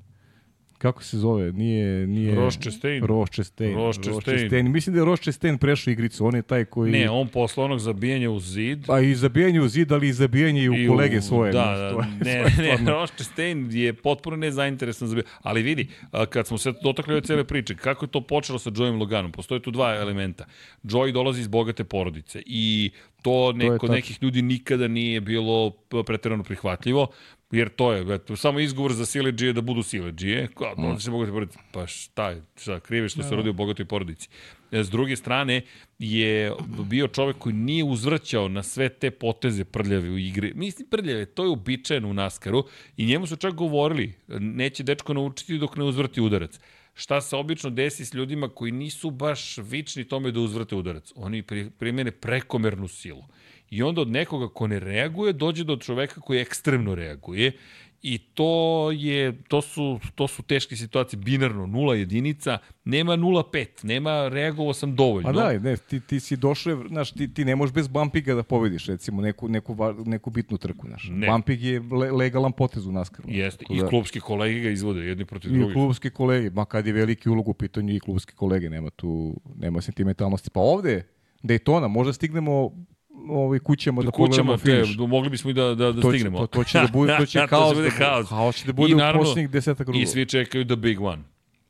Kako se zove? Nije... nije Ross Chastain. Ross Chastain. Ross Chastain. Mislim da je Ross Chastain prešao igricu. On je taj koji... Ne, on posle onog zabijanja u zid, Pa i zabijanje u zid, ali i zabijanje i u I kolege svoje. Da, da, to ne, to ne, stvarno- Ross Chastain je potpuno nezainteresan za... Ali vidi, kad smo se dotakli ove cele priče, kako je to počelo sa Joeyem Loganom? Postoje tu dva elementa. Joey dolazi iz bogate porodice i to neko, tačno. nekih ljudi nikada nije bilo preterano prihvatljivo, jer to je eto, samo izgovor za sileđije da budu sileđije. Kao, Mm. dolaziš iz bogate porodice, pa šta je, šta, krive što Da. se rodi u bogatoj porodici. E, S druge strane, je bio čovek koji nije uzvrćao na sve te poteze prljave u igri. Mislim, prljave, to je uobičajeno u Naskaru i njemu su čak govorili, neće dečko naučiti dok ne uzvrti udarac. Šta se obično desi s ljudima koji nisu baš vični tome da uzvrte udarac? Oni pri- primene prekomernu silu. I onda od nekoga ko ne reaguje, dođe do čoveka koji ekstremno reaguje I to je to su to su teške situacije binarno nula jedinica, nema 0,5, nema reagovao sam dovoljno. A da, ne, ti, ti si došao, znaš, ti, ti ne možeš bez bumpiga da pobediš, recimo, neku, neku, neku bitnu trku, znaš. Ne. Bumpig je le, legalan potez u NASCAR. Jeste, i da- klubski kolege ga izvode jedni protiv I drugih. klubski kolege, ma kad je veliki ulog u pitanju i klubski kolege, nema tu, nema sentimentalnosti. Pa ovde, Daytona, možda stignemo ovaj, kućama da kućama pogledamo te, finiš. mogli bismo i da, da, da To će, stignemo. to, to će da bude, to će Da, haos, da, haos. haos će da bude I u naravno- posljednjih krugova. I svi čekaju the big one.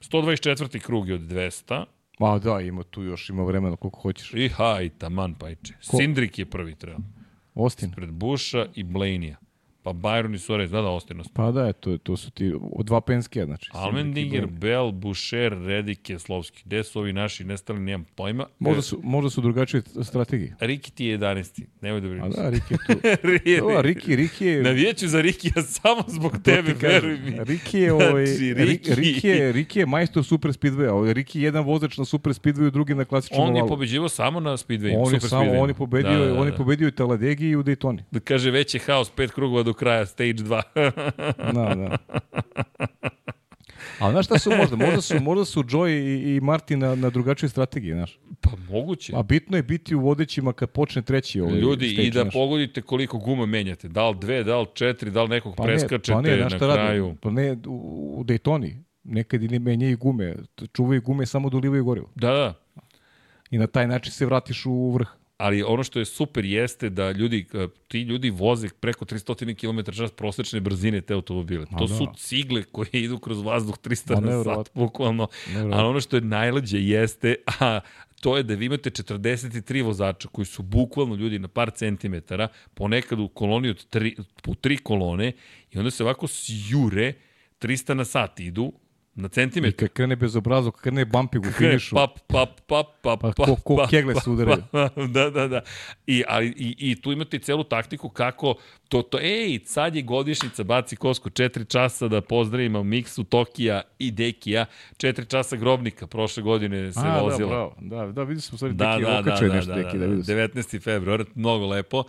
124. krug je od 200. Ma da, ima tu još, ima vremena koliko hoćeš. I haj, taman pajče. Ko- Sindrik je prvi treba. Austin. Pred Busha i Blaney-a. Pa Byron i Suarez, da da, ostaje. Pa da, to, to su ti dva penskija, znači. Almendinger. Bell, Boucher, Redik, Keslovski. Gde su ovi naši nestali, nemam pojma. Možda su, možda su drugačije strategije. Riki ti je 11. Nemoj da A brineš. da, Riki je tu. Da, Riki, Riki je... Navijeću za Rikija samo zbog To tebe, veruj mi. Riki je, ovaj, Znači, Riki, Riki- Riki, je, Riki je majstor super speedwaya. Ovaj, Riki je jedan vozač na super speedwayu, drugi na klasičnom On je ovalu. pobeđivao samo na Speedway. On je super samo, Speedwayu. on je pobedio, Da, da, da. on je pobedio i Taladegi i u Daytoni. Da kaže već je haos, pet krugova do kraja, stage 2. Da, da. A znaš šta su možda? Možda su, možda su Joy i, i Martin na, na drugačije strategije, znaš. pa moguće. A bitno je biti u vodećima kad počne treći ovaj Ljudi, stage, i da znaš. pogodite koliko guma menjate. Da li dve, da li četiri, da li nekog Pa ne, preskačete pa ne, na šta kraju. Pa ne, u, u Daytoni. Nekad i ne menjaju gume. Čuvaju gume samo ulivaju gorivo. Da, da. I na taj način se vratiš u vrh. Ali ono što je super jeste da ljudi, eh, ti ljudi voze preko 300 km čas prosečne brzine te automobile. Ma to da. su cigle koje idu kroz vazduh 300 Ma na sat, bukvalno. Ali ono što je najlađe jeste, a to je da vi imate 43 vozača koji su bukvalno ljudi na par centimetara, ponekad u koloni od tri, po tri kolone i onda se ovako sjure, 300 na sat idu, na I centimetar. kad krene bezobrazno, kad krene bumping u finišu, Pap, pap, pap, pap, Pa ko- ko pap, kegle se udaraju. Da, da, da. I, ali, i, I tu imate i celu taktiku kako to, to, ej, sad je godišnica, baci kosko, četiri časa da pozdravimo Miksu, Tokija i Dekija, četiri časa grobnika, prošle godine se A, vozila. da, bravo. Da, da, vidio sam stvari Da, neki da, da, da, nešto da, neki, da, da, vidio sam. 19. februar, mnogo lepo.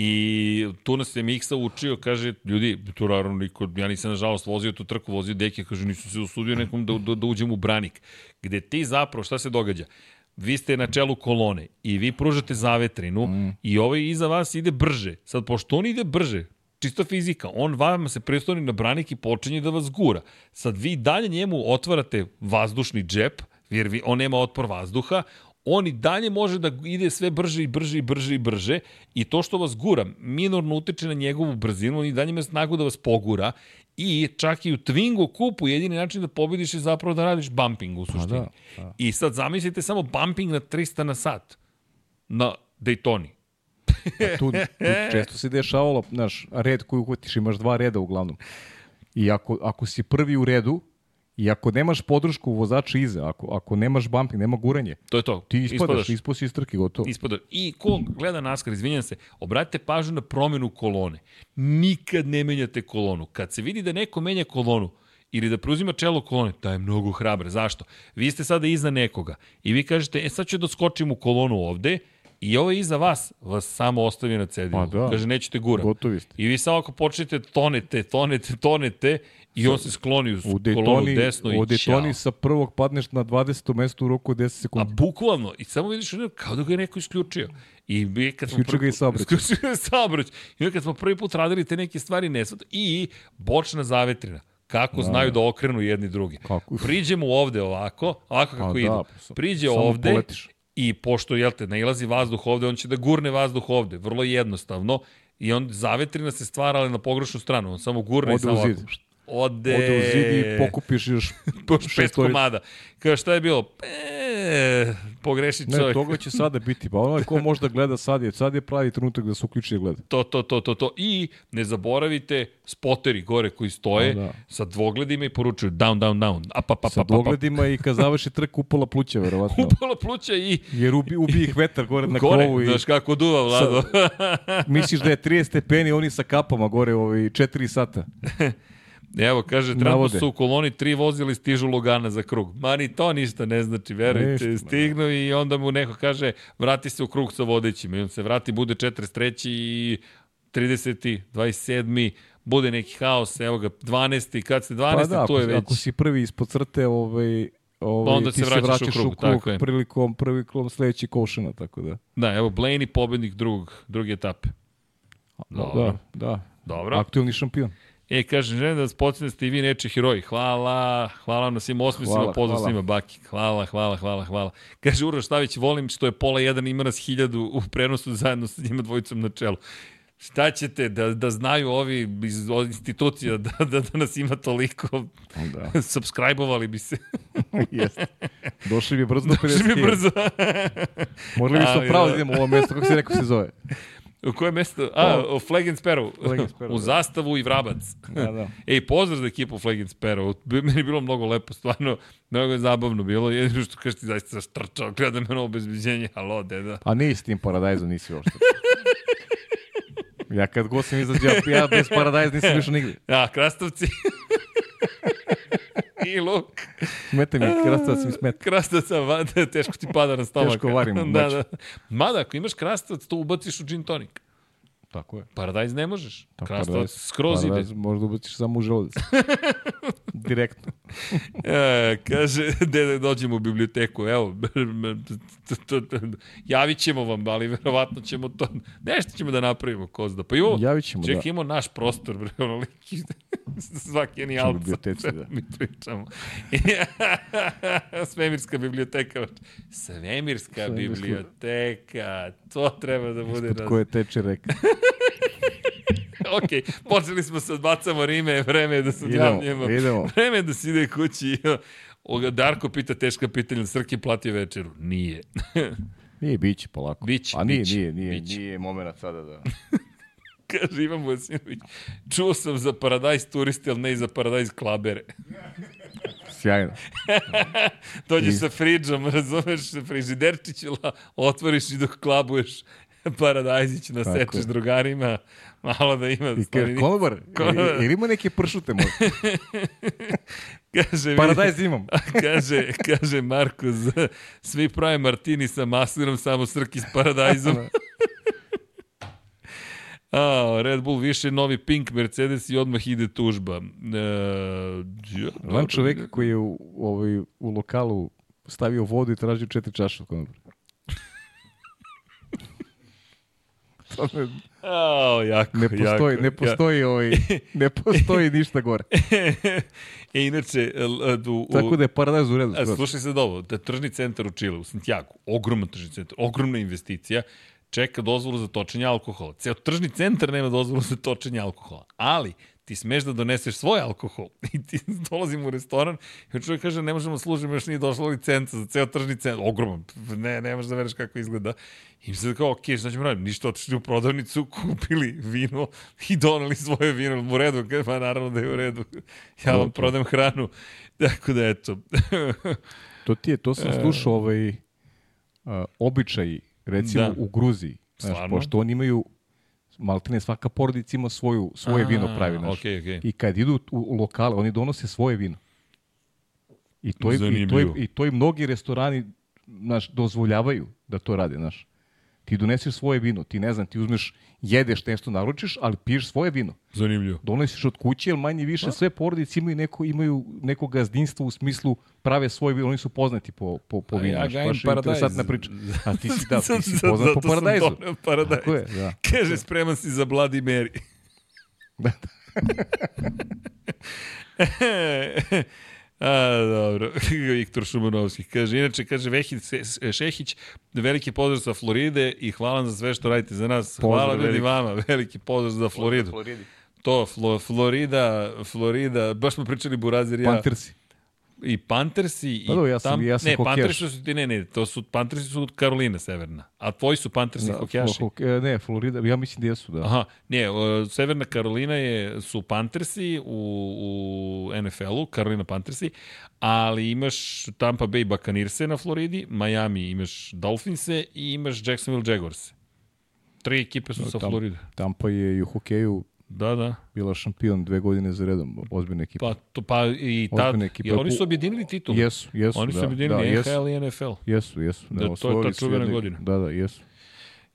I tu nas je Miksa učio, kaže, ljudi, tu naravno niko, ja nisam nažalost vozio tu trku, vozio deke, kaže, nisam se usudio nekom da, da, da uđem u branik. Gde ti zapravo, šta se događa? Vi ste na čelu kolone i vi pružate zavetrinu mm. i ovaj iza vas ide brže. Sad, pošto on ide brže, čista fizika, on vama se prestoni na branik i počinje da vas gura. Sad vi dalje njemu otvarate vazdušni džep, jer vi, on nema otpor vazduha, on i dalje može da ide sve brže i brže i brže i brže i to što vas gura minorno utiče na njegovu brzinu, on i dalje ima snagu da vas pogura i čak i u Twingo kupu jedini način da pobediš je zapravo da radiš bumping u suštini. da, da. I sad zamislite samo bumping na 300 na sat na Daytoni. tu, tu često se dešavalo, znaš, red koji uhvatiš, imaš dva reda uglavnom. I ako, ako si prvi u redu, i ako nemaš podršku vozača iza, ako, ako nemaš bumping, nema guranje, To je to. ti ispadaš, ispao si iz trke, gotovo. Ispada. I ko gleda NASCAR, izvinjam se, obratite pažnju na promenu kolone. Nikad ne menjate kolonu. Kad se vidi da neko menja kolonu, ili da preuzima čelo kolone, to je mnogo hrabre. Zašto? Vi ste sada iza nekoga i vi kažete, e sad ću da skočim u kolonu ovde i ovo iza vas vas samo ostavi na cedilu. Pa da. Kaže, nećete gura. Gotovi ste. I vi samo ako počnete tonete, tonete, tonete i on se skloni u, U kolonu desno i u Daytoni ćao. sa prvog padneš na 20. mesto u roku od 10 A sekundi. bukvalno, i samo vidiš kao da ga je neko isključio. I mi kad smo Isključio ga prvi i put- saobraćaj. Isključio ga i saobraćaj. I kad smo prvi put radili te neke stvari nesvat i bočna zavetrina. Kako znaju da okrenu jedni drugi. Kako? Priđemo ovde ovako, ovako kako da, idu. pa sam- Priđe ovde poletiš. i pošto, jel te, nailazi vazduh ovde, on će da gurne vazduh ovde. Vrlo jednostavno. I on zavetrina se stvara, ali na pogrešnu stranu. On samo gurne i Ode u samo ovako. Ode, Ode u zid i pokupiš još šestoricu. komada. Kao šta je bilo? E, pogreši Ne, čovjek. toga će sada biti. Pa onaj ko možda gleda sad je, sad je pravi trenutak da se uključi i gleda. To, to, to, to, to. I ne zaboravite spoteri gore koji stoje Da, sa dvogledima i poručuju down, down, down. Up, up, up, Sa up, up, up. dogledima i kad završi trk upala pluća, verovatno. Upala pluća i Jer ubi, ubi ih vetar gore na gore. krovu i Znaš kako duva, Vlado. misliš da je 30 stepeni, oni sa kapama gore ovi 4 sata. Evo, kaže, trenutno su u koloni tri vozila i stižu Lugana za krug. Ma ni to ništa ne znači, verujte. Ništa, ma. Stignu i onda mu neko kaže, vrati se u krug sa vodećima. I on se vrati, bude 43. i 30. 27. Bude neki haos, evo ga, 12. Kad ste 12. Pa da, to je ako, već... ako si prvi ispod crte, ovaj, ovaj, Pa onda ti se se vraćaš u vraćaš krug, u krug tako je. prilikom, prilikom sledeći košena, tako da. Da, evo, Blaney pobednik drugog, druge etape. Dobro. Da, da. Dobro. Aktuelni šampion. E, kažem, želim da vas podsjetim da ste i vi neče heroji. Hvala, hvala vam na svim osmisima, Hvala, pozdrav svima, Baki. Hvala, hvala, hvala, hvala. Kaže Uroš Stavić, volim što je pola jedan ima nas hiljadu u prenosu zajedno sa njima dvojicom na čelu. Šta ćete, da, da znaju ovi iz institucija da, da, da nas ima toliko, Da, subscribe-ovali bi se. jeste. Došli bi brzo do 50 Došli mi brzo. Morali bi se pravo da. da idemo u ovo mesto, kako se rekao se zove. У кое место? А, О, Флеген Сперо. У заставу да. и Da, Да, да. Еј, поздрав за екипа Sparrow. Meni je било многу лепо, стварно. Многу je забавно било. Jedino што кажеш ti zaista се strčao, gledam мене обезбеđenje. obezbiđenje. Halo, А не с тим парадајзо нisi уште. Ја кад го сум изаѓал, ja bez парадајз nisam više нигде. Ja, краставци. I luk. Smeta mi, krastavac mi smeta. Krastavca, vada, teško ti pada na stomak. Teško varimo, da, da. Mada, ako imaš krastavac, to ubaciš u gin tonic. Tako je. Paradajz ne možeš. Pa Krastavac paradajz- skroz ide. paradajz Možda ubaciš samo u želudac. Direktno. E, kaže, dede, dođemo u biblioteku, evo, javit ćemo vam, ali verovatno ćemo to, nešto ćemo da napravimo, ko zna. Pa imamo, Javit ćemo, ček, da. imamo naš prostor, bre, ono liki, svaki je ni alca, biblioteci, da. mi pričamo. Svemirska biblioteka, svemirska Svemirska. biblioteka, to treba da bude Pod nas... koje teče reka. ok, počeli smo se odbacamo Rime, vreme je da se Idemo, odjavljujemo. idemo. Vreme je da se ide kući. Oga, Darko pita teška pitanja, Srki platio večeru. Nije. Nije, biće polako. Biće, A nije, biće, nije, nije, biće. nije moment sada da... Kaže Ivan Vojsinović, čuo sam za Paradajz turisti, ali ne i za Paradajz klabere. Sjajno. Dođeš sa friđom, razumeš, frižiderčić, la, otvoriš i dok klabuješ Paradajzić, nasečeš je. drugarima, malo da ima... I kaže, konobar, Konobar. ili ima neke pršute možda? Kaže, Paradajz imam. kaže, kaže Marko, z- svi prave martini sa maslinom, samo srki s paradajzom. A, Red Bull više novi Pink Mercedes i odmah ide tužba. E, ja, Znam čoveka koji je u, ovaj, u lokalu stavio vodu i tražio četiri čaše od konobara. To ne, A, jako, ne postoji, jako, ne postoji, ovaj, ne postoji ništa gore. e, inače, l- u, u, Tako da je paradajz u redu. Slušaj se dobro, da tržni centar u Čile, u Santiago, ogroman tržni centar, ogromna investicija, čeka dozvolu za točenje alkohola. Ceo tržni centar nema dozvolu za točenje alkohola, ali ti smeš da doneseš svoj alkohol i ti dolazim u restoran i čovjek kaže ne možemo služiti, još nije došla licenca za ceo tržni centar, ogroman, ne, ne možeš da veriš kako izgleda. I mi se kao, ok, šta ćemo raditi? Ništa, otišli u prodavnicu, kupili vino i doneli svoje vino. U redu? Pa naravno da je u redu. Ja vam prodam hranu. Tako da, eto. To ti je, to sam slušao ovaj, a, običaj, recimo Da. u Gruziji. Znaš, Stvarno? pošto oni imaju, maltene svaka porodica ima svoju, svoje A, vino pravi. Znaš. okej, okej. I kad idu u, u lokale, oni donose svoje vino. I to, i, i, to, i, i to i mnogi restorani znaš, dozvoljavaju da to rade. Znaš. Ti doneseš svoje vino, ti ne znam, ti uzmeš, jedeš nešto, naručiš, ali piješ svoje vino. Zanimljivo. Donosiš od kuće, jer manje više sve porodice imaju neko, imaju neko gazdinstvo u smislu prave svoje vino, oni su poznati po, po, po A vinu. ja gajim baš je paradajz. interesantna priča. A ti si, da, ti si poznat po zato sam paradajzu. doneo paradajz. Tako je, da. Kaže, spreman si za Bloody Mary. Da, A, dobro. Viktor Šumanovski kaže, inače, kaže Vehić Se- Šehić, veliki pozdrav sa Floride i hvala za sve što radite za nas. hvala Pozdrav ljudi veliki. vama, veliki pozdrav za Floridu. To, Flo, Florida, Florida, baš smo pričali Burazir i ja. Panthersi. I Panthersi i Pa dobro, ja sam- tam, ja sam ne, hokejaš. Panthersi su ti ne, ne, to su Panthersi su od Karolina severna. A tvoji su Panthersi Da, hokejaši. Flo- hok- e, ne, Florida, ja mislim da jesu, da. Aha, ne, o, Severna Karolina je, su Panthersi u, u NFL-u, Karolina Panthersi, ali imaš Tampa Bay Buccaneerse na Floridi, Miami imaš Dolphinse i imaš Jacksonville Jaguarse. Tri ekipe su sa Tam- Floride. Tampa je i u hokeju Da, da. bila šampion dve godine za redom, ozbiljna ekipa. Pa, to, pa i tad, ekipa. i oni su objedinili titul. Jesu, jesu, Oni su da, objedinili da, jesu. NHL i NFL. Jesu, jesu. Da, to je ta čuvena godina. Da, da, jesu.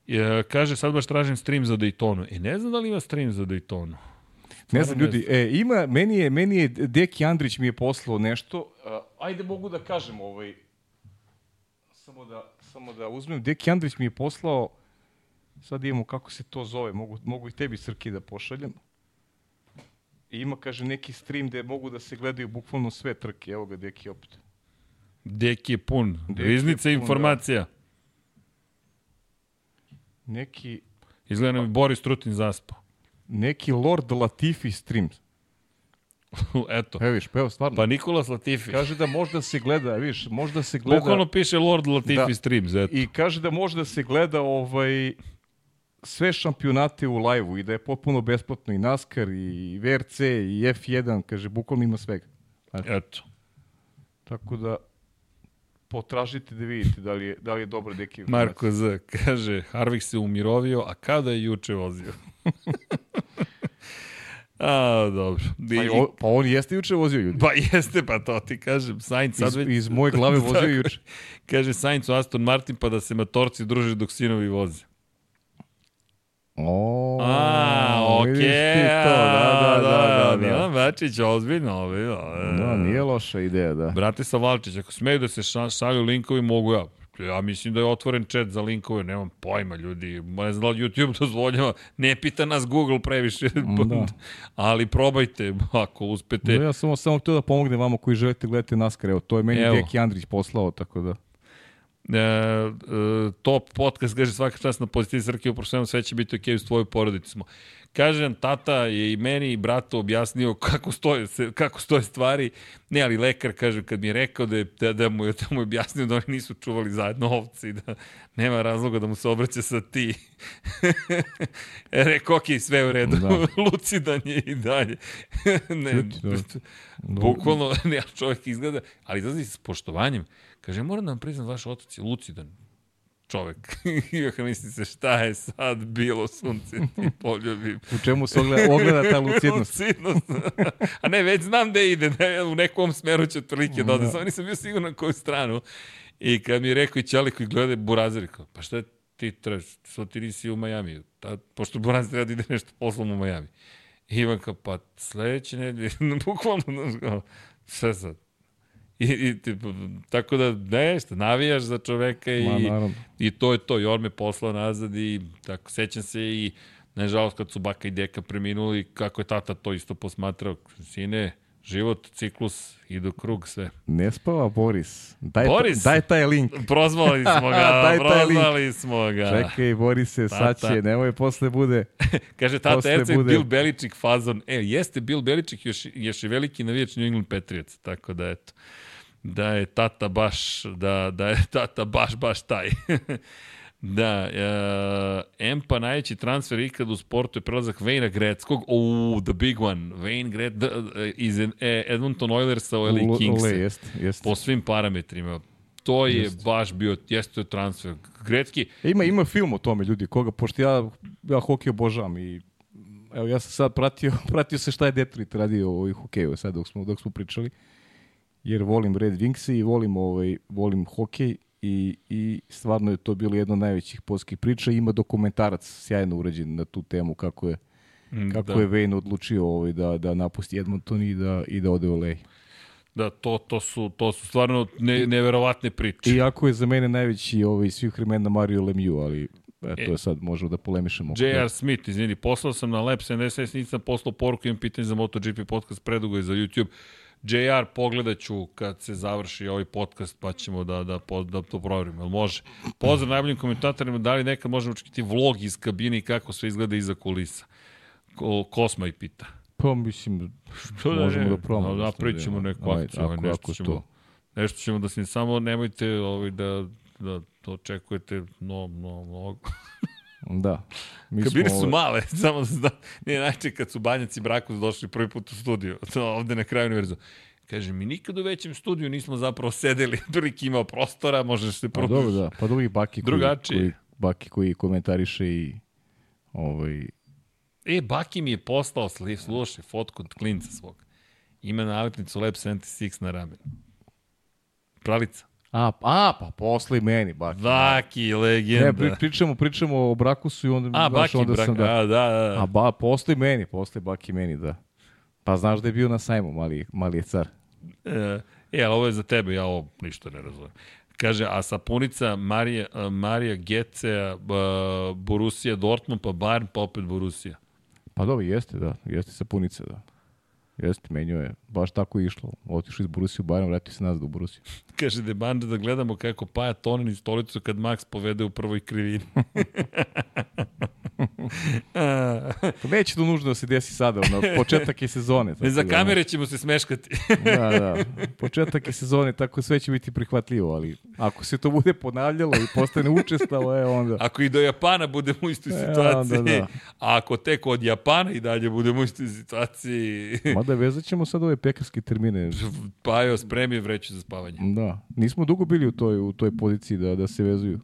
E, kaže, sad baš tražim stream za Daytonu. E, ne znam da li ima stream za Daytonu. Ne znam, ljudi, e, ima, meni je, meni je Deki Andrić mi je poslao nešto. A, ajde mogu da kažem ovaj, samo da, samo da uzmem. Deki Andrić mi je poslao, sad imamo kako se to zove, mogu, mogu i tebi Srki da pošaljem. I ima, kaže, neki stream gde mogu da se gledaju bukvalno sve trke. Evo ga, Deki opet. Deki je pun. Deki je Riznica pun, da. informacija. Neki, Izgleda nam je Boris Trutin zaspao. neki Lord Latifi stream. Eto. Evo viš, pa evo stvarno. Pa Nikolas Latifi. Kaže da možda se gleda, viš, možda se gleda... Bukvalno piše Lord Latifi Da. Streams, eto. I kaže da može da se gleda ovaj sve šampionate u live-u i da je potpuno besplatno i NASCAR i VRC i F1, kaže, bukvalno ima svega. Znači, Eto. tako da potražite da vidite da li je, da li je dobro deki. Marko Z. kaže, Harvik se umirovio, a kada je juče vozio? a, dobro. Pa, I, i o- pa on jeste juče vozio ljudi. pa jeste, pa to ti kažem. Sainz sad Iz, već... iz moje glave vozio juče. Kaže Sainz u Aston Martin pa da se matorci druže dok sinovi voze. O, A, okej. to, da, da, da, da, Milan da. Bačić, ozbiljno. ozbiljno. Da, nije loša ideja, da. Brate Savalčić, ako smeju da se ša- šalju linkovi, mogu ja. Ja mislim da je otvoren chat za linkove, nemam pojma ljudi, ne znam da li YouTube dozvoljava, ne pita nas Google previše, Da. ali probajte ako uspete. No, ja samo samo htio da pomognem vama koji želite gledati NASCAR. Evo, to je meni Evo. Deki Andrić poslao, tako da... E, e, top podcast, kaže svaka čast na pozitivi Srke, uprošeno sve će biti ok, s tvoju porodicu smo. Kažem, tata je i meni i bratu objasnio kako stoje, kako stoje stvari. Ne, ali lekar, kaže, kad mi je rekao da, je, da, da, mu, da mu je objasnio da oni nisu čuvali zajedno ovce i da nema razloga da mu se obraća sa ti. e, rekao, ok, sve u redu. Da. Lucidan je i dalje. ne, da. bukvalno, ne, čovjek izgleda, ali izlazi s poštovanjem. Kaže, moram da vam priznam, vaš otac je lucidan čovek. Se šta je sad bilo sunce ti poljubim. U čemu se ogleda, ogleda ta lucidnost? lucidnost. A ne, već znam da ide, da u nekom smeru će otprilike da ode, da. samo nisam bio siguran na koju stranu. I kad mi je rekao i Ćali koji gleda Burazir, kao, pa šta ti trebaš, što ti nisi u Majami? Ta, pošto Burazir treba da ide nešto poslom u Majami. I Ivan kao, pa sledeće nedelje, bukvalno, šta sad? I, i tako da nešto, navijaš za čoveka i, Ma, i to je to. I on me poslao nazad i tako, sećam se i nažalost kad su baka i deka preminuli, kako je tata to isto posmatrao. Sine, život, ciklus, idu krug, sve. Ne spava Boris. Daj, Boris? daj taj link. Prozvali smo ga, daj prozvali link. smo ga. Čekaj, Borise, sad će, nemoj posle bude. Kaže, tata, Erce bude... Bill Beličik fazon. E, jeste Bill Beličik, još, još je veliki navijač New England Patriots, tako da eto da je tata baš, da, da je tata baš, baš taj. da, uh, Empa najveći transfer ikad u sportu je prelazak Vejna Greckog, oh, the big one, Wayne Gret, uh, iz uh, Edmonton Oilersa u LA Kings. Jest, jest. Po svim parametrima. To je jest. baš bio, jeste je transfer. Gretski... E, ima, ima film o tome, ljudi, koga, pošto ja, ja hokej obožavam i evo, ja sam sad pratio, pratio se šta je Detroit radio u hokeju sad dok smo, dok smo pričali. Jer volim Red Wings i volim, ovaj, volim hokej i, i stvarno je to bilo jedno od najvećih polskih priča. Ima dokumentarac sjajno urađen na tu temu kako je mm, kako da. je Wayne odlučio ovaj, da, da napusti Edmonton i da, i da ode u LA. Da, to, to, su, to su stvarno ne, neverovatne priče. Iako je za mene najveći ovaj, svih vremena Mario Lemieux, ali e, to je sad možemo da polemišemo. J.R. Smith, izvini, poslao sam na Lab 76, nisam poslao poruku, imam pitanje za MotoGP podcast, predugo je za YouTube. JR pogledat ću kad se završi ovaj podcast, pa ćemo da, da, da to proverimo. Jel može? Pozdrav najboljim komentatorima, da li nekad možemo očekiti vlog iz kabine i kako sve izgleda iza kulisa? Ko, Kosma i pita. Pa mislim, što da možemo da probamo. Da, da pričamo neku akciju, ovaj, nešto ćemo, to. nešto ćemo da se samo nemojte ovaj, da, da to očekujete no, no, mnogo. Da. Mi Kabine su male, samo da zna. Nije najče kad su Banjaci i Brakus došli prvi put u studiju, to ovde na kraju univerzu. Kaže, mi nikad u većem studiju nismo zapravo sedeli, drugi imao prostora, možeš se probuš. Pa dobro, da. Pa drugi baki koji, koji, baki koji komentariše i ovaj... E, Baki mi je poslao, slušaj, fotku od klinca svog. Ima nalepnicu Lab 76 na ramenu. Pravica. A, a pa posle meni, Baki. Baki, legenda. Ne, pri, pričamo, pričamo o Brakusu i onda... A, Baki, onda Brak, sam, da, a, da, da. A, ba, posle meni, posle Baki meni, da. Pa znaš da je bio na sajmu, mali, mali je car. E, e, ali ovo je za tebe, ja ovo ništa ne razumem. Kaže, a sapunica Marija, Marija Gece, Borussia Dortmund, pa Bayern, pa opet Borussia. Pa dobro, jeste, da. Jeste sapunica, da. Jeste, menio je. Baš tako je išlo. Otišao iz Borussia u Bayern, vratio se nazad u Borussia. Kaže de Banda da gledamo kako paja Tonin iz stolicu kad Max povede u prvoj krivini. to neće to nužno da se desi sada, ono, početak je sezone. Ne, za da, kamere ćemo se smeškati. da, da. Početak je sezone, tako sve će biti prihvatljivo, ali ako se to bude ponavljalo i postane učestalo, e onda... Ako i do Japana budemo u istoj e, situaciji, onda, da. a ako tek od Japana i dalje budemo u istoj situaciji... Mada vezat ćemo sad ove pekarske termine. Pa jo, spremi vreću za spavanje. Da. Nismo dugo bili u toj, u toj poziciji da, da se vezuju.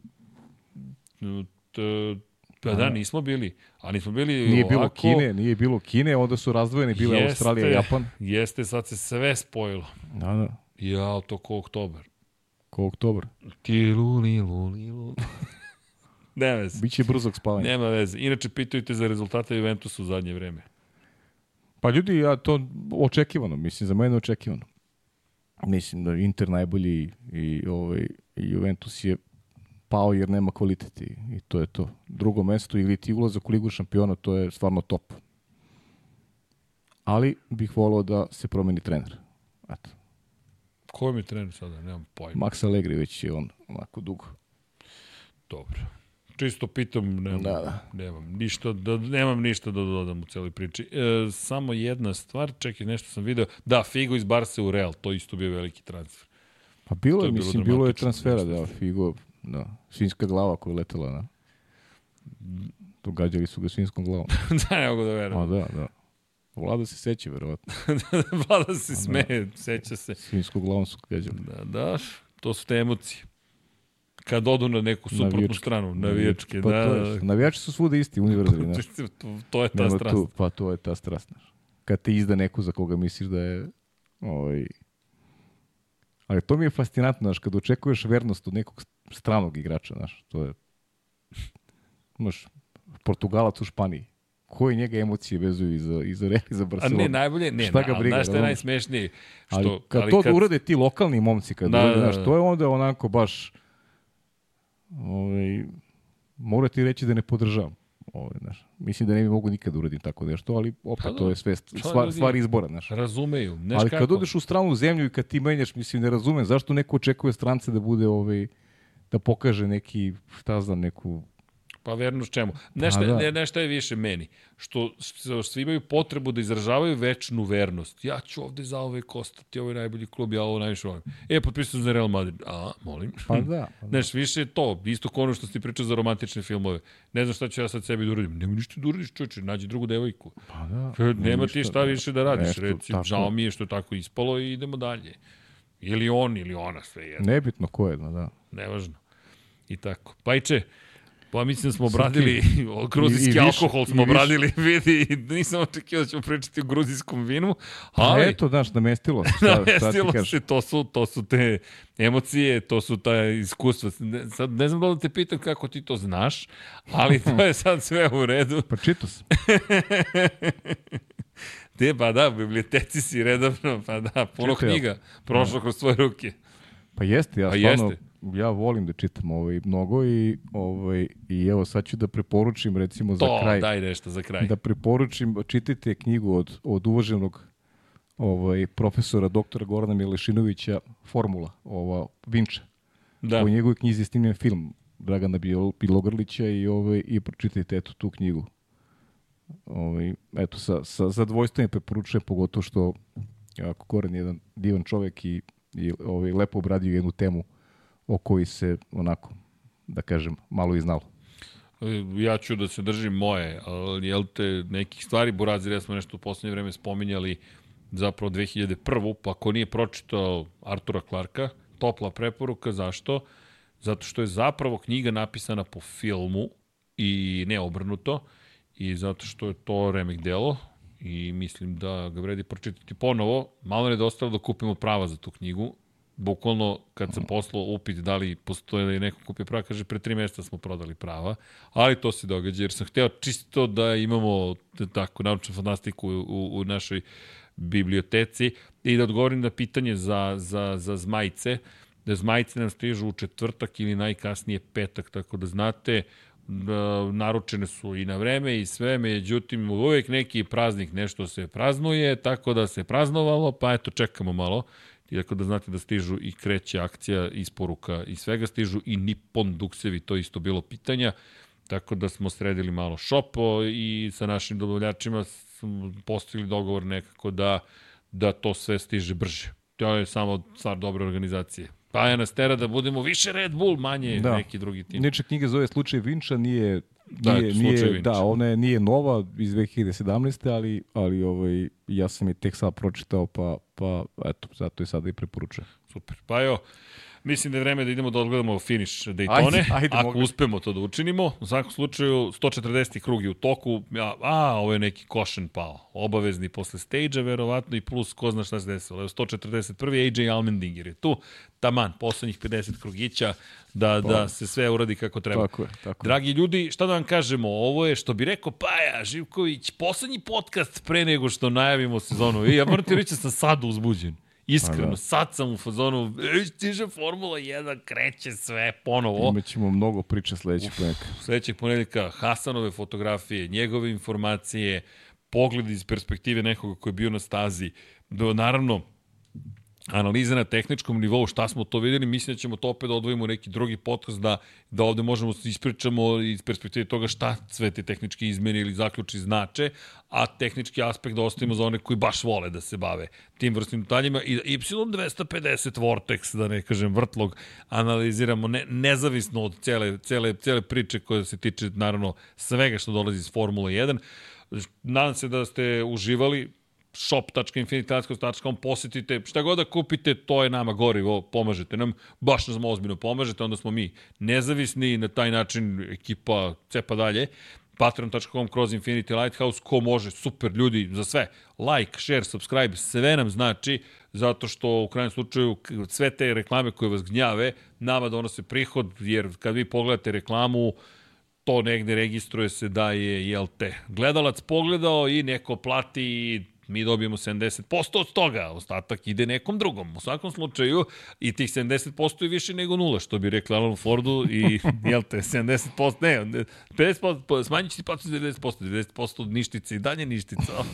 Pa da, nismo bili. A nismo bili Nije ovako... bilo Kine, nije bilo Kine, onda su razdvojeni, bile jeste, Australija i Japan. Jeste, sad se sve spojilo. Da, da. Ja, to ko oktober. Ko oktober. Ti luli, luli, luli. Nema veze. Biće brzog spavanja. Nema veze. Inače, pitujte za rezultate Juventusa u zadnje vreme. Pa ljudi, ja to očekivano, mislim, za mene očekivano. Mislim da Inter najbolji i, ovaj, Juventus je pao jer nema kvalitet i, to je to. Drugo mesto ili ti ulazak u ligu šampiona, to je stvarno top. Ali bih volao da se promeni trener. Eto. Ko mi je trener sada? Nemam pojma. Max Allegri već je on onako dugo. Dobro. Čisto pitam, nemam, Da, da. nemam, ništa, da, nemam ništa da dodam u celoj priči. E, samo jedna stvar, čekaj, nešto sam video. Da, Figo iz Barse u Real, to isto bio veliki transfer. Pa bilo je, je bilo mislim, bilo je transfera, da, Figo, da, svinjska glava koja je letela, da. Događali su ga svinskom glavom. da, ne mogu da A verujem. da, da. Vlada se seća, verovatno. Vlada se smeje, seća se. Svinskom glavom su ga gađali. Da, da, to su te emocije. Kad odu na neku suprotnu Navijačke. stranu, navijačke, Pa da, to da. je, navijači su svuda isti, univerzalni, znaš. To, to je ta Nema strast. tu, pa to je ta strast, znaš. Kad te izda neko za koga misliš da je, ovaj, ali to mi je fascinantno, znaš, kad očekuješ vernost od nekog stranog igrača, znaš, to je, znaš, Portugalac u Španiji, koje njega emocije vezuju i za, i za Real i za A Barcelonu. ne, najbolje, ne, Šta ga briga, znaš šta je razumeš? najsmešnije? Što, ali kad to kad... urade ti lokalni momci, kad Da, da, urade, da, znaš, da. to je onda onako baš, ovaj, mora ti reći da ne podržavam. Ovaj, znaš. Mislim da ne bi mogu nikad da uradim tako nešto, ali opet Pa da. to je sve stvar, stvar izbora. Znaš. Razumeju, znaš ali kako? kad odeš u stranu zemlju i kad ti menjaš, mislim, ne razumem zašto neko očekuje strance da bude ovaj, da pokaže neki, šta znam, neku Pa vernost čemu? Nešto, Pa da. ne, nešto je više meni. Što, što svi imaju potrebu da izražavaju večnu vernost. Ja ću ovde za ove ostati, ovo je najbolji klub, ja ovo najviše volim. E, potpisao sam za Real Madrid. A, molim. Pa da. Pa da. Znaš, više je to, isto kao ono što si ti pričao za romantične filmove. Ne znam šta ću ja sad sebi da uradim. Nema ništa da uradiš, čoče, nađi drugu devojku. Pa da. Nema ti ništa, šta više da radiš. Nešto Reci, tako. žao mi je što je tako ispalo i idemo dalje. Ili on, ili ona, sve jedno. Nebitno ko je, da. da. Nevažno. I tako. Pajče, pa mislim da smo obradili, gruzijski I- i više, alkohol smo obradili, vidi, nisam očekio da ćemo pričati o gruzijskom vinu, Pa ali eto, znaš, namestilo se. Šta, šta ti namestilo kažeš? se, to su, to su te emocije, to su ta iskustva. Ne, sad ne znam da li te pitam kako ti to znaš, ali to je sad sve u redu. Pa čito sam. Te, pa da, u biblioteci si redovno, pa da, puno Čitao. knjiga prošlo kroz tvoje ruke. Pa jeste, ja Pa stvarno, jeste. Ja volim da čitam ovaj, mnogo i, ovaj, i evo sad ću da preporučim recimo za To, kraj, daj nešto za kraj. da preporučim, čitajte knjigu od, od uvaženog ovaj, profesora doktora Gorana Milešinovića, Formula, ova, Vinča. Da. U njegovoj knjizi je snimljen film Dragana Bilo- Bilogrlića i, ovaj, i pročitajte eto tu knjigu. Ovaj, eto, sa, sa zadovoljstvom je preporučujem, pogotovo što ako Goran je jedan divan čovek i, i ovaj, lepo obradio jednu temu o kojoj se onako, da kažem, malo i znalo. E, Ja ću da se držim moje, ali jel te nekih stvari, Burazir, ja smo nešto u poslednje vreme spominjali zapravo 2001. Pa ako nije pročitao Artura Clarka, topla preporuka, zašto? Zato što je zapravo knjiga napisana po filmu i ne obrnuto i zato što je to remek delo i mislim da ga vredi pročitati ponovo. Malo nedostalo da kupimo prava za tu knjigu. Bukvalno, kad sam poslao upit da li postoje da je neko kupio prava, kaže pre tri mjeseca smo prodali prava, ali to se događa jer sam hteo čisto da imamo t- tako naučnu fantastiku u, u, u našoj biblioteci i da odgovorim na pitanje za, za, za zmajice. Da zmajice nam stižu u četvrtak ili najkasnije petak, tako da znate, da, naručene su i na vreme i sve, međutim uvek neki praznik nešto se praznuje, tako da se praznovalo, pa eto čekamo malo. I tako da znate da stižu i kreće akcija isporuka i svega stižu i Nippon duksevi, to isto bilo pitanja. Tako da smo sredili malo šopo i sa našim dobavljačima smo postavili dogovor nekako da, da to sve stiže brže. To je samo stvar dobre organizacije. Pa je nas tera da budemo više Red Bull, manje da. Neki drugi tim. Inače, knjiga zove Slučaj Vinča, nije, Da, nije, nije, da, ona je, nije nova iz 2017. ali, ali ovaj, ja sam je tek sad pročitao, pa, pa eto, zato je sada i preporučujem. Super. Pa evo, mislim da je vreme da idemo da odgledamo finish Daytone, Ajde, ajde, ako mogu. uspemo to da učinimo. U svakom slučaju, 140. krug je u toku, a, a ovo je neki košen pao, obavezni posle stage-a, verovatno, i plus ko zna šta se desilo. Evo, 141. AJ Almendinger je tu, taman, poslednjih 50 krugića, da, da se sve uradi kako treba. Tako je, tako je. Dragi ljudi, šta da vam kažemo, ovo je, što bi rekao Paja Živković, poslednji podcast pre nego što najavimo sezonu. I ja moram ti reći da sam sad uzbuđen. Iskreno, da. sad sam u fazonu, e, stiže Formula 1, kreće sve ponovo. Imaćemo mnogo priča sledećeg poneka. Sledećeg ponedjeljka Hasanove fotografije, njegove informacije, pogled iz perspektive nekoga koji je bio na stazi. Do, naravno, analize na tehničkom nivou, šta smo to videli, mislim da ćemo to opet da odvojimo neki drugi podcast, da, da ovde možemo da ispričamo iz perspektive toga šta sve te tehničke izmene ili zaključi znače, a tehnički aspekt da ostavimo za one koji baš vole da se bave tim vrstnim detaljima i Y250 Vortex, da ne kažem vrtlog, analiziramo ne, nezavisno od cele, cele, cele priče koja se tiče naravno svega što dolazi iz Formula 1. Nadam se da ste uživali, shop.infinitascos.com, posetite, šta god da kupite, to je nama gorivo, pomažete nam, baš nam ozbiljno pomažete, onda smo mi nezavisni, na taj način ekipa cepa dalje, patreon.com kroz Infinity Lighthouse, ko može, super ljudi, za sve, like, share, subscribe, sve nam znači, zato što u krajnjem slučaju sve te reklame koje vas gnjave, nama donose prihod, jer kad vi pogledate reklamu, to negde registruje se da je, jel te, gledalac pogledao i neko plati mi dobijemo 70% od toga, ostatak ide nekom drugom. U svakom slučaju, i tih 70% je više nego nula, što bi rekli Alan Fordu, i, jel te, 70%, ne, 50%, smanjit će ti plaću 90%, 90% od ništica i dalje ništica.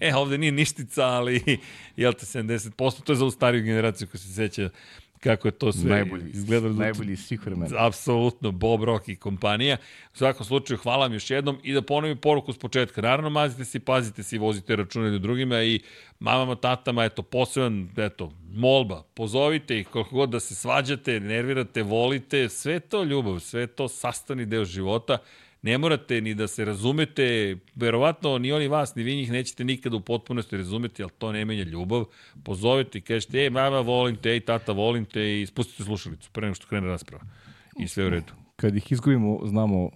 E, ovde nije ništica, ali, jel te, 70%, to je za stariju generaciju koja se seća kako je to sve najbolji, izgledalo. Najbolji iz svih vremena. Apsolutno, Bob Rock i kompanija. U svakom slučaju, hvala vam još jednom i da ponovim poruku s početka. Naravno, mazite se, pazite se i vozite račune drugima i mamama, tatama, eto, poseban, eto, molba, pozovite ih koliko god da se svađate, nervirate, volite, sve to ljubav, sve to sastani deo života ne morate ni da se razumete, verovatno ni oni vas, ni vi njih nećete nikada u potpunosti razumeti, ali to ne menja ljubav. Pozovete i kažete, ej, mama, volim te, ej, tata, volim te i spustite slušalicu pre nego što krene rasprava. I sve u redu. Kad ih izgubimo, znamo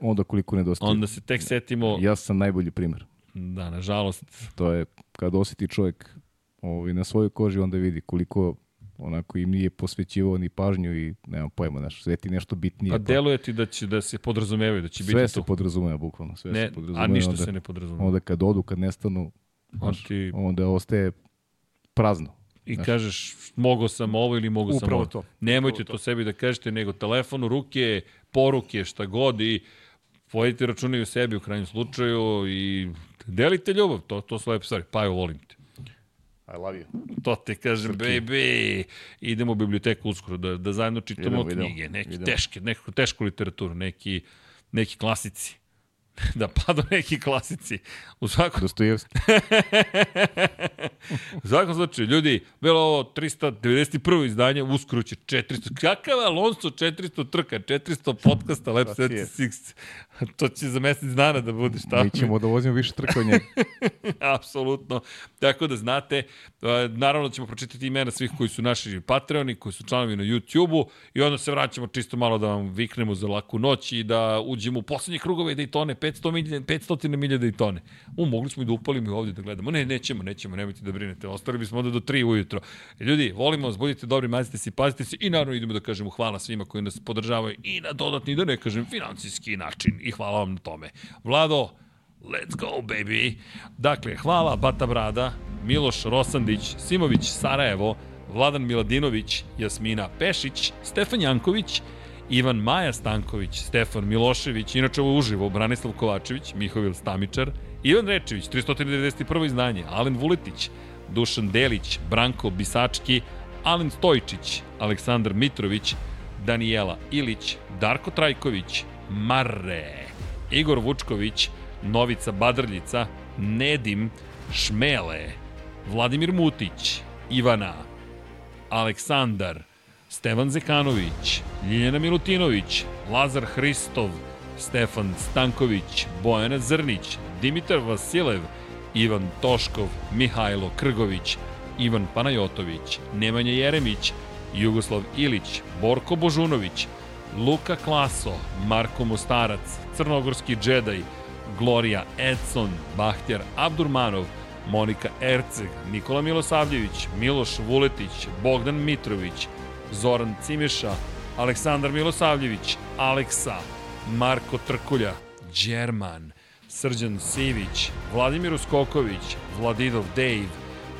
onda koliko nedostaje. Onda se tek setimo... Ja sam najbolji primer. Da, nažalost. To je kad osjeti čovjek ovaj, na svojoj koži, onda vidi koliko onako im nije posvećivao ni pažnju i nemam pojma, znaš, sve ti nešto bitnije. A pa deluje ti da će da se podrazumevaju, da će sve biti se to. podrazumeva bukvalno, sve Ne, se podrazumeva. a ništa onda, se ne podrazumeva. Onda kad odu, kad nestanu, On znaš, ti, onda ostaje prazno. I znaš. kažeš, mogo sam ovo ili mogo sam Upravo ovo. to. Nemojte Upravo to sebi da kažete, nego telefon u ruke, poruke, šta god i povedite račune u sebi u krajnjem slučaju i delite ljubav, to, to su lepe stvari. Pa evo, volim. I love you. To te kažem, baby. Idemo u biblioteku uskoro da, da zajedno čitamo Idemo, idemo, knjige, neke idemo. teške, neku tešku literaturu, neki, neki klasici. da padu neki klasici. U svakom Dostojevski. U svakom slučaju, ljudi, bilo ovo 391. izdanje, uskoro će 400. Kakav je Alonso 400 trka, 400 podcasta, Lab Tako je. 76. To će za mesec dana da bude, šta? Mi ćemo da vozimo više trka od njega. Apsolutno. Tako da znate, naravno da ćemo pročitati imena svih koji su naši Patreoni, koji su članovi na YouTube-u i onda se vraćamo čisto malo da vam viknemo za laku noć i da uđemo u poslednje krugove Daytone, 500 milje, 500 milje Daytone. U, mogli smo i da upalimo i ovdje da gledamo. Ne, nećemo, nećemo, nemojte da brinete. Ostali bismo onda do 3 ujutro. Ljudi, volimo vas, budite dobri, mazite se, pazite se i naravno idemo da kažemo hvala svima koji nas podržavaju i na dodatni, da ne kažem, financijski način. I hvala vam na tome. Vlado, Let's go, baby! Dakle, hvala Bata Brada, Miloš Rosandić, Simović Sarajevo, Vladan Miladinović, Jasmina Pešić, Stefan Janković, Ivan Maja Stanković, Stefan Milošević, inače ovo uživo, Branislav Kovačević, Mihovil Stamičar, Ivan Rečević, 391. izdanje, Alen Vuletić, Dušan Delić, Branko Bisački, Alen Stojčić, Aleksandar Mitrović, Danijela Ilić, Darko Trajković, Marre, Igor Vučković, Novica Badrljica, Nedim, Šmele, Vladimir Mutić, Ivana, Aleksandar, Stevan Zekanović, Ljiljana Milutinović, Lazar Hristov, Stefan Stanković, Bojana Zrnić, Dimitar Vasilev, Ivan Toškov, Mihajlo Krgović, Ivan Panajotović, Nemanja Jeremić, Jugoslav Ilić, Borko Božunović, Luka Klaso, Marko Mostarac, Crnogorski džedaj, Gloria Edson, Bahtjar Abdurmanov, Monika Erceg, Nikola Milosavljević, Miloš Vuletić, Bogdan Mitrović, Zoran Cimeša, Aleksandar Milosavljević, Aleksa, Marko Trkulja, Đerman, Srđan Sivić, Vladimir Uskoković, Vladidov Dave,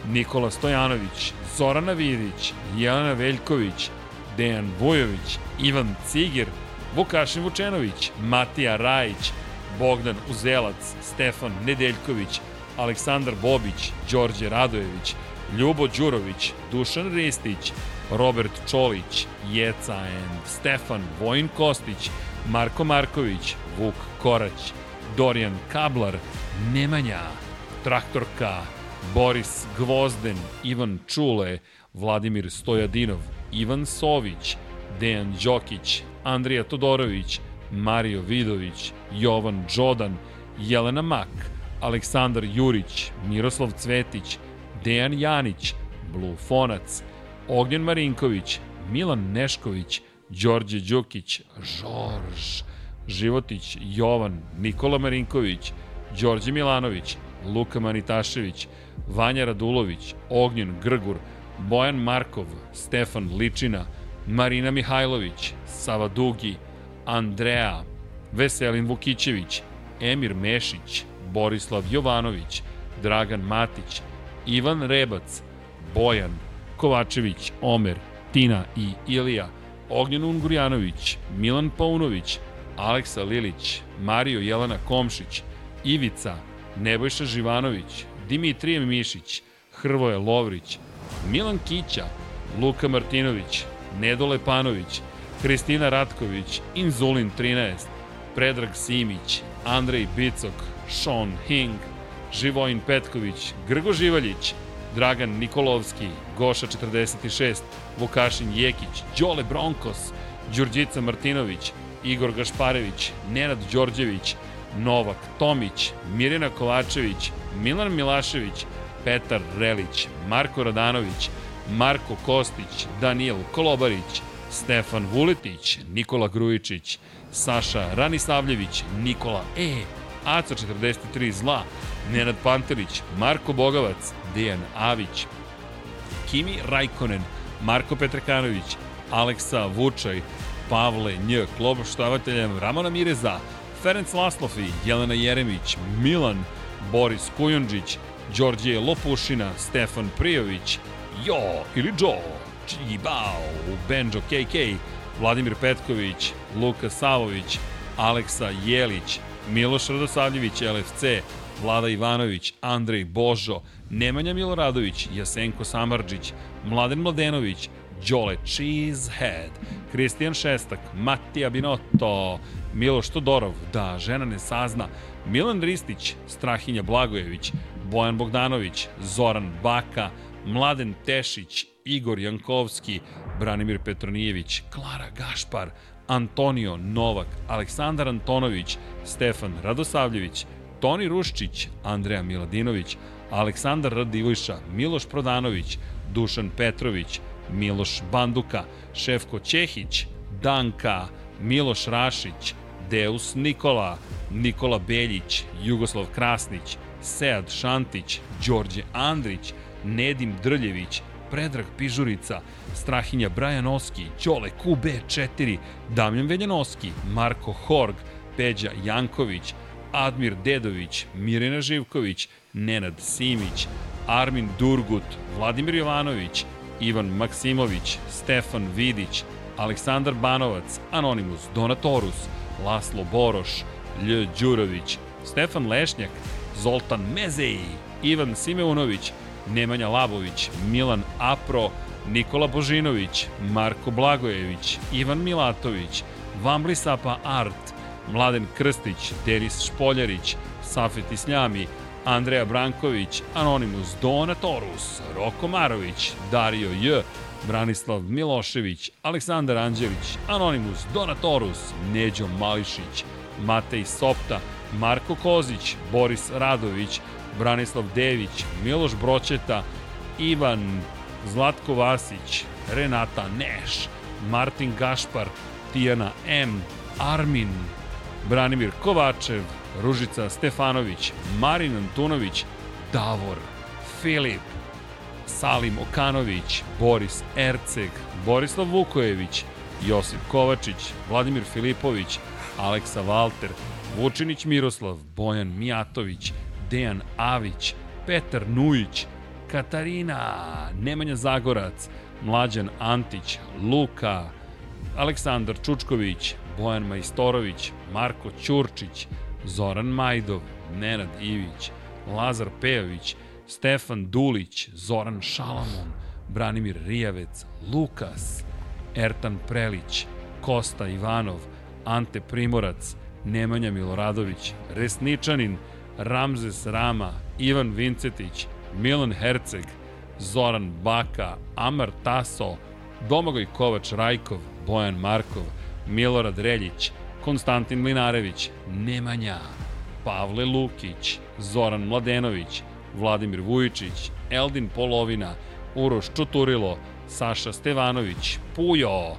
Nikola Stojanović, Zorana Vidić, Jelena Veljković, Dejan Vujović, Ivan Cigir, Vukašin Vučenović, Matija Rajić, Bogdan Uzelac, Stefan Nedeljković, Aleksandar Bobić, Đorđe Radojević, Ljubo Đurović, Dušan Ristić, Robert Čolić, Jeca and Stefan, Vojin Kostić, Marko Marković, Vuk Korać, Dorijan Kablar, Nemanja, Traktorka, Boris Gvozden, Ivan Čule, Vladimir Stojadinov, Ivan Sović, Dejan Đokić, Andrija Todorović, Mario Vidović, Jovan Đodan, Jelena Mak, Aleksandar Jurić, Miroslav Cvetić, Dejan Janić, Blufonac, Ognjen Marinković, Milan Nešković, Đorđe Đukić, Žorž, Životić, Jovan, Nikola Marinković, Đorđe Milanović, Luka Manitašević, Vanja Radulović, Ognjen Grgur, Bojan Markov, Stefan Ličina, Marina Mihajlović, Sava Dugi, Andrea, Veselin Vukićević, Emir Mešić, Borislav Jovanović, Dragan Matić, Ivan Rebac, Bojan, Kovačević, Omer, Tina i Ilija, Ognjen Ungurjanović, Milan Paunović, Aleksa Lilić, Mario Jelena Komšić, Ivica, Nebojša Živanović, Dimitrije Mišić, Hrvoje Lovrić, Milan Kića, Luka Martinović, Nedole Panović, Kristina Ratković, Inzulin 13, Predrag Simić, Andrej Bicok, Sean Hing, Živojin Petković, Grgo Živaljić, Dragan Nikolovski, Goša 46, Vukašin Jekić, Đole Bronkos, Đurđica Martinović, Igor Gašparević, Nenad Đorđević, Novak Tomić, Mirjana Kovačević, Milan Milašević, Petar Relić, Marko Radanović, Marko Kostić, Daniel Kolobarić, Stefan Vuletić, Nikola Grujičić, Saša Ranisavljević, Nikola E, Aca 43 Zla, Nenad Pantelić, Marko Bogavac, Dejan Avić, Kimi Rajkonen, Marko Petrekanović, Aleksa Vučaj, Pavle Nj, klub štavateljem Ramona Mireza, Ferenc Laslofi, Jelena Jeremić, Milan, Boris Kujundžić, Đorđe Lopušina, Stefan Prijović, Jo ili Džo, Čigibao, Benjo KK, Vladimir Petković, Luka Savović, Aleksa Jelić, Miloš Radosavljević, LFC, Vlada Ivanović, Andrej Božo, Nemanja Miloradović, Jasenko Samarđić, Mladen Mladenović, Đole Cheesehead, Kristijan Šestak, Matija Binotto, Miloš Todorov, da žena ne sazna, Milan Ristić, Strahinja Blagojević, Bojan Bogdanović, Zoran Baka, Mladen Tešić, Igor Jankovski, Branimir Petronijević, Klara Gašpar, Antonio Novak, Aleksandar Antonović, Stefan Radosavljević, Toni Ruščić, Andreja Miladinović, Aleksandar Radivojša, Miloš Prodanović, Dušan Petrović, Miloš Banduka, Šefko Ćehić, Danka, Miloš Rašić, Deus Nikola, Nikola Beljić, Jugoslav Krasnić, Sead Šantić, Đorđe Andrić, Nedim Drljević, Predrag Pižurica, Strahinja Brajanoski, Ćole QB4, Damljan Veljanoski, Marko Horg, Peđa Janković, Admir Dedović, Mirina Živković, Nenad Simić, Armin Durgut, Vladimir Jovanović, Ivan Maksimović, Stefan Vidić, Aleksandar Banovac, Anonimus Donatorus, Laslo Boroš, Lj. Đurović, Stefan Lešnjak, Zoltan Mezeji, Ivan Simeunović, Nemanja Labović, Milan Apro, Nikola Božinović, Marko Blagojević, Ivan Milatović, Vambli Sapa Art, Mladen Krstić, Denis Špoljarić, Safet Isljami, Andreja Branković, Anonimus Donatorus, Roko Marović, Dario J, Branislav Milošević, Aleksandar Anđelić, Anonimus Donatorus, Neđo Mališić, Matej Sopta, Marko Kozić, Boris Radović, Branislav Dević, Miloš Broćeta, Ivan, Zlatko Vasić, Renata Neš, Martin Gašpar, Tijana M, Armin, Branimir Kovačev, Ružica Stefanović, Marin Antunović, Davor, Filip, Salim Okanović, Boris Erceg, Borislav Vukojević, Josip Kovačić, Vladimir Filipović, Aleksa Valter, Vučinić Miroslav, Bojan Mijatović, Dejan Avić, Petar Nujić, Katarina, Nemanja Zagorac, Mlađan Antić, Luka, Aleksandar Čučković, Bojan Majstorović, Marko Ćurčić, Zoran Majdov, Nenad Ivić, Lazar Pejović, Stefan Dulić, Zoran Šalamon, Branimir Rijavec, Lukas, Ertan Prelić, Kosta Ivanov, Ante Primorac, Nemanja Miloradović, Resničanin, Ramzes Rama, Ivan Vincetić, Milan Herceg, Zoran Baka, Amar Taso, Domagoj Kovač Rajkov, Bojan Markov, Milorad Reljić, Konstantin Linarević, Nemanja, Pavle Lukić, Zoran Mladenović, Vladimir Vujičić, Eldin Polovina, Uroš Čuturilo, Saša Stevanović, Pujo,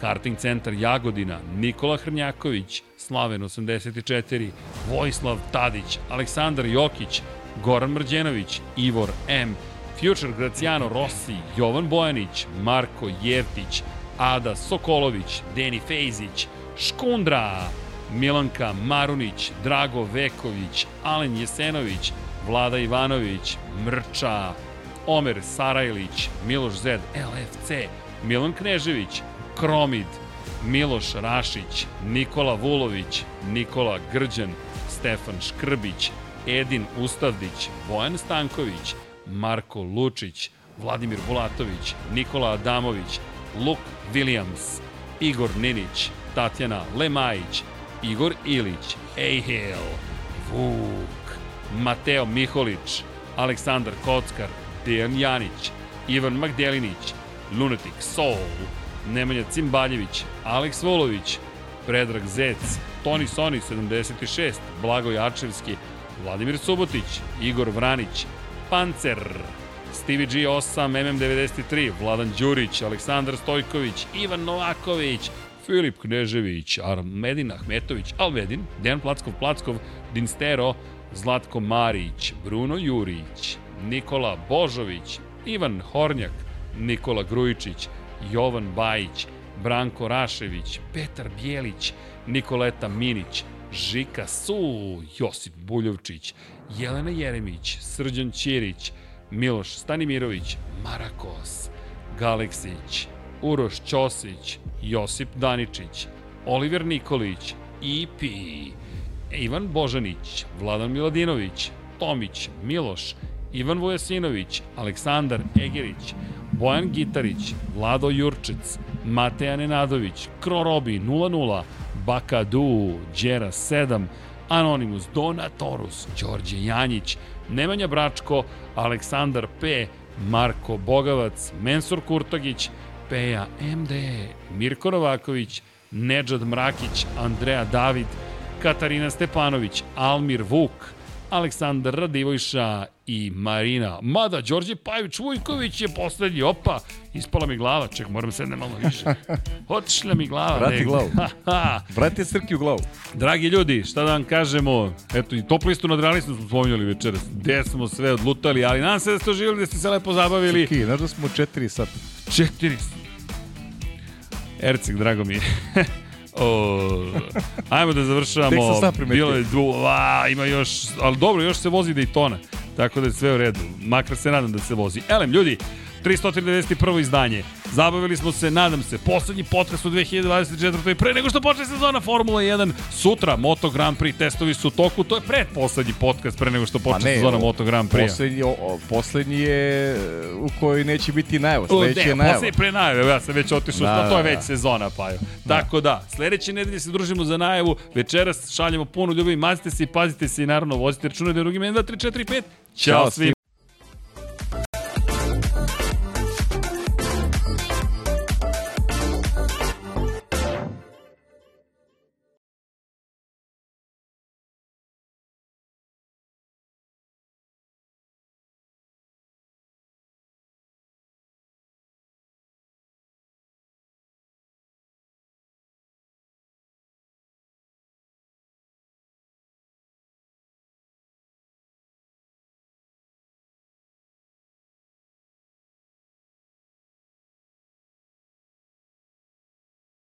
Karting centar Jagodina, Nikola Hrnjaković, Slaven 84, Vojislav Tadić, Aleksandar Jokić, Goran Mrđenović, Ivor M, Future Graciano Rossi, Jovan Bojanić, Marko Jevtić, Ada Sokolović, Deni Fejzić, Škundra, Milanka Marunić, Drago Veković, Alen Jesenović, Vlada Ivanović, Mrča, Omer Sarajlić, Miloš Zed, LFC, Milan Knežević, Kromid, Miloš Rašić, Nikola Vulović, Nikola Grđan, Stefan Škrbić, Edin Ustavdić, Bojan Stanković, Marko Lučić, Vladimir Bulatović, Nikola Adamović, Luk Williams, Igor Ninić, Tatjana Lemajić, Igor Ilić, Ejhel, Vuk, Mateo Miholić, Aleksandar Kockar, Dejan Janić, Ivan Magdelinić, Lunatic Soul, Nemanja Cimbaljević, Aleks Volović, Predrag Zec, Toni Soni 76, Blago Jačevski, Vladimir Subotić, Igor Vranić, Pancer, Stevie G8, MM93, Vladan Đurić, Aleksandar Stojković, Ivan Novaković, Filip Knežević, Armedin Ahmetović, Alvedin, Dejan Plackov Plackov, Dinstero, Zlatko Marić, Bruno Jurić, Nikola Božović, Ivan Hornjak, Nikola Grujičić, Jovan Bajić, Branko Rašević, Petar Bjelić, Nikoleta Minić, Žika Su, Josip Buljovčić, Jelena Jeremić, Srđan Ćirić, Miloš Stanimirović, Marakos, Galeksić, Uroš Ćosić, Josip Daničić, Oliver Nikolić, IP, Ivan Božanić, Vladan Miladinović, Tomić, Miloš, Ivan Vujasinović, Aleksandar Egerić, Bojan Gitarić, Vlado Jurčec, Mateja Nenadović, Krorobi 00, Bakadu, Đera 7, Anonimus, Donatorus, Đorđe Janjić, Nemanja Bračko, Aleksandar P, Marko Bogavac, Mensur Kurtagić, Peja MD, Mirko Novaković, Nedžad Mrakić, Andreja David, Katarina Stepanović, Almir Vuk, Aleksandar Radivojša i Marina. Mada, Đorđe Pajović Vujković je poslednji. Opa, ispala mi glava. Ček, moram sedne malo više. Otišla mi glava. Vrati negde. glavu. Vrati Srki u glavu. Dragi ljudi, šta da vam kažemo, eto i top listu nadrealisnu smo spominjali večeras, gde smo sve odlutali, ali nadam se da ste oživjeli, da ste se lepo zabavili. Srki, znaš da smo četiri sata. Četiri. Ercik, drago mi je. o, ajmo da završavamo. Bilo je du, a, ima još, ali dobro, još se vozi Daytona. Tako da je sve u redu. Makar se nadam da se vozi. Elem, ljudi, 391. izdanje. Zabavili smo se, nadam se, poslednji podcast u 2024. Pre nego što počne sezona Formula 1, sutra Moto Grand Prix testovi su u toku, to je predposlednji podcast pre nego što počne Pa ne, sezona o- Moto Grand Prix. Poslednji, o, o, poslednji je e, u kojoj neće biti najava. O, Sledeći je ne, najava. posle pre najave, ja sam već otišao, Da, da, to je da, već da. sezona, Pajo. Tako da, sledeće nedelje se družimo za najavu, večeras šaljemo puno ljubavi, mazite se i pazite se i naravno vozite računa da je drugim 1, 2, 3, 4, 5. Ćao Ćao svima!